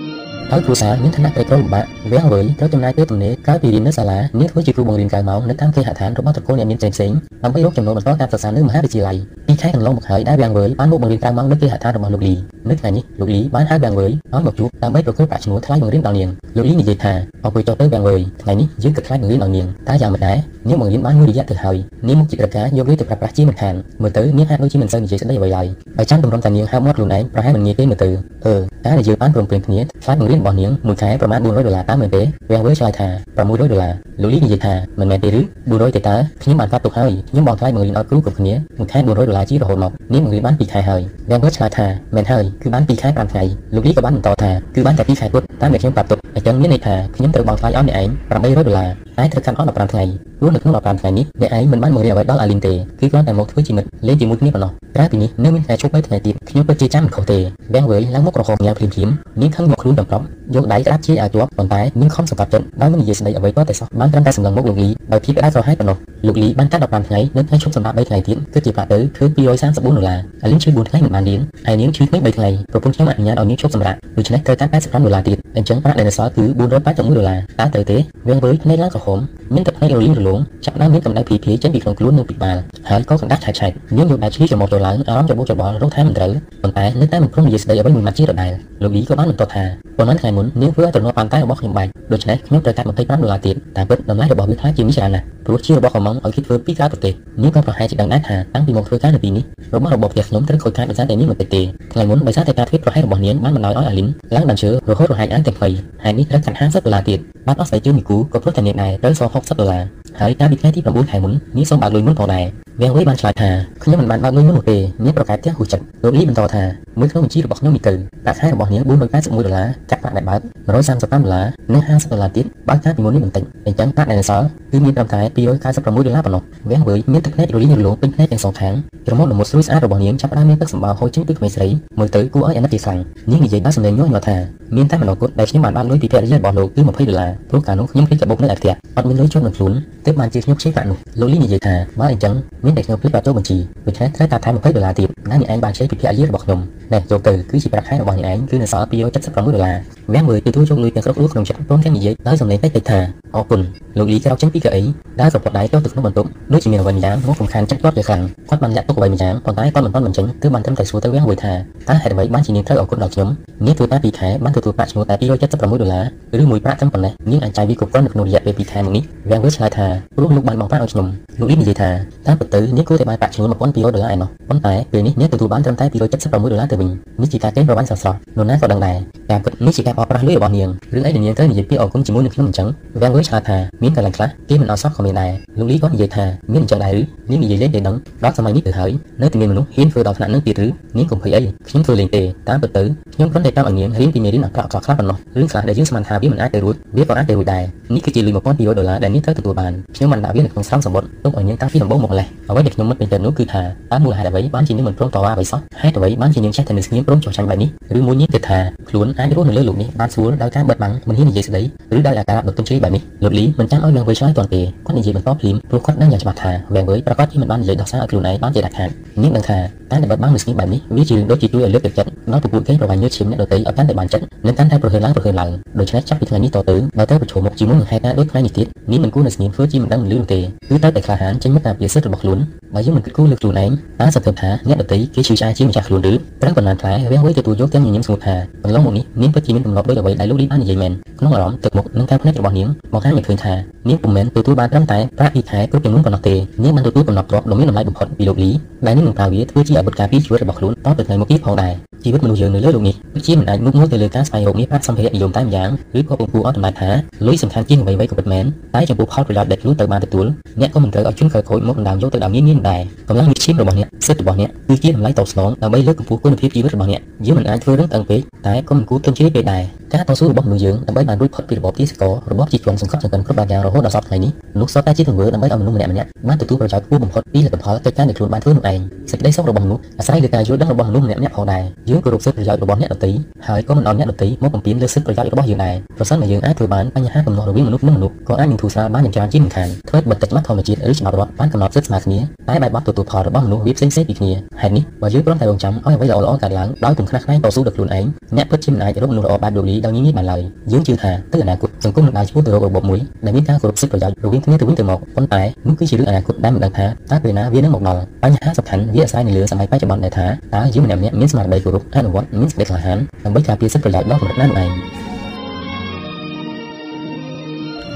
ហើយគ្រូសាមានឋានៈក្រីក្រលំបាកវាងវៃត្រូវចំណាយពេលទំនេរក្រោយពីរៀននៅសាលានាងធ្វើជាគ្រូបង្រៀនកៅម៉ោងនៅតាមគេហដ្ឋានរបស់ត្រកូលអ្នកមានផ្សេងៗដើម្បីរកចំណូលបន្តការសិក្សានៅមហាវិទ្យាល័យពីខែកន្លងមកហើយដែលវាងវៃបានមកបង្រៀនកៅម៉ោងនៅគេហដ្ឋានរបស់លោកលីនៅថ្ងៃនេះលោកលីបានហៅវាងវៃឲ្យមកជួបដើម្បីប្រគល់ប្រាក់ឈ្នួលថ្លៃបង្រៀនដល់នាងលោកលីនិយាយថាអរគុណចុះទៅវាងវៃថ្ងៃនេះយើងគិតថ្លៃបង្រៀនដល់នាងតែយ៉ាងមិនដែរនាងបង្រៀនបានមួយរយៈទៅហើយនាងមុខជាប្រការយកវាទៅប្រើប្រាស់ជាមិនខានមើលទៅនាងហាក់ដូចជាមិនសូវនិយាយស្ដីអ្វីឡើយហើយចាំទម្រាំតែនាងហៅមាត់ខ្លួនឯងប្រហែលមិនងាយទេមើលទៅអឺតែដែលយើងបានព្រមព្រៀងគ្នាថ្លៃបង្រៀនរបស់នាងមួយខែប្រមាណ400ដុល្លារតាមមែនទេវាងវើឆ្លើយថា600ដុល្លារលោកលីនិយាយថាមិនមែនទេឬ400ទេតើខ្ញុំបានកាត់ទុកហើយខ្ញុំបង់ថ្លៃបង្រៀនឲ្យគ្រូគ្រប់គ្នាមួយខែ400ដុល្លារជារហូតមកនាងបង្រៀនបាន2ខែហើយវាងវើឆ្លើយថាមែនហើយគឺបាន2ខែ5ថ្ងៃលោកលីក៏បានបន្តថាគឺបានតែ2ខែគត់តាមដែលខ្ញុំប្រាប់ទុកអញ្ចឹងមានន័យថាខ្ញុំត្រូវបង់ថ្លៃឲ្យអ្នកឯង800ដុល្លារតែត្រូវកាន់អស់15ថ្ងៃព្រោះនៅក្នុង15ថ្ងៃនេះអ្នកឯងមិនបានមករៀនអ្វីដល់អាលីនទេគឺគ្រាន់តែមកធ្វើជាមិត្តលេងជាមួយគ្នាប៉ុណ្ណោះក្រៅពីនេះនៅមានថ្ងៃជួប3ថ្ងៃទៀតខ្ញុំពិតជាចាំមិនខុសទេវាងវើឡើងមកក្រហមញ៉ាំភ្លាមភ្លាមនាងខឹងមកខ្លួនទាំងប្រប់យកដៃក្តាប់ជាឲ្យជាប់ប៉ុន្តែនាងខំសង្កត់ចិត្តដោយមិននិយាយស្ដីអ្វីក៏តែសោះបានត្រឹមតែសម្លឹងមុខលោកលីដោយភាពក្តៅក្រហាយប៉ុណ្ណោះលោកលីបានកាត់15ថ្ងៃនៅថ្ងៃឈប់សម្រាក3ថ្ងៃទៀតគឺជាប្រាក់ទៅគឺ234ដុល្លារអាលីនឈឺ4ថ្ងៃមិនបានរៀនហើយនាងឈឺថ្ងៃ3ថ្ងៃប្រពន្ធខ្ញុំអនុញ្ញាតឲ្យនាងឈប់សម្រាកដូច្នេះត្រូវការ85ដុល្លារទៀតអញ្ចឹងប្រាក់ដែលនៅសល់គឺ481ដុល្លារតើត្រូវទេវាងវើភ្នែកឡើងក្រហមមានទឹកភ្នែករលីងរលោងចាប់ដើមមានកម្ដៅភីភីចេញពីក្នុងខ្លួននិងពីក្បាលហើយក៏កណ្ដាស់ឆែកឆែកនាងយកដៃឈ្លីច្រមុះទៅឡើងអារម្មណ៍ច្របូកច្របល់រកថាមិនត្រូវប៉ុន្តែនៅតែមិនព្រមនិយាយស្ដីអ្វីមួយម៉ាត់ជាដដែលលោកលីក៏បានបន្តថាប៉ុន្មានថ្ងៃមុននាងធ្វើឲ្យទំនាស់បានតែរបស់ខ្ញុំបែកដូច្នេះខ្ញុំត្រូវកាត់25ដុល្លារទៀតតែពិតតម្លៃរបស់វាថ្លៃជាងនេះច្រើនណាស់ព្រោះជារបស់កំងឲ្យគេធ្វើពីក្រៅប្រទេសនាងក៏ប្រហែលជាដឹងដែរថាតាំងពីមកធ្វើការនៅទីនេះរបស់របបផ្ទះខ្ញុំត្រូវខូចខាតដោយសារតែនាងមិនតិចទេថ្ងៃមុនដោយសារតែការធ្វើប្រហែលរបស់នាងបានបណ្ដោយឲ្យអាលីនឡើងដើមឈើរហូតរហែកឡើងទាំងភ័យហើយនេះត្រូវកាន់50ដុល្លារទៀតបាត់អស់ស្បែកជើងមីគូក៏ព្រោះតែនាងដែរត្រូវសង60ដុល្លារ ហើយកាលពីថ្ងៃទី9ខែមុននាងសូមបើកលុយមុនផងដែរវាងវៃបានឆ្លើយថាខ្ញុំមិនបានបើកលុយមុននោះទេនាងប្រកែកផ្ទះហួសចិត្តលោកលីបន្តថាមួយក្នុងបញ្ជីរបស់ខ្ញុំនេះទៅប្រាក់ខែរបស់នាង481ដុល្លារកាត់ប្រាក់ដែលបើក135ដុល្លារនិង50ដុល្លារទៀតបើកកាលពីមុននេះបន្តិចអញ្ចឹងប្រាក់ដែលនៅសល់គឺមានត្រឹមតែ296ដុល្លារប៉ុណ្ណោះវាងវៃមានទឹកភ្នែករលីងរលោងពេញភ្នែកទាំងសងខាងច្រមុះល្មុតស្រួយស្អាតរបស់នាងចាប់ផ្ដើមមានទឹកសម្បោរហូរចេញពីក្មេងស្រីមើលទៅគួរឲ្យអាណិតជាខ្លាំងនាងនិយាយដោយសំឡេងញ័រញ័រថាមានតែម្ដងគត់ដែលខ្ញុំបានបានលុយពីភរិយារបស់លោកគឺ20ដុល្លារព្រោះកាលនោះខ្ញុំភ្លេចកាបូបនៅឯផ្ទះអត់មានលុយជន់នឹងខ្លួនទើបបានជាខ្ញុំខ្ចីប្រាក់នោះលោកលីនិយាយថាបើអញ្ចឹងមានតែខ្ញុំភ្លេចបាត់ចូលបញ្ជីដូច្នេះត្រូវការថែម20ដុល្លារទៀតដែលអ្នកឯងបានខ្ចីពីភរិយារបស់ខ្ញុំនេះចូលទៅគឺជាប្រាក់ខែរបស់អ្នកឯងគឺនៅសល់276ដុល្លារវាំងមើលទទួលយកលុយទាំងស្រុកលួក្នុងចិត្តព្រមទាំងនិយាយដោយសំឡេងតិចតិចថាអរគុណលោកលីក្រោកចេញពីកៅអីដើរសពដៃចូលទៅក្នុងបន្ទប់ដូចជាមានអ្វីម្យ៉ាងមកកំខានចិត្តគាត់យ៉ាងខ្លាំងគាត់បានលាក់ទុកអ្វីម្យ៉ាងប៉ុន្តែគាត់មិនទាន់បញ្ចេញទើបបានត្រឹមតែសួរទៅវាំងមួយថាតើហេតុអ្វីបានជានាងត្រូវអរគុណដល់ខ្ញុំនាងធ្វើតែ2ខែបានទទួលប្រាក់ឈ្នួលតែ276ដុល្លារឬមួយប្រាក់ត្រឹមប៉ុណ្ណេះនាងអាចចាយវាគ្រប់គ្រាន់នៅក្នុងរយៈពេល2ខែមកនេះវាំងវើឆ្លើយថាព្រោះលោកបានបងប្រាក់ឲ្យខ្ញុំលោកលីនិយាយថាតាមពិតទៅនាងគួរតែបានប្រាក់ឈ្នួល1200ដុល្លារឯណោះប៉ុន្តែពេលនេះនាងទទួលបានត្រឹមតែ276ដុល្លារទៅវិញនេះជាការកេងប្រវ័ញ្ចស្រស់ៗនរណាក៏ដឹងដែរតាមពិតនេះជាការបោកប្រាស់លុយរបស់នាងរឿងអីដែលនាងត្រូវនិយាយពីអរគុណជាមួយនឹងខ្ញុំអញ្ចឹងវាងវើឆ្លាតថាមានកន្លែងខ្លះគេមិនអត់សោះក៏មានដែរលោកលីក៏និយាយថាមានអញ្ចឹងដែរឬនាងនិយាយលេងតែដឹងដល់សម័យនេះទៅហើយនៅតែមានមនុស្សហ៊ានធ្វើដល់ថ្នាក់នឹងទៀតឬនាងកុំភ័យអីខ្ញុំធ្វើលេងទេតាមពិតទៅខ្ញុំគ្រាន់តែតាមឲ្យនាងរៀនពីមេរៀនអាក្រក់ៗខ្លះប៉ុណ្ណោះរឿងខ្លះដែលយើងស្មានថាវាមិនអាចទៅរួចវាក៏អាចទៅរួចដែរនេះគឺជាលុយ1200ដុល្លារដែលនាងត្រូវទទួលបានខ្ញុំបានដាក់វានៅក្នុងស្រោមសម្បត្តិទុកឲ្យនាងតាំងពីដំបូងមកម្លេះអ្វីដែលខ្ញុំមិនពេញចិត្តនោះគឺថាតើមូលហេតុអ្វីបានជានាងមិនព្រមតវ៉ាអ្វីសោះហេតុអ្វីបានជានាងចេះតែនៅស្ងៀមព្រមចោះចាញ់បែបនេះឬមួយនាងគិតថាខ្លួនអាចរស់នៅលើលោកនេះបានស្រួលដោយការបិទបាំងមិនហ៊ាននិយាយស្ដីឬដោយអាការដុតទន់ជ្រាយបែបនេះលោកលីមិនចាំឲ្យវែងវើយឆ្លើយទាន់ទេគាត់និយាយបន្តភ្លាមព្រោះគាត់ដឹងយ៉ាងច្បាស់ថាវែងវើយប្រកាសជាមិនបាននិយាយដោះសារឲ្យខ្លួនឯងបានជាដាច់ខាតនាងដឹងថាតែតែបិទបាំងនៅស្ងៀមបែបនេះវាជារឿងដូចជាជួយឲ្យលើកទឹកចិត្តដល់ពពួកគេប្រវាញ់យកឈាមអ្នកដទៃឲ្យកាន់តែបានចិត្តនិងកាន់តែប្រហើនឡើងប្រហើនឡើងដូច្នេះចាប់ពីថ្ងៃនេះតទៅនៅតែប្រឈមមុខជាមួយនឹងហេតុការណ៍ដូចថ្ងៃនេះទៀតនាងមិនគួរនៅស្ងៀមធ្វើជាមិនដឹងមិនលឺនោះទេគឺតែតែក្លាហានចេញមកតាមពីសិទ្ធិរបស់ខ្លួនបើយើងមិនគិតគូរលើខ្លួនឯងតើសង្ឃឹមថាអ្នកដទៃគេជឿចាជាម្ចាស់ខ្លួនឬត្រូវប៉ុណ្ណាផ្លែវាអ្វីទទួលយកទាំងញញឹមស្ងួតថាកន្លងមកនេះនាងពិតជាមានទម្លាប់ដូចអ្វីដែលលោកលីបាននិយាយមែនក្នុងអារម្មណ៍ទឹកមុខនិងការភ្នែករបស់នាងមកខាងមិនឃើញថានាងពុំមែនទទួលបានត្រឹមតែប្រាក់ពីខែគ្រប់ចំនួនប៉ុណ្ណោះទេនាងបានទទួលកំណត់ទ្រព្យដ៏មានតម្លៃបំផុតពីលោកលីដែលនាងនឹងប្រើវាធ្វើជាអាវុធការពារជីវិតរបស់ខ្លួនតទៅថ្ងៃមុខទៀតផងដែរ ជីវិតមនុស្សយើងនៅលើលោកនេះពិតជាមិនអាចមុខមួយទៅលើការស្វែងរកមាសប្រាក់សម្ភារៈនិយមតែម្យ៉ាងឬក៏ពងពួរអត់តម្លៃថាលុយសំខាន់ជាងអ្វីៗក៏ពិតមែនតែចំពោះផលប្រយោជន៍ដែលខ្លួនទៅបានទទួលអ្នកក៏មិនត្រូវឲ្យជន់ក្រោយខូចមកដណ្ដើមយកទៅដើមញៀនញៀនដែរកម្លាំងវិឈាមរបស់អ្នកសិទ្ធិរបស់អ្នកគឺជាតម្លៃតបស្នងដើម្បីលើកកម្ពស់គុណភាពជីវិតរបស់អ្នកយើងមិនអាចធ្វើរឿងតឹងពេកតែក៏មិនគួរទន់ជ្រាយពេកដែរ ការតស៊ូរបស់មនុស្សយើងដើម្បីបានរួចផុតពីរបបទាសកររបបជីវ័នសង្កត់ចង្កិនគ្រប់បែបយ៉ាងរហូតដល់សពថ្ងៃនេះនោះសុទ្ធតែជាទង្វើដើម្បីឲ្យមនុស្សម្នាក់ម្នាក់បានទទួលប្រយោជន៍ខ្ពស់បំផុតពីលទ្ធផលកិច្ចការដែលខ្លួនបានធ្វើនោះឯងសេចក្តីសុខរបស់មនុស្សអាស្រ័យលើការយល់ដឹងរបស់មនុស្សម្នាក់ម្នាក់ផងដែរយើងគោរពសិទ្ធិប្រយោជន៍របស់អ្នកដទៃហើយក៏មិនឲ្យអ្នកដទៃមកបំពេញលើសិទ្ធិប្រយោជន៍របស់យើងដែរប្រសិនបើយើងអាចធ្វើបានបញ្ហាកំណត់រវាងមនុស្សនិងមនុស្សក៏អាចនឹងធូរស្រាលបានយ៉ាងច្រើនជាងមិនខានធ្វើបិទទឹកច្បាប់ធម្មជាតិឬច្បាប់រដ្ឋបានកំណត់សិទ្ធិស្មើគ្នាតែបែបបទទទួលផលរបស់មនុស្សវាផ្សេងៗពីគ្នាហេតុនេះបើយើងព្រមតែរងចាំឲ្យអ្វីល្អៗកើតឡើងដោយគុំខ្នះខ្នែងតស៊ូដល់ខ្លួនឯងអ្នកពិតជាមិនអាចរកមនុស្សល្អបែបលោកលីដោយងាយៗបានឡើយយើងជឿថាទៅអនាគតសង្គមនឹងដើរឆ្ពោះទៅរករបបមួយដែលមានការគោរពសិទ្ធិប្រយោជន៍រវាងគ្នាទៅវិញទៅមកប៉ុន្តែនោះគឺជារឿងអនាគតដែលមិនដឹងថាតើពេលណាវានឹងមកដល់បញ្ហាសំខាន់វាអាស្រ័យនៅលើសម័យបច្ចុប្បន្នដែលថាតើយើងម្នាក់ៗមានស្មារតីគោរពអនុវត្តមានសេចក្តីក្លាហានដើម្បីការពារសិទ្ធិប្រយោជន៍ដល់កម្រិតណានោះឯង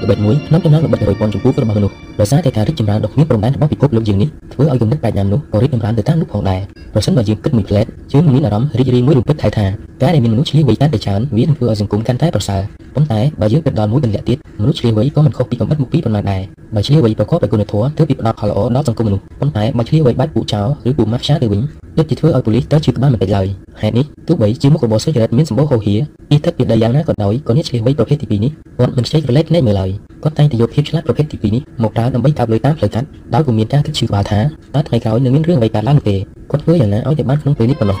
ល្បិចមួយក្នុងចំណោមល្បិច100ពាន់ចំពោះរបស់មនុស្សដោយសារតែការរីកចម្រើនដ៏គ្មានព្រំដែនរបស់ពិភពលោកយើងនេះធ្វើឲ្យគំនិតប្រាជ្ញានោះក៏រីកចម្រើនទៅតាមនោះផងដែរ ប្រសិនបើយើងគិតមួយផ្លែតយើងមានអារម្មណ៍រីករាយមួយរំពេចថែថាការដែលមានមនុស្សឆ្លៀសវៃកាន់តែច្រើនវានឹងធ្វើឲ្យសង្គមកាន់តែប្រសើរប៉ុន្តែបើយើងគិតដល់មួយទម្លាក់ទៀត មនុស្សឆ្លៀសវៃក៏មិនខុសពីកំបិតមុខពីប៉ុន្មានដែរបើឆ្លៀសវៃប្រកបដោយគុណធម៌ទើបពីផ្ដល់ផលល្អដល់សង្គមមនុស្សប៉ុន្តែបើឆ្លៀសវៃបែបពូចោលឬពូម៉ាស់ផ្សាទៅវិញដូចជាធ្វើឲ្យប៉ូលីសត្រូវជឿក្បាលមិនតិចឡើយហេតុនេះទោះបីជាមុខរបរសុចរិតមានសម្បូរហូរហៀពីទឹកពីដីយ៉ាងណាក៏ដោយក៏អ្នកឆ្លៀសវៃប្រភេទទី2នេះគាត់មិនខ្ជិលក្រឡេកភ្នែកមើលឡើយគាត់តែងតែយកភាពឆ្លាតប្រភេទទី2នេះមកប្រើដើម្បីកាប់លុយតាមផ្លូវកាត់ដោយពុំមានការគិតជឿក្បាលថាតើថ្ងៃក្រោយនឹងមានរឿងអ្វីកើតឡើងនោះទេគាត់ធ្វើយ៉ាងណាឲ្យតែបានក្នុងពេលនេះប៉ុណ្ណោះ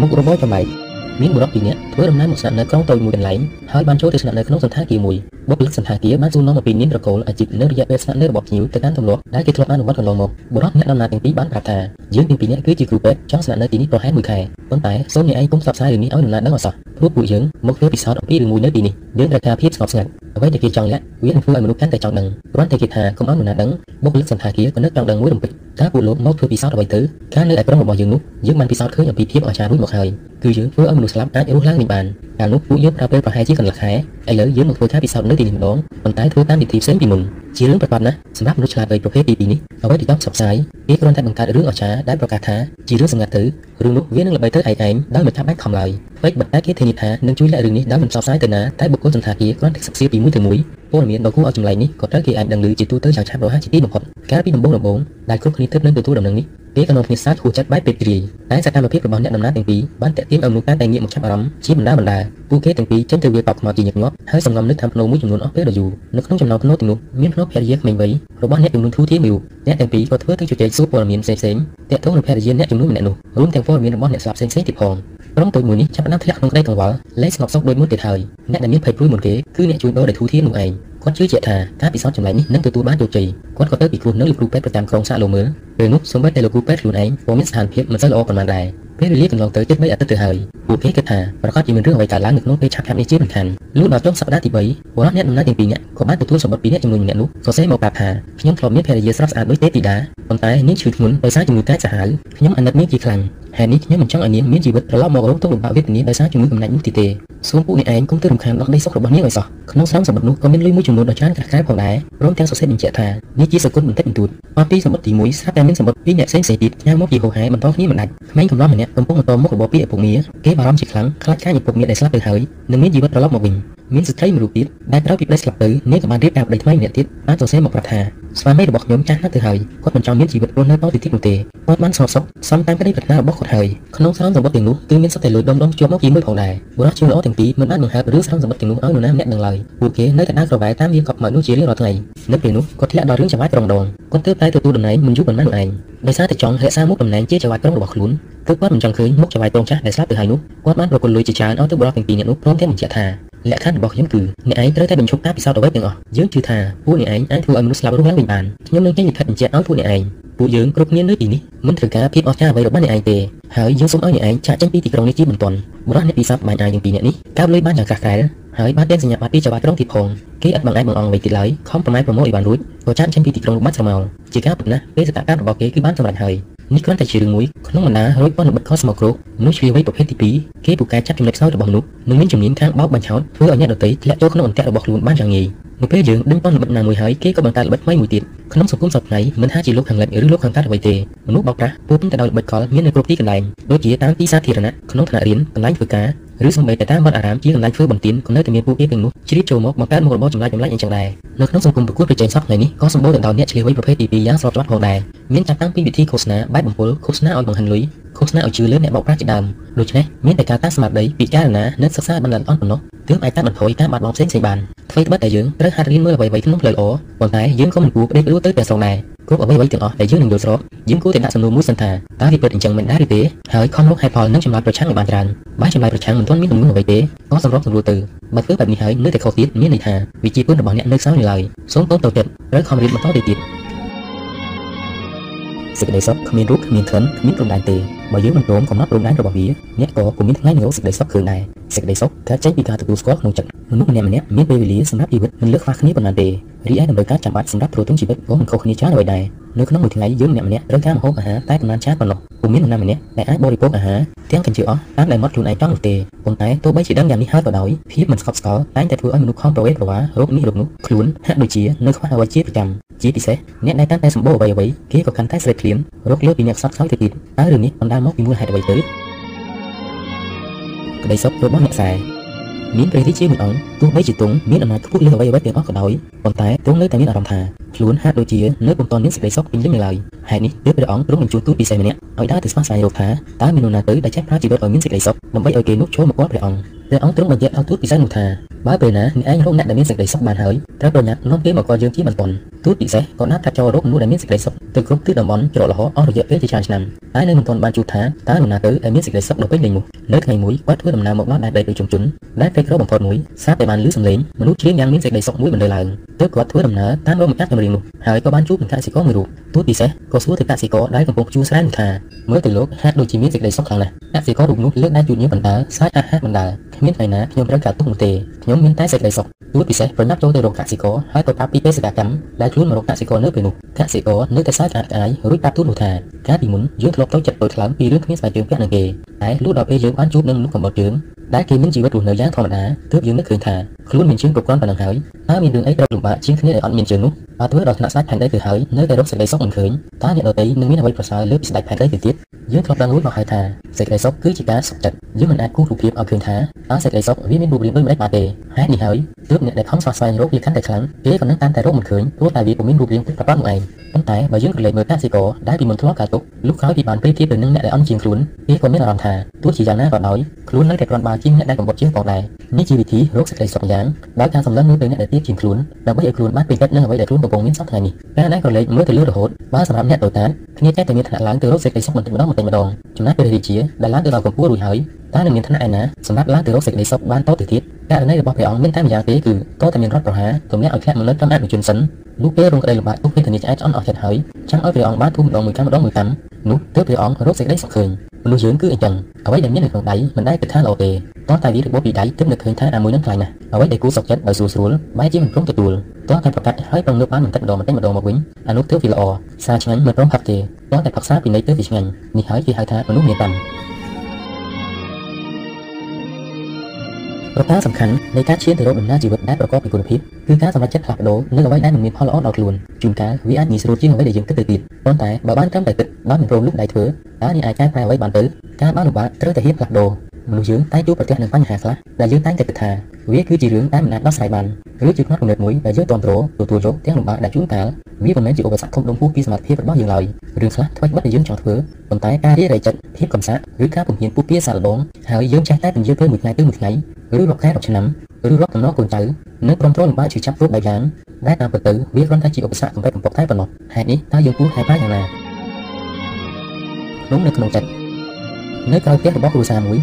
មុខរបរចម្លែក មានបុរសពីរនាក់ធ្វើដំណើរមកស្នាក់នៅក្រុងតូចមួយកន្លែងហើយបានចូលទៅស្នាក់នៅក្នុងសន្តាគារមួយបុគ្គលិកសន្តាគារបានសួរនាំអំពីនាមត្រកូលអាជីពនៅរយៈពេលស្នាក់នៅរបស់ភ្ញៀវទៅតាមទម្លាប់ដែលគេធ្លាប់អនុវត្តកន្លងមកបុរសអ្នកដំណើរទាំងពីរបានប្រាប់ថាយើងទាំងពីរនាក់គឺជាគ្រូពេទ្យចង់ស្នាក់នៅទីនេះប្រហែល1ខែប៉ុន្តែសូមអ្នកឯងកុំផ្សព្វផ្សាយរឿងនេះឲ្យដំណើរដឹងអសោះព្រោះពួកយើងមកធ្វើពិសោធន៍អំពីរឿងមួយនៅទីនេះយើងត្រូវការភាពស្ងប់ស្ងាត់ អ្វីដែលគេចង់លាក់វានឹងធ្វើឲ្យមនុស្សកាន់តែចង់ដឹងគ្រាន់តែគេថាកុំឲ្យនរណាដឹងបុគ្គលិកសន្តាគារក៏នឹកចង់ដឹងមួយរំពេចតើពួកលោកមកធ្វើពិសោធន៍អ្វីទៅការនៅឯក្រុងរបស់យើងនោះយើងបានពិសោធន៍ឃើញអំពីភាពអស្ចារ្យរួចមកហើយគឺយើងធ្វើឲ្យមនុស្សស្លាប់អាចរស់ឡើងវិញបានកាលនោះពួកយើងប្រើពេលប្រហែលជាកន្លះខែឥឡូវយើងមកធ្វើការពិសោធន៍នៅទីនេះម្ដងប៉ុន្តែធ្វើតាមវិធីផ្សេងពីមុនជារឿងប្រកបណាស់សម្រាប់មនុស្សឆ្លាតវៃប្រភេទទី2នេះអ្វីដែលចង់ផ្សព្វផ្សាយគេគ្រាន់តែបង្កើតរឿងអស្ចារ្យដែលប្រកាសថាជារឿងសម្ងាត់ទៅរឿងនោះវានឹងល្បីទៅឯងឯងដោយមិនចាំបាច់ខំឡើយ អ្វីប៉ុន្តែគេធានាថានឹងជួយលាក់រឿងនេះដោយមិនផ្សព្វផ្សាយទៅណាតែបុគ្គលសន្តាគារគ្រាន់តែសិក្សាពីមួយទៅមួយព័ត៌មានដ៏គួរឲ្យចម្លែកនេះក៏ត្រូវគេអាចដឹងឮជាទូទៅយ៉ាងឆាប់រហ័សជាទីបំផុតកាលពីដំបូងដំបូងដែលគ្រប់គ្នាទើបនឹងទទួលដំណឹងនេះគេក៏នាំគ្នាសាទហួចចិត្តបែបពេកព្រាយតែសកម្មភាពរបស់អ្នកដំណើរទាំងពីរបានតាក់ទាញឲ្យមនុស្សកាន់តែងាកមកចាប់អារម្មណ៍ជាបណ្ដាបណ្ដាពួកគេទាំងពីរចេញទៅវាតបថ្មជាញឹកញាប់ហើយសង្ងំនឹកថាភ្នោមួយចំនួនអស់ពេលដ៏យូរនៅក្នុងចំណោមភ្នោទាំងនោះមានភ្នោភរិយាក្មេងវ័យរបស់អ្នកចំនួនធូរធារមួយអ្នកទាំងពីរក៏ធ្វើទៅជជែកសួរព័ត៌មានផ្សេងៗតាក់ទងនឹងភរិយាអ្នកចំនួនម្នាក់នោះរួមទាំងព័ត៌មានរបស់អ្នកស្លាប់ផ្សេងៗទៀតផងក្រុមតូចមួយនេះចាប់ផ្ដើមធ្លាក់ក្នុងក្តីកង្វល់លែងស្ងប់សុខដូចមុនទៀតហើយអ្នកដែលមានភ័យព្រួយមុនគេគឺអ្នកជួញដូរដែលធូរធារនោះឯងគាត់ជឿជាក់ថាការពិសោធន៍ចម្លែកនេះនឹងទទួលបានជោគជ័យគាត់ក៏ទៅពិគ្រោះនៅលោកគ្រូពេទ្យប្រចាំក្រុងសាក់លោមើលពេលនោះសូម្បីតែលោកគ្រូពេទ្យខ្លួនឯងក៏មានស្ថានភាពមិនសូវល្អប៉ុន្មានដែរពេលវេលាកន្លងទៅជិត3អាទិត្យទៅហើយពួកគេគិតថាប្រកាសជាមានរឿងអ្វីកើតឡើងនៅក្នុងពេលឆាប់ៗនេះជាមិនខានលុះដល់ចុងសប្តាហ៍ទី3បុរសអ្នកដំណើរទាំងពីរនាក់ក៏បានទទួលសម្បត្តិពីអ្នកចំនួនម្នាក់នោះសរសេរមកប្រាប់ថាខ្ញុំធ្លាប់មានភរិយាស្រស់ស្អាតដូចទេទីតាប៉ុន្តែនាងឈឺធ្ងន់ដោយសារជំងឺកាចសាហាវខ្ញុំអាណិតនាងជាខ្លាំង ហេតុនេះខ្ញុំមិនចង់ឲ្យនាងមានជីវិតត្រឡប់មករងទុក្ខលំបាកវេទនាដោយសារជំងឺកំណាច់នោះទីទេសូមពួកអ្នកឯងកុំទៅរំខានដល់ក្តីសុខរបស់នាងឲ្យសោះក្នុងស្រោមសម្បត្តិនោះក៏មានលុយមួយចំនួនដ៏ច្រើនក្រាស់ក្រែផងដែរព្រមទាំងសរសេរបញ្ជាក់ថានេះជាសគុណបន្តិចបន្តួចមកពីសម្បត្តិទី1ស្រាប់តែមានសម្បត្តិពីរអ្នកផ្សេងៗទៀតញ៉ាំមកពីហោហែបន្តគ្នាមិនដាច់ក្មេងកំឡោះម្នាក់កំពុងបន្តមុខរបរពីឪពុកមាគេបារម្ភជាខ្លាំងខ្លាចខាញឪពុកមាដែលស្លាប់ទៅហើយនឹងមានជីវិតត្រឡប់មកវិញ មានស្ត្រីមួយរូបទៀតដែលក្រោយពីប្តីស្លាប់ទៅនាងក៏បានរៀបការប្តីថ្មីម្នាក់ទៀតបានសរសេរមកប្រាប់ថាស្វាមីរបស់ខ្ញុំចាស់ណាស់ទៅហើយគាត់មិនចង់មានជីវិតរស់នៅតទៅទៀតនោះទេគាត់បានស្ងប់សុខសំតាមក្តីប្រាថ្នារបស់គាត់ហើយក្នុងស្រោមសម្បត្តិទាំងនោះគឺមានសុទ្ធតែលុយដុំដុំជាប់មកជាមួយផងដែរបុរសជាល្អទាំងពីរមិនបានបង្ហើបឬស្រោមសម្បត្តិទាំងនោះឲ្យនរណាម្នាក់ដឹងឡើយពួកគេនៅតែដើរក្រវ៉ែតាមវាកប់មកនោះជារៀងរាល់ថ្ងៃនៅពេលនោះគាត់ធ្លាក់ដល់រឿងចង្វាយក្រុងដងគាត់ទើបតែទទួលតំណែងមិនយូរប៉ុន្មាននោះឯងដោយសារតែចង់រក្សាមុខតំណែងជាចៅហ្វាយក្រុងរបស់ខ្លួនទើបគាត់មិនចង់ឃើញមុខចៅហ្វាយក្រុងចាស់ដែលស្លាប់ទៅហើយនោះគាត់បានប្រគល់លុយជាច្រើនឲ្យទៅបុរសទាំងពីរនាក់នោះព្រមទាំងបញ្ជាក់ថា លក្ខខណ្ឌរបស់ខ្ញុំគឺអ្នកឯងត្រូវតែបញ្ឈប់ការពិសោធន៍អ្វីទាំងអស់យើងជឿថាពួកអ្នកឯងអាចធ្វើឲ្យមនុស្សស្លាប់រស់ឡើងវិញបានខ្ញុំនឹងចេញលិខិតបញ្ជាក់ឲ្យពួកអ្នកឯងពួកយើងគ្រប់គ្នានៅទីនេះមិនត្រូវការភាពអស្ចារ្យអ្វីរបស់អ្នកឯងទេហើយយើងសូមឲ្យអ្នកឯងចាក់ចេញពីទីក្រុងនេះជាបន្ទាន់បុរសអ្នកពិសោធន៍បាញ់អាយទាំងពីរនាក់នេះកើបលុយបានយ៉ាងក្រាស់ក្រែលហើយបានទានសញ្ញាបត្រពីចៅហ្វាយក្រុងទៀតផងគេអត់បង្អែកបង្អង់អ្វីទៀតឡើយខំប្រម៉ែប្រមូលឲ្យបានរួចក៏ចាក់ចេញពីទីក្រុងបាត់ស្រមោលជាការពិតណាស់ពេលសកម្មរបស់គេគឺបានសម្រេចហើយ នេះគ្រាន់តែជារឿងមួយក្នុងបណ្ដារួចប៉ុនបិទខុសស្មោកគ្រោកមនុស្សឆ្លៀវវៃប្រភេទទី2គេពូកែចាប់ចំណុចខ្សោយរបស់មនុស្សនិងមានជំនាញខាងបោកបញ្ឆោតធ្វើឲ្យអ្នកដទៃធ្លាក់ចូលក្នុងអន្ទាក់របស់ខ្លួនបានយ៉ាងងាយនៅពេលយើងដឹងប៉ុនល្បិតណាមួយហើយគេក៏បង្កើតល្បិតថ្មីមួយទៀតក្នុងសង្គមសព្វថ្ងៃមិនថាជាលោកខាងលិចឬលោកខាងកើតអ្វីទេមនុស្សបោកប្រាស់ពោលតែដោយល្បិតកលមាននៅគ្រប់ទីកន្លែងដូចជាតាមទីសាធារណៈក្នុងថ្នាក់រៀនកន្លែងធ្វើការឬសូម្បីតែតាមវត្តអារាមជាកន្លែងធ្វើបន្ទានក៏នៅតែមានពួកគេទាំងនោះជ្រៀតចូលមកបង្កើតមុខរបរចម្លែកចម្លែកអីចឹងដែរនៅក្នុងសង្គមប្រកួតប្រជែងសពថ្ងៃនេះក៏សម្បូរទៅដោយអ្នកឆ្លៀវវៃប្រភេទទី2យ៉ាងស្របច្បាប់ផងដែរមានចាប់តាំងពីវិធីឃោសនាបែបបំពុលឃោសនាឲ្យបង្ហាញលុយ ឃោសនាឲ្យជឿលើអ្នកបោកប្រាស់ជាដើមដូច្នេះមានតែការតាំងស្មារតីពិចារណានិងសិក្សាបានល្អអន់ប៉ុណ្ណោះទើបអាចកាត់បន្ថយការបាត់បង់ផ្សេងៗបានអ្វីត្បិតតែយើងត្រូវហាត់រៀនមើលអ្វីៗក្នុងផ្លូវល្អប៉ុន្តែយើងក៏មិនគួរប្តេជ្ញាទៅទាំងស្រុងដែរគ្រប់អ្វីៗទាំងអស់ដែលយើងនឹងយល់ស្របយើងគួរតែដាក់សំណួរមួយសិនថាតើវាពិតអញ្ចឹងមែនដែរឬទេហើយខំរកហេតុផលនិងចម្លើយប្រឆាំងឲ្យបានច្រើនបើចម្លើយប្រឆាំងមិនទាន់មានទំនួលអ្វីទេក៏សម្របសម្រួលទៅបើធ្វើបែបនេះហើយនៅតែខុសទៀតមានន័យថាវិជាពុនរបស់អ្នកនៅខ្សោយនៅឡើយសូមតូនតូចចិត្តត្រូវខំរៀនបន្តទៅទៀតសេចក្តីសុខគ្មានរូបគ្មានក្លិនគ្មានព្រំដែនទេ បើយើងមិនព្រមកំណត់ព្រំដែនរបស់វាអ្នកក៏ពុំមានថ្ងៃនឹងរកសេចក្តីសុខឃើញដែរសេចក្តីសុខកើតចេញពីការទទួលស្គាល់ក្នុងចិត្តមនុស្សម្នាក់ម្នាក់មានពេលវេលាសម្រាប់ជីវិតមិនលើកខ្វះគ្នាប៉ុន្មានទេរីឯតម្រូវការចាំបាច់សម្រាប់ទ្រទ្រង់ជីវិតក៏មិនខុសគ្នាច្រើនអ្វីដែរនៅក្នុងមួយថ្ងៃយើងម្នាក់ម្នាក់ត្រូវការម្ហូបអាហារតែប៉ុន្មានចានប៉ុណ្ណោះពុំមាននរណាម្នាក់ដែលអាចបរិភោគអាហារទាំងកញ្ជើអស់តាមដែលមាត់ខ្លួនឯងចង់នោះទេប៉ុន្តែទោះបីជាដឹងយ៉ាងនេះហើយក៏ដោយភាពមិនស្កប់ស្កល់តែងតែធ្វើឲ្យមនុស្សខំប្រវេប្រវារោគនេះរោគនោះខ្លួនហាក់ដូចជានៅខ្វះអ្វីជាប្រចាំជាពិសេសអ្នកដែលកាន់តែសម្បូរអ្វីអ្វីគេក៏កាន់តែស្រេកឃ្លានរោគលើពីអ្នកខ្សត់ខ្សោយទៅទៀតតើរឿងនេះបណ្ដាលមកពីមូលហេតុអ្វីទៅក្តីសុខរបស់អ្នកខ្សែមានព្រះរាជាមួយអង្គទោះបីជាទ្រង់មានអំណាចខ្ពស់លើអ្វីអ្វីទាំងអស់ក៏ដោយប៉ុន្តែទ្រង់នៅតែមានអារម្មណ៍ថាខ្លួនហាក់ដូចជានៅពុំទាន់មានសេចក្តីសុខពេញលេញនៅឡើយហេតុនេះទើបព្រះអង្គទ្រង់បញ្ជូនទូតពិសេសម្នាក់ឲ្យដើរទៅស្វែងស្វែងរកថាតើមាននរណាទៅដែលចេះប្រើជីវិតឲ្យមានសេចក្តីសុខដើម្បីឲ្យគេនោះចូលមកគាល់ព្រះអង្គ ព្រះអង្គទ្រង់បញ្ជាក់ឲ្យទូតពិសេសនោះថាបើពេលណាអ្នកឯងរកអ្នកដែលមានសេចក្តីសុខបានហើយត្រូវប្រញាប់នាំគេមកគាល់យើងជាបន្ទាន់ទូតពិសេសក៏ណាត់ថាចូលរកមនុស្សដែលមានសេចក្តីសុខទៅគ្រប់ទិសតំបន់ច្រកលហអស់រយៈពេលជាច្រើនឆ្នាំតែនៅមិនទាន់បានជួបថាតើនរណាទៅដែលមានសេចក្តីសុខដល់ពេញលេញនោះនៅថ្ងៃមួយគាត់ធ្វើដំណើរមកដល់ដែនដីដូចជុំជន់ដែលក្រីក្របំផុតមួយស្រាប់តែបានឮសំឡេងមនុស្សច្រៀងយ៉ាងមានសេចក្តីសុខមួយបណ្ដើរឡើងទើបគាត់ធ្វើដំណើរតាមរកម្ចាស់ចម្រៀងនោះហើយក៏បានជួបនឹងកសិករមួយរូបទូតពិសេសក៏សួរទៅកសិករដែលកំពុងជួស្រែនោះថាមើលទៅលោកហាក់ដូចជាមានសេចក្តីសុខខ្លាំងណាស់កសិកររូបនោះលើកដៃជូតញើបណ្ដើរសាច់អាហារបណ្ដើរគ្មានថ្ងៃណាខ្ញុំត្រូវការទុកនោះទេខ្ញុំមានតែសេចក្តីសុខទូតពិសេសប្រញាប់ចូលទៅរកកសិករហើយក៏ប្រាប់ពីបេសកកម្មដែលខ្លួនមករកកសិករនៅពេលនោះកសិករនៅតែសើចអាក់អាយរួចប្រាប់ទូតនោះថាកាលពីមុនយើងធ្លាប់ទៅចិត្តដូចខ្លាំងពីរឿងគ្មានស្បែកជើងពាក់នឹងគេតែលុះដល់ពេលយើងបានជួបនឹងមនុស្សកំបត់ជើងដែលគេមានជីវិតរស់នៅយ៉ាងធម្មតាទើបយើងនឹកឃើញថាខ្លួនមានជើងគ្រប់គ្រាន់ប៉ុណ្ណឹងហើយតើមានរឿងអីត្រូវលំបាកជាងគ្នាដែលអត់មានជើងនោះ បើធ្វើដល់ថ្នាក់ស្ដេចផែនដីទៅហើយនៅតែរកសេចក្តីសុខមិនឃើញតើអ្នកដទៃនឹងមានអ្វីប្រសើរលើពីស្ដេចផែនដីទៅទៀតយើងធ្លាប់ដឹងរួចមកហើយថាសេចក្តីសុខគឺជាការសុខចិត្តយើងមិនអាចគូសរូបភាពឲ្យឃើញថាតើសេចក្តីសុខវាមានរូបរាងដូចម្តេចបានទេហេតុនេះហើយទើបអ្នកដែលខំស្វែងស្វែងរកវាកាន់តែខ្លាំងគេក៏នឹងកាន់តែរកមិនឃើញព្រោះតែវាពុំមានរូបរាងពិតប្រាកដនោះឯងប៉ុន្តែបើយើងក្រឡេកមើលកសិករដែលពីមុនធ្លាប់កើតទុកលុះក្រោយពីបានប្រៀបធៀបទៅនឹងអ្នកដែលអន់ជាងខ្លួនគេក៏មានអារម្មណ៍ថាទោះជាយ៉ាងណាក៏ដោយខ្លួននៅតែគ្រាន់បើជាងអ្នកដែលកំបុតជាងផងដែរនេះជាវិធីរកសេចក្តីសុខយ៉ាងដោយការសម្លឹងមើលទៅអ្នកដែលទៀបជាងខ្លួនដើម្បីឲ្យខ្លួនបានពេញចិត្តនឹងអ្វីដែលខ្លួនកំពុងមានសពថ្ងៃនេះតែដែលក្រឡេកមើលទៅលើរហូតបើសម្រាប់អ្នកតូចតាចគ្នាចេះតែមានថ្នាក់ឡើងទៅរកសេចក្តីសុខបន្តិចម្ដងបន្តិចម្ដងចំណែកព្រះរាជាដែលឡើងទៅដល់កម្ពស់រួចហើយតើនឹងមានឋានៈឯណាសម្រាប់ឡើងទៅរកសេចក្តីសុខបានតទៅទៀតករណីរបស់ព្រះអង្គមានតែម្យ៉ាងទេគឺតតែមានរដ្ឋប្រហារទម្លាក់ឲ្យធ្លាក់មកនៅត្រឹមអនុជនសិននោះពេលរងក្តីលំបាកទុកពេលធានាឆ្អែតឆ្អន់អស់ចិត្តហើយចាំឲ្យព្រះអង្គបានទូម្ដងមួយកម្មម្ដងមួយកម្មនោះទើបព្រះអង្គរកសេចក្តីសុខឃើញ មនុស្សយើងគឺអញ្ចឹងអ្វីដែលមាននៅក្នុងដៃមិនដែលគិតថាល្អទេតោះតែវារបបពីដៃទើបនឹកឃើញថាអាមួយនឹងខ្លាំងណាស់អ្វីដែលគួរសុខចិត្តដោយស្រួលស្រួលបែរជាមិនព្រមទទួលតោះតែប្រកាសឲ្យប្រងើបបានបន្តិចម្ដងបន្តិចម្ដងមកវិញអានោះទើបវាល្អសារឆ្ងាញ់មិនព្រមផឹកទេតោះតែផឹកសារពីនៃទើបវាឆ្ងាញ់នេះហើយគេហៅថាមនុស្សមានកម្ម ប្រការសំខាន់នៃការឈានទៅរកដំណើរជីវិតដែលប្រកបដោយគុណភាពគឺការសម្រេចចិត្តផ្លាស់ប្ដូរនៅអ្វីដែលមិនមានផលល្អដល់ខ្លួនជួនកាលវាអាចងាយស្រួលជាងអ្វីដែលយើងគិតទៅទៀតប៉ុន្តែបើបានត្រឹមតែគិតដោយមិនព្រមលុបដៃធ្វើតើនេះអាចកែប្រែអ្វីបានទៅការបានលំបាកត្រូវតែហ៊ានផ្លាស់ប្ដូរ មនុស្សយើងតែជួបប្រទះនឹងបញ្ហាខ្លះដែលយើងតែងតែគិតថាវាគឺជារឿងដែលមិនអាចដោះស្រាយបានឬជាផ្នែកគំនិតមួយដែលយើងទាំទ្រទទួលយកទាំងលំបាកដែលជួនកាលវាមិនមែនជាឧបសគ្គធំដុំហួសពីសមត្ថភាពរបស់យើងឡើយរឿងខ្លះថ្មីបិទដែលយើងចង់ធ្វើប៉ុន្តែការរារែកចិត្តភាពកំសត់ឬការពំហានពុះពៀសាឡបងហើយយើងចេះតែពន្យាទៅមួយថ្ងៃទៅមួយថ្ងៃឬរាប់ខែរាប់ឆ្នាំឬរាប់តំណកូនចៅនិងព្រមត្រលំបាកជាចាប់គ្រប់បែបយ៉ាងដែលតាមពិតទៅវាគ្រាន់តែជាឧបសគ្គកំពេចកំពកតែប៉ុណ្ណោះហេតុនេះតើយើងគួរហែប្រាយ៉ាងណាក្នុងនៅក្នុងចិត្ត នៅក្រៅផ្ទះរបស់គ្រួសារមួយ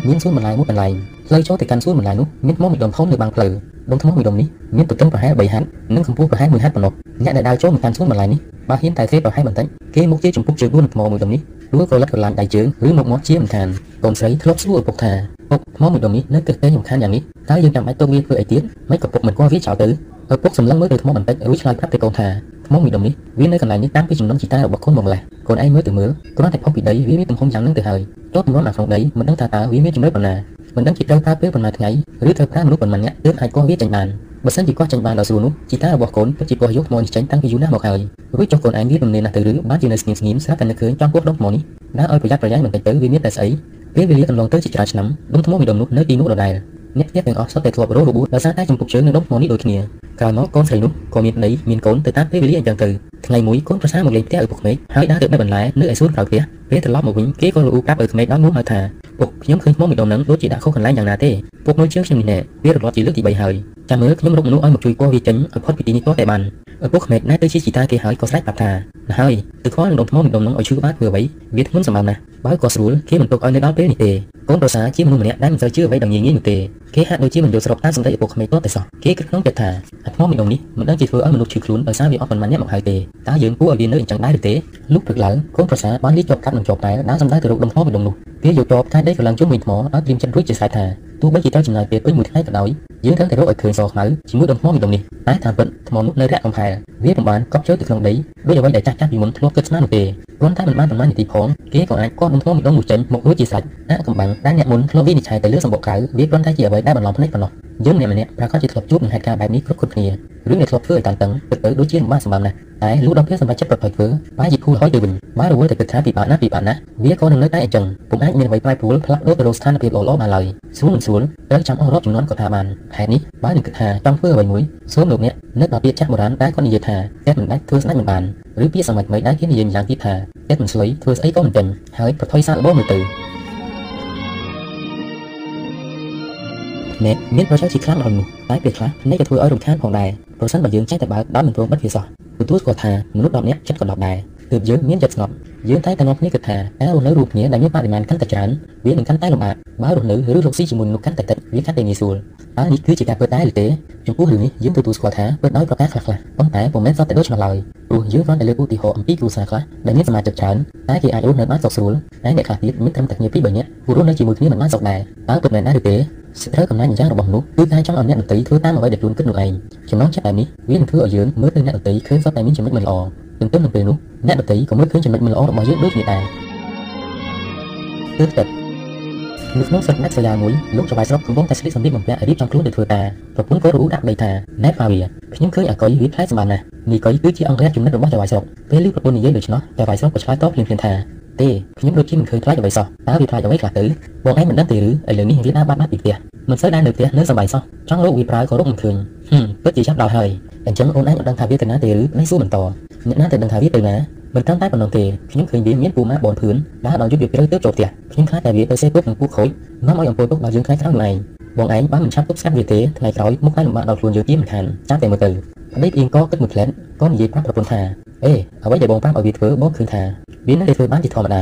មានសួនបន្លែមួយកន្លែងផ្លូវចូលទៅកាន់សួនបន្លែនោះមានថ្មមួយដុំធំនៅបាំងផ្លូវដុំថ្មមួយដុំនេះមានទទឹងប្រហែល3ហត្ថនិងកម្ពស់ប្រហែល1ហត្ថប៉ុណ្ណោះអ្នកដែលដើរចូលមកកាន់សួនបន្លែនេះបើហ៊ានតែទេប្រហែលបន្តិចគេមុខជាចំពុកជើង4ថ្មមួយដុំនេះដួលក៏លិតក៏ឡានដៃជើងឬមុខមាត់ជាមិនខានកូនស្រីធ្លាប់សួរឪពុកថាពុកថ្មមួយដុំនេះនៅគិតតែខ្ញុំខានយ៉ាងនេះតើយើងចាំបាច់ទុកវាធ្វើអីទៀតមិនក៏ពុកមិនគួរវាចោលទៅឪពុកសម្លឹងមើលទៅថ្មបន្តិចរួចឆ្លើយប្រាប់ទៅកូនថាថ្មមួយដុំនេះវានៅកន្លែងនេះតាំងពីចំណុំជីតារបស់កូនមកម្លេះកូនឯងមើលទៅមើលគ្រាន់តែផុសពីដីវាមានទំហំយ៉ាងនឹងទៅហើយទោះទម្រាំនៅក្នុងដីមិនដឹងថាតើវាមានចំណុចប៉ុណ្ណា មិនដឹងជាត្រូវប្រើពេលប៉ុន្មានថ្ងៃឬត្រូវប្រើមនុស្សប៉ុន្មាននាក់ទើបអាចគាស់វាចេញបានបើសិនជាគាស់ចេញបានដល់ស្រួលនោះជីតារបស់កូនពិតជាគាស់យកថ្មនេះចេញតាំងពីយូរណាស់មកហើយរួចចុះកូនឯងវាមិនមែនណាស់ទៅឬបានជានៅស្ងៀមស្ងៀមស្រាប់តែនឹកឃើញចង់គាស់ដុំថ្មនេះដើរឲ្យប្រយ័ត្នប្រយែងបន្តិចទៅវាមានតែស្អីពេលវេលាកន្លងទៅជាច្រើនឆ្នាំដុំថ្មមួយដុំនោះនៅទីនោះដដែលអ្នកផ្ទះទាំងអស់សុទ្ធតែធ្លាប់រស់របួសដោយសារតែចំពុកជើងនៅដុំថ្មនេះដូចគ្នា ក្រោយមកកូនស្រីនោះក៏មានន័យមានកូនទៅតាមពេលវេលាអញ្ចឹងទៅថ្ងៃមួយកូនប្រសាមកលេងផ្ទះឪពុកក្មេកហើយដើរទៅនៅបន្លែនៅឯសួនក្រោយផ្ទះពេលត្រឡប់មកវិញគេក៏លូប្រាប់ឲ្យក្មេកដល់នោះហៅថាពុកខ្ញុំឃើញថ្មមួយដុំហ្នឹងដូចជាដាក់ខុសកន្លែងយ៉ាងណាទេពុកមួយជើងខ្ញុំនេះណែវារត់ជាលើកទី3ហើយចាំមើលខ្ញុំរកមនុស្សឲ្យមកជួយគាស់វាចេញឲ្យផុតពីទីនេះទាល់តែបានឪពុកក្មេកណែទៅជាជីតាគេហើយក៏ស្រែកប្រាប់ថាណាហើយទៅខលនឹងដុំថ្មមួយដុំហ្នឹងឲ្យឈឺក្បាលធ្វើអ្វីវាធ្ងន់សម្បើមណាស់បើក៏ស្រួលគេមិនទុកឲ្យនៅដល់ពេលនេះទេកូនប្រសាជាមនុស្សម្នាក់ដែលមិនសូវជឿអ្វីដែលងាយងាយនោះទេគេហាក់ដូចជាមិនយល់ស្របតាមសម្ដីឪពុកក្មេកទាល់តែសោះគេគិតក្នុងចិត្តថាអាថ្មមួយដុំនេះមិនដឹងជាធ្វើឲ្យមនុស្សឈឺខ្លួនដោយសារវាអស់ប៉ុន្មានអ្នកមកហើយទេតើយើងគួរឲ្យវានៅអញ្ចឹងដែរឬទេលុះព្រឹកឡើងកូនប្រសាបានលាជាប់កាត់នឹងជាប់តែដើរសំដៅទៅរកដុំថ្មមួយដុំនោះវាយកជាប់តែដេកកន្លងជុំវិញថ្មឲ្យត្រៀមចិត្តរួចជាស្រេចថាទោះបីជាត្រូវចំណាយពេលពេញមួយថ្ងៃក៏ដោយយើងត្រូវតែរកឲ្យឃើញសខ្មៅជាមួយដុំថ្មមួយដុំនេះតែតាមពិតថ្មនោះនៅរាក់កំផែវាពុំបានកប់ចូលទៅក្នុងដីដូចអ្វីដែលចាស់ចាស់ពីមុនធ្លាប់គិតស្មាននោះទេគ្រាន់តែមិនបានប៉ុន្មាននាទីផងគេក៏អាចគាត់ដុំថ្មមួយដុំនោះចេញមករួចជាស្រេចអាកំបាំងដែលអ្នកមុនធ្លាប់វិនិច្ឆ័យទៅលើសម្បកក្រៅវាគ្រាន់តែជាអ្វីដែលបន្លំភ្នែកប៉ុណ្ណោះ យើងម្នាក់ម្នាក់ប្រកាសជាធ្លាប់ជួបនឹងហេតុការណ៍បែបនេះគ្រប់គ្រប់គ្នារឿងដែលធ្លាប់ធ្វើឲ្យតានតឹងពិតទៅដូចជាមិនបានសម្បំណាស់តែលុះដល់ពេលសម្រាប់ចិត្តប្រកបធ្វើបែរជាភូលហើយទៅវិញបើរវល់តែគិតថាពិបាកណាស់ពិបាកណាស់វាក៏នឹងនៅតែអញ្ចឹងពុំអាចមានអ្វីប្រែប្រួលផ្លាស់ប្ដូរទៅរកស្ថានភាពល្អៗបានឡើយស្រួលមិនស្រួលត្រូវចាំអស់រាប់ចំនួនក៏ថាបានហេតុនេះបើនឹងគិតថាចង់ធ្វើអ្វីមួយសូមលោកអ្នកនឹកដល់ពាក្យចាស់បុរាណដែលគាត់និយាយថាតែមិនដាច់ធ្វើស្ដេចមិនបានឬពាក្យសម័យថ្មីដែលគេនិយាយម្យ៉ាងទៀតថាតែមិនស្លុយធ្វើស្អីក៏មិនពេញហើយប្រថុយសាកល្បងមើលទៅ អ្នកមានប្រយោជន៍ជាខ្លាំងដល់នោះតែពេលខ្លះនេះក៏ធ្វើឲ្យរំខានផងដែរប្រសិនបើយើងចេះតែបើកដោយមិនព្រមបិទវាសោះទទួលស្គាល់ថាមនុស្ស10នាក់ចិត្តក៏10ដែរ ទើបយើងមានចិត្តស្ងប់យើងតែតែនាំគ្នាគិតថាការរស់នៅរួមគ្នាដែលមានបរិមាណកាន់តែច្រើនវានឹងកាន់តែលំបាកបើរស់នៅឬរកស៊ីជាមួយមនុស្សកាន់តែតិចវាកាន់តែងាយស្រួលតើនេះគឺជាការពិតដែរឬទេចំពោះរឿងនេះយើងទទួលស្គាល់ថាពិតដោយប្រការខ្លះៗប៉ុន្តែពុំមែនសតតែដូចនោះឡើយព្រោះយើងគ្រាន់តែលើកឧទាហរណ៍អំពីគ្រួសារខ្លះដែលមានសមាជិកច្រើនតែគេអាចរស់នៅបានសុខស្រួលតែអ្នកខ្លះទៀតមានត្រឹមតែគ្នាពីរបីនាក់រស់នៅជាមួយគ្នាមិនបានសុខដែរតើពិតមែនដែរឬទេសេចក្តីកំណត់យ៉ាងរបស់មនុស្សគឺការចង់ឲ្យអ្នកដទៃធ្វើតាមអ្វីដែលខ្លួនគិតនោះឯងចំណងចិត្តបែបនេះវានឹងធ្វើឲ្យយើងមើលទៅអ្នកដទៃឃើញសុទ្ធតែមានចំណុចមិនល្អ ទន្ទឹមនឹងពេលនោះអ្នកដទៃក៏មើលឃើញចំណុចមិនល្អរបស់យើងដូចគ្នាដែរទើបទឹកនៅក្នុងស្រុកណាត់សាលាមួយលោកចៅបាយស្រុកកំពុងតែស្លៀកសម្លៀកបំពាក់រៀបចំខ្លួនទៅធ្វើការប្រពន្ធក៏រੂដាក់ដីថាណែតហ្វាវីខ្ញុំឃើញអាកុយវាផ្លែសម្បានណាស់នេះកុយគឺជាអង្គរៈចំណិតរបស់ចៅបាយស្រុកពេលឮប្រពន្ធនិយាយដូច្នោះចៅបាយស្រុកក៏ឆ្លើយតបភ្លាមៗថាទេខ្ញុំដូចជាមិនឃើញខ្លាចអ្វីសោះតើវាខ្លាចអ្វីខ្លះទៅបងឯងមិនដឹងទេឬឥឡូវនេះវាដើរបាត់បាត់ពីផ្ទះមិនសូវដែរនៅផ្ទះនៅសបាយសោះចង់រកវាប្រើក៏រកមិនឃើញហឹមពិតជាចាប់ដល់ហើយអញ្ចឹងអូនឯងមិនដឹងថាវាទៅណាទេឬនេះសួរបន្ត អ្នកណាទៅដឹងថាវាទៅណាមិនត្រឹមតែប៉ុណ្ណោះទេខ្ញុំឃើញវាមានពូម៉ាបនភឿនដើរដល់យុទ្ធវាព្រៅទៅចូលផ្ទះខ្ញុំខ្លាចតែវាទៅសេពុកនឹងពូខូចនាំឲ្យអំពើពុកដល់យើងខ្លាចក្រោយនោះឯងបងឯងបានមិនឆាប់ទប់ស្កាត់វាទេថ្ងៃក្រោយមុខតែលំបាកដល់ខ្លួនយើងជាមិនខានចាំតែមើលទៅប្តីព្រៀងក៏គិតមួយផ្លែតក៏និយាយប្រាប់ប្រពន្ធថាអេអ្វីដែលបងប្រាប់ឲ្យវាធ្វើបងឃើញថាវានៅតែធ្វើបានជាធម្មតា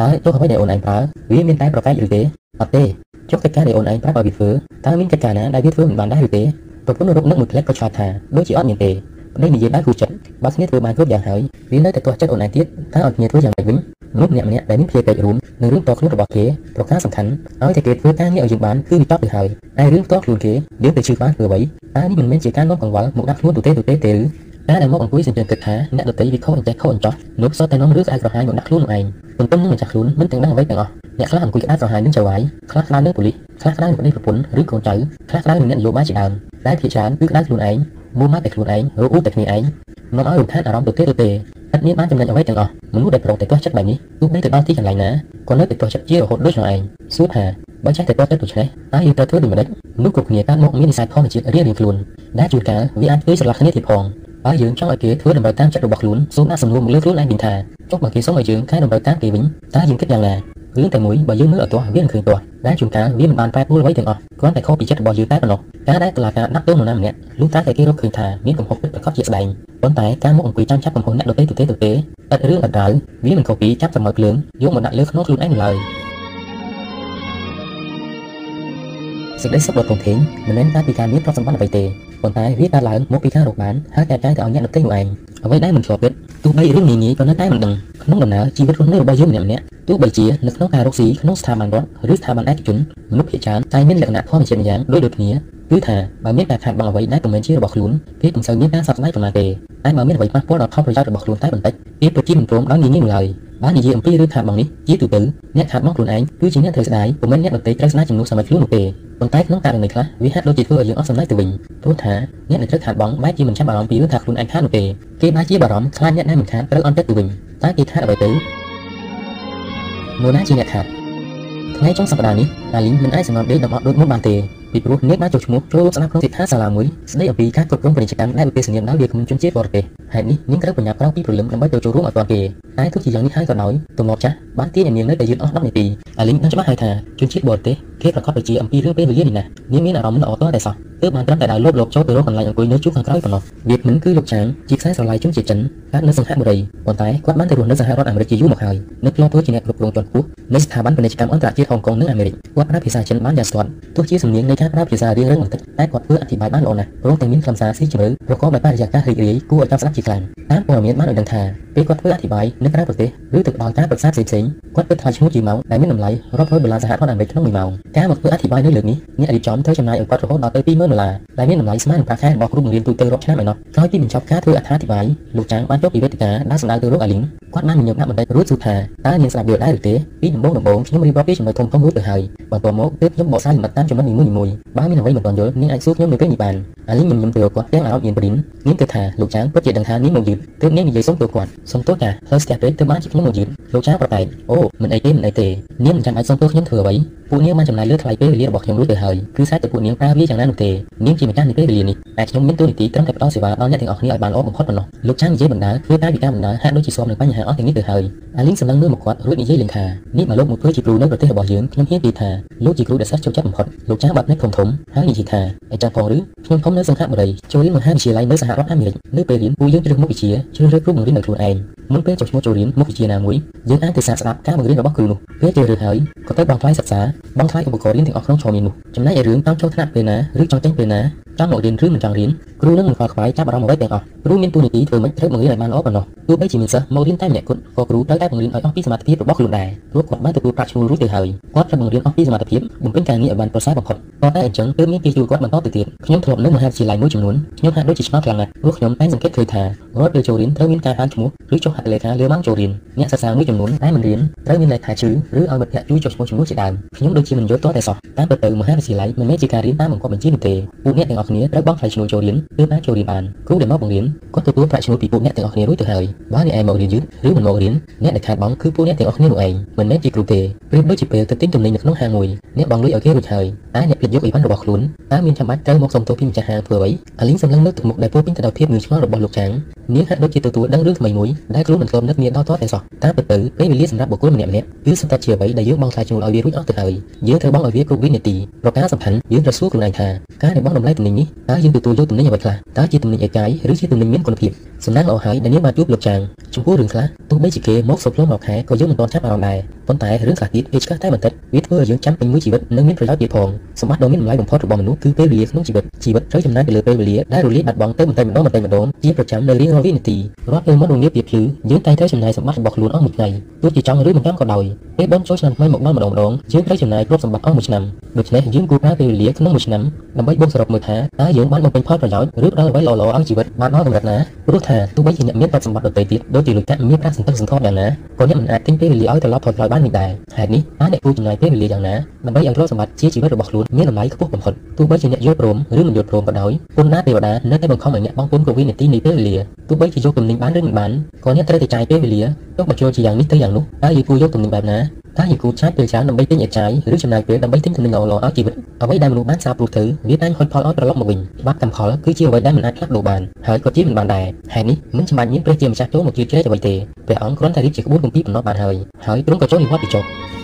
តើទោះអ្វីដែលអូនឯងប្រើវាមានតែប្រកែកឬទេអត់ទេចុះកិច្ចការដែលអូនឯងប្រាប់ឲ្យវាធ្វើតើមានកិច្ចការណាដែលវាធ្វើមិនបានដែរឬទេប្រពន្ធរកនឹកមួយផ្លែតក៏ឆ្លើយថាដូចជាអត់មានទេ ប្តីនិយាយបែបគូចិត្តបើគ្នាធ្វើបានគ្រប់យ៉ាងហើយវានៅតែទាស់ចិត្តអូនឯងទៀតតើអត់គ្នាធ្វើយ៉ាងម៉េចវិញមនុស្សម្នាក់ម្នាក់ដែលមានភាពពេករួមនឹងរឿងតខ្លួនរបស់គេប្រការសំខាន់ឲ្យតែគេធ្វើការងារឲ្យយើងបានគឺវាតបទៅហើយតែរឿងតខ្លួនគេយើងទៅជឿបានធ្វើអ្វីតើនេះមិនមែនជាការនាំកង្វល់មកដាក់ខ្លួនទូទេទូទេទេឬតែដែលមកអង្គុយសញ្ជឹងគិតថាអ្នកដតីវាខុសអញ្ចេះខុសអញ្ចោះនោះសតតែនាំរឿងស្អែកប្រហែលមកដាក់ខ្លួនឯងទន្ទឹមនឹងម្ចាស់ខ្លួនមិនទាំងដឹងអ្វីទាំងអស់អ្នកខ្លះអង្គុយក្តារប្រហែលនឹងចៅវាយខ្លះក្តារនឹងប៉ូលីសខ្លះក្តារនឹងប្តីប្រពន្ធឬកូនចៅខ្លះក្តារនឹងអ្នកនយោបាយជាដើមដែលភាគច្រើនគឺក្តារខ្លួនឯង មូលមកតែខ្លួនឯងរកឧបតែគ្នាឯងនាំឲ្យរំខានអារម្មណ៍ទៅទេទៅទេឥតមានបានចំណេញអ្វីទាំងអស់មនុស្សដែលប្រកតែទាស់ចិត្តបែបនេះទោះបីទៅដល់ទីកន្លែងណាក៏នៅតែទាស់ចិត្តជារហូតដូចនោះឯងសួរថាបើចេះតែតទៅដូច្នេះតើយើងត្រូវធ្វើដូចម្តេចមនុស្សគ្រប់គ្នាកើតមកមាននិស្ស័យធម្មជាតិរៀងៗខ្លួនដែលជួនកាលវាអាចធ្វើស្រឡះគ្នាទៀតផងបើយើងចង់ឲ្យគេធ្វើតម្រូវតាមចិត្តរបស់ខ្លួនសូមដាក់សំណួរមកលើខ្លួនឯងវិញថាចុះបើគេសុំឲ្យយើងកែតម្រូវតាមគេវិញតើយើងគិតយ៉ាងណា រឿងតែមួយបើយើងមើលអត់ទាស់វានឹងឃើញទាស់ដែលជួនកាលវាមិនបានប្រែប្រួលអ្វីទាំងអស់គ្រាន់តែខុសពីចិត្តរបស់យើងតែប៉ុណ្ណោះការដែលតឡាការដាក់ទោសនរណាម្នាក់លុះតែតែគេរកឃើញថាមានកំហុសពិតប្រាកដជាស្ដែងប៉ុន្តែការមកអង្គុយចាំចាប់កំហុសអ្នកដទៃទៅទេទៅទេឥតរឿងឥតរៅវាមិនខុសពីចាប់សម្បើភ្លើងយកមកដាក់លើក្នុងខ្លួនឯងឡើយសេចក្តីសុខរបស់កូនធេងមិនមែនតែពីការមានទ្រព្យសម្បត្តិអ្វីទេប៉ុន្តែវាកើតឡើងមកពីការរកបានហើយតែតែទៅឲ្យអ្នកដទៃនោះឯងអ្វីដែលមិនជាប់គិត ទោះបីរឿងងាយៗក៏នៅតែមិនដឹងក្នុងដំណើរជីវិតរស់នៅរបស់យើងម្នាក់ៗទោះបីជានៅក្នុងការរកស៊ីក្នុងស្ថាប័នរដ្ឋឬស្ថាប័នឯកជនមនុស្សភាគច្រើនតែមានលក្ខណៈធម្មជាតិម្យ៉ាងដូចដូចគ្នាគឺថាបើមានការខាតបង់អ្វីដែលមិនមែនជារបស់ខ្លួនគេមិនសូវមានការសោកស្ដាយប៉ុន្មានទេតែបើមានអ្វីប៉ះពាល់ដល់ផលប្រយោជន៍របស់ខ្លួនតែបន្តិចគេពិតជាមិនព្រមដល់ងាយងាយឡើយ បាននិយាយអំពីរឿងខាតបង់នេះជាទូទៅអ្នកខាតបង់ខ្លួនឯងគឺជាអ្នកត្រូវស្ដាយពុំមែនអ្នកដទៃត្រូវស្ដាយជំនួសសម័យខ្លួននោះទេប៉ុន្តែក្នុងករណីខ្លះវាហាក់ដូចជាធ្វើឲ្យយើងអស់សំណើទៅវិញព្រោះថាអ្នកដែលត្រូវខាតបង់បែរជាមិនចាំបារម្ភពីរឿងថាខ្លួនឯងខាតនោះទេគេបែរជាបារម្ភខ្លាចអ្នកដែលមិនខាតត្រូវអន់ចិត្តទៅវិញតើគេខាតអ្វីទៅនរណាជាអ្នកខាតថ្ងៃចុងសប្តាហ៍នេះអាលីងមិនអាចសម្រេចដេកដំអត់ដូចមុនបានទេ ពីព្រោះនាងបានចូលឈ្មោះចូលស្ដាប់ក្នុងសិក្ខាសាលាមួយស្ដីអំពីការគ្រប់គ្រងពាណិជ្ជកម្មដែលវិទ្យាស្ថានដោយវាគ្មិនជនជាតិបរទេសហេតុនេះនាងត្រូវបញ្ញាប្រោពីព្រលឹមដើម្បីទៅចូលរួមឲ្យទាន់គេតែទោះជាយ៉ាងនេះហើយក៏ដោយទំនាប់ចាស់បានទាញឲ្យនាងនៅតែយឺតអស់10នាទីអាលីងដឹងច្បាស់ហើយថាជនជាតិបរទេសគេប្រកាសទៅជាអំពីរឿងពេលវេលានេះណានាងមានអារម្មណ៍មិនល្អទាល់តែសោះទើបបានត្រឹមតែដើរលបលោកចូលទៅរកកន្លែងអង្គុយនៅជួរខាងក្រោយប៉ុណ្ណោះវាគ្មិនគឺលោកចាងជាខ្សែស្រឡាយជនជាតិចិនកើតនៅសង្ហបុរីប៉ុន្តែគាត់បានទៅរស់នៅសហរដ្ឋអាមេរិកជាយូរមកហើយនៅក្នុងធ្វើជាអ្នកគ្រប់គ្រងជាន់ខ្ពស់នៃស្ថាប័នពាណិជ្ជកម្មអន្តរជាតិហុងកុងនិងអាមេរិកគាត់ប្រើភាសាចិនបានយ៉ាងស្ទាត់ទោះជាសំនៀងនៃការប្រើភាសារៀងរឹងបន្តិចតែគាត់ធ្វើអធិប្បាយបានល្អណាស់ព្រមទាំងមានខ្លឹមសារស៊ីជម្រៅប្រកបដោយបរិយាកាសរីករាយគួរឲ្យចាប់ស្ដាប់ជាខ្លាំងតាមព័ត៌មានបានឲ្យដឹងថាពេលគាត់ធ្វើអធិប្បាយនៅក្រៅប្រទេសឬទៅដល់ការប្រឹក្សាផ្សេងៗគាត់ពិតថ្លៃឈ្មោះជាម៉ោងដែលមានតម្លៃរាប់រយដុល្លារសហរដ្ឋអាមេរិកក្នុងមួយម៉ោងការមកធ្វើអធិប្បាយនៅលើកនេះអ្នករៀបចំត្រូវចំណាយឲ្យគាត់រហូតដល់ទៅ20000ដុល្លារដែលមានតម្លៃស្មើនឹងប្រាក់ខែរបស់គ្រូបង្រៀនទូទៅរាប់ឆ្នាំឯណោះក្រោយពីបញ្ចប់ការធ្វើអត្ថាធិប្បាយលោកចាងបានចុះពីវេទិកាដែលសម្ដៅទៅរកអាលីងគាត់បានញញឹមដាក់បន្តិចរួចសួរថាតើនាងស្ដាប់យល់ដែរឬទេពីដំបូងដំបូងខ្ញុំរៀបរាប់ពីចំណុចធំធំរួចទៅហើយបន្ទាប់មកទើបខ្ញុំបកស្រាយលម្អិតតាមចំណុចនីមួយៗបើមានអ្វីមិនទាន់យល់នាងអាចសួរខ្ញុំនៅពេលនេះបានអាលីងញញឹមទៅរកគាត់ទាំងអារម្មណ៍មានព្រីននាងគិតថាលោកចាងពិតជាដឹងថានាងមកយឺតទើបនាងនិយាយសុំទោសគាត់សុំទោសថាហើយស្ទះពេកទើបបានជាខ្ញុំមកយឺតលោកចាងប្រកែកអូមិនអីទេមិនអីទេនាងមិនចាំបាច់សុំទោសខ្ញុំធ្វើអ្វីពួកនាងបានចំណាយលើថ្លៃពេលវេលារបស់ខ្ញុំរួចទៅហើយគឺសាច់តែពួកនាងប្រើវាយ៉ាងណានោះទេនាងជាម្ចាស់នៃពេលវេលានេះតែខ្ញុំមានទូនីតិត្រឹមតែផ្ដល់សេវាដល់អ្នកទាំងអស់គ្នាឲ្យបានល្អបំផុតប៉ុណ្ណោះលោកចាងនិយាយបណ្ដាធ្វើតែពីការបណ្ដាហាក់ដូចជាស្មនឹងបញ្ហាអស់ទាំងនេះទៅហើយអាលីងសម្លឹងមើលមកគាត់រួចនិយាយលេងថានេះមកលោកមកធ្វើជាគ្រូនៅប្រទេសរបស់យើងខ្ញុំហ៊ាននិយាយថាលោកជាគ្រូដែលសិស្សចូលចិត្តបំផុតលោកចាងបាត់ភ្នែកធំធំហើយនិយាយថាអញ្ចឹងផងឬខ្ញុំធំនៅសង្ហបុរីចូលរៀនមហាវិទ្យាល័យនៅសហរដ្ឋអាមេរិកនៅពេលរៀនពួកយើងជ្រើសមុខវិជ្ជាជ្រើសរើសគ្រូបង្រៀននៅខ្លួនឯងមុនពេលចុះឈ្មោះចូលរៀនមុខវិជ្ជាណាមួយយើងអាចទៅសាកស្ដាប់ការបង្រៀនរបស់គ្រូនោះពេលជ្រើសរើសហើយក៏ទៅបង់ថ្លៃសិក្សាបង់ថ្លៃឧបករណ៍រៀនទាំងអស់ក្នុងឆមាសនោះចំណែកឯរឿងចង់ចូលថ្នាក់ពេលណាឬចង់ចេញពេលណាចង់មករៀនឬមិនចង់រៀនគ្រូនឹងមិនខ្វល់ខ្វាយចាប់អារម្មណ៍អ្វីទាំងអស់គ្រូមានទូនាទីធ្វើម៉េចត្រូវបង្រៀនឲ្យបានល្អប៉ុណ្ណោះទោះបីជាមានសិស្សមករៀនតែម្នាក់គត់ក៏គ្រូត្រូវតែបង្រៀនឲ្យអស់ពីសមត្ថភាពរបស់ខ្លួនដែរព្រោះគាត់បានទទួលប្រាក់ឈ្នួលរួចទៅហើយគាត់ត្រូវបង្រៀនអស់ពីសមត្ថភាពបំពេញការងារឲ្យបានប្រសើរបំផុតក៏តែអញ្ចឹងទើបមានគេជួយគាត់បន្តទៅទៀតខ្ញុំធ្លាប់នៅមហាវិទ្យាល័យមួយចំនួនខ្ញុំហាក់ដូចជាឆ្ងល់ខ្លាំងណាស់ព្រោះខ្ញុំតែសង្កេតឃើញថារាល់ពេលចូលរៀនត្រូវមានការហានឈ្មោះឬចុះហត្ថលេខាលើម៉ោងចូលរៀនអ្នកសិក្សាមួយចំនួនតែមិនរៀនត្រូវមានលេខាឈឺឬឲ្យមិត្តភ័ក្តិជួយចុះឈ្មោះជំនួសជាដើមខ្ញុំដូចជាមិនយល់ទាល់តែសោះតាមពិតទៅមហាវិទ្យាល័យមិនមែនជាការរៀនតាមបង្គាប់បញ្ជានោះទេពួកអ្នកទាំងអស់គ្នាត្រូវបង់ថ្លៃឈ្នួលចូលរៀនទើបអាចចូលរៀនបានគ្រូដែលមកបង្រៀនគាត់ទទួលប្រាក់ឈ្នួលពីពួកអ្នកទាំងអស់គ្នារួចទៅហើយបើអ្នកឯងមករៀនយឺតឬមិនមករៀនអ្នកដែលខាតបង់គឺពួកអ្នកទាំងអស់គ្នានោះឯងមិនមែនជាគ្រូទេប្រៀបដូចជាពេលទៅទិញទំនិញនៅក្នុងហាងមួយអ្នកបង់លុយឲ្យគេរួចហើយតែអ្នកភ្លេចយកអីវ៉ាន់របស់ខ្លួនតើមានចាំបាច់ត្រូវមកសុំទោសពីម្ចាស់ហាងធ្វើអ្វីអាលីងសម្លឹងនៅទឹកមុខដែលពោពេញទៅដោយភាពងឿងឆ្ងល់របស់លោកចាងនាងហាក់ដូចជាទទួលដឹងរឿងថ្មីមួយដែលគ្រូមិនធ្លាប់នឹកមានដល់ទាល់តែសោះតាមពិតទៅពេលវេលាសម្រាប់បុគ្គលម្នាក់ៗគឺសុទ្ធតែជាអ្វីដែលយើងបង់ថ្លៃឈ្នួលឲ្យវារួចអស់ទៅហើយយើងត្រូវបង់ឲ្យវាគ្រប់វិនាទីប្រការសំខាន់យើងត្រូវសួរខ្លួនឯងថាការដែលបង់តម្លៃទំនិញនេះតើយើងទទួលយកទំនិញអ្វីខ្លះតើជាទំនិញឯកាយឬជាទំនិញមានគុណភាពសំណាងល្អហើយដែលនាងបានជួបលោកចាងចំពោះរឿងខ្លះទោះបីជាគេមកសុំផ្លុំមកខែក៏យើងមិនទាន់ចាប់អារម្មណ៍ដែរប៉ុន្តែរឿងខ្លះទៀតវាឆ្កាស់តែបន្តិចវាធ្វើឲ្យយើងចាំពេញមួយជីវិតនិងមានប្រយោជន៍ទៀតផងសម្បត្តិដ៏មានតម្លៃបំផុតរបស់មនុស្សគឺពេលវេលាក្នុងជីវិតជីវិតត្រូវចំណាយទៅលើពេលវេលាដែលរលាយបាត់បង់ទៅបន្តិចម្ដងបន្តិចម្ដងជាប្រចាំនៅរៀងរាល់វិនាទីរាល់ពេលមករងាបពីភ្លឺយើងតែងត្រូវចំណាយសម្បត្តិរបស់ខ្លួនអស់មួយថ្ងៃទោះជាចង់ឬមិនចង់ក៏ដោយពេលបន់ចូលឆ្នាំថ្មីមកដល់ម្ដងម្ដងយើងត្រូវចំណាយគ្រប់សម្បត្តិអស់មួយឆ្នាំដូច្នេះយើងគួរប្រើពេលវេលាក្នុងមួយឆ្នាំដើម្បីបូកសរុបមើលថាតើយើងបានបំពេញផលប្រយោជន៍ឬផ្ដល់អ្វីល្អៗឲ្យជីវិតបានដល់កម្រិតណាព្រោះថាទោះបីជាអ្នកមានទ្រព្យសម្បត្តិដទៃទៀតដូចជាលុយកាក់មានប្រាក់សន្តិសន្ធប់យ៉ាងណាក៏អ្នកមិនអាចទិញពេលវេលាឲ្យត្រឡប់ផលប្រយោជន៍បាននេះដែរហេតុនេះតើអ្នកគួរចំណាយពេលវេលាយ៉ាងណាដើម្បីឲ្យទ្រព្យសម្បត្តិជាជីវិតរបស់ខ្លួនមានតម្លៃខ្ពស់បំផុតទោះបីជាអ្នកយល់ព្រមឬមិនយល់ព្រមក៏ដោយពុនណាទេវតានៅតែបង្ខំឲ្យអ្នកបង់ពន្ធគ្រប់វិនាទីនៃពេលវេលាទោះបីជាយកទំនិញបានឬមិនបានក៏អ្នកត្រូវតែចាយពេលវេលាទុកបញ្ចូលជាយ៉ាងនេះទៅយ៉ាងនោះតើយើងគួរយកទំនិញបែបណាតើយើងគួរឆាតពេលច្រើនដើម្បីទិញអាចារ្យឬចំណាយពេលដើម្បីទិញទំនិញល្អៗឲ្យជីវិតអ្វីដែលមនុស្សបានសាបព្រោះធ្វើវាតែងហុចផលឲ្យត្រឡប់មកវិញបាបកម្មផលគឺជាអ្វីដែលមិនអាចផ្លាស់ប្ដូរបានហើយក៏ជាមិនបានដែរហេតុនេះមិនចាំបាច់មានព្រះជាម្ចាស់ចូលមកជឿជ្រែកអ្វីទេព្រះអង្គគ្រាន់តែរៀបជាក្បួនគម្ពីរបំណត់បានហើយហើយទ្រង់ក៏ចូលនិវត្តន៍ពីចុះ